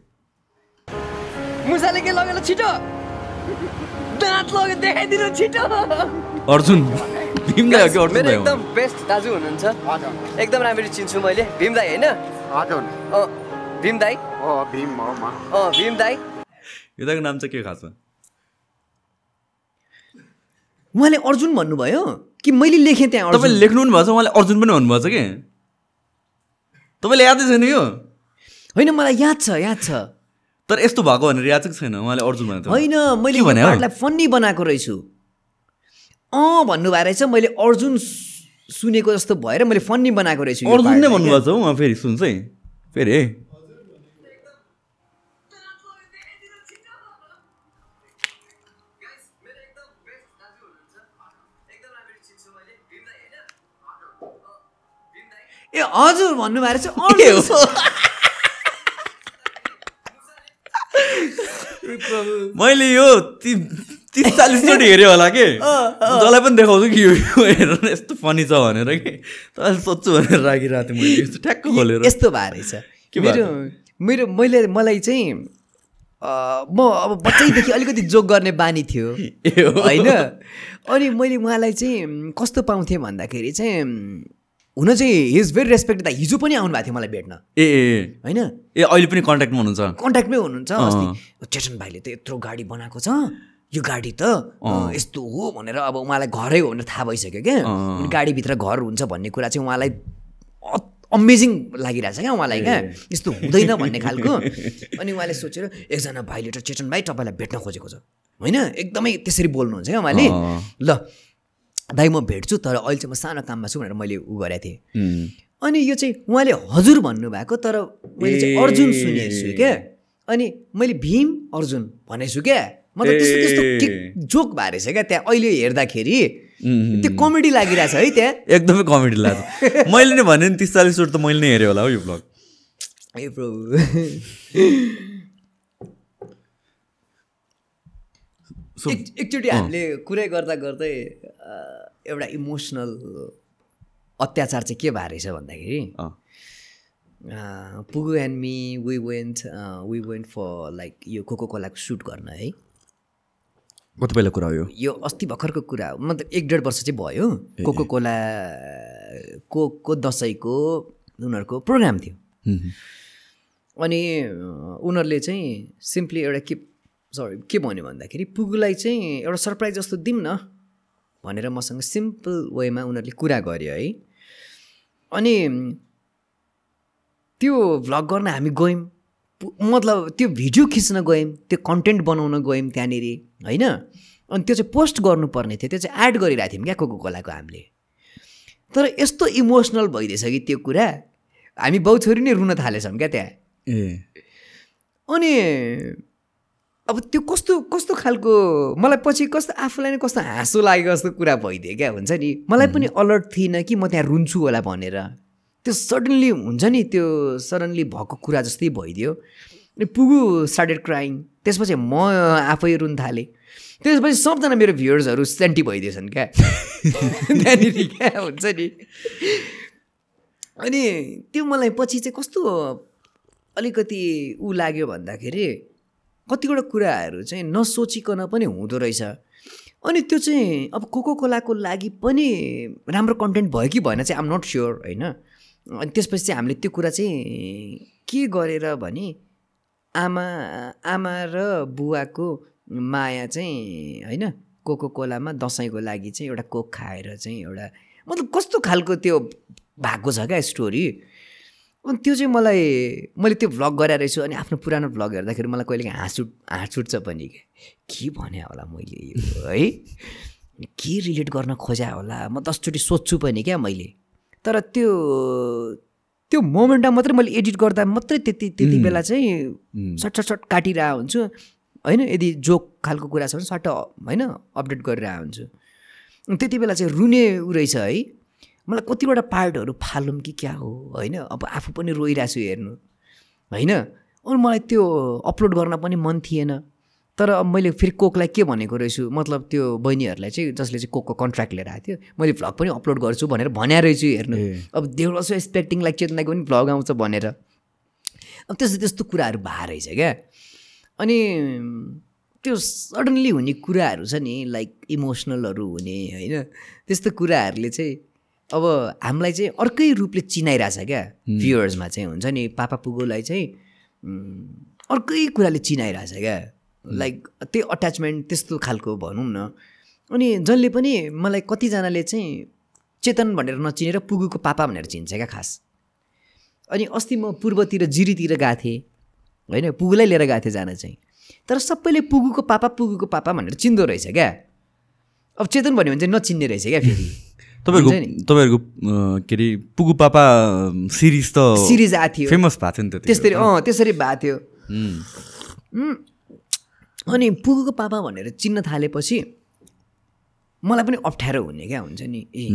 मुसाले के लगेर छिटो? दाँत लग्यो देखाइदिनु छिटो। अर्जुन। भीम दाई हो कि अर्जुन दाई हो? एकदम बेस्ट दाजु हुनुहुन्छ। एकदम राम्ररी चिन्छु मैले। भीम दाई होइन? हजुर। अँ भीम दाई हो भीम हो म। अँ भीम दाई यो दाईको नाम चाहिँ के खासमा उहाँले अर्जुन भन्नुभयो कि मैले लेखेँ त्यहाँ तपाईँले लेख्नु पनि भएको छ उहाँले अर्जुन पनि भन्नुभएको छ कि? तपाईँले यादै छैन यो? होइन मलाई याद छ याद छ। तर यस्तो भएको भनेर याद चाहिँ छैन उहाँले अर्जुन भनेको होइन मैले? पार्टलाई फन्नी बनाएको रहेछु। अँ भन्नुभएको रहेछ मैले अर्जुन सुनेको जस्तो भएर मैले फन्नी बनाएको रहेछु अर्जुन नै भन्नुभएको छ हौ उहाँ फेरि सुन्छ है फेरि है ए हजुर भन्नुभएको रहेछ? मैले यो ति- तिस चालिसचोटि हेऱ्यो होला कि? जसलाई पनि देखाउँछु कि यो हेरेर यस्तो फनी छ भनेर कि? तपाईँले सोध्छु भनेर राखिरहेको थिएँ मैले। यस्तो ठ्याक्क खोलेर। यस्तो भएको रहेछ। मेरो मेरो मैले मलाई चाहिँ अँ, म अब बच्चैदेखि अलिकति जोक गर्ने बानी थियो। होइन? अनि मैले उहाँलाई चाहिँ कस्तो पाउँथेँ भन्दाखेरि चाहिँ हुन चाहिँ हिज भेरी रेस्पेक्ट हिजो पनि आउनु भएको थियो मलाई भेट्न। ए ए। होइन? ए अहिले पनि कन्ट्याक्टमा हुनुहुन्छ? कन्ट्याक्टमै हुनुहुन्छ चेतन भाइले त यत्रो गाडी बनाएको छ। यो गाडी त यस्तो हो भनेर अब उहाँलाई घरै हो भनेर थाहा भइसक्यो क्या। गाडीभित्र घर हुन्छ भन्ने कुरा चाहिँ उहाँलाई अमेजिङ लागिरहेछ क्या उहाँलाई क्या। यस्तो हुँदैन भन्ने खालको। अनि उहाँले सोचेर एकजना भाइले त चेतन भाइ तपाईँलाई भेट्न खोजेको छ। होइन? एकदमै त्यसरी बोल्नुहुन्छ क्या उहाँले। ल दाइ म भेट्छु तर अहिले चाहिँ म सानो काममा छु भनेर मैले उ गरेको थिएँ. अनि यो चाहिँ उहाँले हजुर भन्नुभएको तर मैले चाहिँ। अर्जुन सुनेको छु क्या अनि मैले भीम अर्जुन भनेको छु क्या मतलब त्यस्तो त्यस्तो जोक भएको रहेछ क्या त्यहाँ अहिले हेर्दाखेरि. त्यो कमेडी लागिरहेछ है त्यहाँ। एकदमै कमेडी लाग्छ। मैले नै भने नि तिस चालिसचोटि त मैले नै हेरेँ होला हौ यो ब्लग। ए प्रभु सो एक- एकचोटि हामीले कुरै गर्दा गर्दै एउटा इमोसनल अत्याचार चाहिँ के भएको रहेछ भन्दाखेरि Pugu and me we went we went for like यो कोको कोलाको सुट गर्न है। कति पहिला कुरा हो यो? यो अस्ति भर्खरको कुरा हो। मतलब एक डेढ वर्ष चाहिँ भयो। कोको कोला को को दसैँको उनीहरूको प्रोग्राम थियो. अनि उनीहरूले चाहिँ सिम्पली एउटा के सरी के भन्यो भन्दाखेरि पुगुलाई चाहिँ एउटा सरप्राइज जस्तो दिउँ न भनेर मसँग सिम्पल वेमा उनीहरूले कुरा गर्यो है। अनि त्यो भ्लग गर्न हामी गयौँ। मतलब त्यो भिडियो खिच्न गयौँ त्यो कन्टेन्ट बनाउन गयौँ त्यहाँनिर होइन? अनि त्यो चाहिँ पोस्ट गर्नुपर्ने थियो त्यो चाहिँ एड गरिरहेको थियौँ क्या कोको कोलाको हामीले। तर यस्तो इमोसनल भइदिएछ कि त्यो कुरा हामी बाउ छोरी नै रुन थालेछौँ क्या त्यहाँ। ए। अनि अब त्यो कस्तो कस्तो खालको मलाई पछि कस्तो आफूलाई नै कस्तो हाँसो लागेको जस्तो कुरा भइदियो क्या हुन्छ नि? मलाई पनि अलर्ट थिइनँ कि म त्यहाँ रुन्छु होला भनेर। त्यो सडन्ली हुन्छ नि त्यो सडन्ली भएको कुरा जस्तै भइदियो। अनि पुगु स्टार्टेड क्राइङ त्यसपछि म आफै रुन थालेँ। त्यसपछि सबजना मेरो भ्युवर्सहरू सेन्टी भइदिएछन् क्या। त्यहाँनिर क्या हुन्छ नि? अनि त्यो मलाई पछि चाहिँ कस्तो अलिकति ऊ लाग्यो भन्दाखेरि कतिवटा कुराहरू चाहिँ नसोचिकन पनि हुँदो रहेछ। अनि त्यो चाहिँ अब कोको कोलाको लागि पनि राम्रो कन्टेन्ट भयो कि भएन चाहिँ आम नट स्योर होइन? अनि त्यसपछि चाहिँ हामीले त्यो कुरा चाहिँ के गरेर भने आमा आमा र बुवाको माया चाहिँ होइन? कोको कोलामा दसैँको लागि चाहिँ एउटा कोक खाएर चाहिँ एउटा मतलब कस्तो खालको त्यो भएको छ क्या स्टोरी अनि त्यो चाहिँ मलाई मैले त्यो भ्लग गराएर रहेछु अनि आफ्नो पुरानो भ्लग हेर्दाखेरि मलाई कहिले हाँस उठ हाँस उठ्छ पनि क्या के भने होला मैले यो है? के रिलेट गर्न खोजा होला? म दसचोटि सोध्छु पनि क्या मैले। तर त्यो त्यो मोमेन्टमा मात्रै मैले एडिट गर्दा मात्रै त्यति त्यति बेला चाहिँ सट सट सट काटिरहेको हुन्छु। होइन यदि जोक खालको कुरा छ भने सट्ट होइन अपडेट गरिरहेको हुन्छु। त्यति बेला चाहिँ रुने उ रहेछ है। मलाई कतिवटा पार्टहरू फालौँ कि क्या हो होइन? अब आफू पनि रोइरहेको छु हेर्नु होइन? अनि मलाई त्यो अपलोड गर्न पनि मन थिएन। तर अब मैले फेरि कोकलाई के भनेको रहेछु मतलब त्यो बहिनीहरूलाई चाहिँ जसले चाहिँ कोकको कन्ट्र्याक्ट लिएर आएको थियो मैले भ्लग पनि अपलोड गर्छु भनेर भने रहेछु हेर्नु। अब देउर अल्सो एक्सपेक्टिङ लाइक चेतनाको पनि भ्लग आउँछ भनेर। अब त्यस्तो त्यस्तो कुराहरू भए रहेछ क्या। अनि त्यो सडन्ली हुने कुराहरू छ नि लाइक इमोसनलहरू हुने होइन? त्यस्तो कुराहरूले चाहिँ अब हामीलाई चाहिँ अर्कै रूपले चिनाइरहेछ क्या भ्युवर्समा चाहिँ हुन्छ नि पापा पुगोलाई चाहिँ अर्कै कुराले चिनाइरहेछ क्या। लाइक त्यो अट्याचमेन्ट त्यस्तो खालको भनौँ न। अनि जसले पनि मलाई कतिजनाले चाहिँ चेतन भनेर नचिनेर पुगुको पापा भनेर चिन्छ क्या खास। अनि अस्ति म पूर्वतिर जिरीतिर गएको थिएँ होइन पुगुलाई लिएर गएको थिएँ जान चाहिँ। तर सबैले पुगुको पापा पुगुको पापा भनेर चिन्दो रहेछ क्या। अब चेतन भन्यो भने चाहिँ नचिन्ने रहेछ क्या फेरि। तपाईँहरूको। तपाईँहरूको के अरे पुगु पापा सिरिज त सिरिज आएको थियो। फेमस भएको थियो नि त त्यसरी अँ त्यसरी भएको थियो। अनि पुगुको पापा भनेर चिन्न थालेपछि मलाई पनि अप्ठ्यारो हुने क्या हुन्छ नि। ए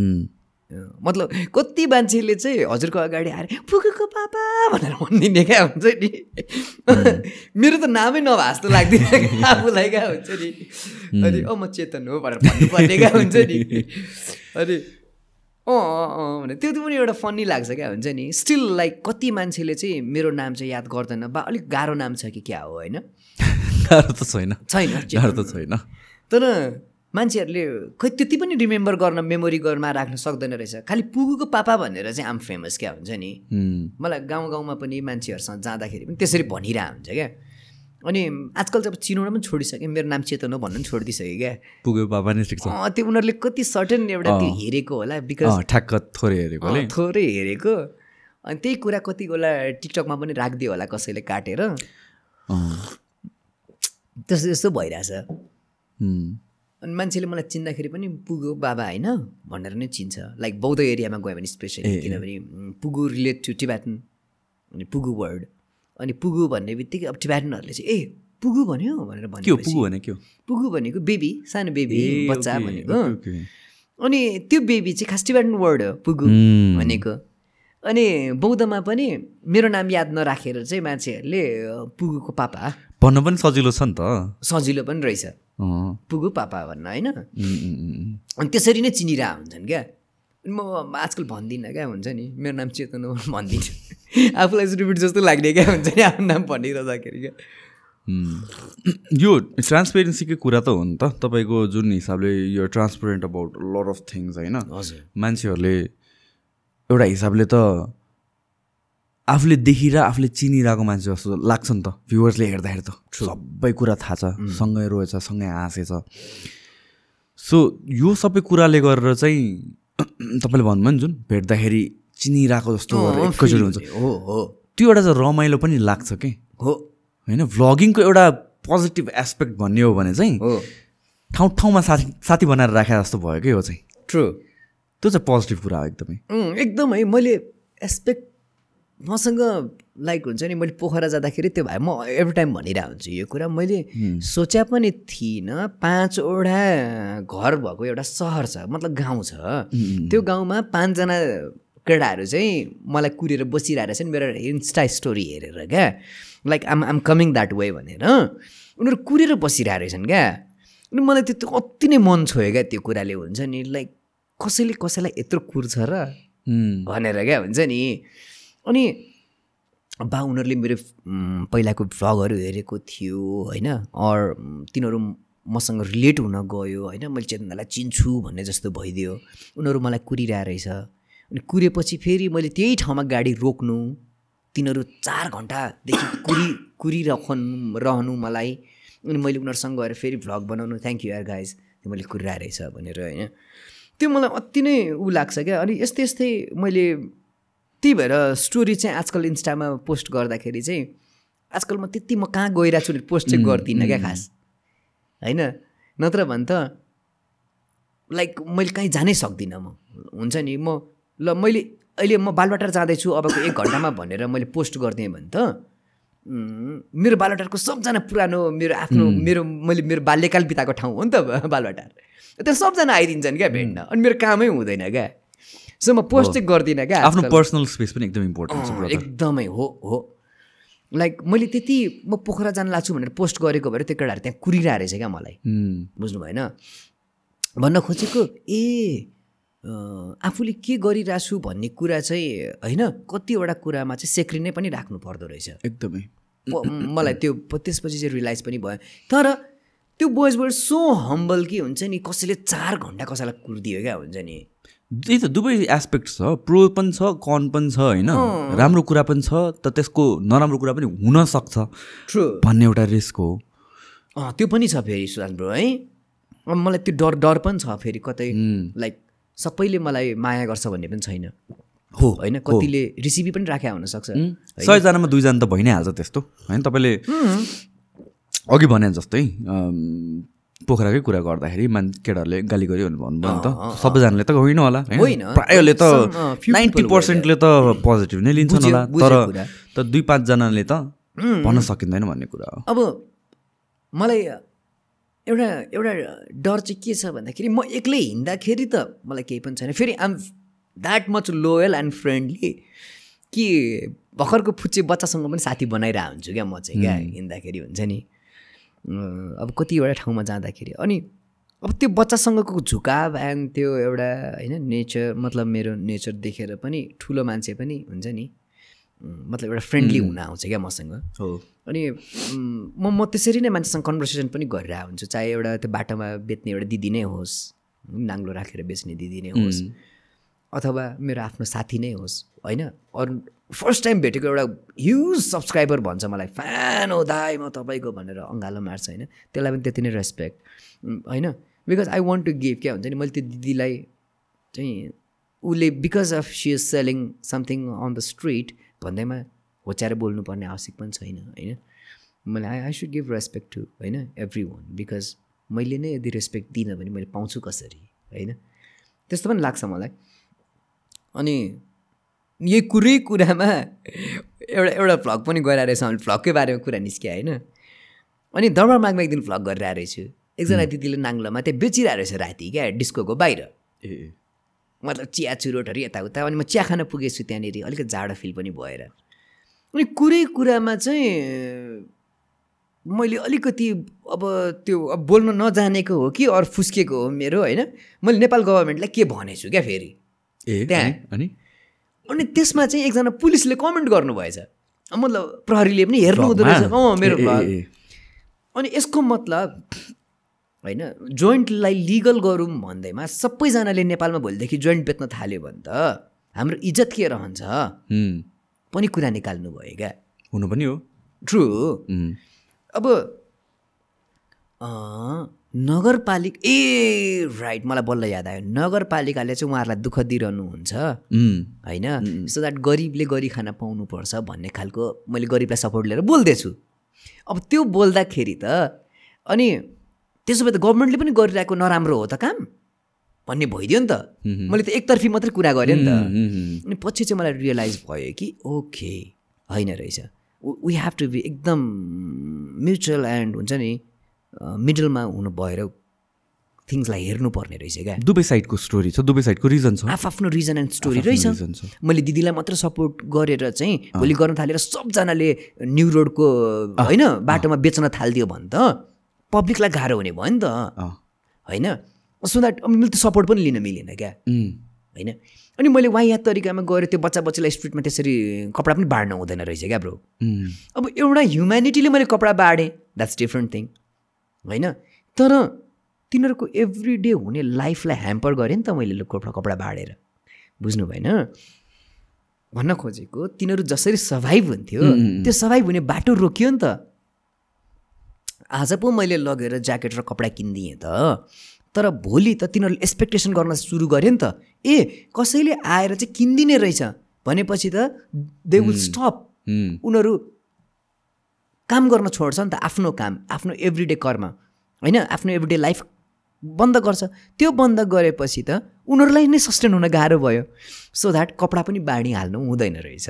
मतलब कति मान्छेले चाहिँ हजुरको अगाडि आएर पुगुको पापा भनेर भनिदिने क्या हुन्छ नि। मेरो त नामै नभए जस्तो लाग्दैन क्या आफूलाई क्या हुन्छ नि। अनि अँ म चेतन हो भनेर भन्नुपर्ने क्या हुन्छ नि। अनि अँ अँ अँ भने त्यो पनि एउटा फन्नी लाग्छ क्या हुन्छ नि? स्टिल लाइक कति मान्छेले चाहिँ मेरो नाम चाहिँ याद गर्दैन बा अलिक गाह्रो नाम छ कि क्या हो होइन? गाह्रो त छैन। छैन गाह्रो त छैन। तर मान्छेहरूले खै त्यति पनि रिमेम्बर गर्न मेमोरी गर्न राख्न सक्दैन रहेछ। खालि पुगुको पापा भनेर चाहिँ आम फेमस क्या हुन्छ नि? मलाई गाउँ गाउँमा पनि मान्छेहरूसँग जाँदाखेरि पनि त्यसरी भनिरहेको हुन्छ क्या। अनि आजकल चाहिँ अब चिनाउन पनि छोडिसकेँ। मेरो नाम चेतन हो भन्नु पनि छोडिदिइसकेँ क्या। पुगु पापा नै त्यो उनीहरूले कति सर्टेन एउटा त्यो हेरेको होला बिकज ठ्याक्क थोरै हेरेकोले थोरै हेरेको। अनि त्यही कुरा कति बेला टिकटकमा पनि राखिदियो होला कसैले काटेर। त्यस्तो त्यस्तो भइरहेछ। अनि मान्छेले मलाई चिन्दाखेरि पनि पुगो बाबा होइन भनेर नै चिन्छ। लाइक बौद्ध एरियामा गयो भने स्पेसली किनभने पुगु रिलेट टु टिबेटन अनि पुगु वर्ड अनि पुगु भन्ने बित्तिकै अब टिबेटनहरूले चाहिँ ए पुगु भन्यो? भनेर भन्यो पुगु भने के हो? पुगु भनेको बेबी सानो बेबी बच्चा भनेको। अनि त्यो बेबी चाहिँ खास टिबेटन वर्ड हो पुगु भनेको। अनि बौद्धमा पनि मेरो नाम याद नराखेर चाहिँ मान्छेहरूले पुगुको पापा। भन्न पनि सजिलो छ नि त। सजिलो पनि रहेछ। पुगु पापा भन्न होइन? अनि त्यसरी नै चिनिरहेको हुन्छन् क्या। म आजकल भन्दिनँ क्या हुन्छ नि। मेरो नाम चेतन हो भन्दिनँ। आफूलाई रिपिट जस्तो लाग्ने क्या हुन्छ नि आफ्नो नाम भनिरहँदाखेरि क्या। यो ट्रान्सपेरेन्सीकै कुरा त हो नि त। तपाईँको जुन हिसाबले यो transparent about lot of things होइन? हजुर। मान्छेहरूले एउटा हिसाबले त आफूले देखिरह आफूले चिनिरहेको मान्छे जस्तो लाग्छ नि त। भ्युवर्सले हेर्दाखेरि त सबै कुरा थाहा छ सँगै रोएछ सँगै हाँसेछ। सो यो सबै कुराले गरेर चाहिँ तपाईँले भन्नुभयो नि जुन भेट्दाखेरि चिनिरहेको जस्तो एकैचोटि हुन्छ। हो हो। त्यो एउटा चाहिँ रमाइलो पनि लाग्छ कि? हो। होइन भ्लगिङको एउटा पोजिटिभ एस्पेक्ट भन्ने हो भने चाहिँ ठाउँ ठाउँमा साथी साथी बनाएर राखे जस्तो भयो कि हो चाहिँ? ट्रु त्यो चाहिँ पोजिटिभ कुरा हो एकदमै। एकदम। मैले एस्पेक्ट मसँग लाइक हुन्छ नि मैले पोखरा जाँदाखेरि त्यो भाइ म एभ्री टाइम भनिरहेको हुन्छु यो कुरा। मैले सोचे पनि थिइनँ पाँचवटा घर भएको एउटा सहर छ मतलब गाउँ छ। त्यो गाउँमा पाँचजना केटाहरू चाहिँ मलाई कुरेर बसिरहेको छ नि मेरो इन्स्टा स्टोरी हेरेर क्या। Like um um coming that way भनेर। उनीहरू कुरेर बसिरहेको रहेछन् क्या। अनि मलाई त्यो अति नै मन छोयो क्या त्यो कुराले। हुन्छ नि लाइक कसैले कसैलाई यत्रो कुर्छ र भनेर क्या हुन्छ नि। अनि बा उनीहरूले मेरो पहिलाको भ्लगहरू हेरेको थियो होइन? अर तिनीहरू मसँग रिलेट हुन गयो होइन? मैले चेतनालाई चिन्छु भन्ने जस्तो भइदियो। उनीहरू मलाई कुरिरहेको रहेछ। अनि कुरेपछि फेरि मैले त्यही ठाउँमा गाडी रोक्नु तिनीहरू चार घन्टादेखि कुरि कुरिरहनु रहनु मलाई। अनि मैले उनीहरूसँग गएर फेरि भ्लग बनाउनु थ्याङ्क यू यार गाइज त्यो मैले कुरिरहेको रहेछ भनेर होइन? त्यो मलाई अति नै ऊ लाग्छ क्या। अनि यस्तै यस्तै मैले त्यही भएर स्टोरी चाहिँ आजकल इन्स्टामा पोस्ट गर्दाखेरि चाहिँ आजकल म त्यति म कहाँ गइरहेको छु भने पोस्ट चाहिँ गर्दिनँ क्या खास। होइन? नत्र भने त लाइक मैले कहीँ जानै सक्दिनँ म। हुन्छ नि म ल मैले अहिले म बालबाटार जाँदैछु अबको एक घन्टामा भनेर मैले पोस्ट गरिदिएँ भने त। मेरो बालबाटारको सबजना पुरानो मेरो आफ्नो मेरो मैले मेरो बाल्यकाल बिताएको ठाउँ हो नि त बालबाटार। त्यहाँ सबजना आइदिन्छन् क्या भेट्न अनि मेरो कामै हुँदैन क्या। सो म पोस्ट चाहिँ गर्दिनँ क्या आफ्नो। पर्सनल स्पेस पनि एकदम इम्पोर्टेन्ट छ अँ, brother. एकदमै हो हो. लाइक मैले त्यति म पोखरा जान लाग्छु भनेर पोस्ट गरेको भएर त्यो केटाहरू त्यहाँ कुरिरहेको रहेछ क्या मलाई। बुझ्नु भएन भन्न खोजेको ए आफूले के गरिरहेको छु भन्ने कुरा चाहिँ होइन कतिवटा कुरामा चाहिँ सेक्रिनै पनि राख्नु पर्दो रहेछ। एकदमै। मलाई त्यो त्यसपछि चाहिँ रियलाइज पनि भयो। तर त्यो बोइज वर्ड सो हम्बल कि हुन्छ नि कसैले चार घन्टा कसैलाई कुरिदियो क्या हुन्छ नि। त्यही त दुवै एस्पेक्ट छ। प्रो पनि छ कन पनि छ होइन? राम्रो कुरा पनि छ त त्यसको नराम्रो कुरा पनि हुनसक्छ भन्ने एउटा रिस्क हो। अँ त्यो पनि छ फेरि सुशान्त ब्रो है? अब मलाई त्यो डर डर पनि छ फेरि कतै लाइक सबैले मलाई माया गर्छ भन्ने पनि छैन। हो होइन? कतिले रिसिभी पनि राखेको हुनसक्छ। सयजनामा दुईजना त भइ नै हाल्छ त्यस्तो होइन? तपाईँले अघि भने जस्तै पोखराकै कुरा गर्दाखेरि मान केटाहरूले गाली भने भन्नुभयो नि त। सबैजनाले त होइन होला होइन। प्रायःले त नाइन्टी पर्सेन्टले त पोजिटिभ नै लिन्छन् होला। तर। त दुई पाँचजनाले त भन्न सकिँदैन भन्ने कुरा हो। अब मलाई एउटा एउटा डर चाहिँ के छ भन्दाखेरि म एक्लै हिँड्दाखेरि त मलाई केही पनि छैन। फेरि आम that much loyal and friendly कि भर्खरको फुच्चे बच्चासँग पनि साथी बनाइरहेको हुन्छु क्या म चाहिँ क्या हिँड्दाखेरि हुन्छ नि। अब कतिवटा ठाउँमा जाँदाखेरि अनि अब त्यो बच्चासँगको झुकाव एन्ड त्यो एउटा होइन नेचर मतलब मेरो नेचर देखेर पनि ठुलो मान्छे पनि हुन्छ नि। मतलब एउटा फ्रेन्डली हुन आउँछ क्या मसँग। हो। अनि म म त्यसरी नै मान्छेसँग कन्भर्सेसन पनि गरिरहेको हुन्छु। चाहे एउटा त्यो बाटोमा बेच्ने एउटा दिदी नै होस् नाङ्लो राखेर बेच्ने दिदी नै होस्। अथवा मेरो आफ्नो साथी नै होस् होइन? अरू फर्स्ट टाइम भेटेको एउटा ह्युज सब्सक्राइबर भन्छ मलाई फ्यान हो दाई म तपाईँको भनेर अँगालो मार्छ होइन? त्यसलाई पनि त्यति नै रेस्पेक्ट होइन? Because I want to give क्या हुन्छ नि? मैले त्यो दिदीलाई चाहिँ उसले because of she is selling something on the street भन्दैमा होच्याएर बोल्नुपर्ने आवश्यक पनि छैन होइन? मैले I I should give respect to होइन? एभ्री वान बिकज मैले नै यदि रेस्पेक्ट दिइनँ भने मैले पाउँछु कसरी होइन? त्यस्तो पनि लाग्छ मलाई। अनि यही कुरै कुरामा एउटा एउटा भ्लग पनि गइरहेको रहेछ। अनि भ्लगकै बारेमा कुरा निस्क्यो होइन। अनि दरबारमागमा एक दिन भ्लग गरिरहेको रहेछु। एकजना दिदीले नाङ्लोमा त्यहाँ बेचिरहेको रहेछ राति क्या डिस्कोको बाहिर। ए मतलब चिया चुरोटहरू यताउता। अनि म चिया खान पुगेछु त्यहाँनिर अलिकति जाडो फिल पनि भएर। अनि कुरै कुरामा चाहिँ मैले अलिकति अब त्यो अब बोल्न नजानेको हो कि अरू फुस्केको हो मेरो होइन। मैले नेपाल गभर्मेन्टलाई के भनेछु क्या फेरि? ए त्यहाँ। अनि- अनि? त्यसमा चाहिँ एकजना पुलिसले कमेन्ट गर्नुभएछ। मतलब प्रहरीले पनि हेर्नु हुँदो रहेछ? अँ मेरो। अनि यसको मतलब होइन जोइन्टलाई लिगल गरौँ भन्दैमा सबैजनाले नेपालमा भोलिदेखि जोइन्ट बेच्न थाल्यो भने त हाम्रो इज्जत के रहन्छ? पनि कुरा निकाल्नु भयो क्या। हुनु पनि हो। ट्रु हुँ, अब नगरपालिका ए राइट मलाई बल्ल याद आयो। नगरपालिकाले चाहिँ उहाँहरूलाई दुःख दिइरहनुहुन्छ। होइन? सो द्याट गरिबले गरी खाना पाउनुपर्छ भन्ने खालको मैले गरिबलाई सपोर्ट लिएर बोल्दैछु। अब त्यो बोल्दाखेरि त अनि त्यसो भए त गभर्मेन्टले पनि गरिरहेको नराम्रो हो त काम? भन्ने भइदियो नि त। मैले त एकतर्फी मात्रै कुरा गरेँ नि त। अनि पछि चाहिँ मलाई रियलाइज भयो कि ओके होइन रहेछ। वी हेभ टु बी एकदम म्युचुअल एन्ड हुन्छ नि मिडलमा हुनु भएर थिङ्सलाई हेर्नुपर्ने रहेछ क्या। दुबई साइडको स्टोरी छ दुबई साइडको रिजन छ। आफ्नो रिजन एन्ड स्टोरी रहेछ। मैले दिदीलाई मात्र सपोर्ट गरेर चाहिँ भोलि गर्न थालेर सबजनाले न्यु रोडको होइन बाटोमा बेच्न थालिदियो भने त। पब्लिकलाई गाह्रो हुने भयो नि त। होइन? सो द्याट मैले त सपोर्ट पनि लिन मिलेन क्या। होइन? अनि मैले वाया तरिकामा गएर त्यो बच्चा बच्चालाई स्ट्रिटमा त्यसरी कपडा पनि बाँड्न हुँदैन रहेछ क्या ब्रो अब एउटा ह्युम्यानिटीले मैले कपडा बाँडेँ। द्याट्स डिफ्रेन्ट थिङ होइन? तर तिनीहरूको एभ्री डे हुने लाइफलाई ह्याम्पर गरेँ नि त मैले लु कपडा कपडा बाँडेर। बुझ्नु भएन? भन्न खोजेको तिनीहरू जसरी सर्भाइभ हुन्थ्यो त्यो सर्भाइभ हुने बाटो रोकियो नि त। आज पो मैले लगेर ज्याकेट र कपडा किनिदिएँ त। तर भोलि त तिनीहरूले एक्सपेक्टेसन गर्न सुरु गऱ्यो नि त। ए कसैले आएर चाहिँ किनिदिने रहेछ? भनेपछि त दे विल स्टप उनीहरू काम गर्न छोड्छ नि त आफ्नो काम आफ्नो एभ्रिडे कर्म होइन? आफ्नो एभ्रिडे लाइफ बन्द गर्छ। त्यो बन्द गरेपछि त उनीहरूलाई नै सस्टेन हुन गाह्रो भयो। सो द्याट कपडा पनि बाँडिहाल्नु हुँदैन रहेछ।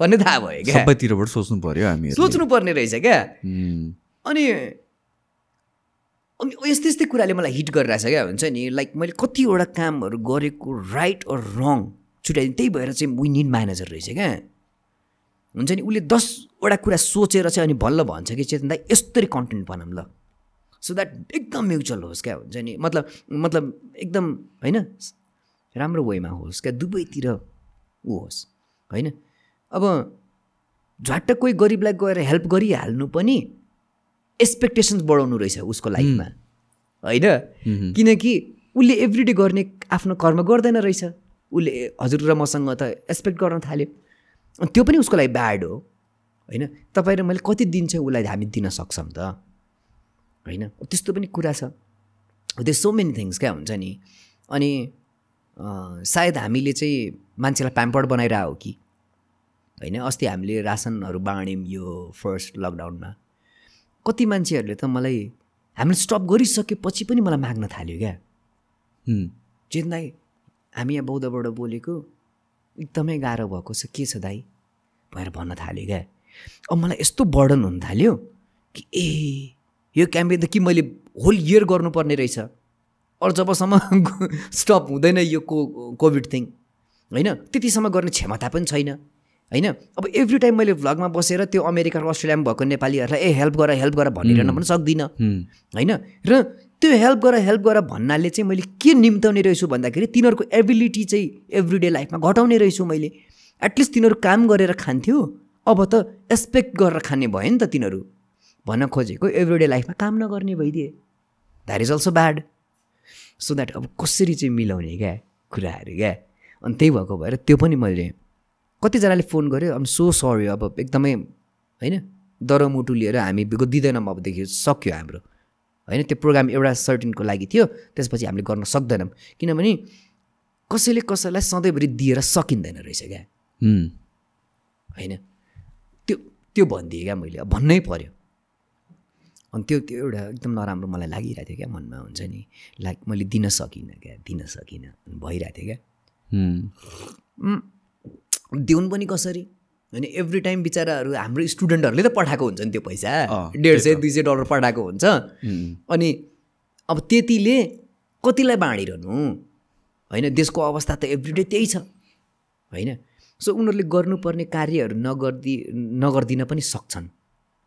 भन्ने थाहा भयो क्या? सबैतिरबाट सोच्नु पर्यो हामीहरू सोच्नु पर्ने रहेछ क्या? अनि अनि यस्तै यस्तै कुराले मलाई हिट गरिरहेछ क्या हुन्छ नि? लाइक मैले कतिवटा कामहरू गरेको राइट अर रङ छुट्याइदिनु त्यही भएर चाहिँ वी निड म्यानेजर रहेछ क्या। हुन्छ नि उसले दसवटा कुरा सोचेर चाहिँ अनि बल्ल भन्छ कि चेतन दाई यस्तरी कन्टेन्ट बनाऊँ ल। सो द्याट एकदम म्युचुअल होस् क्या हुन्छ नि मतलब मतलब एकदम होइन राम्रो वेमा होस् क्या दुवैतिर ऊ होस् होइन। अब झट्ट कोही गरिबलाई गएर हेल्प गरिहाल्नु पनि एक्सपेक्टेसन्स बढाउनु रहेछ उसको लाइफमा होइन? किनकि उसले एभ्रिडे गर्ने आफ्नो कर्म गर्दैन रहेछ। उसले हजुर र मसँग त एक्सपेक्ट गर्न थाल्यो। अनि त्यो पनि उसको लागि ब्याड हो। होइन? तपाईँ र मैले कति दिन चाहिँ उसलाई हामी दिन सक्छौँ त? होइन? त्यस्तो पनि कुरा छ। दे सो मेनी थिङ्स क्या हुन्छ नि? अनि सायद हामीले चाहिँ मान्छेलाई प्याम्पर्ड बनाइरह हो कि? होइन? अस्ति हामीले रासनहरू बाँड्यौँ यो फर्स्ट लकडाउनमा कति मान्छेहरूले त मलाई हामीले स्टप गरिसकेपछि पनि मलाई माग्न थाल्यो क्या। उम्, चेतन दाई हामी यहाँ बौद्धबाट बोलेको एकदमै गाह्रो भएको छ के छ दाई? भनेर भन्न थाल्यो क्या। अब मलाई यस्तो बर्डन हुन थाल्यो कि ए यो क्याम्पेन त कि मैले होल इयर गर्नुपर्ने रहेछ। अरू जबसम्म स्टप हुँदैन यो को कोभिड थिङ होइन? त्यतिसम्म गर्ने क्षमता पनि छैन होइन? अब एभ्री टाइम मैले भ्लगमा बसेर त्यो अमेरिका र अस्ट्रेलियामा भएको नेपालीहरूलाई ए हेल्प गर हेल्प गर भनिरहन पनि सक्दिनँ होइन? र त्यो हेल्प गर हेल्प गर भन्नाले चाहिँ मैले के निम्ताउने रहेछु भन्दाखेरि तिनीहरूको एबिलिटी चाहिँ एभ्रिडे लाइफमा घटाउने रहेछु मैले। एटलिस्ट तिनीहरू काम गरेर खान्थ्यो। अब त एक्सपेक्ट गरेर खाने भयो नि त तिनीहरू। भन्न खोजेको एभ्रिडे लाइफमा काम नगर्ने भइदिए। That is also bad so that अब कसरी चाहिँ मिलाउने क्या कुराहरू क्या? अनि त्यही भएको भएर त्यो पनि मैले कतिजनाले फोन गर्यो अब सो सरी अब एकदमै होइन दरमुटु लिएर हामी दिँदैनौँ अबदेखि सक्यो हाम्रो। होइन त्यो प्रोग्राम एउटा सर्टिनको लागि थियो त्यसपछि हामीले गर्न सक्दैनौँ। किनभने कसैले कसैलाई सधैँभरि दिएर सकिँदैन रहेछ क्या। होइन? त्यो त्यो भनिदिएँ क्या मैले भन्नै पऱ्यो अनि त्यो त्यो एउटा एकदम नराम्रो मलाई लागिरहेको थियो क्या मनमा हुन्छ नि लाइक मैले दिन सकिनँ क्या दिन सकिनँ भइरहेको थियो क्या। दिउन् पनि कसरी? होइन एभ्री टाइम बिचराहरू हाम्रो स्टुडेन्टहरूले त पठाएको हुन्छ नि त्यो पैसा। डेढ सय दुई सय डलर पठाएको हुन्छ। अनि अब त्यतिले कतिलाई बाँडिरहनु? होइन देशको अवस्था त एभ्रिडे त्यही छ। होइन? सो उनीहरूले गर्नुपर्ने कार्यहरू नगर्दि नगरिदिन पनि सक्छन्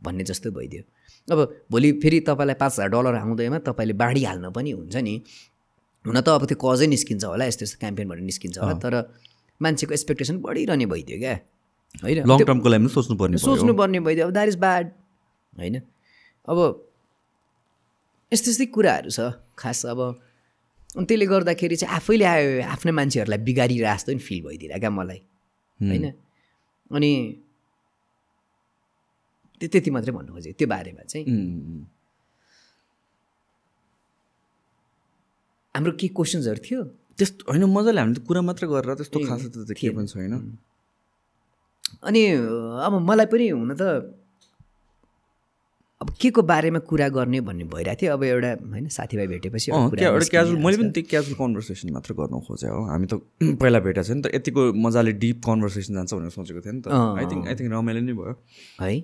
भन्ने जस्तो भइदियो। अब भोलि फेरि तपाईँलाई पाँच हजार डलर आउँदैमा तपाईँले बाँडिहाल्न पनि हुन्छ नि। हुन त अब त्यो कजै निस्किन्छ होला यस्तो यस्तो क्याम्पेनबाट निस्किन्छ होला। तर मान्छेको एक्सपेक्टेसन बढिरहने भइदियो क्या। होइन? लङ टर्मको लागि पनि सोच्नुपर्ने भयो। सोच्नु पर्ने भइदियो। अब द्याट इज ब्याड होइन? अब यस्तो यस्तै कुराहरू छ। खास अब अनि त्यसले गर्दाखेरि चाहिँ आफैले आयो आफ्नै मान्छेहरूलाई बिगारिरहेको जस्तो नि फिल भइदिएर क्या मलाई। होइन? अनि त्यो त्यति मात्रै भन्नु खोजेँ। त्यो बारेमा चाहिँ। हाम्रो के क्वेसन्सहरू थियो? त्यस्तो होइन मजाले हामीले त कुरा मात्र गरेर त्यस्तो खास त के पनि छैन। अनि अब मलाई पनि हुन त अब के को बारेमा कुरा गर्ने भन्ने भइरहेको थियो। अब एउटा होइन साथीभाइ भेटेपछि एउटा क्याजुअल मैले। पनि त्यो क्याजुअल कन्भर्सेसन मात्र गर्न खोजेँ हो। हामी त पहिला भेटेको छ नि त यतिको मजाले डिप कन्भर्सेसन जान्छ भनेर सोचेको थिएँ नि त। आई थिङ्क आई थिङ्क रमाइलो नै भयो। है?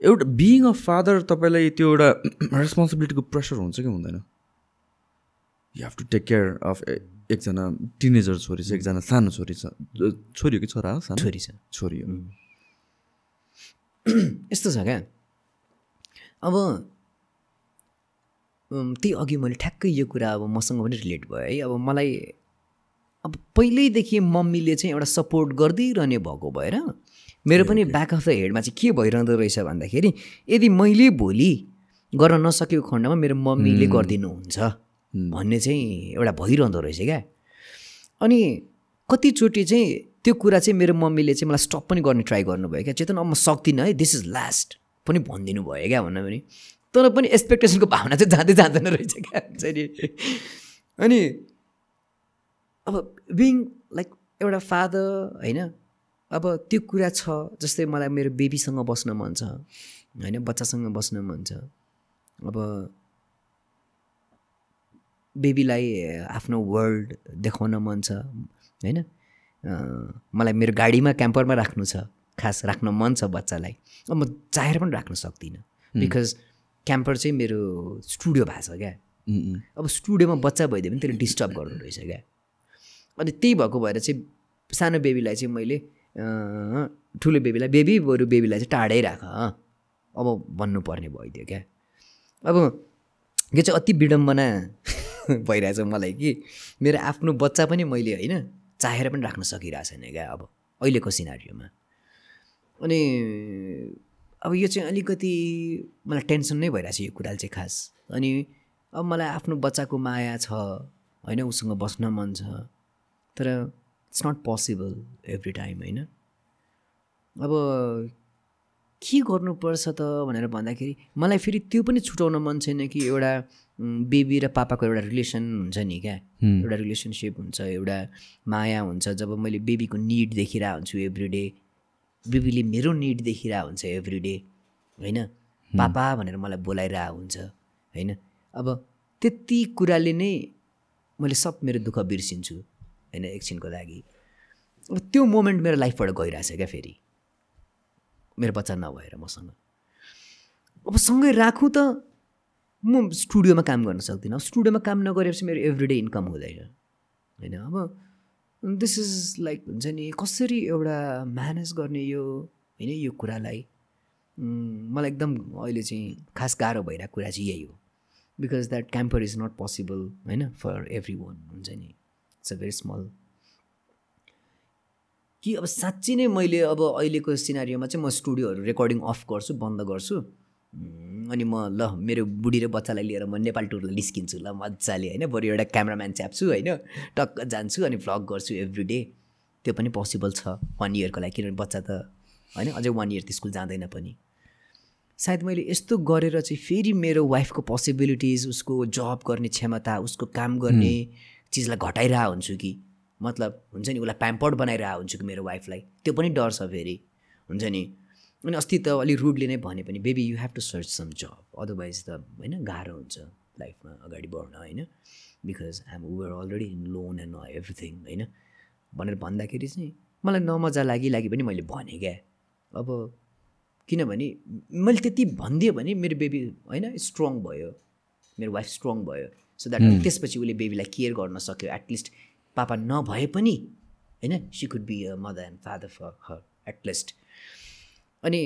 एउटा बिइङ अ फादर तपाईँलाई त्यो एउटा रेस्पोन्सिबिलिटीको प्रेसर हुन्छ कि हुँदैन? You have to take care of एकजना टिनेजर छोरी छ एकजना सानो छोरी छ। छोरी हो कि छोरा? हो सानो? छोरी छ। छोरी हो। यस्तो छ क्या? अब त्यही अघि मैले ठ्याक्कै यो कुरा अब मसँग पनि रिलेट भयो है। अब मलाई अब पहिल्यैदेखि मम्मीले चाहिँ एउटा सपोर्ट गरिदिइरहने भएको भएर मेरो पनि ब्याक अफ द हेडमा चाहिँ के भइरहँदो रहेछ भन्दाखेरि यदि मैले भोलि गर्न नसकेको खण्डमा मेरो मम्मीले गरिदिनुहुन्छ। भन्ने चाहिँ एउटा भइरहँदो रहेछ क्या। अनि कतिचोटि चाहिँ त्यो कुरा चाहिँ मेरो मम्मीले चाहिँ मलाई स्टप पनि गर्ने ट्राई गर्नुभयो क्या। चेतन अब म सक्दिनँ है दिस इज लास्ट पनि भनिदिनु भयो क्या भन्नु भने तर पनि एक्सपेक्टेसनको भावना चाहिँ जाँदै जाँदैन रहेछ क्या हुन्छ नि अनि अब बिङ लाइक एउटा फादर होइन अब त्यो कुरा छ जस्तै मलाई मेरो बेबीसँग बस्न मन छ होइन बच्चासँग बस्न मन छ। अब बेबीलाई आफ्नो वर्ल्ड देखाउन मन छ होइन? मलाई मेरो गाडीमा क्याम्परमा राख्नु छ खास राख्न मन छ बच्चालाई। अब म चाहेर पनि राख्न सक्दिनँ। बिकज क्याम्पर चाहिँ मेरो स्टुडियो भएको छ क्या। अब स्टुडियोमा बच्चा भइदियो भने त्यसले डिस्टर्ब गर्दो रहेछ क्या। अनि त्यही भएको भएर चाहिँ सानो बेबीलाई चाहिँ मैले ठुलो बेबीलाई बेबी बरु बेबीलाई चाहिँ टाढै राख अब भन्नुपर्ने भइदियो क्या। अब यो चाहिँ अति विडम्बना भइरहेछ मलाई कि। मेरो आफ्नो बच्चा पनि मैले होइन चाहेर पनि राख्न सकिरहेको छैन क्या अब अहिलेको सिनारीमा। अनि अब यो चाहिँ अलिकति मलाई टेन्सन नै भइरहेछ यो कुराले चाहिँ खास। अनि अब मलाई आफ्नो बच्चाको माया छ होइन उसँग बस्न मन छ। तर it's not possible every time होइन? अब के गर्नुपर्छ त भनेर भन्दाखेरि मलाई फेरि त्यो पनि छुटाउन मन छैन कि एउटा बेबी र पापाको एउटा रिलेसन हुन्छ नि क्या। एउटा रिलेसनसिप हुन्छ एउटा माया हुन्छ। जब मैले बेबीको निड देखिरहेको हुन्छु एभ्री डे बेबीले मेरो निड देखिरहेको हुन्छ एभ्री डे होइन? पापा भनेर मलाई बोलाइरहेको हुन्छ होइन? अब त्यति कुराले नै मैले सब मेरो दुःख बिर्सिन्छु होइन एकछिनको लागि। अब त्यो मोमेन्ट मेरो लाइफबाट गइरहेछ क्या फेरि। मेरो बच्चा नभएर मसँग। अब सँगै राखौँ त म स्टुडियोमा काम गर्न सक्दिनँ। स्टुडियोमा काम नगरेपछि मेरो एभ्रिडे इन्कम हुँदैन। होइन? अब दिस इज लाइक हुन्छ नि कसरी एउटा म्यानेज गर्ने यो होइन यो कुरालाई? मलाई एकदम अहिले चाहिँ खास गाह्रो भइरहेको कुरा चाहिँ यही हो। Because that camper is not possible होइन फर एभ्री वान हुन्छ नि। इट्स अ भेरी स्मल कि अब साँच्ची नै मैले अब अहिलेको सिनारीमा चाहिँ म स्टुडियोहरू रेकर्डिङ अफ गर्छु बन्द गर्छु। अनि म ल मेरो बुढी र बच्चालाई लिएर म नेपाल टुरमा निस्किन्छु। ल मजाले होइन? बरु एउटा क्यामराम्यान च्याप्छु होइन? टक्क जान्छु अनि भ्लग गर्छु एभ्री डे त्यो पनि पोसिबल छ वान इयरको लागि किनभने बच्चा त होइन? अझै वान इयर त स्कुल जाँदैन पनि। सायद मैले यस्तो गरेर चाहिँ फेरि मेरो वाइफको पोसिबिलिटिज उसको जब गर्ने क्षमता उसको काम गर्ने चिजलाई घटाइरहेको हुन्छु कि? मतलब हुन्छ नि उसलाई प्याम्पर्ड बनाइरहेको हुन्छु कि मेरो वाइफलाई त्यो पनि डर छ फेरि। हुन्छ नि? अनि अस्ति त अलिक रुडली नै भने पनि baby you have to search some job otherwise त होइन गाह्रो हुन्छ लाइफमा अगाडि बढ्न होइन? Because hmm were already in loan and everything होइन? भनेर भन्दाखेरि चाहिँ मलाई नमजा लागि लागि पनि मैले भनेँ क्या। अब किनभने मैले त्यति भनिदिएँ भने मेरो बेबी होइन स्ट्रङ भयो मेरो वाइफ स्ट्रङ भयो। सो द्याट त्यसपछि उसले बेबीलाई केयर गर्न सक्यो एटलिस्ट पापा नभए पनि होइन? She could be a mother and father for her at least अनि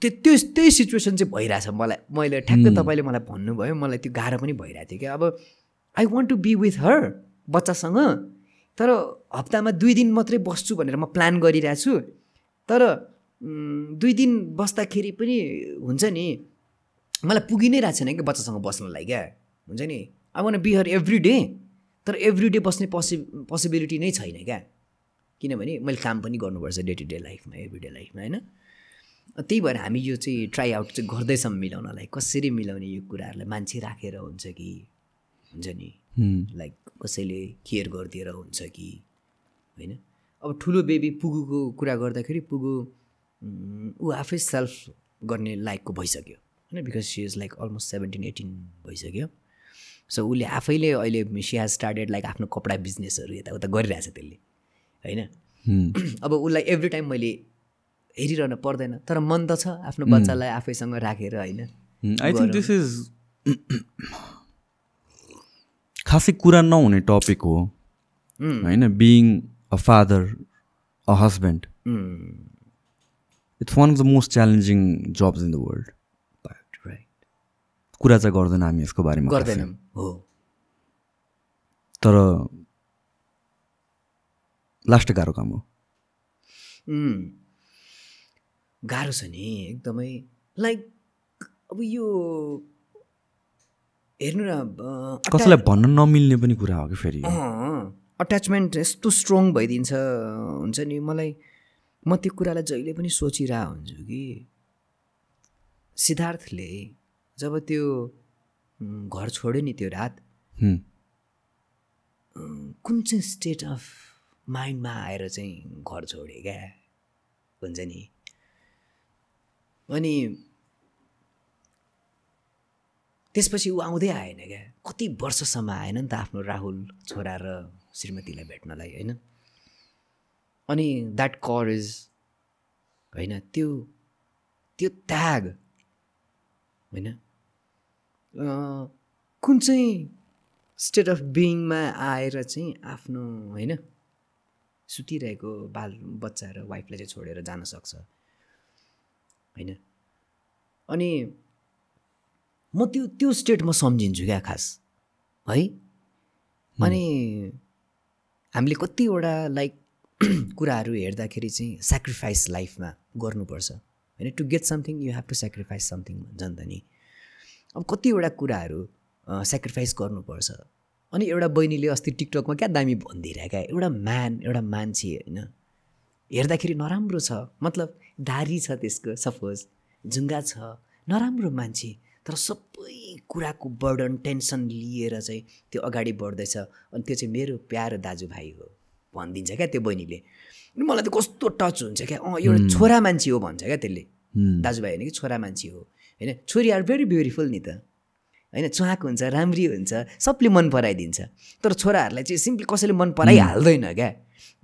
त्यो त्यो त्यही सिचुएसन चाहिँ भइरहेछ मलाई। मैले ठ्याक्कै तपाईँले मलाई भन्नुभयो मलाई त्यो गाह्रो पनि भइरहेको थियो क्या अब I want to be with her बच्चासँग। तर हप्तामा दुई दिन मात्रै बस्छु भनेर म प्लान गरिरहेको छु। तर दुई दिन बस्दाखेरि पनि हुन्छ नि मलाई पुगि नै रहेको छैन कि बच्चासँग बस्नलाई क्या। हुन्छ नि? I want be her every day तर एभ्री डे बस्ने पोसि पोसिबिलिटी नै छैन क्या। किनभने मैले काम पनि गर्नुपर्छ डे टु डे लाइफमा एभ्री डे लाइफमा होइन? त्यही भएर हामी यो चाहिँ ट्राई आउट चाहिँ गर्दैछौँ मिलाउनलाई। कसरी मिलाउने यो कुराहरूलाई मान्छे राखेर हुन्छ कि? हुन्छ नि? लाइक कसैले केयर गरिदिएर हुन्छ कि? होइन? अब ठुलो बेबी पुगुको कुरा गर्दाखेरि पुगु ऊ आफै सेल्फ गर्ने लायकको भइसक्यो। होइन? Because she is like almost seventeen eighteen भइसक्यो। सो उसले आफैले अहिले सी हेज स्टार्टेड लाइक आफ्नो कपडा बिजनेसहरू यताउता गरिरहेछ त्यसले। होइन? अब उसलाई एभ्री टाइम मैले हेरिरहनु पर्दैन तर मन त छ आफ्नो बच्चालाई आफैसँग राखेर होइन? आई थिङ्क दिस इज खासै कुरा नहुने टपिक हो। होइन? Being a father a husband it's one of the most challenging jobs in the world कुरा चाहिँ गर्दैन हामी यसको बारेमा। गर्दैनौँ हो। तर लास्ट गाह्रो काम हो। गाह्रो छ नि एकदमै। लाइक अब यो हेर्नु न कसैलाई भन्न नमिल्ने पनि कुरा हो कि फेरि? अट्याचमेन्ट यस्तो स्ट्रङ भइदिन्छ हुन्छ नि। मलाई म त्यो कुरालाई जहिले पनि सोचिरहेको हुन्छु कि। सिद्धार्थले जब त्यो घर छोड्यो नि त्यो रात कुन चाहिँ स्टेट अफ माइन्डमा आएर चाहिँ घर छोडे क्या। हुन्छ नि? अनि त्यसपछि ऊ आउँदै आएन क्या। कति वर्षसम्म आएन नि त आफ्नो राहुल छोरा र श्रीमतीलाई भेट्नलाई होइन? अनि द्याट कर इज होइन त्यो त्यो त्याग होइन? कुन चाहिँ स्टेट अफ बिङमा आएर चाहिँ आफ्नो होइन? सुतिरहेको बाल बच्चा र वाइफलाई चाहिँ छोडेर जान सक्छ। होइन? अनि म त्यो त्यो स्टेट म सम्झिन्छु क्या खास। है? अनि हामीले कतिवटा लाइक कुराहरू हेर्दाखेरि चाहिँ सेक्रिफाइस लाइफमा गर्नुपर्छ। होइन? To get something you have to sacrifice something भन्छ नि त नि। अब कतिवटा कुराहरू सेक्रिफाइस गर्नुपर्छ। अनि एउटा बहिनीले अस्ति टिकटकमा क्या दामी भनिदिइरह क्या एउटा म्यान एउटा मान्छे होइन। हेर्दाखेरि नराम्रो छ मतलब दारी छ त्यसको सपोज जुङ्गा छ नराम्रो मान्छे तर सबै कुराको बर्डन टेन्सन लिएर चाहिँ त्यो अगाडि बढ्दैछ। अनि त्यो चाहिँ मेरो प्यारो दाजुभाइ हो भनिदिन्छ क्या त्यो बहिनीले। अनि मलाई त कस्तो टच हुन्छ क्या अँ एउटा छोरा मान्छे हो भन्छ क्या त्यसले। दाजुभाइ होइन कि छोरा मान्छे हो होइन? छोरी आर भेरी ब्युटिफुल नि त। होइन चुहाएको हुन्छ राम्री हुन्छ सबले मन पराइदिन्छ। तर छोराहरूलाई चाहिँ सिम्पली कसैले मन पराइहाल्दैन क्या।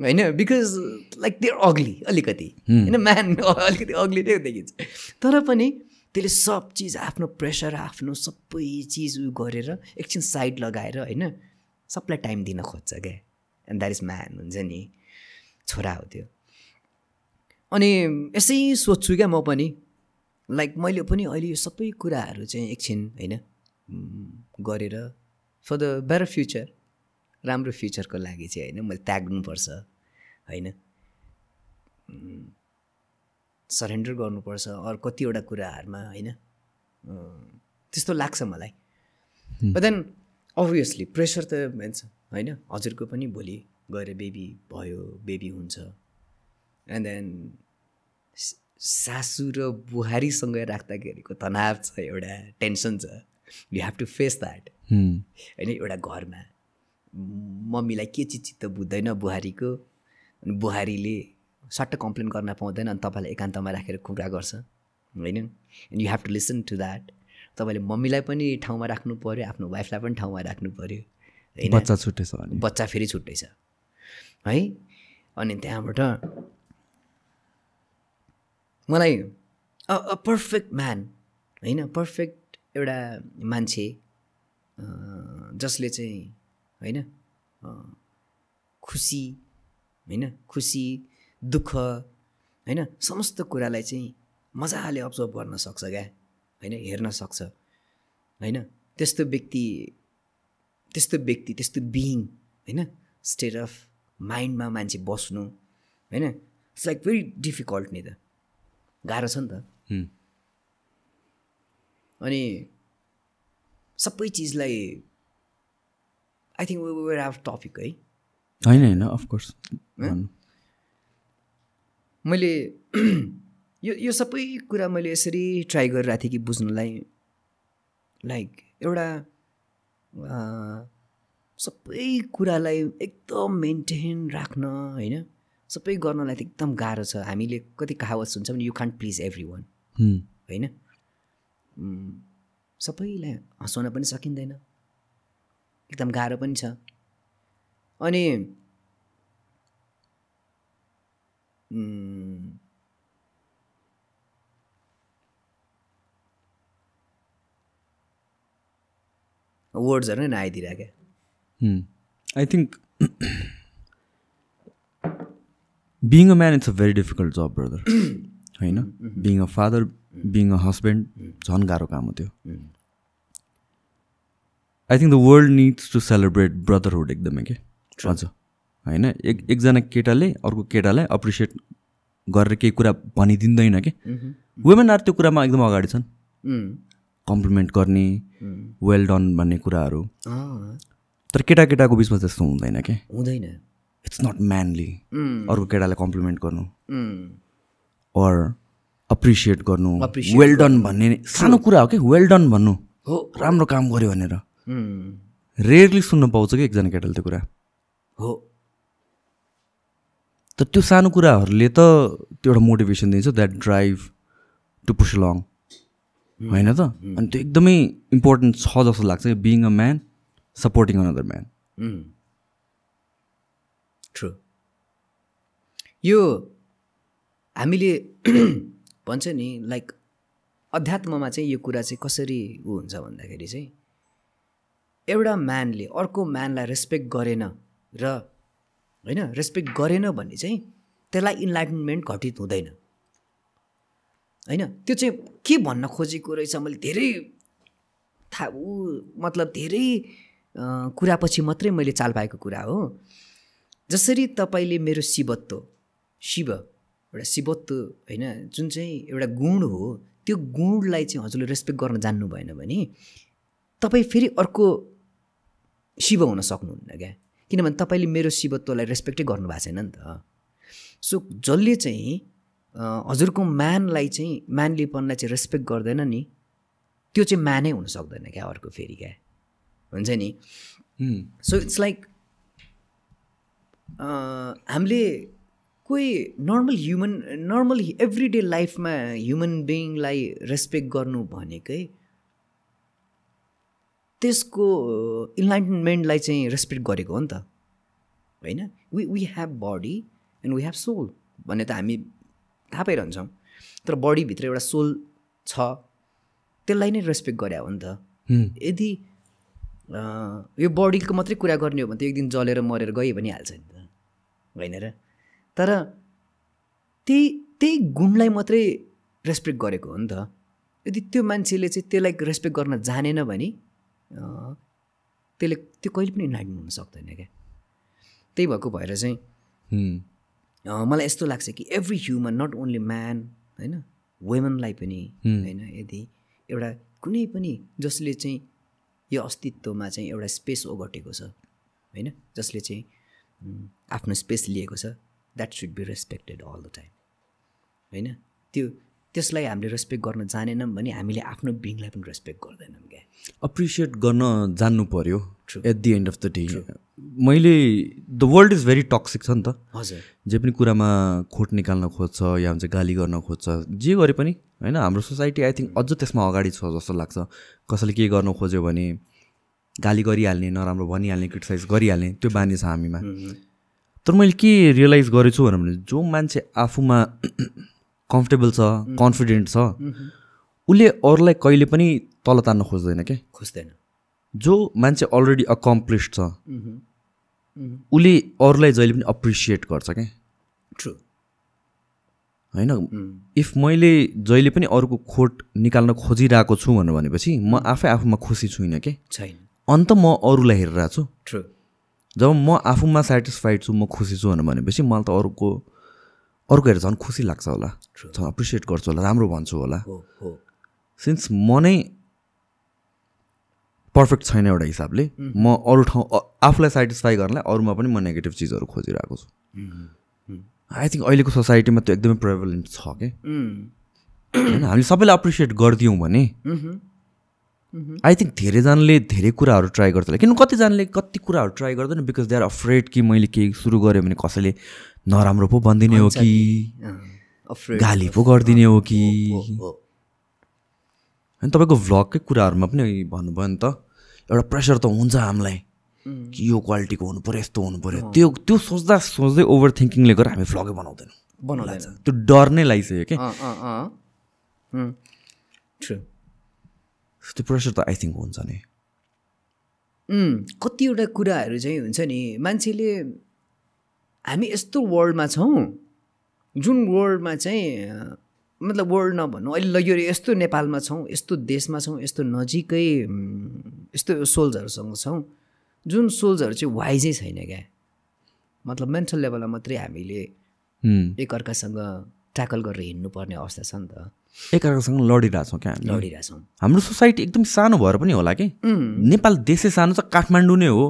होइन बिकज लाइक देयर अग्ली अलिकति। होइन म्यान अलिकति अग्ली नै देखिन्छ। तर पनि त्यसले सब चिज आफ्नो प्रेसर आफ्नो सबै चिज उयो गरेर एकछिन साइड लगाएर होइन सबलाई टाइम दिन खोज्छ क्या। एन्ड द्याट इज म्यान हुन्छ नि। छोरा हो त्यो। अनि यसै सोध्छु क्या म पनि। लाइक मैले पनि अहिले यो सबै कुराहरू चाहिँ एकछिन होइन गरेर फर द बेटर फ्युचर राम्रो फ्युचरको लागि चाहिँ होइन मैले त्याग्नुपर्छ होइन? सरेन्डर गर्नुपर्छ अरू कतिवटा कुराहरूमा होइन? त्यस्तो लाग्छ मलाई। बट देन अभियसली प्रेसर त हुन्छ होइन? हजुरको पनि भोलि गएर बेबी भयो बेबी हुन्छ। एन्ड देन सासु र बुहारीसँग राख्दाखेरिको तनाव छ एउटा टेन्सन छ। You have to face that होइन एउटा घरमा मम्मीलाई के चिज चित्त बुझ्दैन बुहारीको? अनि बुहारीले सट्ट कम्प्लेन गर्न पाउँदैन अनि तपाईँलाई एकान्तमा राखेर कुरा गर्छ। होइन? And you have to listen to that तपाईँले मम्मीलाई पनि ठाउँमा राख्नु पऱ्यो आफ्नो वाइफलाई पनि ठाउँमा राख्नु पऱ्यो होइन? बच्चा छुट्टै छ बच्चा फेरि छुट्टै छ है? अनि त्यहाँबाट मलाई अ पर्फेक्ट म्यान होइन? पर्फेक्ट एउटा मान्छे जसले चाहिँ होइन खुसी होइन खुसी दुःख होइन समस्त कुरालाई चाहिँ मजाले अब्जर्भ गर्न सक्छ क्या होइन हेर्न सक्छ होइन त्यस्तो व्यक्ति त्यस्तो व्यक्ति त्यस्तो बिइङ होइन स्टेट अफ माइन्डमा मान्छे बस्नु होइन इट्स लाइक भेरी डिफिकल्ट नि त गाह्रो छ नि त। अनि सबै चिजलाई I think where our topic है? होइन होइन अफकोर्स मैले यो यो सबै कुरा मैले यसरी ट्राई गरिरहेको थिएँ कि बुझ्नुलाई। लाइक एउटा सबै कुरालाई एकदम मेन्टेन राख्न होइन? सबै गर्नलाई त एकदम गाह्रो छ। हामीले कति कहावत सुन्छौँ you can't please every one होइन? सबैलाई हँसाउन पनि सकिँदैन। एकदम गाह्रो पनि छ। अनि वर्ड्सहरू नै नआइदिएर क्या। I think being a man it's a very difficult job brother होइन? Being a father being a husband झन् गाह्रो काम हो त्यो I think the world needs to celebrate brotherhood एकदमै के अझ होइन एक एकजना केटाले अर्को केटालाई अप्रिसिएट गरेर केही कुरा भनिदिँदैन कि वुमेन आर त्यो कुरामा एकदम अगाडि छन् कम्प्लिमेन्ट गर्ने वेल डन भन्ने कुराहरू तर केटा केटाको बिचमा त्यस्तो हुँदैन क्या हुँदैन इट्स नट म्यानली अर्को केटालाई कम्प्लिमेन्ट गर्नु अर अप्रिसिएट गर्नु। वेल डन भन्ने सानो कुरा हो कि? वेल डन भन्नु। हो। राम्रो काम गर्यो भनेर। रेयरली सुन्न पाउँछ कि एकजना केटाले त्यो कुरा। हो। तर त्यो सानो कुराहरूले त त्यो एउटा मोटिभेसन दिन्छ that drive to push long होइन त? अनि त्यो एकदमै इम्पोर्टेन्ट छ जस्तो लाग्छ being a man supporting another man true यो हामीले भन्छ नि लाइक अध्यात्ममा चाहिँ यो कुरा चाहिँ कसरी ऊ हुन्छ भन्दाखेरि चाहिँ एउटा म्यानले अर्को म्यानलाई रेस्पेक्ट गरेन र होइन रेस्पेक्ट गरेन भने चाहिँ त्यसलाई इन्लाइटमेन्ट घटित हुँदैन। होइन त्यो चाहिँ के भन्न खोजेको रहेछ मैले धेरै थाहा ऊ मतलब धेरै कुरापछि मात्रै मैले चाल पाएको कुरा हो। जसरी तपाईँले मेरो शिवत्व शिव एउटा शिवत्व होइन जुन चाहिँ एउटा गुण हो त्यो गुणलाई चाहिँ हजुरले रेस्पेक्ट गर्न जान्नु भएन भने तपाईँ फेरि अर्को शिव हुन सक्नुहुन्न क्या? किनभने तपाईँले मेरो शिवत्वलाई रेस्पेक्टै गर्नुभएको छैन नि त। सो जसले चाहिँ हजुरको म्यानलाई चाहिँ म्यानलीपनलाई चाहिँ रेस्पेक्ट गर्दैन नि त्यो चाहिँ म्यानै हुन सक्दैन क्या अर्को फेरि क्या? हुन्छ नि? सो इट्स लाइक हामीले कोही normal human normal every day लाइफमा ह्युमन बिइङलाई रेस्पेक्ट गर्नु भनेकै त्यसको इन्लाइटमेन्टलाई चाहिँ रेस्पेक्ट गरेको हो नि त। होइन? We we have body and we have soul भन्ने त हामी थाहा पाइरहन्छौँ। तर बडीभित्र एउटा सोल छ त्यसलाई नै रेस्पेक्ट गरे हो नि त। यदि यो बडीको मात्रै कुरा गर्ने हो भने त एक दिन जलेर मरेर गयो पनि हाल्छ नि त। होइन र? तर त्यही त्यही गुणलाई मात्रै रेस्पेक्ट गरेको हो नि त। यदि त्यो मान्छेले चाहिँ त्यसलाई रेस्पेक्ट गर्न जानेन भने त्यसले त्यो कहिले पनि इन्लाइटमेन्ट हुन सक्दैन क्या। त्यही भएको भएर चाहिँ मलाई यस्तो लाग्छ कि every human not only man होइन वुमेनलाई पनि होइन यदि एउटा कुनै पनि जसले चाहिँ यो अस्तित्वमा चाहिँ एउटा स्पेस ओगटेको छ होइन जसले चाहिँ आफ्नो स्पेस लिएको छ that should be respected all the time होइन? त्यो त्यसलाई हामीले रेस्पेक्ट गर्न जानेनौँ भने हामीले आफ्नो बिङलाई पनि रेस्पेक्ट गर्दैनौँ क्या। अप्रिसिएट गर्न जान्नु पर्यो at the end of the day मैले the world is very toxic छ नि त। हजुर। जे पनि कुरामा खोट निकाल्न खोज्छ या हुन्छ गाली गर्न खोज्छ जे गरे पनि होइन? हाम्रो सोसाइटी आई थिङ्क अझ त्यसमा अगाडि छ जस्तो लाग्छ। कसैले के गर्न खोज्यो भने गाली गरिहाल्ने नराम्रो भनिहाल्ने क्रिटिसाइज गरिहाल्ने त्यो बानी छ हामीमा। तर मैले के रियलाइज गरेछु भने जो मान्छे आफूमा कम्फर्टेबल छ कन्फिडेन्ट छ उसले अरूलाई कहिले पनि तल तान्न खोज्दैन क्या खोज्दैन। जो मान्छे अलरेडी अकम्प्लिस्ड छ उसले अरूलाई जहिले पनि अप्रिसिएट गर्छ क्या ट्रु होइन? इफ मैले जहिले पनि अरूको खोट निकाल्न खोजिरहेको छु भनेर भनेपछि म आफै आफूमा खुसी छुइनँ कि? छैन। अन्त म अरूलाई हेरिरहेको छु। ट्रु जब म आफूमा सेटिस्फाइड छु म खुसी छु भनेर भनेपछि मलाई त अरूको अर्को हेरेर झन् खुसी लाग्छ होला। झन् अप्रिसिएट गर्छु होला राम्रो भन्छु होला। सिन्स म नै पर्फेक्ट छैन एउटा हिसाबले म अरू ठाउँ आफूलाई सेटिस्फाई गर्नलाई अरूमा पनि म नेगेटिभ चिजहरू खोजिरहेको छु। आई थिङ्क अहिलेको सोसाइटीमा त्यो एकदमै प्रेभलेन्ट छ कि? होइन हामीले सबैलाई अप्रिसिएट गरिदियौँ भने आई थिङ्क धेरैजनाले धेरै कुराहरू ट्राई गर्छ। किन कतिजनाले कति कुराहरू ट्राई गर्दैन? बिकज दे आर अफ्रेड कि मैले केही सुरु गरेँ भने कसैले नराम्रो पो भनिदिने हो कि? गाली पो गरिदिने हो कि? होइन तपाईँको भ्लगकै कुराहरूमा पनि भन्नुभयो नि त एउटा प्रेसर त हुन्छ हामीलाई। कि यो क्वालिटीको हुनु पऱ्यो यस्तो हुनु पऱ्यो त्यो त्यो सोच्दा सोच्दै ओभर थिङ्किङले गर्दा हामी भ्लगै बनाउँदैनौँ। बनाउँदैन। त्यो डर नै लागिसक्यो कि त्यो प्रेसर त आई थिङ्क हुन्छ नि। कतिवटा कुराहरू चाहिँ हुन्छ नि मान्छेले हामी यस्तो वर्ल्डमा छौँ जुन वर्ल्डमा चाहिँ मतलब वर्ल्ड नभन्नु अहिले ल यो यस्तो नेपालमा छौँ यस्तो देशमा छौँ यस्तो नजिकै यस्तो सोल्सहरूसँग छौँ जुन सोल्सहरू चाहिँ वाइजै छैन क्या। मतलब मेन्टल लेभलमा मात्रै हामीले। एकअर्कासँग ट्याकल गरेर हिँड्नुपर्ने अवस्था छ नि त। एकअर्कासँग लडिरहेछौँ क्या हामी लडिरहेछौँ। हाम्रो सोसाइटी एकदम सानो भएर पनि होला कि? नेपाल देशै सानो छ काठमाडौँ नै हो।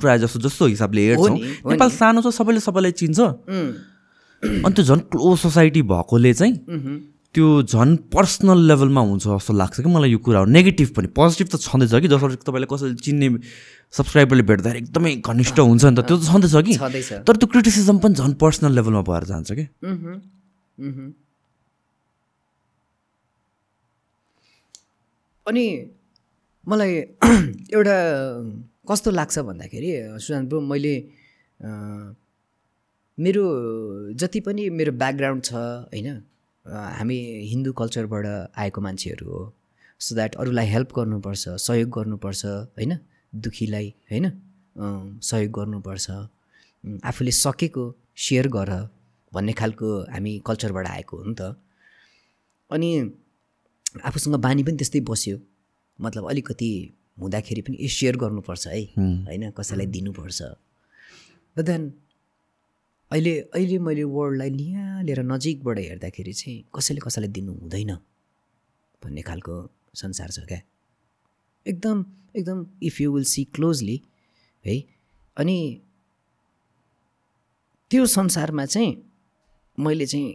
प्रायः जस्तो जस्तो हिसाबले हेर्छौँ। हो नेपाल सानो छ सबैले सबैलाई चिन्छ। अनि त्यो झन् क्लोज सोसाइटी भएकोले चाहिँ त्यो झन् पर्सनल लेभलमा हुन्छ जस्तो लाग्छ कि मलाई यो कुराहरू नेगेटिभ पनि पोजिटिभ त छँदैछ कि? जसरी तपाईँले कसैले चिन्ने सब्सक्राइबरले भेट्दाखेरि एकदमै घनिष्ठ हुन्छ नि त त्यो त छँदैछ कि? तर त्यो क्रिटिसिजम पनि झन् पर्सनल लेभलमा भएर जान्छ कि? अनि मलाई एउटा कस्तो लाग्छ भन्दाखेरि सुशान्त ब्रो मैले मेरो जति पनि मेरो ब्याकग्राउन्ड छ होइन हामी हिन्दू कल्चरबाट आएको मान्छेहरू हो सो द्याट अरूलाई हेल्प गर्नुपर्छ सहयोग गर्नुपर्छ होइन दुखीलाई होइन सहयोग गर्नुपर्छ आफूले सकेको सेयर गर भन्ने खालको हामी कल्चरबाट आएको हो नि त। अनि आफूसँग बानी पनि त्यस्तै बस्यो। मतलब अलिकति हुँदाखेरि पनि ए सेयर गर्नुपर्छ है। होइन कसैलाई दिनुपर्छ। बट देन अहिले अहिले मैले वर्ल्डलाई निहालेर नजिकबाट हेर्दाखेरि चाहिँ कसैले कसैलाई दिनु हुँदैन भन्ने खालको संसार छ क्या। एकदम एकदम if you will see closely है। अनि त्यो संसारमा चाहिँ मैले चाहिँ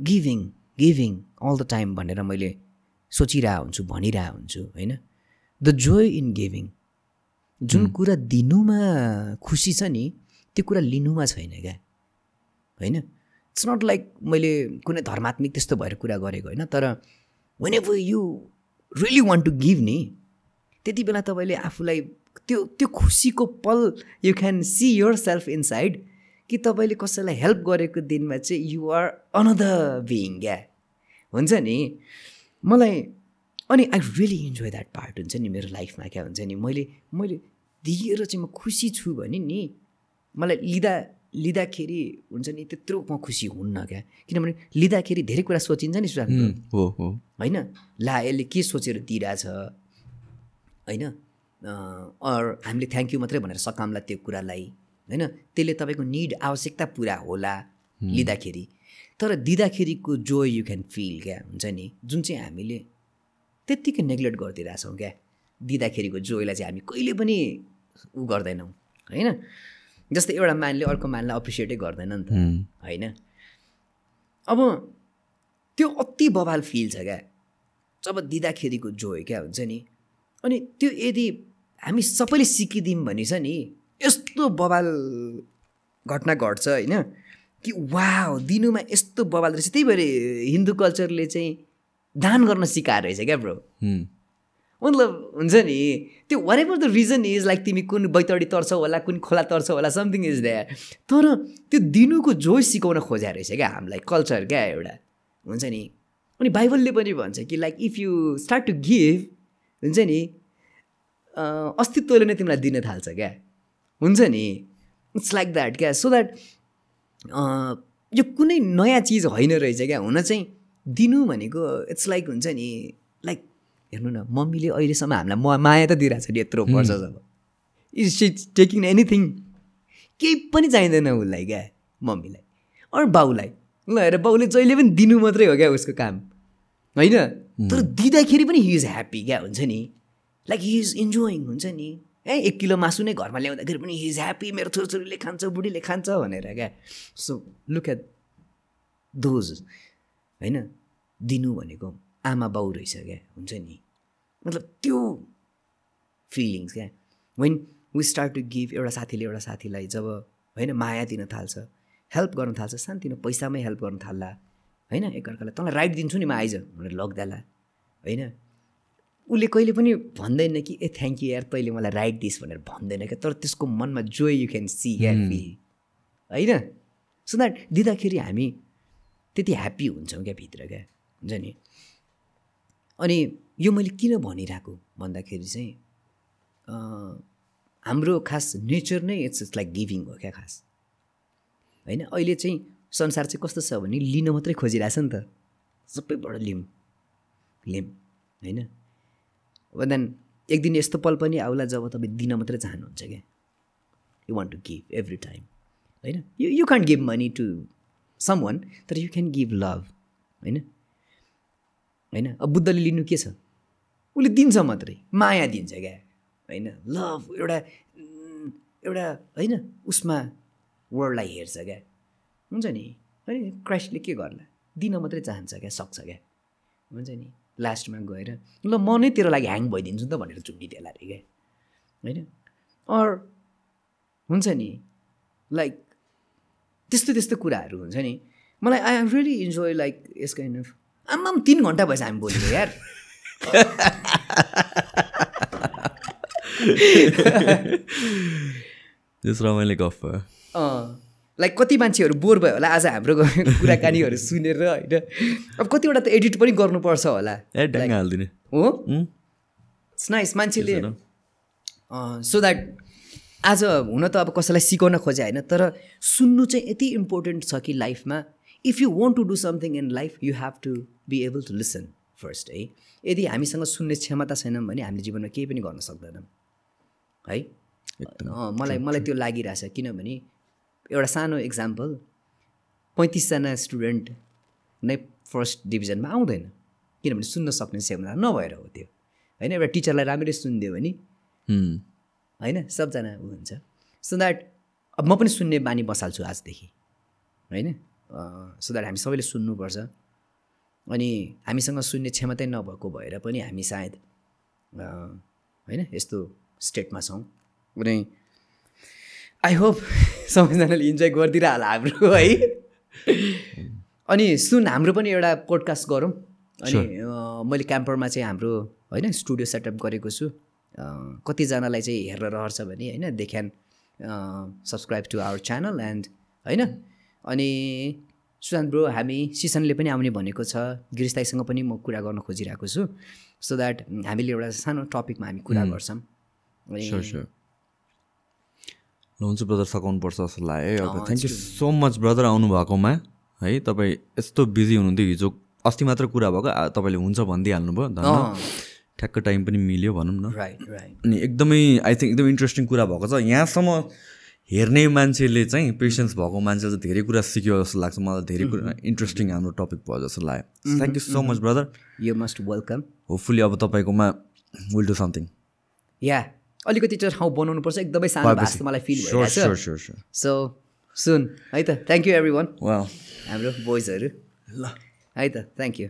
giving giving all the time भनेर मैले सोचिरहेको हुन्छु भनिरहेको हुन्छु होइन? द जोय इन गिभिङ जुन कुरा दिनुमा खुसी छ नि त्यो कुरा लिनुमा छैन क्या होइन? इट्स नट लाइक मैले कुनै धर्मात्मिक त्यस्तो भएर कुरा गरेको होइन तर whenever you really want to give नि त्यति बेला तपाईँले आफूलाई त्यो त्यो खुसीको पल you can see yourself inside कि तपाईँले कसैलाई हेल्प गरेको दिनमा चाहिँ युआर अनदर बिइङ क्या? हुन्छ नि? मलाई अनि I really enjoy that part हुन्छ नि मेरो लाइफमा क्या हुन्छ नि? मैले मैले दिएर चाहिँ म खुसी छु भने नि मलाई लिँदा लिँदाखेरि हुन्छ नि त्यत्रो म खुसी हुन्न क्या? किनभने लिँदाखेरि धेरै कुरा सोचिन्छ नि हो हो। होइन? ला यसले के सोचेर दिइरहेछ? होइन? अर हामीले थ्याङ्क यू मात्रै भनेर सकामला त्यो कुरालाई होइन? त्यसले तपाईँको निड आवश्यकता पुरा होला लिँदाखेरि। तर दिँदाखेरिको जोय यु क्यान फिल क्या? हुन्छ नि? जुन चाहिँ हामीले त्यत्तिकै नेग्लेक्ट गरिदिइरहेछौँ क्या? दिँदाखेरिको जोयलाई चाहिँ हामी कहिले पनि उ गर्दैनौँ होइन? जस्तै एउटा मानले अर्को मानलाई अप्रिसिएटै गर्दैन नि त होइन? अब त्यो अति बवाल फिल छ क्या? जब दिँदाखेरिको जोय क्या? हुन्छ नि? अनि त्यो यदि हामी सबैले सिकिदिउँ भने छ नि यस्तो बवाल घटना घट्छ होइन? कि वा दिनुमा यस्तो बवाल रहेछ। त्यही भएर हिन्दू कल्चरले चाहिँ दान गर्न सिकाएर रहेछ क्या ब्रो। मतलब हुन्छ नि त्यो whatever the reason is like तिमी कुन बैतडी तर्छौ होला कुन खोला तर्छौ होला समथिङ इज द्याट तर त्यो दिनुको जोय सिकाउन खोजा रहेछ क्या हामीलाई कल्चर क्या एउटा। हुन्छ नि। अनि बाइबलले पनि भन्छ कि like if you start to give हुन्छ नि अस्तित्वले नै तिमीलाई दिन थाल्छ क्या। हुन्छ नि। इट्स लाइक द्याट क्या। सो द्याट यो कुनै नयाँ चिज होइन रहेछ क्या हुन चाहिँ दिनु भनेको इट्स लाइक हुन्छ नि लाइक हेर्नु न मम्मीले अहिलेसम्म हामीलाई म माया त दिइरहेको छ नि यत्रो वर्ष जब इज सी टेकिङ एनिथिङ केही पनि चाहिँदैन उसलाई क्या मम्मीलाई अरू बाउलाई। ल हेर बाउले जहिले पनि दिनु मात्रै हो क्या उसको काम। होइन? तर दिँदाखेरि पनि हि इज ह्याप्पी क्या हुन्छ नि? लाइक हि इज इन्जोइङ हुन्छ नि? है एक किलो मासु नै घरमा ल्याउँदाखेरि पनि हि इज ह्याप्पी मेरो छोरीछोरीले खान्छ बुढीले खान्छ भनेर क्या। सो लुक एट दोज होइन? दिनु भनेको आमा बाउ रहेछ क्या हुन्छ नि? मतलब त्यो फिलिङ्स क्या। When we start to give एउटा साथीले एउटा साथीलाई जब होइन माया दिन थाल्छ हेल्प गर्न थाल्छ सानोतिनो पैसामै हेल्प गर्न थाल्ला होइन? एकअर्कालाई तँलाई राइट दिन्छु नि म आइज भनेर लगिदिएला होइन? उसले कहिले पनि भन्दैन कि ए थ्याङ्क यू यार तैँले मलाई राइट दिस भनेर भन्दैन क्या। तर त्यसको मनमा जोय यु क्यान सी क्या फिल होइन? सो द्याट दिँदाखेरि हामी त्यति ह्याप्पी हुन्छौँ क्या भित्र क्या। हुन्छ नि? अनि यो मैले किन भनिरहेको भन्दाखेरि चाहिँ अँ, हाम्रो खास नेचर नै इट्स इट्स लाइक गिभिङ हो क्या खास। होइन? अहिले चाहिँ संसार चाहिँ कस्तो छ भने लिन मात्रै खोजिरहेछ नि त। सबैबाट लिउँ लिउँ होइन? देन एक दिन यस्तो पल पनि आउला जब तपाईँ दिन मात्रै चाहनुहुन्छ क्या? You want to give every time होइन? You you can't give money to someone तर यु क्यान गिभ लभ होइन? होइन? अब बुद्धले लिनु के छ? उसले दिन्छ मात्रै माया दिन्छ क्या? होइन? लभ एउटा एउटा होइन? उसमा वर्ल्डलाई हेर्छ क्या? हुन्छ नि? होइन क्राइस्टले के गर्ला? दिन मात्रै चाहन्छ क्या? सक्छ क्या? हुन्छ नि? लास्टमा गएर ल म नै तेरो लागि ह्याङ भइदिन्छु नि त भनेर चुडिदिएला अरे क्या। होइन? अर हुन्छ नि लाइक त्यस्तो त्यस्तो कुराहरू हुन्छ नि। मलाई I am really enjoy like this kind of आम्मा तिन घन्टा भएछ हामी बोलेको यार। त्यस रमाइलो गफ भयो लाइक कति मान्छेहरू बोर भयो होला? आज हाम्रो कुराकानीहरू सुनेर होइन? अब कतिवटा त एडिट पनि गर्नुपर्छ होला। हो? इट्स नाइस मान्छेले सो द्याट आज हुन त अब कसैलाई सिकाउन खोजे होइन? तर सुन्नु चाहिँ यति इम्पोर्टेन्ट छ कि लाइफमा if you want to do something in life you have to be able to listen first है? यदि हामीसँग सुन्ने क्षमता छैनौँ भने हामीले जीवनमा केही पनि गर्न सक्दैनौँ है? मलाई मलाई त्यो लागिरहेछ किनभने एउटा सानो इक्जाम्पल पैँतिसजना स्टुडेन्ट नै फर्स्ट डिभिजनमा आउँदैन। किनभने सुन्न सक्ने क्षमता नभएर हो त्यो। होइन एउटा टिचरलाई राम्ररी सुनिदियो भने होइन सबजना ऊ हुन्छ। सो द्याट अब म पनि सुन्ने बानी बसाल्छु आजदेखि। होइन सो द्याट हामी सबैले सुन्नुपर्छ। अनि हामीसँग सुन्ने क्षमतै नभएको भएर पनि हामी सायद होइन यस्तो स्टेटमा छौँ। अनि आई होप सबैजनाले इन्जोय गरिदिएर होला हाम्रो है। अनि सुन हाम्रो पनि एउटा पोडकास्ट गरौँ। अनि मैले क्याम्परमा चाहिँ हाम्रो होइन स्टुडियो सेटअप गरेको छु। कतिजनालाई चाहिँ हेरेर रहन्छ भने होइन they can subscribe to our channel and होइन। अनि सुशान्त ब्रो हामी सिसनले पनि आउने भनेको छ। गिरिस्ताईसँग पनि म कुरा गर्न खोजिरहेको छु। सो द्याट हामीले एउटा सानो टपिकमा हामी कुरा गर्छौँ। अनि हुन्छ ब्रदर सघाउनुपर्छ जस्तो लाग्यो। है अब thank you so much brother आउनु भएकोमा है तपाईँ यस्तो बिजी हुनुहुन्थ्यो हिजो। अस्ति मात्र कुरा भएको तपाईँले हुन्छ भनिदिइहाल्नु भयो धन्यवाद ठ्याक्क टाइम पनि मिल्यो भनौँ न। राइट राइट अनि एकदमै आई थिङ्क एकदमै इन्ट्रेस्टिङ कुरा भएको छ। यहाँसम्म हेर्ने मान्छेले चाहिँ पेसेन्स भएको मान्छेले चाहिँ धेरै कुरा सिक्यो जस्तो लाग्छ। मलाई धेरै कुरा इन्ट्रेस्टिङ हाम्रो टपिक भयो जस्तो लाग्यो। Thank you so much brother you must welcome hopefully अब तपाईँकोमा विल डु समथिङ या अलिकति चाहिँ ठाउँ बनाउनुपर्छ एकदमै सानो भएको जस्तो मलाई feel sure sure so soon है त? थ्याङ्क यू एभ्री वान हाम्रो बोइजहरू ल। है त? Thank you